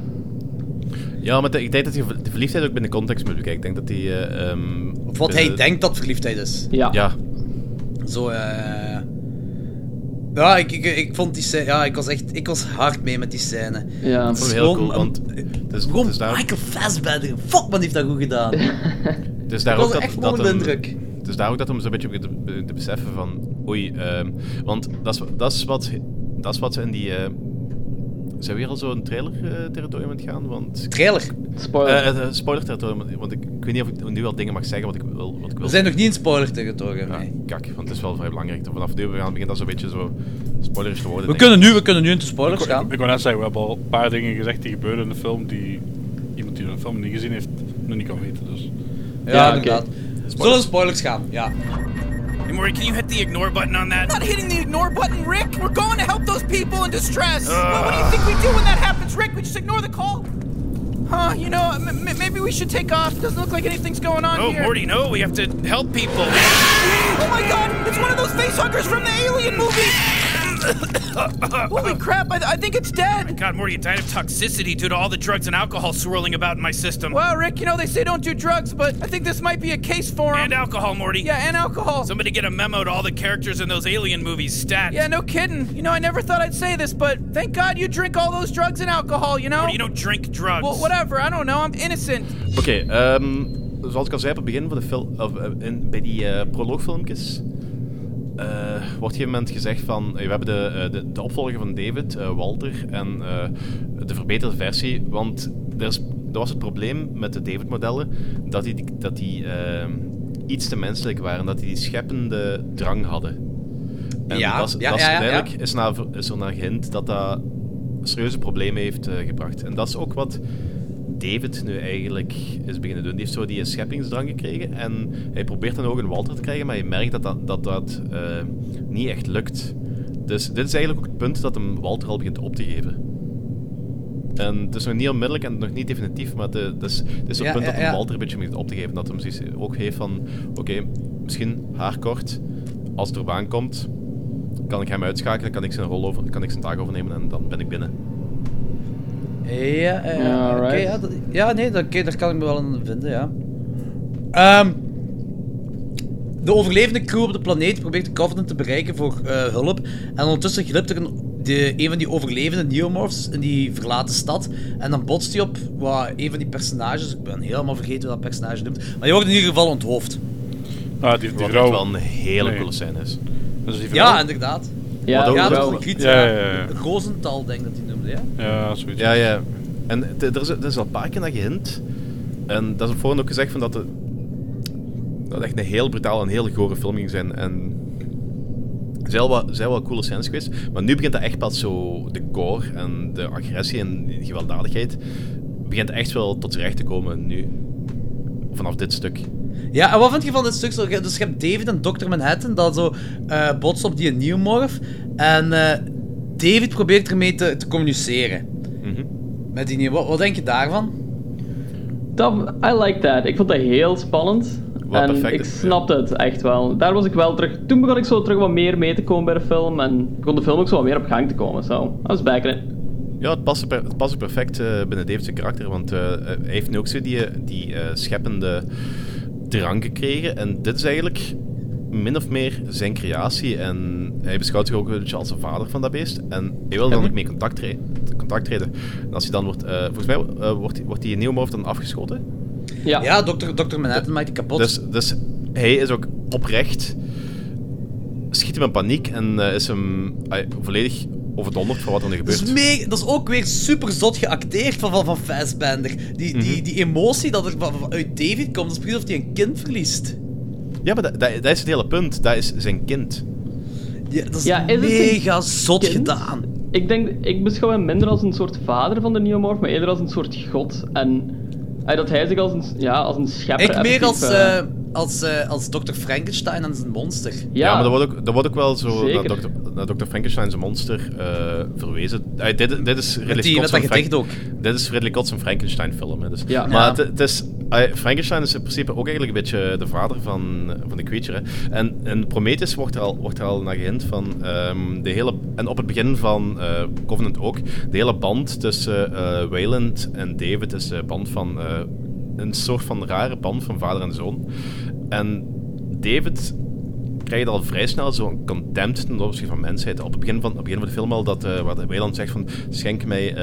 Ja, maar de- ik denk dat je de verliefdheid ook binnen context moet bekijken. Ik denk dat hij. eh, ehm, Of wat de- hij denkt dat verliefdheid is. Ja. Ja. Zo, eh... Ja, ik, ik, ik vond die scène... Ja, ik was echt... Ik was hard mee met die scène. Ja. Het Dat is heel gewoon cool, want het is, Gewoon het is daar, Michael Fassbender. Fuck, man, die heeft dat goed gedaan. <laughs> het is daar ik was ook dat, echt dat onder de hem- indruk. Het is daar ook dat hem zo'n beetje te, te beseffen van... Oei, ehm, want dat is, dat, is wat, dat is wat ze in die... eh, zijn we weer al zo'n trailer-territorium aan het gaan? Want, Trailer? Spoiler. Eh, eh, spoiler-territorium, want ik, ik weet niet of ik nu wel dingen mag zeggen wat ik wil. Wat ik wil We zijn nog niet in spoiler-territorium, Ja, nee. kak, want het is wel vrij belangrijk. Vanaf nu gaan begint dat zo'n beetje zo spoilerisch te worden. We kunnen nu, we kunnen nu into spoilers Ik, gaan. ik wou net zeggen, we hebben al een paar dingen gezegd die gebeuren in de film die iemand die de film niet gezien heeft nog niet kan weten. Dus. Ja, inderdaad. Zullen we spoilers gaan? Ja. Hey, Maury, can you hit the ignore button on that? Not hitting the ignore button, Rick. We're going to help those people in distress. Uh. Well, what do you think we do when that happens, Rick? We just ignore the call? Huh? You know, maybe we should take off. Doesn't look like anything's going on Oh, here. Morty, no, we have to help people. <gasps> Oh my God! It's one of those facehuggers from the Alien movie. <coughs> Holy crap! I, I think it's dead. God, Morty, it died of toxicity due to all the drugs and alcohol swirling about in my system. Well, Rick, you know they say don't do drugs, but I think this might be a case for him. And alcohol, Morty. Yeah, and alcohol. Somebody get a memo to all the characters in those alien movies. Stat. Yeah, no kidding. You know, I never thought I'd say this, but thank God you drink all those drugs and alcohol, you know? Morty, you don't drink drugs. Well, whatever. I don't know. I'm innocent. Oké, ehm, zoals ik al zei op het begin van de film, of, eh, in, bij die eh, proloogfilmpjes, wordt op een gegeven moment gezegd van, eh, we hebben de, eh, de, de opvolger van David, eh, Walter, en eh, de verbeterde versie, want er, is, er was het probleem met de David-modellen, dat die, dat die iets te menselijk waren, dat die die scheppende drang hadden. En Ja, dat, ja, dat is ja, ja, ja. uiteindelijk Is, naar, is er naar gehint dat dat serieuze problemen heeft eh, gebracht. En dat is ook wat David nu eigenlijk is beginnen doen. Die heeft zo die scheppingsdrang gekregen en hij probeert dan ook een Walter te krijgen, maar je merkt dat dat, dat, dat eh, niet echt lukt. Dus dit is eigenlijk ook het punt dat hem Walter al begint op te geven. En het is nog niet onmiddellijk en nog niet definitief, maar het, het is, het is op Ja, het punt dat hem ja. Walter een beetje begint op te geven. Dat hem zoiets ook heeft van, oké, misschien haar kort, als het erop aankomt, kan ik hem uitschakelen, kan ik zijn rol over, kan ik zijn taak overnemen en dan ben ik binnen. Ja, eh, Ja, oké, ja, dat- ja, nee, daar kan ik me wel in vinden, ja. Ehm, de overlevende crew op de planeet probeert de Covenant te bereiken voor eh, hulp. En ondertussen glipt er een, de, een van die overlevende neomorphs in die verlaten stad. En dan botst hij op wat, een van die personages. Ik ben helemaal vergeten hoe dat personage noemt. Maar die wordt in ieder geval onthoofd. Ah, die, die Wat vrouw. echt wel een hele Nee. coole scène is. Is die vrouw. Ja, inderdaad. Ja, ook ja, dat wel- is een kriet, Ja, ja. ja. Rosenthal, denk ik dat hij noemde, ja. Ja, zoiets. Ja, ja. En er is, er is al een paar keer naar gehint. En dat is op voorhand ook gezegd van dat, de, dat het echt een heel brutaal en heel gore film ging zijn. En er zijn wel, wat- zijn wel coole scènes geweest. Maar nu begint dat echt pas zo... De gore en de agressie en de gewelddadigheid... begint echt wel tot z'n recht te komen nu. Vanaf dit stuk. Ja, en wat vind je van dit stuk? Zo, dus je hebt David en Dr. Manhattan dat zo eh botsen op die neomorph. En eh, David probeert ermee te, te communiceren. Mhm. Met die nieuwe. Wat, wat denk je daarvan? Dat, I like that. Ik vond dat heel spannend. Wat en perfect ik snapte het echt wel. Daar was ik wel terug. Toen begon ik zo terug wat meer mee te komen bij de film. En begon de film ook zo wat meer op gang te komen. So, I was back in it. Ja, het past, per- het past perfect eh, binnen David's karakter. Want eh, hij heeft nu ook zo die, die eh, scheppende drang gekregen. En dit is eigenlijk min of meer zijn creatie. En hij beschouwt zich ook een beetje als een vader van dat beest. En hij wil dan ook mee contact treden. Contact treden. En als hij dan wordt... eh, volgens mij eh, wordt, wordt die neomorph dan afgeschoten. Ja, Ja, Dr. Dr. Manhattan maakt die kapot. Dus, dus hij is ook oprecht... Schiet hem in paniek en eh, is hem volledig overdonderd van wat er nu dat, gebeurt. is mee, dat is ook weer super zot geacteerd van, van, van Fassbender. Die, Mhm. die, die emotie dat er van, van- uit David komt, dat is precies alsof hij een kind verliest. Ja, maar dat, dat, dat is het hele punt. Dat is zijn kind. Ja, dat is, Ja, mega zot kind? gedaan. Ik denk, ik beschouw hem minder als een soort vader van de neomorph, maar eerder als een soort god. En dat hij zich als een, ja, als een schepper... Ik meer als, eh, eh, als, eh, als Dr. Frankenstein en zijn monster. Ja, maar dat wordt ook, dat wordt ook wel zo naar. Dr. naar Dr. Frankenstein's monster eh, verwezen. Eh, dit, dit is Ridley die, Scott's Frank- ook. Dit is Ridley Scott's een Frankenstein film. Hè, dus. Ja. Maar Ja. het, het is, Frankenstein is in principe ook eigenlijk een beetje de vader van, van de creature. Hè. En in Prometheus wordt er al, wordt er al naar gehint van ehm, de hele... En op het begin van eh, Covenant ook. De hele band tussen eh Wayland en David is een band van... een soort van rare band van vader en zoon. En David krijgt al vrij snel zo'n contempt ten opzichte van mensheid. Op het begin van, op het begin van de film al, dat, eh, waar de Wayland zegt van, schenk mij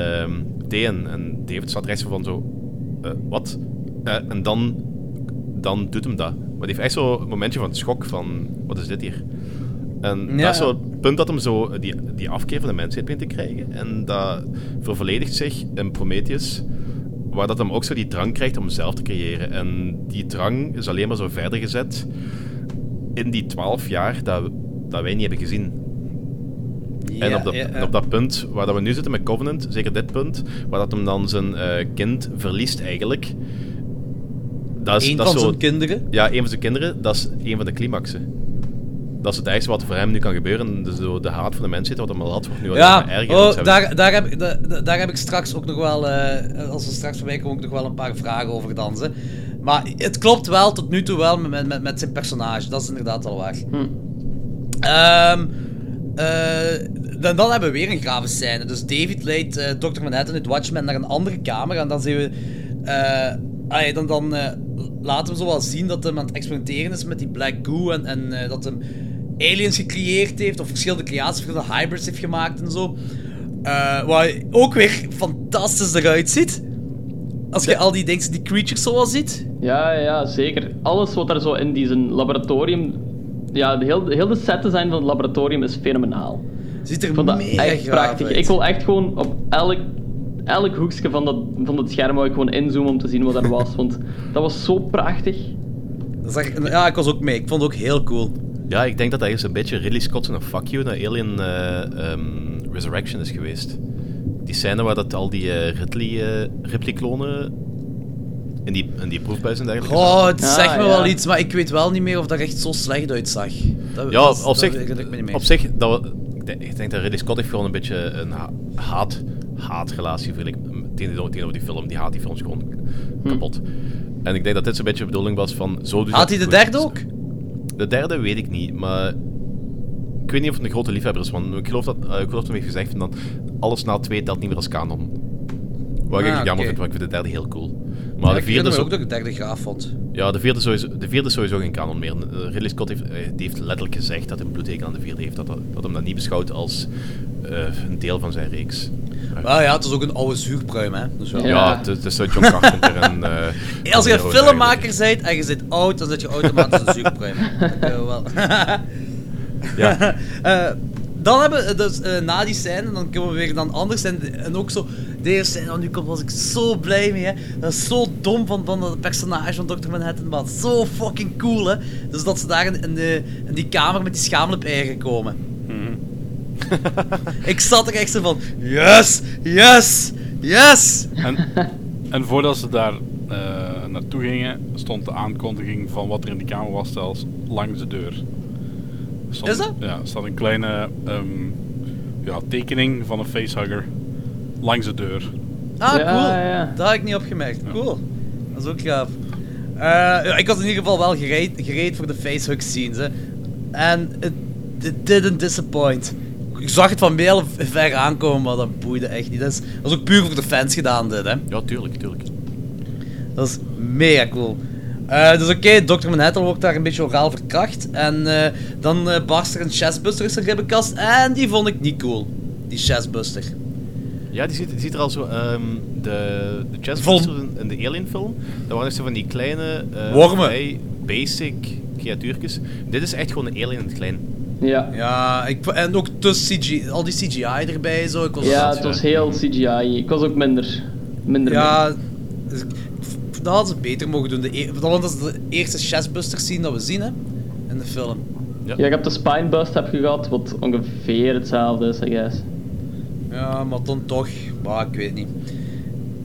thee. En, en David staat er echt zo van zo, eh, wat? Eh, en dan, dan doet hem dat. Maar die heeft echt zo'n momentje van schok van, wat is dit hier? En Ja. dat is zo het punt dat hem zo die, die afkeer van de mensheid begint te krijgen. En dat vervolledigt zich in Prometheus, waar dat hem ook zo die drang krijgt om zelf te creëren. En die drang is alleen maar zo verder gezet in die twaalf jaar dat, dat wij niet hebben gezien. en op dat, ja, ja. en op dat punt waar dat we nu zitten met Covenant, zeker dit punt, waar dat hem dan zijn eh, kind verliest eigenlijk. Dat is, Eén dat van zo, zijn kinderen. Ja, een van zijn kinderen, dat is een van de climaxen. Dat is het ergste wat voor hem nu kan gebeuren. Dus de haat van de mensheid wat hem al had, wordt nu Ja, erger. Oh, daar, daar, heb, da- daar heb ik straks ook nog wel, eh, als we straks voorbij komen, ook nog wel een paar vragen over dansen. Maar het klopt wel tot nu toe wel met, met, met zijn personage, dat is inderdaad al waar. Ehm, eh, dan, dan hebben we weer een grave scène. Dus David leidt eh, Dr. Manhattan uit Watchmen naar een andere kamer. En dan zien we. eh, allee, dan dan laten we zo wel zien dat hij aan het experimenteren is met die black goo. En, en eh, dat hem aliens gecreëerd heeft. Of verschillende creaties, verschillende hybrids heeft gemaakt en zo. Waar ook weer fantastisch eruit ziet. Als je al die, dingen, die creatures zo al ziet. Ja, ja, zeker. Alles wat er zo in die zijn laboratorium... Ja, de heel, heel de set design van het laboratorium is fenomenaal. Ziet er mega echt prachtig. uit. Ik wil echt gewoon op elk, elk hoekje van, dat, van het scherm wou ik gewoon inzoomen om te zien wat er was. Want dat was zo prachtig. Dat ja, ik was ook mee. Ik vond het ook heel cool. Ja, ik denk dat dat eens een beetje Ridley Scott een fuck you naar Alien eh, ehm, Resurrection is geweest. Die scène waar dat al die eh, Ridley, eh, Ripley-klonen in die, in die proefbuis en dergelijke Oh, het Ah, zegt me ja. wel iets, maar ik weet wel niet meer of dat echt zo slecht uitzag. Dat, Ja, dat, op zich, dat me niet op zich dat we, ik, denk, ik denk dat Ridley Scott heeft gewoon een beetje een ha- haat, haatrelatie vind ik, tegenover, tegenover die film. Die haat die films gewoon kapot. En ik denk dat dit zo'n beetje de bedoeling was van... Zo Had dat hij de derde ook? De derde weet ik niet, maar weet niet of het een grote liefhebber is, want ik geloof dat, eh, ik geloof dat heeft gezegd dat alles na twee telt niet meer als kanon. Wat ik Ah, jammer oké. vind, want ik vind de derde heel cool. Maar de ik vierde vind is ook ook... dat ik de derde gaaf vond. Ja, de vierde, sowieso, de vierde is sowieso geen kanon meer. Ridley Scott heeft, eh, die heeft letterlijk gezegd dat hij een bloedhekel aan de vierde heeft. Dat, dat, dat hem dat niet beschouwt als eh, een deel van zijn reeks. Maar ja, het is ook een oude zuurpruim, hè. Dus Ja, wel. het, is- het is zo John Carpenter en... eh, <laughs> Als je een filmmaker bent en je zit oud, dan zit je automatisch een zuurpruim. <laughs> Dat kunnen we wel. Ja. <laughs> Eh, dan hebben we dus eh, na die scène, dan komen we weer dan anders en, en ook zo. De eerste scène dat nu komt, was ik zo blij mee. Hè. Dat is zo dom van, van dat personage van Dr. Manhattan, maar zo fucking cool. Hè. Dus dat ze daar in, in, de, in die kamer met die schaamlip-eieren komen. <laughs> ik zat er echt zo van: yes, yes, yes. En, en voordat ze daar eh, naartoe gingen, stond de aankondiging van wat er in die kamer was zelfs langs de deur. Er Stond, Is dat? Ja, er staat een kleine ehm, ja, tekening van een facehugger langs de deur. Ah, Ja, cool. ja. Dat had ik niet opgemerkt. Cool. Dat is ook gaaf. Eh, ja, ik was in ieder geval wel gereed, gereed voor de facehug scenes. Hè. En it, it didn't disappoint. Ik zag het van heel ver aankomen, maar dat boeide echt niet. Dat is, dat is ook puur voor de fans gedaan, dit. Hè. Ja, tuurlijk, tuurlijk. Dat is mega cool. Eh, dus oké, Dr. Manhattan wordt daar een beetje oraal verkracht. En eh, dan eh, barst er een chestbuster in zijn ribbenkast. En die vond ik niet cool. Die chestbuster. Ja, die ziet, die ziet er al zo... ehm, de de chestbusters in, in de Alien film, dat waren echt zo van die kleine... eh, Wormen. vrij basic creatuurtjes. Dit is echt gewoon een alien in het klein. Ja. Ja, ik, en ook tussen CGI, al die CGI erbij zo. Ik was Ja, het was heel CGI. Ik was ook minder. minder Ja, ik- dat hadden ze beter mogen doen. De e- want dat is de eerste chestbuster scene dat we zien hè, in de film. Ja, ik heb de spinebust heb gehad, wat ongeveer hetzelfde is, I guess. Ja, maar dan toch, maar ik weet niet.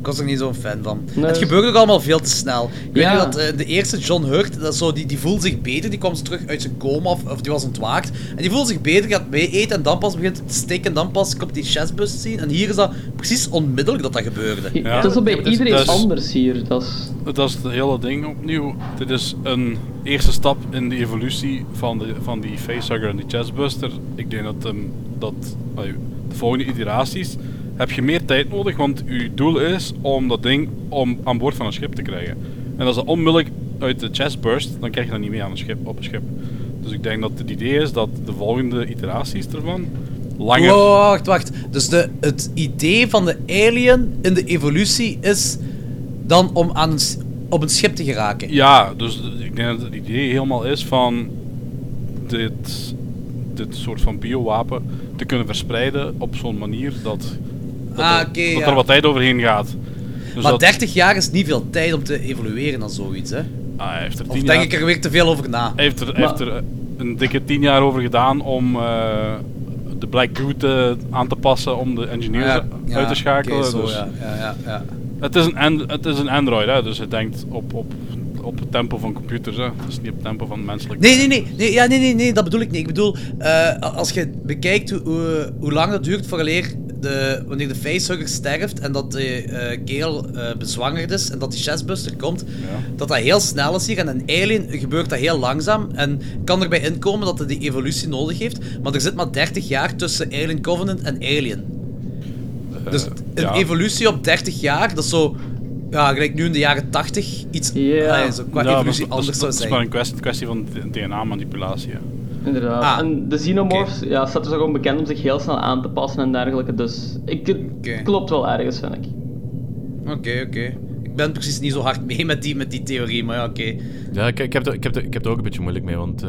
Ik was er niet zo'n fan van. Nee, het gebeurde ook allemaal veel te snel. Ik weet dat eh, de eerste John Hurt, dat zo, die, die voelde zich beter, die kwam terug uit zijn coma of, of die was ontwaakt. En die voelde zich beter, gaat mee eten en dan pas begint het te stikken en dan pas komt die chestbust zien. En hier is dat precies onmiddellijk dat dat gebeurde. Het is zo bij Ja, maar dat is- iedereen dat is- anders hier. Dat is... Dat is het hele ding opnieuw. Dit is een eerste stap in de evolutie van, de, van die facehugger en die chestbuster. Ik denk dat, ehm, dat de volgende iteraties heb je meer tijd nodig, want uw doel is om dat ding om aan boord van een schip te krijgen. En als dat onmiddellijk uit de chest burst, dan krijg je dat niet mee aan een schip, op een schip. Dus ik denk dat het idee is dat de volgende iteraties ervan langer... Wacht, wacht. Dus de, het idee van de alien in de evolutie is dan om aan een, op een schip te geraken. Ja, dus ik denk dat het idee helemaal is van dit, dit soort van biowapen te kunnen verspreiden op zo'n manier dat, dat, Ah, er, dat ja. er wat tijd overheen gaat. Dus maar dat, 30 jaar is niet veel tijd om te evolueren aan zoiets, hè? ah, hij heeft er Of tien denk jaar, ik er weer te veel over na? hij heeft er, hij heeft er een dikke tien jaar over gedaan om eh, de Black Goo te- aan te passen om de engineers Ja, ja, uit te schakelen. zo, dus ja, ja, ja, ja. Het, is een het is een Android, hè, dus het denkt op, op, op het tempo van computers. Hè. Is niet op het tempo van menselijk. Nee, nee, nee, nee, ja, nee, nee, nee, dat bedoel ik niet. Ik bedoel, eh, als je bekijkt hoe, hoe, hoe lang dat duurt vooraleer de, wanneer de facehugger sterft en dat de eh kerel eh, bezwangerd is en dat die chestbuster komt, dat dat heel snel is hier. En een alien gebeurt dat heel langzaam en kan erbij inkomen dat hij die evolutie nodig heeft. Maar er zit maar 30 jaar tussen Alien Covenant en Alien. Dus een ja. evolutie op 30 jaar, dat is zo... Ja, gelijk nu in de jaren 80 iets zo qua Ja, evolutie dat, anders dat, zou dat is zijn. maar een kwestie, kwestie van DNA-manipulatie. Inderdaad. Ah, en de xenomorphs ja, staat er zo gewoon bekend om zich heel snel aan te passen en dergelijke. Dus ik, het klopt wel ergens, vind ik. Oké, oké. Ik ben precies niet zo hard mee met die, met die theorie, maar ja, oké. Ja, ik, ik, heb er, ik, heb er, ik heb er ook een beetje moeilijk mee, want eh,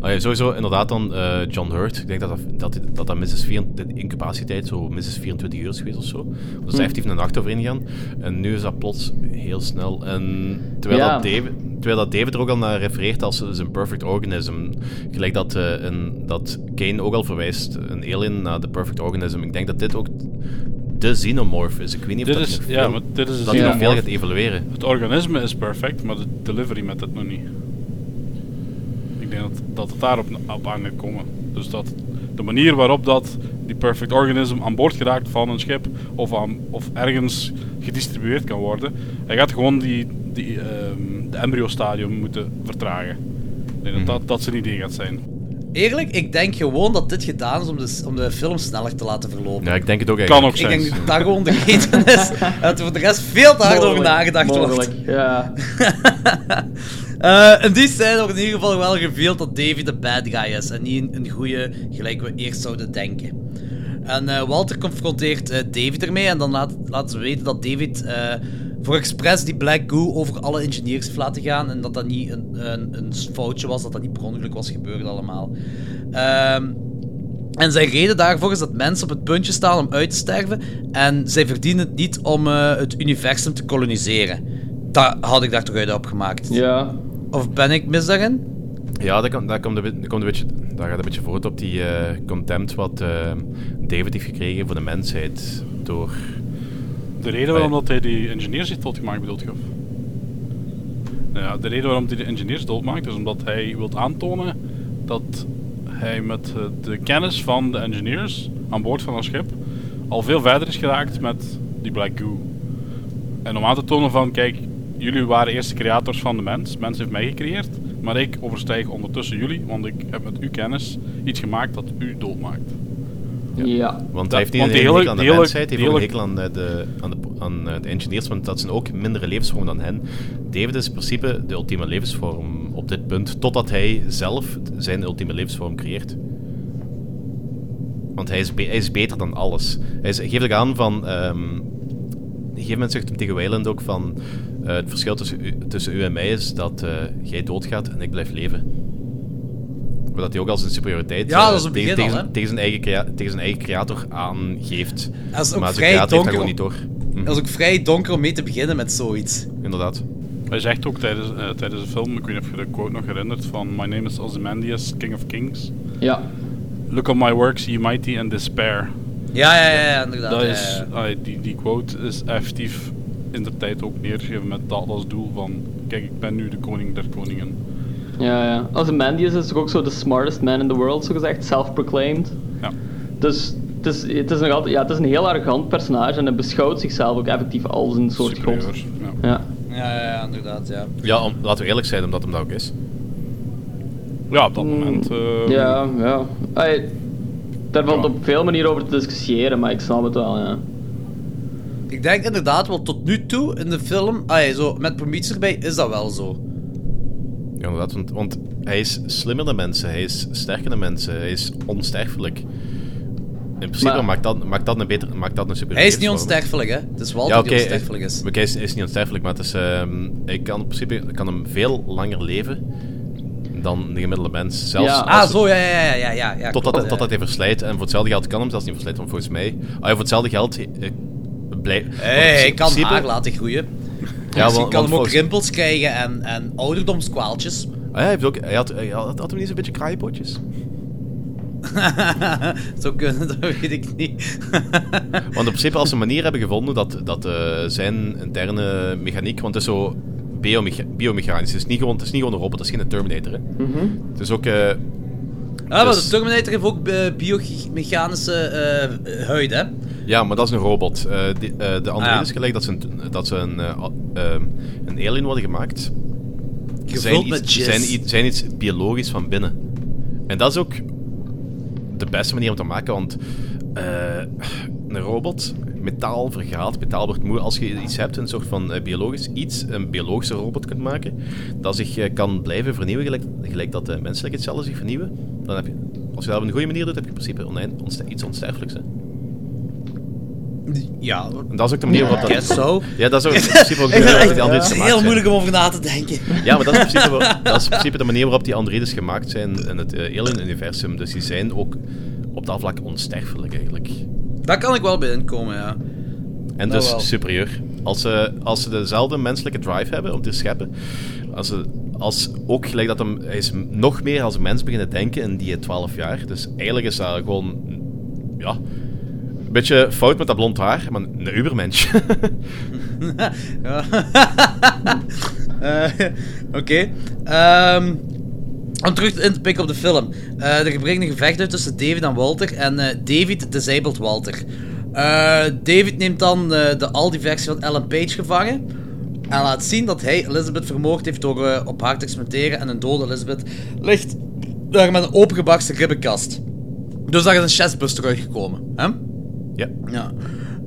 ah ja, sowieso inderdaad dan eh, John Hurt. Ik denk dat dat, dat, dat, dat minstens vier, de incubatietijd zo minstens 24 uur is geweest of zo. Dus Hm. hij heeft even een nacht overheen gegaan. En nu is dat plots heel snel. En terwijl, Ja. dat David, terwijl dat David er ook al naar refereert als zijn perfect organism. Gelijk dat, eh, een, dat Kane ook al verwijst, een alien naar de perfect organism. Ik denk dat dit ook de xenomorph is. Ik weet niet of Dit dat is, ja, maar dit is een dat hij nog veel gaat evolueren. Het organisme is perfect, maar de delivery met het nog niet. Ik denk dat, dat het daarop op aan gaat komen. Dus dat de manier waarop dat die perfect organism aan boord geraakt van een schip of, aan, of ergens gedistribueerd kan worden, hij gaat gewoon die, die, ehm, de embryo-stadium moeten vertragen. Ik denk dat, dat dat zijn idee gaat zijn. Eerlijk, ik denk gewoon dat dit gedaan is om de, om de film sneller te laten verlopen. Ja, ik denk het ook Kan eigenlijk. ook Ik zijn. denk dat dat gewoon de reden is. <laughs> Dat er voor de rest veel te hard over Mogelijk, nagedacht wordt. mogelijk, Ja. <laughs> Eh, in die scène wordt in ieder geval wel geveeld dat David de bad guy is en niet een, een goede, gelijk we eerst zouden denken. En eh, Walter confronteert eh, David ermee en dan laat, laten ze weten dat David eh, voor expres die black goo over alle engineers heeft laten gaan en dat dat niet een, een, een foutje was, dat dat niet per ongeluk was gebeurd allemaal. Ehm, en zijn reden daarvoor is dat mensen op het puntje staan om uit te sterven en zij verdienen het niet om eh, het universum te koloniseren. Dat had ik daar toch uit opgemaakt. Ja. Of ben ik mis daarin? Ja, dat, komt- dat, komt een, komt beetje, dat gaat een beetje voort op die eh, contempt wat eh, David heeft gekregen voor de mensheid door... De reden waarom dat hij die engineers heeft doodgemaakt, bedoelt je? of? Ja, de reden waarom hij de engineers doodmaakt is omdat hij wil aantonen dat hij met eh, de kennis van de engineers aan boord van een schip al veel verder is geraakt met die Black Goo. En om aan te tonen van, kijk, jullie waren eerst de creators van de mens, mens heeft mij gecreëerd, maar ik overstijg ondertussen jullie, want ik heb met uw kennis iets gemaakt dat u doodmaakt. Ja. Want hij heeft niet een hekel hele- aan de mensheid, hij heeft ook een hekel aan, de, aan, de, aan de engineers, want dat zijn ook mindere levensvormen dan hen. David is in principe de ultieme levensvorm op dit punt, totdat hij zelf zijn ultieme levensvorm creëert. Want hij is, be- hij is beter dan alles. Hij is, geeft ook aan van... ehm op een gegeven moment zegt hem tegen Wayland ook van... eh, het verschil tussen u, tussen u en mij is dat eh, jij doodgaat en ik blijf leven. Maar dat hij ook als een superioriteit Ja, eh, dat is een tegen, begin tegen, zijn eigen crea- tegen zijn eigen creator aangeeft. Dat is ook maar zijn vrij creator heeft dat donker. gewoon niet door. Mhm, Dat is ook vrij donker om mee te beginnen met zoiets. Inderdaad. Hij zegt ook tijdens, eh, tijdens de film, ik weet niet of je de quote nog herinnert, van My name is Ozymandias, King of Kings. Ja. Look on my works, ye mighty and despair. Ja, ja, ja, ja, inderdaad. Dat ja, is, ja. die, die quote is effectief in de tijd ook neergegeven met dat als doel van, kijk, ik ben nu de koning der koningen. Ja, ja. Ozymandias is toch ook zo de smartest man in the world, zo gezegd, self-proclaimed. Ja. Dus het is, het, is nog altijd, ja, het is een heel arrogant personage en hij beschouwt zichzelf ook effectief als een soort god. Ja. Ja, ja, ja, inderdaad, ja. Ja, om, laten we eerlijk zijn, omdat hem dat ook is. Ja, op dat moment. eh, Ja, ja. Ay, daar valt op veel manieren over te discussiëren, maar ik snap het wel, ja. Ik denk inderdaad wel tot nu toe in de film, ah, zo, met Prometheus erbij, is dat wel zo. Ja, inderdaad, want, want hij is slimmer dan mensen, hij is sterker dan mensen, hij is onsterfelijk. In principe Maar- maakt, dat, maakt, dat een beter, maakt dat een super Hij is niet onsterfelijk, hè. Het is Walter ja, oké, die onsterfelijk is. Hij, hij is, hij is niet onsterfelijk, maar het is, ehm, hij kan in principe kan hem veel langer leven dan de gemiddelde mens. Zelfs Ja. Ah, zo, ja, ja, ja, ja, ja, ja, totdat, klopt, totdat ja. hij verslijt. En voor hetzelfde geld kan hem zelfs niet verslijten, want volgens mij... Ah, ja, voor hetzelfde geld... eh, blij, Hey, hij kan haar laten groeien. Ja, Misschien want- kan want hem ook volgens- rimpels krijgen en, en ouderdomskwaaltjes. Ah, ja, hij, heeft ook, hij, had, hij had, had hem niet zo'n beetje kraaienpootjes? <laughs> Zo kunnen, dat weet ik niet. <laughs> Want in principe, als ze een manier hebben gevonden dat, dat eh, zijn interne mechaniek, want het is zo biomecha biomechanisch, het is, niet gewoon, het is niet gewoon een robot, het is geen Terminator. Hè. Mhm. Het is ook... eh, Ja, maar dus- de Terminator heeft ook eh, biomechanische eh, huid, hè? Ja, maar dat is een robot. Eh, die- de andere Ah, ja. is gelijk dat ze een, dat ze een, eh, eh, een alien worden gemaakt. Gevuld zijn iets, met zijn, iets, zijn iets biologisch van binnen. En dat is ook de beste manier om te maken, want een robot, metaal vergaat, metaal wordt moe. Als je iets hebt, een soort van eh, biologisch iets, een biologische robot kunt maken, dat zich eh, kan blijven vernieuwen, gelijk, gelijk dat de menselijke cellen zich vernieuwen, dan heb je, als je dat op een goede manier doet, heb je in principe oneind, onste- iets onsterfelijks. Hè. Ja. En dat is ook de manier waarop dat... Ja, dat is ook <laughs> in principe ook de manier waarop die echt androïdes gemaakt heel zijn. moeilijk om over na te denken. Ja, maar dat is in principe, dat is in principe de manier waarop die androïdes gemaakt zijn in het eh, Alien-universum. Dus die zijn ook op dat vlak onsterfelijk eigenlijk. Daar kan ik wel bij inkomen, ja. En Dat dus wel. superieur. Als ze, als ze dezelfde menselijke drive hebben om te scheppen, als, ze, als ook gelijk dat hem, hij is nog meer als een mens beginnen denken in die 12 jaar. Dus eigenlijk is dat gewoon, ja, een beetje fout met dat blond haar, maar een ubermensch. <laughs> <laughs> Eh, Oké. Ehm, om terug in te pikken op de film. Er breekt een gevecht uit tussen David en Walter. En eh, David disabled Walter. Eh, David neemt dan eh, de Aldi-versie van Ellen Page gevangen. En laat zien dat hij Elizabeth vermoord heeft door op haar te experimenteren. En een dode Elizabeth ligt daar met een opengebarsten ribbenkast. Dus daar is een chestbuster uitgekomen. Hè? Ja. ja.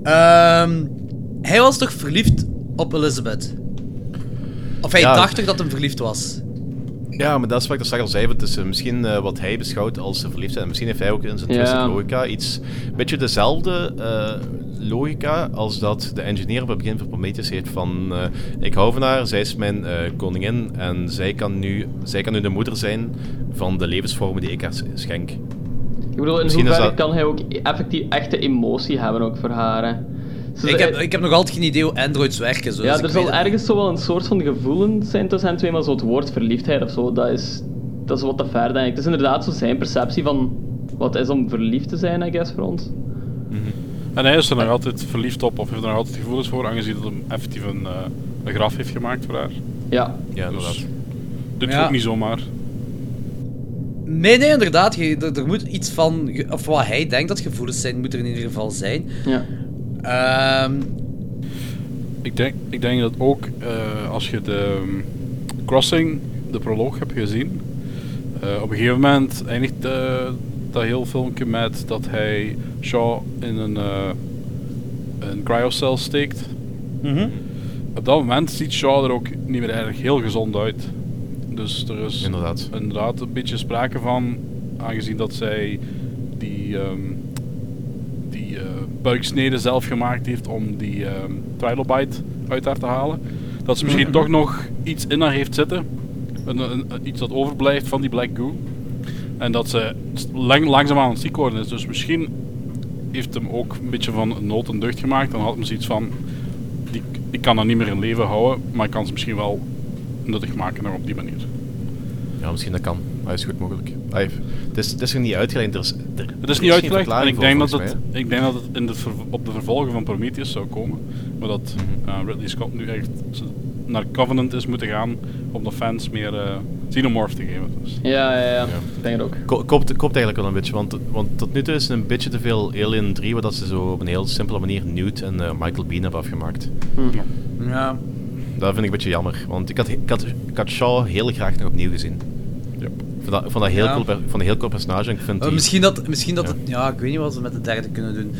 Ehm, hij was toch verliefd op Elizabeth? Of hij Ja. dacht toch dat hij verliefd was? Ja, maar dat is wat ik straks al zei. Het is eh, misschien eh, wat hij beschouwt als verliefdheid. En misschien heeft hij ook in zijn Ja. logica iets... Een beetje dezelfde eh, logica als dat de engineer op het begin van Prometheus heeft van... ik hou van haar, zij is mijn koningin en zij kan, nu, zij kan nu de moeder zijn van de levensvormen die ik haar schenk. Ik bedoel, in hoeverre dat- kan hij ook effectief echte emotie hebben ook voor haar? hè? Ik heb, ik heb nog altijd geen idee hoe androids werken. Zo, ja, dus er zal ergens zo wel een soort van gevoelen zijn tussen hen twee, maar zo het woord verliefdheid of zo, dat is, dat is wat te ver, denk ik. Het is inderdaad zo zijn perceptie van wat het is om verliefd te zijn, I guess, voor ons. En hij is er nog altijd verliefd op, of heeft er nog altijd gevoelens voor, aangezien dat hem effectief een, eh, een graf heeft gemaakt voor haar. Ja. Ja, inderdaad. Dus, dit Ja. ook niet zomaar. Nee, nee, inderdaad. Je, er, er moet iets van... Of wat hij denkt dat gevoelens zijn, moet er in ieder geval zijn. Ja. Ehm, Ik denk, ik denk dat ook eh, als je de um, Crossing, de proloog, hebt gezien. eh, op een gegeven moment eindigt eh, dat heel filmpje met dat hij Shaw in een, eh een cryocel steekt. Mhm. Op dat moment ziet Shaw er ook niet meer erg heel gezond uit. Dus er is Inderdaad. inderdaad een beetje sprake van, aangezien dat zij die, ehm, die eh, buiksnede zelf gemaakt heeft om die ehm trilobite uit haar te halen. Dat ze misschien Mhm. toch nog iets in haar heeft zitten. Een, iets dat overblijft van die black goo. En dat ze lang, langzaamaan aan het ziek worden is. Dus misschien heeft hem ook een beetje van nood en deugd gemaakt. Dan had hem zoiets van, die, ik kan dat niet meer in leven houden, maar ik kan ze misschien wel nuttig maken nog op die manier. Ja, misschien dat kan. Dat is goed mogelijk. Het, is, het is er niet uitgelegd. Er is, er, Het is niet uitgelegd en verklaring ik denk, dat het, ik denk dat het in de ver- op de vervolgen van Prometheus zou komen. Maar dat Mhm. eh, Ridley Scott nu echt naar Covenant is moeten gaan om de fans meer eh xenomorph te geven. Dus. Ja, ja, ja. Ik denk het ook. Ko- Koopt, koopt eigenlijk wel een beetje, want, want tot nu toe is het een beetje te veel Alien 3, waar dat ze zo op een heel simpele manier Newt en eh, Michael Bean hebben afgemaakt. ja. Dat vind ik een beetje jammer, want ik had, ik had, ik had Shaw heel graag nog opnieuw gezien. Ik vond dat, ik vond dat heel, Ja. cool, per- vond een heel cool personage ik vind die... misschien dat, misschien dat Ja. het, ja, ik weet niet wat ze met de derde kunnen doen.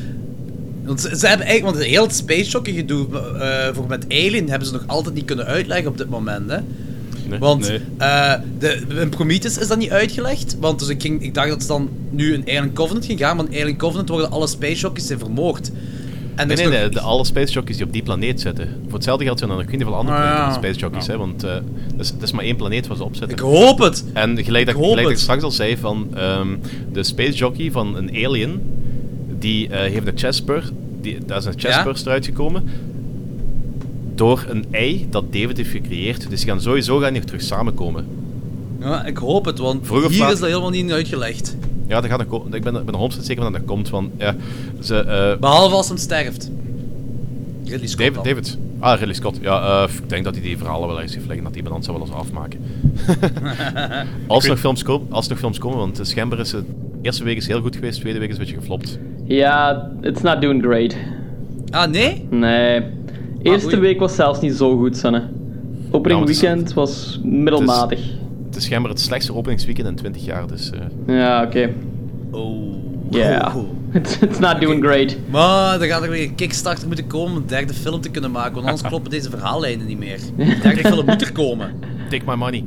Want ze, ze hebben eigenlijk, want het heel het space jockey gedoe eh, voor met Alien hebben ze nog altijd niet kunnen uitleggen op dit moment, hè. Nee. Want Nee. eh, de, in Prometheus is dat niet uitgelegd. Want dus ik, ging, ik dacht dat ze dan nu in Alien Covenant ging gaan. Maar in Alien Covenant worden alle space jockeys zijn vermoord. En Nee, nee, nee, de, alle space jockeys die op die planeet zitten. Voor hetzelfde geld zijn er nog geen veel andere Ah, ja. van space jockeys, hè, want het, is, het is maar één planeet waar ze op zitten. Ik hoop het! En gelijk dat Ik gelijk dat ik straks al zei van ehm, de space jockey van een alien, die eh, heeft een chestburst, die, daar is een chestburst eruit gekomen door een ei dat David heeft gecreëerd. Dus die gaan sowieso gaan die terug samenkomen. Ja, ik hoop het, want Vroeg of hier is dat helemaal niet uitgelegd. Ja, dat gaat nog komen. Ik ben, ik ben er 100% zeker van dat dat komt. Van, ja, ze, eh, Behalve als hem sterft. Ridley Scott David, dan. David. Ah, Ridley Scott. Ja, eh, ik denk dat hij die verhalen wel ergens heeft liggen. Dat iemand anders zou wel eens afmaken. <laughs> als, er nog films komen, als er nog films komen, want schijnbaar is het... Eerste week is heel goed geweest, tweede week is een beetje geflopt. Ja, it's not doing great. Ah, nee? Nee. Eerste oei. week was zelfs niet zo goed, Sanne. Opening weekend was middelmatig. Het is schijnbaar het slechtste openingsweekend in 20 jaar, dus... eh, Ja, oké. Oh. Ja. <laughs> It's, it's not doing great. Maar dan gaat er weer een kickstarter moeten komen om een derde film te kunnen maken. Want anders <laughs> kloppen deze verhaallijnen niet meer. De derde film moet er komen. <laughs> Take my money.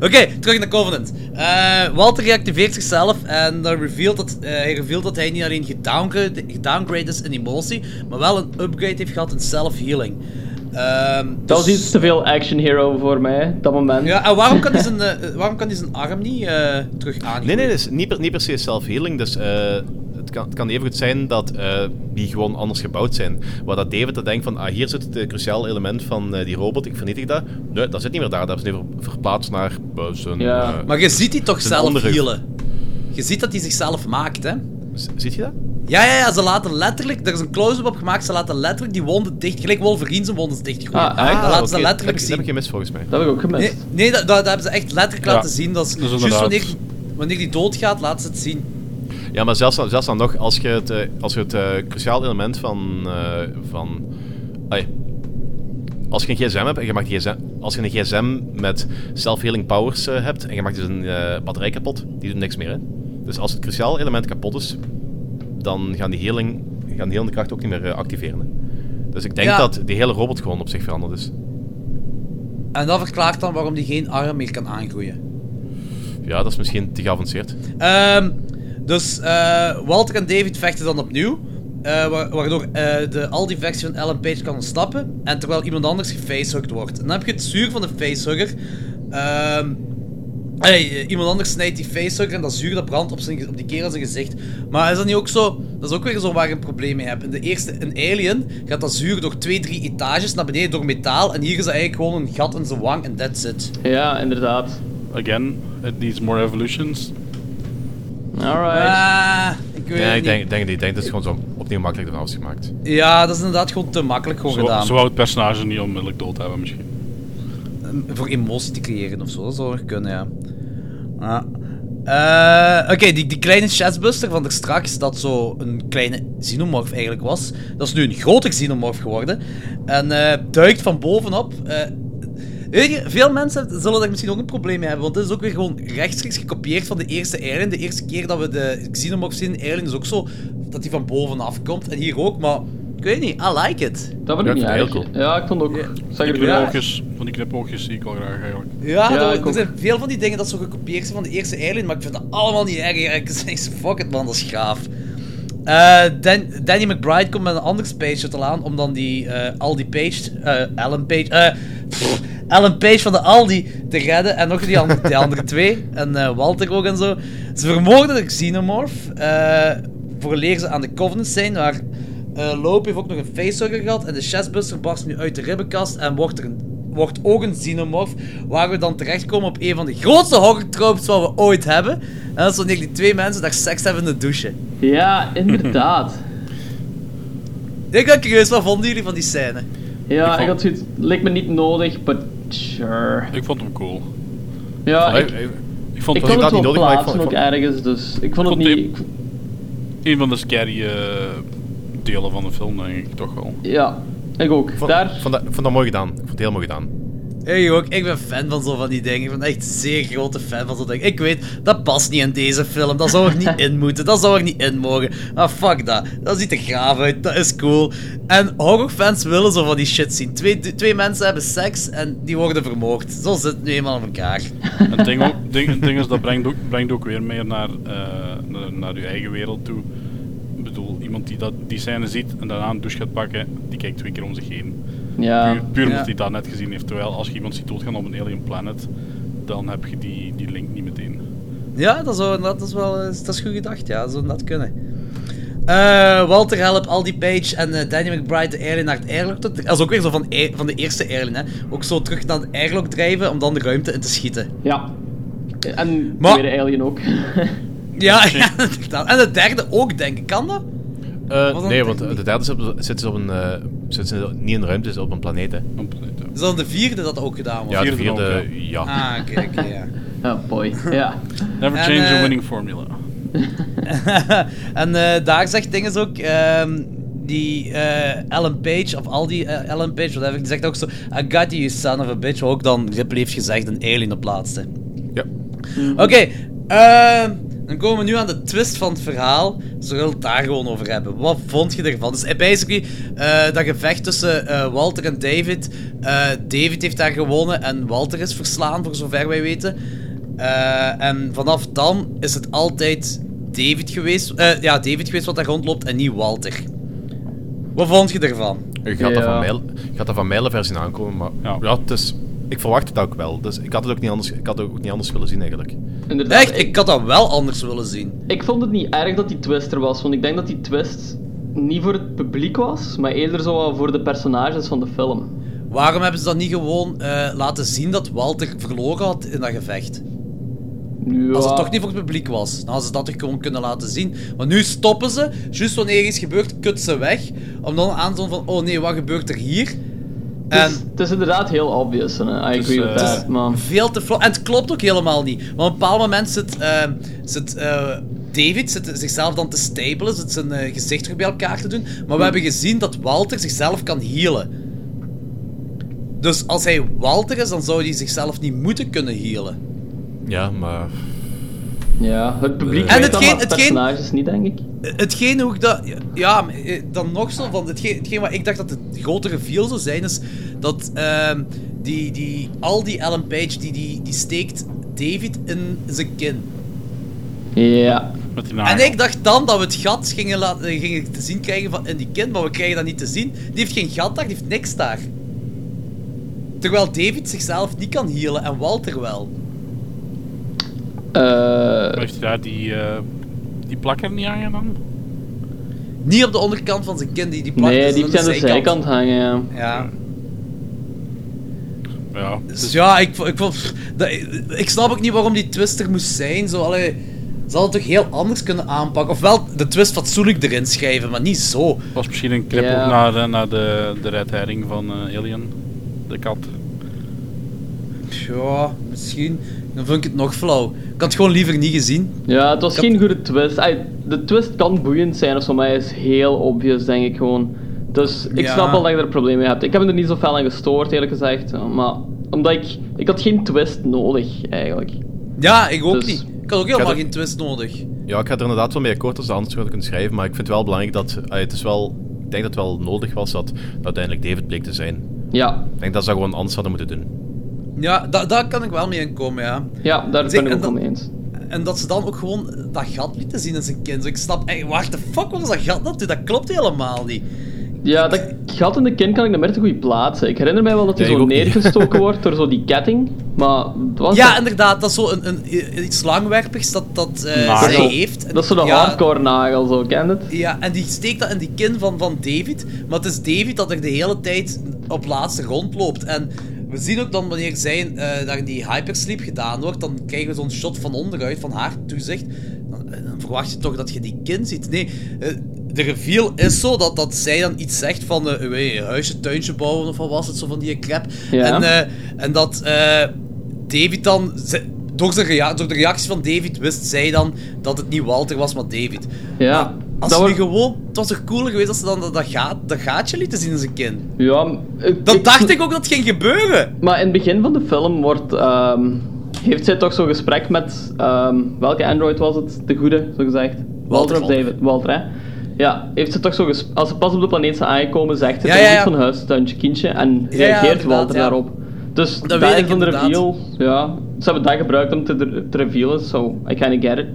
Oké, terug naar Covenant. Eh, Walter reactiveert zichzelf en dan revealt dat, eh, hij revealt dat hij niet alleen gedowngrade, gedowngrade is in emotie, maar wel een upgrade heeft gehad in self-healing. Ehm, Dat was dus- iets te veel action hero voor mij, dat moment. Ja, en waarom kan hij zijn, eh, waarom kan hij zijn arm niet eh, terug aan? Nee, nee, het is niet per, niet per se self-healing. Dus eh, het, kan, het kan even goed zijn dat eh, die gewoon anders gebouwd zijn. Waar dat David dan denkt van, ah, hier zit het uh, cruciale element van eh, die robot, ik vernietig dat. Nee, dat zit niet meer daar. Dat is nu ver- verplaatst naar uh, zijn... Ja. maar je ziet die toch zelf healen? Je ziet dat hij zichzelf maakt, hè? Ziet je dat? Ja, ja, ja, ze laten letterlijk, er is een close-up op gemaakt, ze laten letterlijk die wonden dicht, gelijk Wolverine zijn wonden dichtgooien. Ah, echt? dat laten oké, ze dat letterlijk heb zien. Dat heb ik gemist volgens mij. Dat heb ik ook gemist. Nee, nee dat, dat, dat hebben ze echt letterlijk Ja, laten zien. Dat is, is juist inderdaad- wanneer, wanneer die doodgaat, laten ze het zien. Ja, maar zelfs, dan- zelfs dan nog, als je het, eh, als je het eh, cruciaal element van... eh, van als je een gsm hebt en je maakt die gsm, als je een gsm met self-healing powers hebt en je maakt dus een eh, batterij kapot, die doet niks meer. Hè? Dus als het cruciaal element kapot is, dan gaan die healing, gaan helende kracht ook niet meer eh, activeren. Hè? Dus ik denk Ja. dat die hele robot gewoon op zich veranderd is. En dat verklaart dan waarom die geen arm meer kan aangroeien. Ja, dat is misschien te geavanceerd. Ehm, dus eh, Walter en David vechten dan opnieuw. eh, wa- waardoor de, al die versie van Ellen Page kan ontsnappen. En terwijl iemand anders gefacehugged wordt. En dan heb je het zuur van de facehugger. Ehm hey, eh, iemand anders snijdt die facehugger en dat zuur dat brandt op, zijn, op die kerel zijn gezicht. Maar is dat niet ook zo? Dat is ook weer zo waar je een probleem mee hebt. In de eerste, in Alien, gaat dat zuur door twee, drie etages naar beneden door metaal. En hier is dat eigenlijk gewoon een gat in zijn wang en that's it. Ja, inderdaad. Again, it needs more evolutions. Alright. Ah, ik weet Ja, het ik niet. denk, denk, ik denk dat het gewoon zo opnieuw makkelijk ervan afgemaakt. Ja, dat is inderdaad gewoon te makkelijk gewoon Zo, gedaan. zo wou het personage niet onmiddellijk dood hebben, misschien. Voor emotie te creëren of zo, dat zou kunnen, ja. Eh, Oké, die, die kleine chestbuster van er straks, dat zo een kleine xenomorph eigenlijk was, dat is nu een grote xenomorph geworden. En eh, duikt van bovenop. eh, je, veel mensen zullen daar misschien ook een probleem mee hebben, want het is ook weer gewoon rechtstreeks gekopieerd van de eerste Alien. De eerste keer dat we de xenomorph zien in Alien is ook zo dat die van bovenaf komt. En hier ook, maar ik weet niet, I like it. Dat vind ik niet erg. Ja, ik vond ook... Er Die goed uit. knipoogjes, van die knipoogjes zie ik al graag eigenlijk. Ja, Ja, er- ik er zijn veel van die dingen dat zo gekopieerd zijn van de eerste Alien, maar ik vind dat allemaal niet erg. <laughs> Ik zeg, fuck it man, dat is gaaf. Eh, Dan- Danny McBride komt met een ander Space Shuttle aan om dan die eh, Aldi Page, eh Alan Page, eh, pff, Alan Page van de Aldi te redden en nog die, andere, die andere twee en eh, Walter ook en zo. Ze vermoorden de Xenomorph eh vooraleer ze aan de Covenant zijn, waar eh Loop heeft ook nog een facehugger gehad en de chestbuster barst nu uit de ribbenkast en wordt er een wordt ook een xenomorph, waar we dan terechtkomen op een van de grootste horror tropes wat we ooit hebben. En dat is wanneer die twee mensen daar seks hebben in de douche. Ja, inderdaad. <laughs> Ik ben curieus, wat vonden jullie van die scène? Ja, ik, had zoiets... Leek me niet nodig, but sure. Ik vond hem cool. Ja, Ik- ik, ik- ik, ik vond- ik het wel niet nodig, maar ik plaatsen vond- ook ergens, dus ik vond het vond niet... ik- Een van de scary eh, delen van de film, denk ik toch wel. Ja, ik ook. Vond, Daar... vond, dat, vond dat mooi gedaan. Ik vond het heel mooi gedaan. Ik ook, ik ben fan van zo van die dingen. Ik ben echt een zeer grote fan van zo'n dingen. Ik weet, dat past niet in deze film. Dat zou er niet <laughs> in moeten. Dat zou er niet in mogen. Maar fuck dat. Dat ziet er graaf uit. Dat is cool. En horrorfans willen zo van die shit zien. Twee, twee mensen hebben seks en die worden vermoord. Zo zit het nu eenmaal aan elkaar. Het ding, ook, <laughs> ding, ding is, dat brengt ook, brengt ook weer meer naar, eh, naar, naar uw eigen wereld toe. Ik bedoel, iemand die dat, die scène ziet en daarna een douche gaat pakken, die kijkt twee keer om zich heen. Ja. Puur, puur omdat Ja. hij dat net gezien heeft. Terwijl als je iemand ziet doodgaan op een alien planet, dan heb je die, die link niet meteen. Ja, dat, zou, dat, is wel eh, dat is goed gedacht. Ja, dat zou dat kunnen. Eh, Walter helpt Aldi Page en eh, Danny McBride de airline naar het airlock. te- Dat is ook weer zo van, air- van de eerste airline. Hè. Ook zo terug naar het airlock drijven om dan de ruimte in te schieten. Ja. En de tweede alien ook. <laughs> Ja, <laughs> ja inderdaad. En de derde ook, denk ik. Kan dat? Eh, Wat nee, want ik de derde zit, zit ze op een... eh, zit ze niet in de ruimte, ze op een planeet. Hè. Is dan de vierde dat ook gedaan wordt? Ja, de Vierde ja. Ah, oké, oké, ja. <laughs> Oh boy, ja. <laughs> Never En, change eh, a winning formula. <laughs> en eh, daar zegt dinges ook, ehm, die eh Ellen Page, of al die eh, Ellen Page, whatever, die zegt ook zo, I got you, you son of a bitch, wat ook dan Ripley heeft gezegd, een alien op laatste. Ja. Oké, ehm, dan komen we nu aan de twist van het verhaal. Zo wil het daar gewoon over hebben. Wat vond je ervan? Dus eh, basically, eh, dat gevecht tussen eh, Walter en David. eh, David heeft daar gewonnen en Walter is verslaan, voor zover wij weten. Eh, en vanaf dan is het altijd David geweest. eh, ja, David geweest wat daar rondloopt en niet Walter. Wat vond je ervan? Je gaat, Ja. dat van mijl, je gaat dat van aankomen, maar ja. het is, ik verwacht het ook wel. Dus ik had het ook niet anders, ik had het ook niet anders willen zien eigenlijk. Inderdaad, Echt, ik had dat wel anders willen zien. Ik vond het niet erg dat die twist er was, want ik denk dat die twist niet voor het publiek was, maar eerder zo wat voor de personages van de film. Waarom hebben ze dat niet gewoon eh, laten zien dat Walter verloren had in dat gevecht? Ja. Als het toch niet voor het publiek was, dan hadden ze dat toch gewoon kunnen laten zien. Want nu stoppen ze, juist wanneer iets gebeurt, kut ze weg. Om dan aan te tonen van, oh nee, wat gebeurt er hier? Het En is, het is inderdaad heel obvious, en I agree with eh, that, maar... veel te vlot. En het klopt ook helemaal niet. Want op een bepaald moment zit, eh, zit eh, David zit zichzelf dan te stapelen, zit zijn eh, gezicht terug bij elkaar te doen. Maar we hebben gezien dat Walter zichzelf kan healen. Dus als hij Walter is, dan zou hij zichzelf niet moeten kunnen healen. Ja, maar... Ja, het publiek En weet hetgeen- dat, maar hetgeen- personages niet, denk ik. Hetgeen hoe ik dat... Ja, eh, dan nog zo van... Hetgeen, hetgeen wat ik dacht dat het grote reveal zou zijn, is dat ehm, die, die, al die Ellen Page, die, die, die steekt David in zijn kin. Ja. Met die En ik dacht dan dat we het gat gingen, laten, gingen te zien krijgen van, in die kin, maar we krijgen dat niet te zien. Die heeft geen gat daar, die heeft niks daar. Terwijl David zichzelf niet kan healen en Walter wel. Eh, Heeft hij daar die, eh, die plakker niet hangen dan? Niet op de onderkant van zijn kin, die, die plakt nee, dus die heeft aan de zijkant hangen, ja. Ja. Ja. Dus ja, ik, ik, vond- dat, ik snap ook niet waarom die twist er moest zijn. Zo, allee, ze hadden het toch heel anders kunnen aanpakken. Ofwel de twist fatsoenlijk erin schrijven, maar niet zo. Was misschien een knip Ja. ook naar, de- naar de, de red herring van eh, Alien. De kat. Ja, misschien. Dan vind ik het nog flauw. Ik had het gewoon liever niet gezien. Ja, het was Ik had- geen goede twist. Ay, de twist kan boeiend zijn of zo, maar hij is heel obvious, denk ik gewoon. Dus ik Ja. snap wel dat je er een probleem mee hebt. Ik heb me er niet zo fel aan gestoord, eerlijk gezegd. Maar omdat ik... Ik had geen twist nodig, eigenlijk. Ja, ik ook Dus- niet. Ik had ook had helemaal er- geen twist nodig. Ja, ik ga er inderdaad wel mee akkoord als de anders zouden kunnen schrijven, maar ik vind het wel belangrijk dat... het is wel... Ik denk dat het wel nodig was dat, dat uiteindelijk David bleek te zijn. Ja. Ik denk dat ze dat gewoon anders hadden moeten doen. Ja, da daar kan ik wel mee inkomen, ja. Ja, daar Zeg, ben ik ook wel mee eens. En dat ze dan ook gewoon dat gat lieten zien in zijn kind. Dus ik snap, hey, waar de fuck was dat gat naartoe? Dat klopt helemaal niet. Ja, dat gat in de kin kan ik meer te goed plaatsen. Ik herinner mij wel dat hij Ja, zo neergestoken wordt door zo die ketting. Maar het was ja, dat- inderdaad, dat is zo een, een, iets langwerpigs dat, dat eh, Nagel. zij heeft. Dat is zo de Ja, hardcore nagel, zo, ken je het? Ja, en die steekt dat in die kin van, van David. Maar het is David dat er de hele tijd op laatste rondloopt. En we zien ook dan wanneer zij eh, daar die hypersleep gedaan wordt, dan krijgen we zo'n shot van onderuit, van haar toezicht. Dan, eh, dan verwacht je toch dat je die kin ziet. Nee, eh, de reveal is zo dat, dat zij dan iets zegt van eh weet je, huisje, tuintje bouwen of wat was het, zo van die crap. Ja. En, en dat David dan... door, zijn door de reactie van David wist zij dan dat het niet Walter was, maar David. Ja. Als dat wordt- gewoon... Het was toch cooler geweest als ze dan dat, dat, gaat, dat gaatje lieten zien in zijn kin? Ja, ik- Dat ik- dacht ik ook dat het ging gebeuren. Maar in het begin van de film wordt, ehm, heeft zij toch zo'n gesprek met... ehm, welke android was het? De goede, zo gezegd. Walter of. David? Walter, hè? Ja, heeft ze toch zo Als ze pas op de planeet zijn aangekomen, zegt ze Ja, ja, van huis, tuintje, kindje. En ja, reageert Walter daarop. Dus Dat dat weet ik van de reveal, ja, ze hebben dat gebruikt om te, te revealen, so I kinda get it.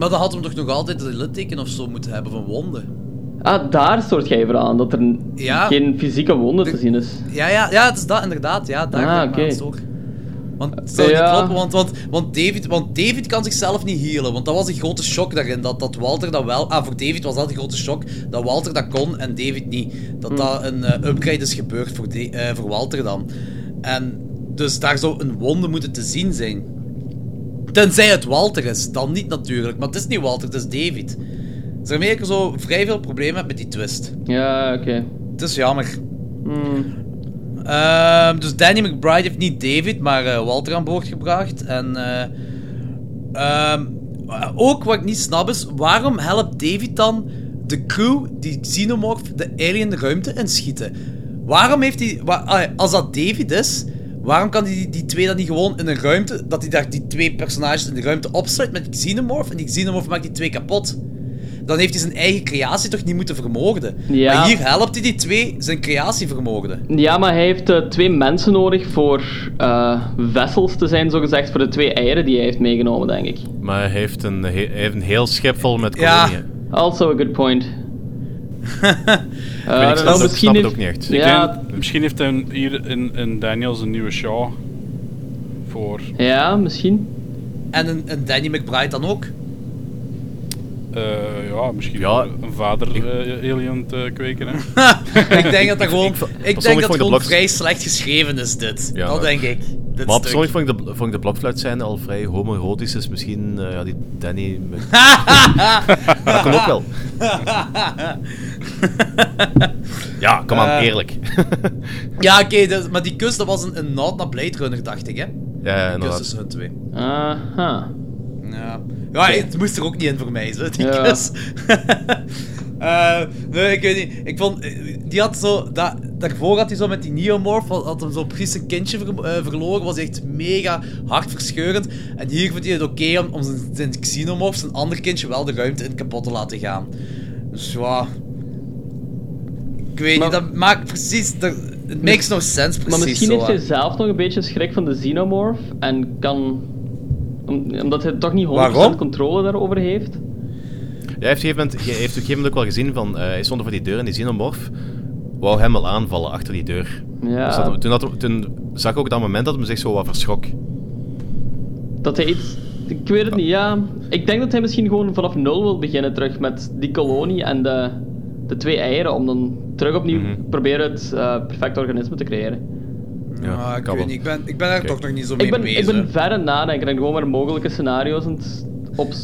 Maar dan had hem toch nog altijd een litteken of zo moeten hebben van wonden. Ah, daar stoort jij voor aan, dat er Ja. geen fysieke wonde te zien is. Ja, ja, ja, het is dat inderdaad. Ja, daar Ah, oké. stoor. Want het zou Ja. niet kloppen, want, want, want, David, want David kan zichzelf niet healen. Want dat was een grote shock daarin, dat, dat Walter dat wel... Ah, voor David was dat een grote shock, dat Walter dat kon en David niet. Dat dat een eh, upgrade is gebeurd voor, De- eh, voor Walter dan. En dus daar zou een wonde moeten te zien zijn. Tenzij het Walter is, dan niet natuurlijk. Maar het is niet Walter, het is David. Dus daarmee ik zo vrij veel problemen heb met die twist. Ja, oké. Het is jammer. Hmm. Ehm, dus Danny McBride heeft niet David, maar eh, Walter aan boord gebracht. En eh, ehm, ook wat ik niet snap is, waarom helpt David dan de crew die Xenomorph de alien de ruimte inschieten? Waarom heeft hij... wa- als dat David is, waarom kan die, die twee dan niet gewoon in een ruimte... Dat hij daar die twee personages in de ruimte opsluit met Xenomorph en die Xenomorph maakt die twee kapot? Dan heeft hij zijn eigen creatie toch niet moeten vermoorden? Ja. Maar hier helpt hij die twee zijn creatie vermoorden. Ja, maar hij heeft eh, twee mensen nodig voor eh vessels te zijn, zogezegd, voor de twee eieren die hij heeft meegenomen, denk ik. Maar hij heeft een, he- hij heeft een heel schip vol met Ja. koloniën. Also a good point. <laughs> ik Eh, snap, nou, heeft- ook niet echt. Ja, denk, misschien heeft hij hier in, in Daniels een nieuwe Shaw voor. ja, misschien. En een, een Danny McBride dan ook? eh, ja, misschien Ja. een vader eh, te kweken. Hè? <laughs> ik denk dat dat gewoon, ik denk dat gewoon vrij slecht geschreven is, dit. Ja, dat denk ik. Dit Maar stuk. persoonlijk vond ik de, vond ik de blokfluitscène al vrij homoerotisch, dus misschien, eh, ja, die Danny... dat <laughs> kan ook wel. <laughs> Ja, kom aan, Eh, eerlijk. <laughs> ja, oké, dus- maar die kus, dat was een, een nod naar Blade Runner, dacht ik, hè? Ja, ja, Die kus inderdaad. tussen hun twee. Aha. Ja. Ja, het moest er ook niet in voor mij, zo, die Ja. kus. Eh, nee, ik weet niet. Ik vond... eh, Die had zo... Dat, daarvoor had hij zo met die Neomorph... Had, hem zo precies een kindje ver- eh, verloren. Was echt mega hartverscheurend. En hier vond hij het oké om, om zijn, zijn Xenomorph, zijn ander kindje, wel de ruimte in kapot te laten gaan. Dus ja... Ik weet niet, dat maakt precies... Dat, it makes no sense precies Maar misschien zo, heeft hij zelf nog een beetje schrik van de Xenomorph en kan... om- omdat hij toch niet 100% Waarom? controle daarover heeft. Ja, hij heeft, op een gegeven moment, hij heeft op een gegeven moment ook wel gezien van... eh, hij stond voor die deur en die xenomorph wou hem wel aanvallen achter die deur. Ja. Dus dat- toen, hem- toen zag ik ook dat moment dat hij zich zo wat verschrok. Dat hij iets... Ik weet het niet, ja. Ik denk dat hij misschien gewoon vanaf nul wil beginnen terug met die kolonie en de, de twee eieren. Om dan terug opnieuw proberen het eh, perfecte organisme te creëren. Ja, Ah, ik weet niet, ik ben, ik ben er toch nog niet zo mee Ik ben, bezig. ik ben ver aan het nadenken en gewoon maar mogelijke scenario's aan het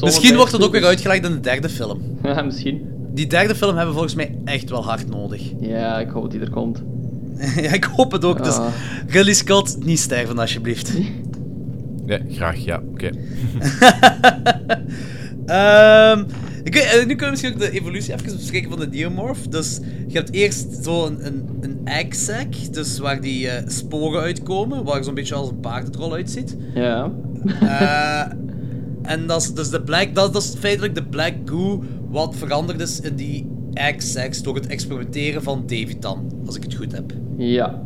Misschien wordt het ook weer uitgelegd in de derde film. <laughs> Ja, misschien. Die derde film hebben we volgens mij echt wel hard nodig. <laughs> Ja, ik hoop dat die er komt. ja, ik hoop het ook. Dus Ah. Ridley Scott, niet sterven alsjeblieft. <laughs> Ja, graag, ja, oké. Ehm, ik weet, eh, nu kunnen we misschien ook de evolutie even bespreken van de Neomorph. Dus je hebt eerst zo'n een, een egg sac, dus waar die eh, sporen uitkomen, waar zo'n beetje als een paardentrol uitziet. Ja. Eh, en dat is dus de black, dat, dat is feitelijk de black goo wat veranderd is in die sacs door het experimenteren van David dan, als ik het goed heb. Ja.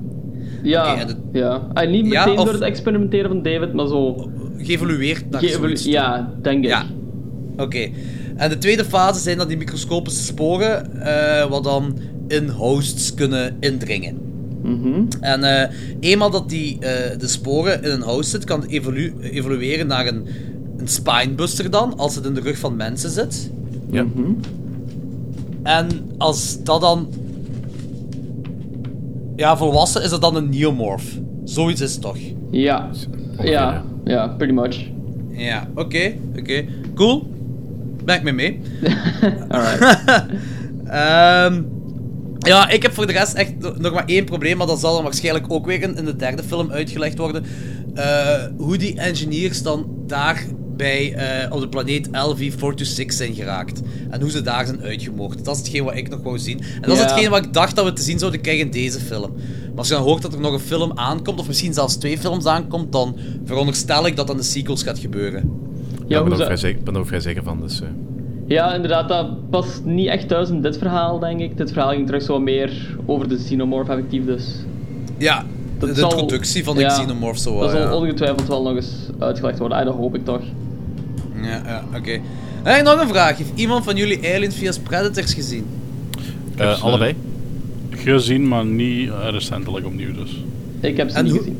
Ja, Oké, en het- ja. Ah, niet Ja, meteen of- door het experimenteren van David, maar zo... Geëvolueerd naar Geëvolu- zoiets. Ja, denk ik. Ja. Oké. En de tweede fase zijn dan die microscopische sporen, eh, wat dan in hosts kunnen indringen. Mhm. En eh, eenmaal dat die, eh, de sporen in een host zit, kan het evolu- evolueren naar een, een spinebuster dan, als het in de rug van mensen zit. Ja. Mhm. En als dat dan... Ja, volwassen is dat dan een neomorph. Zoiets is het toch? Ja. Ja, ja, pretty much. Ja, oké, oké. Cool. Ben ik mee mee. <laughs> Alright. <laughs> Ehm, ja, ik heb voor de rest echt no- nog maar één probleem, maar dat zal dan waarschijnlijk ook weer in, in de derde film uitgelegd worden. Eh, hoe die engineers dan daar bij, eh, op de planeet LV-426 zijn geraakt. En hoe ze daar zijn uitgemoord. Dat is hetgeen wat ik nog wou zien. En dat is hetgeen wat ik dacht dat we te zien zouden krijgen in deze film. Maar als je dan hoort dat er nog een film aankomt, of misschien zelfs twee films aankomt, dan veronderstel ik dat dan de sequels gaat gebeuren. Ja, Ja, ik ben, er vrij zeker, ben er ook vrij zeker van, dus... eh. Ja, inderdaad, dat past niet echt thuis in dit verhaal, denk ik. Dit verhaal ging terug zo meer over de xenomorph effectief, dus... Ja, de, de zal- introductie van de ja, xenomorph zo. Dat zal ja. ongetwijfeld wel nog eens uitgelegd worden. Ah, dat hoop ik toch. Ja, ja oké. Hey, nog een vraag. Heeft iemand van jullie Aliens via Predators gezien? Eh, ze allebei? Gezien, maar niet eh, recentelijk opnieuw dus. Ik heb ze En niet hoe- gezien.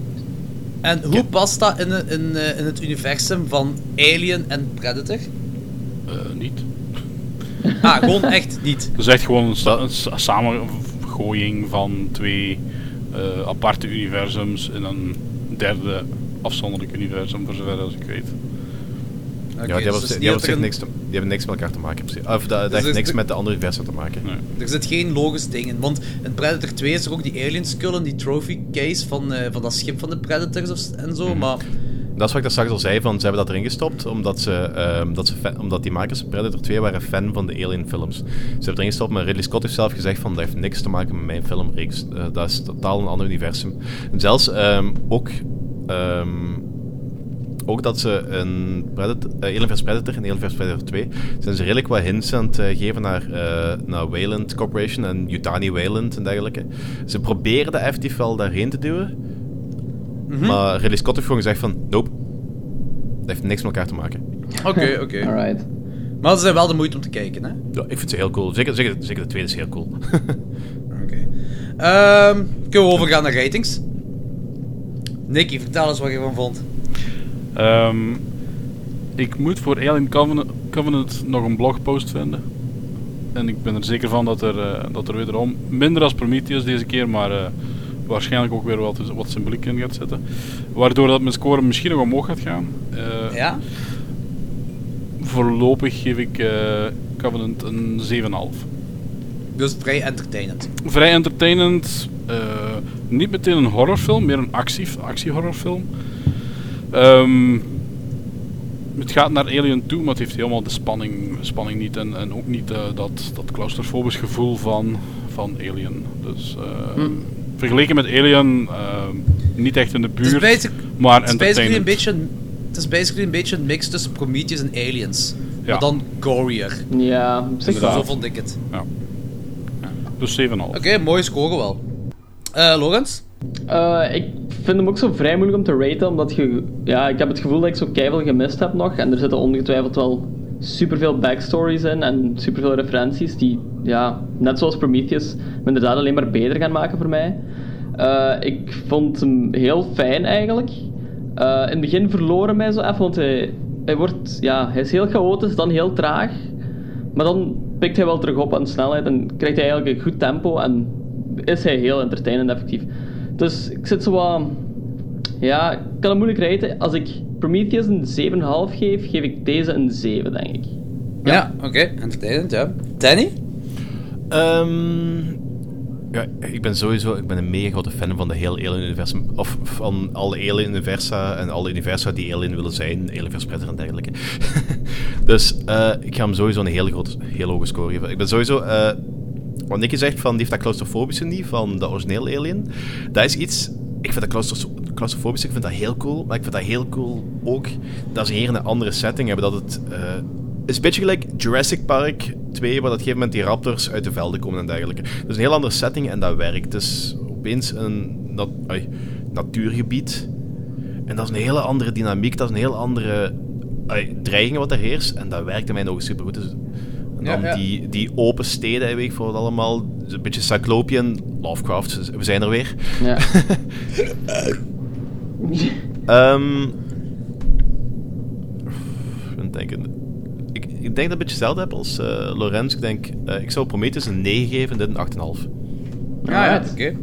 En hoe past dat in, in, eh, in het universum van Alien en Predator? Eh, niet. <laughs> Ah, gewoon echt niet. Het is echt gewoon een, sa- een sa- samengooiing van twee eh, aparte universums in een derde afzonderlijk universum, voor zover als ik weet. Ja, die dus hebben, is die, niet hebben dat zich een- niks te- die hebben niks met elkaar te maken. precies. Of dat, dat Dus heeft niks met de andere universum te maken. Er zit geen logisch ding in. Want in Predator 2 is er ook die alien skull en die trophy case van, eh, van dat schip van de Predators of, en zo. Maar Dat is wat ik daar straks al zei, van ze hebben dat erin gestopt, omdat, ze, ehm, dat ze fan- omdat die makers van Predator 2 waren fan van de Alien films. Ze hebben erin gestopt, maar Ridley Scott heeft zelf gezegd van, dat heeft niks te maken met mijn filmreeks. Eh, dat is totaal een ander universum. En zelfs ehm, ook... ehm, ook dat ze een Predator, eh, Alien vs Predator en Alien vs Predator 2 zijn ze redelijk wat hints aan het eh, geven naar, eh, naar Wayland Corporation en Yutani Wayland en dergelijke. Ze proberen dat effectief wel daarheen te duwen, Mhm. maar Ridley Scott heeft gewoon gezegd van, nope, dat heeft niks met elkaar te maken. Oké, <laughs> oké. Alright. Maar ze zijn wel de moeite om te kijken, hè? Ja, ik vind ze heel cool. Zeker, zeker, zeker de tweede is heel cool. <laughs> Ehm, kunnen we overgaan naar ratings? Nicky, vertel eens wat je ervan vond. Ehm, ik moet voor Alien Covenant, Covenant nog een blogpost vinden. En ik ben er zeker van dat er, eh, dat er wederom minder als Prometheus deze keer, maar eh, waarschijnlijk ook weer wat, wat symboliek in gaat zitten. Waardoor dat mijn score misschien nog omhoog gaat gaan. Eh, Ja? Voorlopig geef ik Covenant een 7,5. Dus vrij entertainend. Vrij entertainend. niet meteen een horrorfilm, meer een actie, actiehorrorfilm. Ehm, het gaat naar Alien toe, maar het heeft helemaal de spanning, spanning niet. En, en ook niet eh, dat, dat claustrofobisch gevoel van, van Alien. Dus eh, Hm. vergeleken met Alien, eh, niet echt in de Het is, buurt, maar het is basically een beetje een, het is basically een beetje een mix tussen Prometheus en Aliens. Ja. Maar dan gorier. Ja, zich Inderdaad. Zo vond ik het. Ja. Dus 7,5. Oké, mooie score wel. Eh Lorenz? Eh, ik vind hem ook zo vrij moeilijk om te raten, omdat je... Ja, ik heb het gevoel dat ik zo keihard gemist heb nog. En er zitten ongetwijfeld wel superveel backstories in en superveel referenties die, ja, net zoals Prometheus, me inderdaad alleen maar beter gaan maken voor mij. Eh, ik vond hem heel fijn eigenlijk. Eh, in het begin verloren mij zo even, want hij, hij wordt... Ja, hij is heel chaotisch, dan heel traag. Maar dan pikt hij wel terug op aan snelheid en krijgt hij eigenlijk een goed tempo en is hij heel entertainend effectief. Dus ik zit zo wat... Ja, ik kan het moeilijk rijden. Als ik Prometheus een 7,5 geef, geef ik deze een 7, denk ik. Ja, oké. Entertainend, ja. Danny? Ehm, ja, ik ben sowieso ik ben een mega grote fan van de hele Alien-universum. Of van alle Alien-universa en alle universa die Alien willen zijn. Alien vs. Predator en dergelijke. <laughs> dus eh, ik ga hem sowieso een hele, grote, hele hoge score geven. Ik ben sowieso... eh wat Nicky zegt, van, die heeft dat claustrofobische niet van de originele Alien. Dat is iets... Ik vind dat claustro- claustrofobische, ik vind dat heel cool. Maar ik vind dat heel cool ook dat ze hier een andere setting hebben. Dat het... het is een beetje gelijk Jurassic Park 2, waar dat op een gegeven moment die raptors uit de velden komen en dergelijke. Dus een heel andere setting en dat werkt. Het is opeens een natuurgebied. En dat is een hele andere dynamiek, dat is een heel andere dreiging wat er heerst. En dat werkt in mijn ogen supergoed. Dus, en Ja, dan ja. Die, die open steden, weet ik voor het allemaal. Dus Een beetje Cyclopean, Lovecraft, we zijn er weer. Ja. <laughs> Ehm ik denken. Ik, ik denk dat ik een beetje hetzelfde heb als eh, Lorenz. Ik denk, eh, ik zou Prometheus een 9 geven en dit een 8,5. Ja, ja, oké.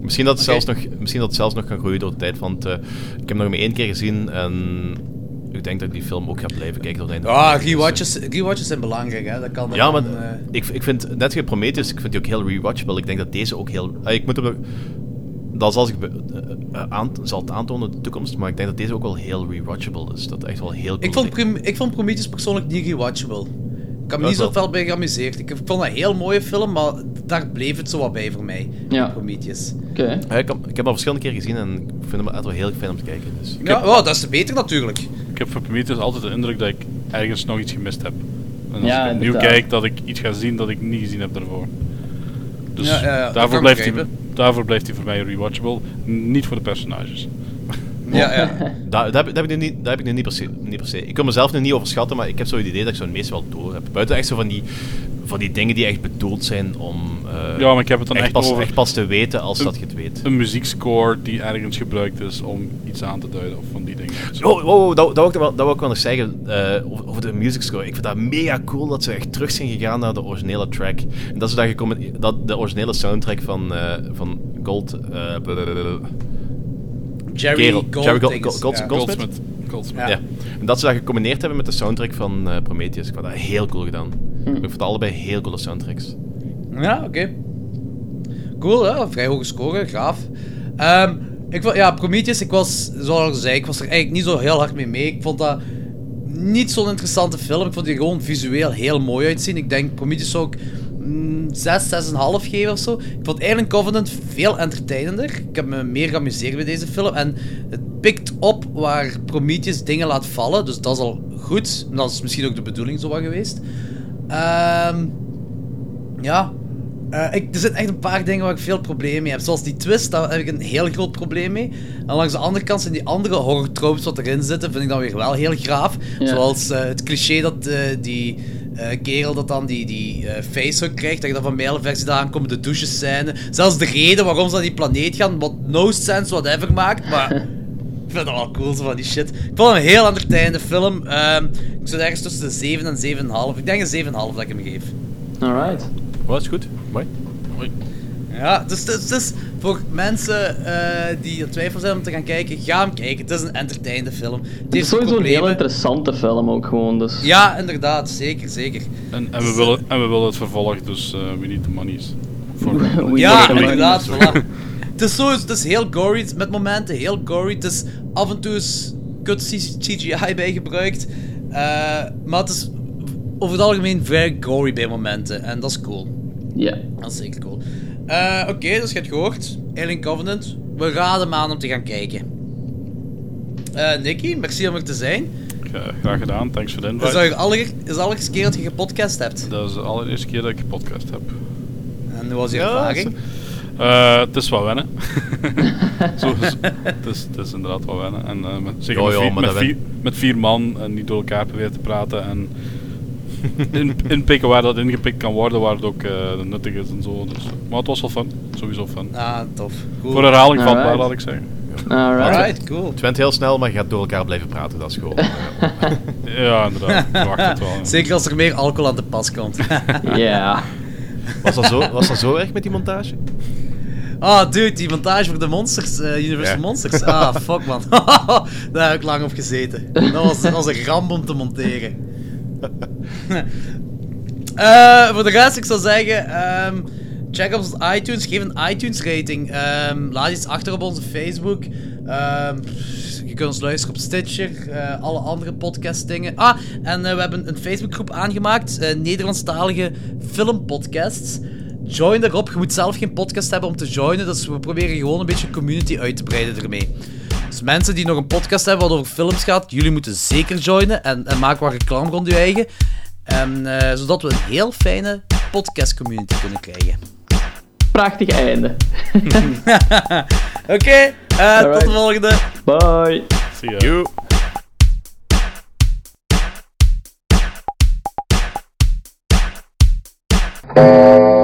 Misschien dat, het zelfs nog, misschien dat het zelfs nog kan groeien door de tijd, want eh, ik heb hem nog maar één keer gezien en ik denk dat ik die film ook ga blijven kijken tot het einde. Ja, van de week. rewatches, rewatches zijn belangrijk, hè. Dat kan Ja, maar dan, eh, ik, ik vind, net als Prometheus, ik vind die ook heel rewatchable. Ik denk dat deze ook heel... ah, ik moet hem... Dat zal, ik, eh, eh, aan, zal het aantonen in de toekomst, maar ik denk dat deze ook wel heel rewatchable is. Dat echt wel heel cool Ik vond, ik vond Prometheus persoonlijk niet rewatchable. Ik heb me niet zo veel bij geamuseerd. Ik vond dat een heel mooie film, maar daar bleef het zo wat bij voor mij. Ja. Prometheus. Oké. Ja, ik, heb, ik heb hem al verschillende keer gezien en ik vind hem echt wel heel fijn om te kijken. Dus. Ja, oh, dat is te beter natuurlijk. Ik heb voor Prometheus altijd de indruk dat ik ergens nog iets gemist heb. En als Ja, ik opnieuw kijk, dat ik iets ga zien dat ik niet gezien heb daarvoor. Dus Ja, ja, ja, dat kan daarvoor, blijft hij, daarvoor blijft hij voor mij rewatchable. Niet voor de personages. Ja, ja. <laughs> Daar, daar, heb, daar heb ik nu niet, daar heb ik nu niet per, se, niet per se. Ik kan mezelf nu niet overschatten, maar ik heb zo het idee dat ik zo het meest wel door heb. Buiten echt zo van die, van die dingen die echt bedoeld zijn om eh, Ja, maar ik heb het dan echt pas, over- echt pas te weten als Een- dat je het weet. Een muziekscore die ergens gebruikt is om iets aan te duiden of van die dingen. Zo. Oh, oh, oh, dat, dat, wou ik wel, dat wou ik wel nog zeggen eh, over, over de music score. Ik vind dat mega cool dat ze echt terug zijn gegaan naar de originele track. En dat ze dat, gekomen, dat de originele soundtrack van, eh, van Gold... eh. Jerry Kerel. Gold Jerry Gold-. Goldsmith? Goldsmith. Goldsmith. Ja. Ja. En dat ze dat gecombineerd hebben met de soundtrack van eh, Prometheus. Ik vond dat heel cool gedaan. Ik vond allebei heel coole soundtracks. Ja, oké. Cool, hè? Vrij hoge score, gaaf. Ehm, ik vond, ja, Prometheus, ik was, zoals ik zei, ik was er eigenlijk niet zo heel hard mee mee. Ik vond dat niet zo'n interessante film. Ik vond die gewoon visueel heel mooi uitzien. Ik denk Prometheus zou ik mm, 6, 6,5 geven of zo. Ik vond Alien Covenant veel entertainender. Ik heb me meer geamuseerd bij deze film. En het pikt op waar Prometheus dingen laat vallen. Dus dat is al goed. En dat is misschien ook de bedoeling zo wat geweest. Ehm ja. Eh, ik, er zijn echt een paar dingen waar ik veel problemen mee heb. Zoals die twist, daar heb ik een heel groot probleem mee. En langs de andere kant zijn die andere horror tropes wat erin zitten, vind ik dan weer wel heel graaf. Ja. Zoals eh, het cliché dat eh, die kerel dat dan die, die eh, facehug krijgt, dat je dan van mijlenversie daar aankomt, de douches scène. Zelfs de reden waarom ze naar die planeet gaan, wat no sense whatever maakt, maar... <laughs> Ik vind dat wel cool, zo van die shit. Ik vond het een heel entertainende film. Ehm, ik zit ergens tussen de 7 en 7,5. Ik denk een 7,5 dat ik hem geef. Alright. Wat is goed? Mooi. Ja, dus, dus, dus voor mensen eh, die in twijfel zijn om te gaan kijken, ga hem kijken. Het is een entertainende film. Het Het is sowieso een heel interessante film ook gewoon, dus... Ja, inderdaad, zeker, zeker. En, en, we willen, en we willen het vervolg, dus eh we need the monies. Voor, <laughs> We Ja, inderdaad, voilà. <laughs> Het is, zo, het is heel gory, met momenten heel gory. Het is af en toe is kut CGI bij gebruikt. Eh, maar het is over het algemeen very gory bij momenten. En dat is cool. Ja. Dat is zeker cool. Eh, Oké, dus je hebt gehoord. Alien Covenant. We raden hem aan om te gaan kijken. Eh Nicky, merci om er te zijn. Ja, graag gedaan, thanks voor de Dat invite. is de aller- is de allereerste keer dat je gepodcast hebt. Dat is de allereerste keer dat ik een podcast heb. En hoe was je Ja, ervaring? Eh, het is wel wennen. <laughs> Zo, het, is, het is inderdaad wel wennen. En, eh, met, zeker met, ja, vier, met, vier, met vier man en niet door elkaar proberen te praten. En <laughs> in, inpikken waar dat ingepikt kan worden, waar het ook eh, nuttig is en zo. Dus. Maar het was wel fun. Sowieso fun. Ah, tof. Cool. Voor herhaling van waar laat ik zeggen. Alright, cool. Het went heel snel, maar je gaat door elkaar blijven praten. Dat is gewoon... eh, <laughs> Ja, inderdaad. Ik verwacht het wel. ja. Zeker als er meer alcohol aan te pas komt. Ja. was, dat zo, was dat zo erg met die montage? Ah, dude, die montage voor de Monsters, eh, Universal Ja. Monsters. Ah, <laughs> fuck man. <laughs> Daar heb ik lang op gezeten. Dat was, dat was een ramp om te monteren. <laughs> Eh, voor de rest, ik zou zeggen, ehm, check op onze iTunes, geef een iTunes rating. Ehm, laat iets achter op onze Facebook. Ehm, je kunt ons luisteren op Stitcher, eh, alle andere podcast dingen. Ah, en we hebben een Facebookgroep aangemaakt, eh, Nederlandstalige filmpodcasts. Join daarop, je moet zelf geen podcast hebben om te joinen, dus we proberen gewoon een beetje community uit te breiden ermee. Dus mensen die nog een podcast hebben wat over films gaat, jullie moeten zeker joinen en, en maak wat reclame rond je eigen. En, eh, zodat we een heel fijne podcast community kunnen krijgen. Prachtig einde. <laughs> Oké, eh, tot de volgende. Bye. See ya. You. Thank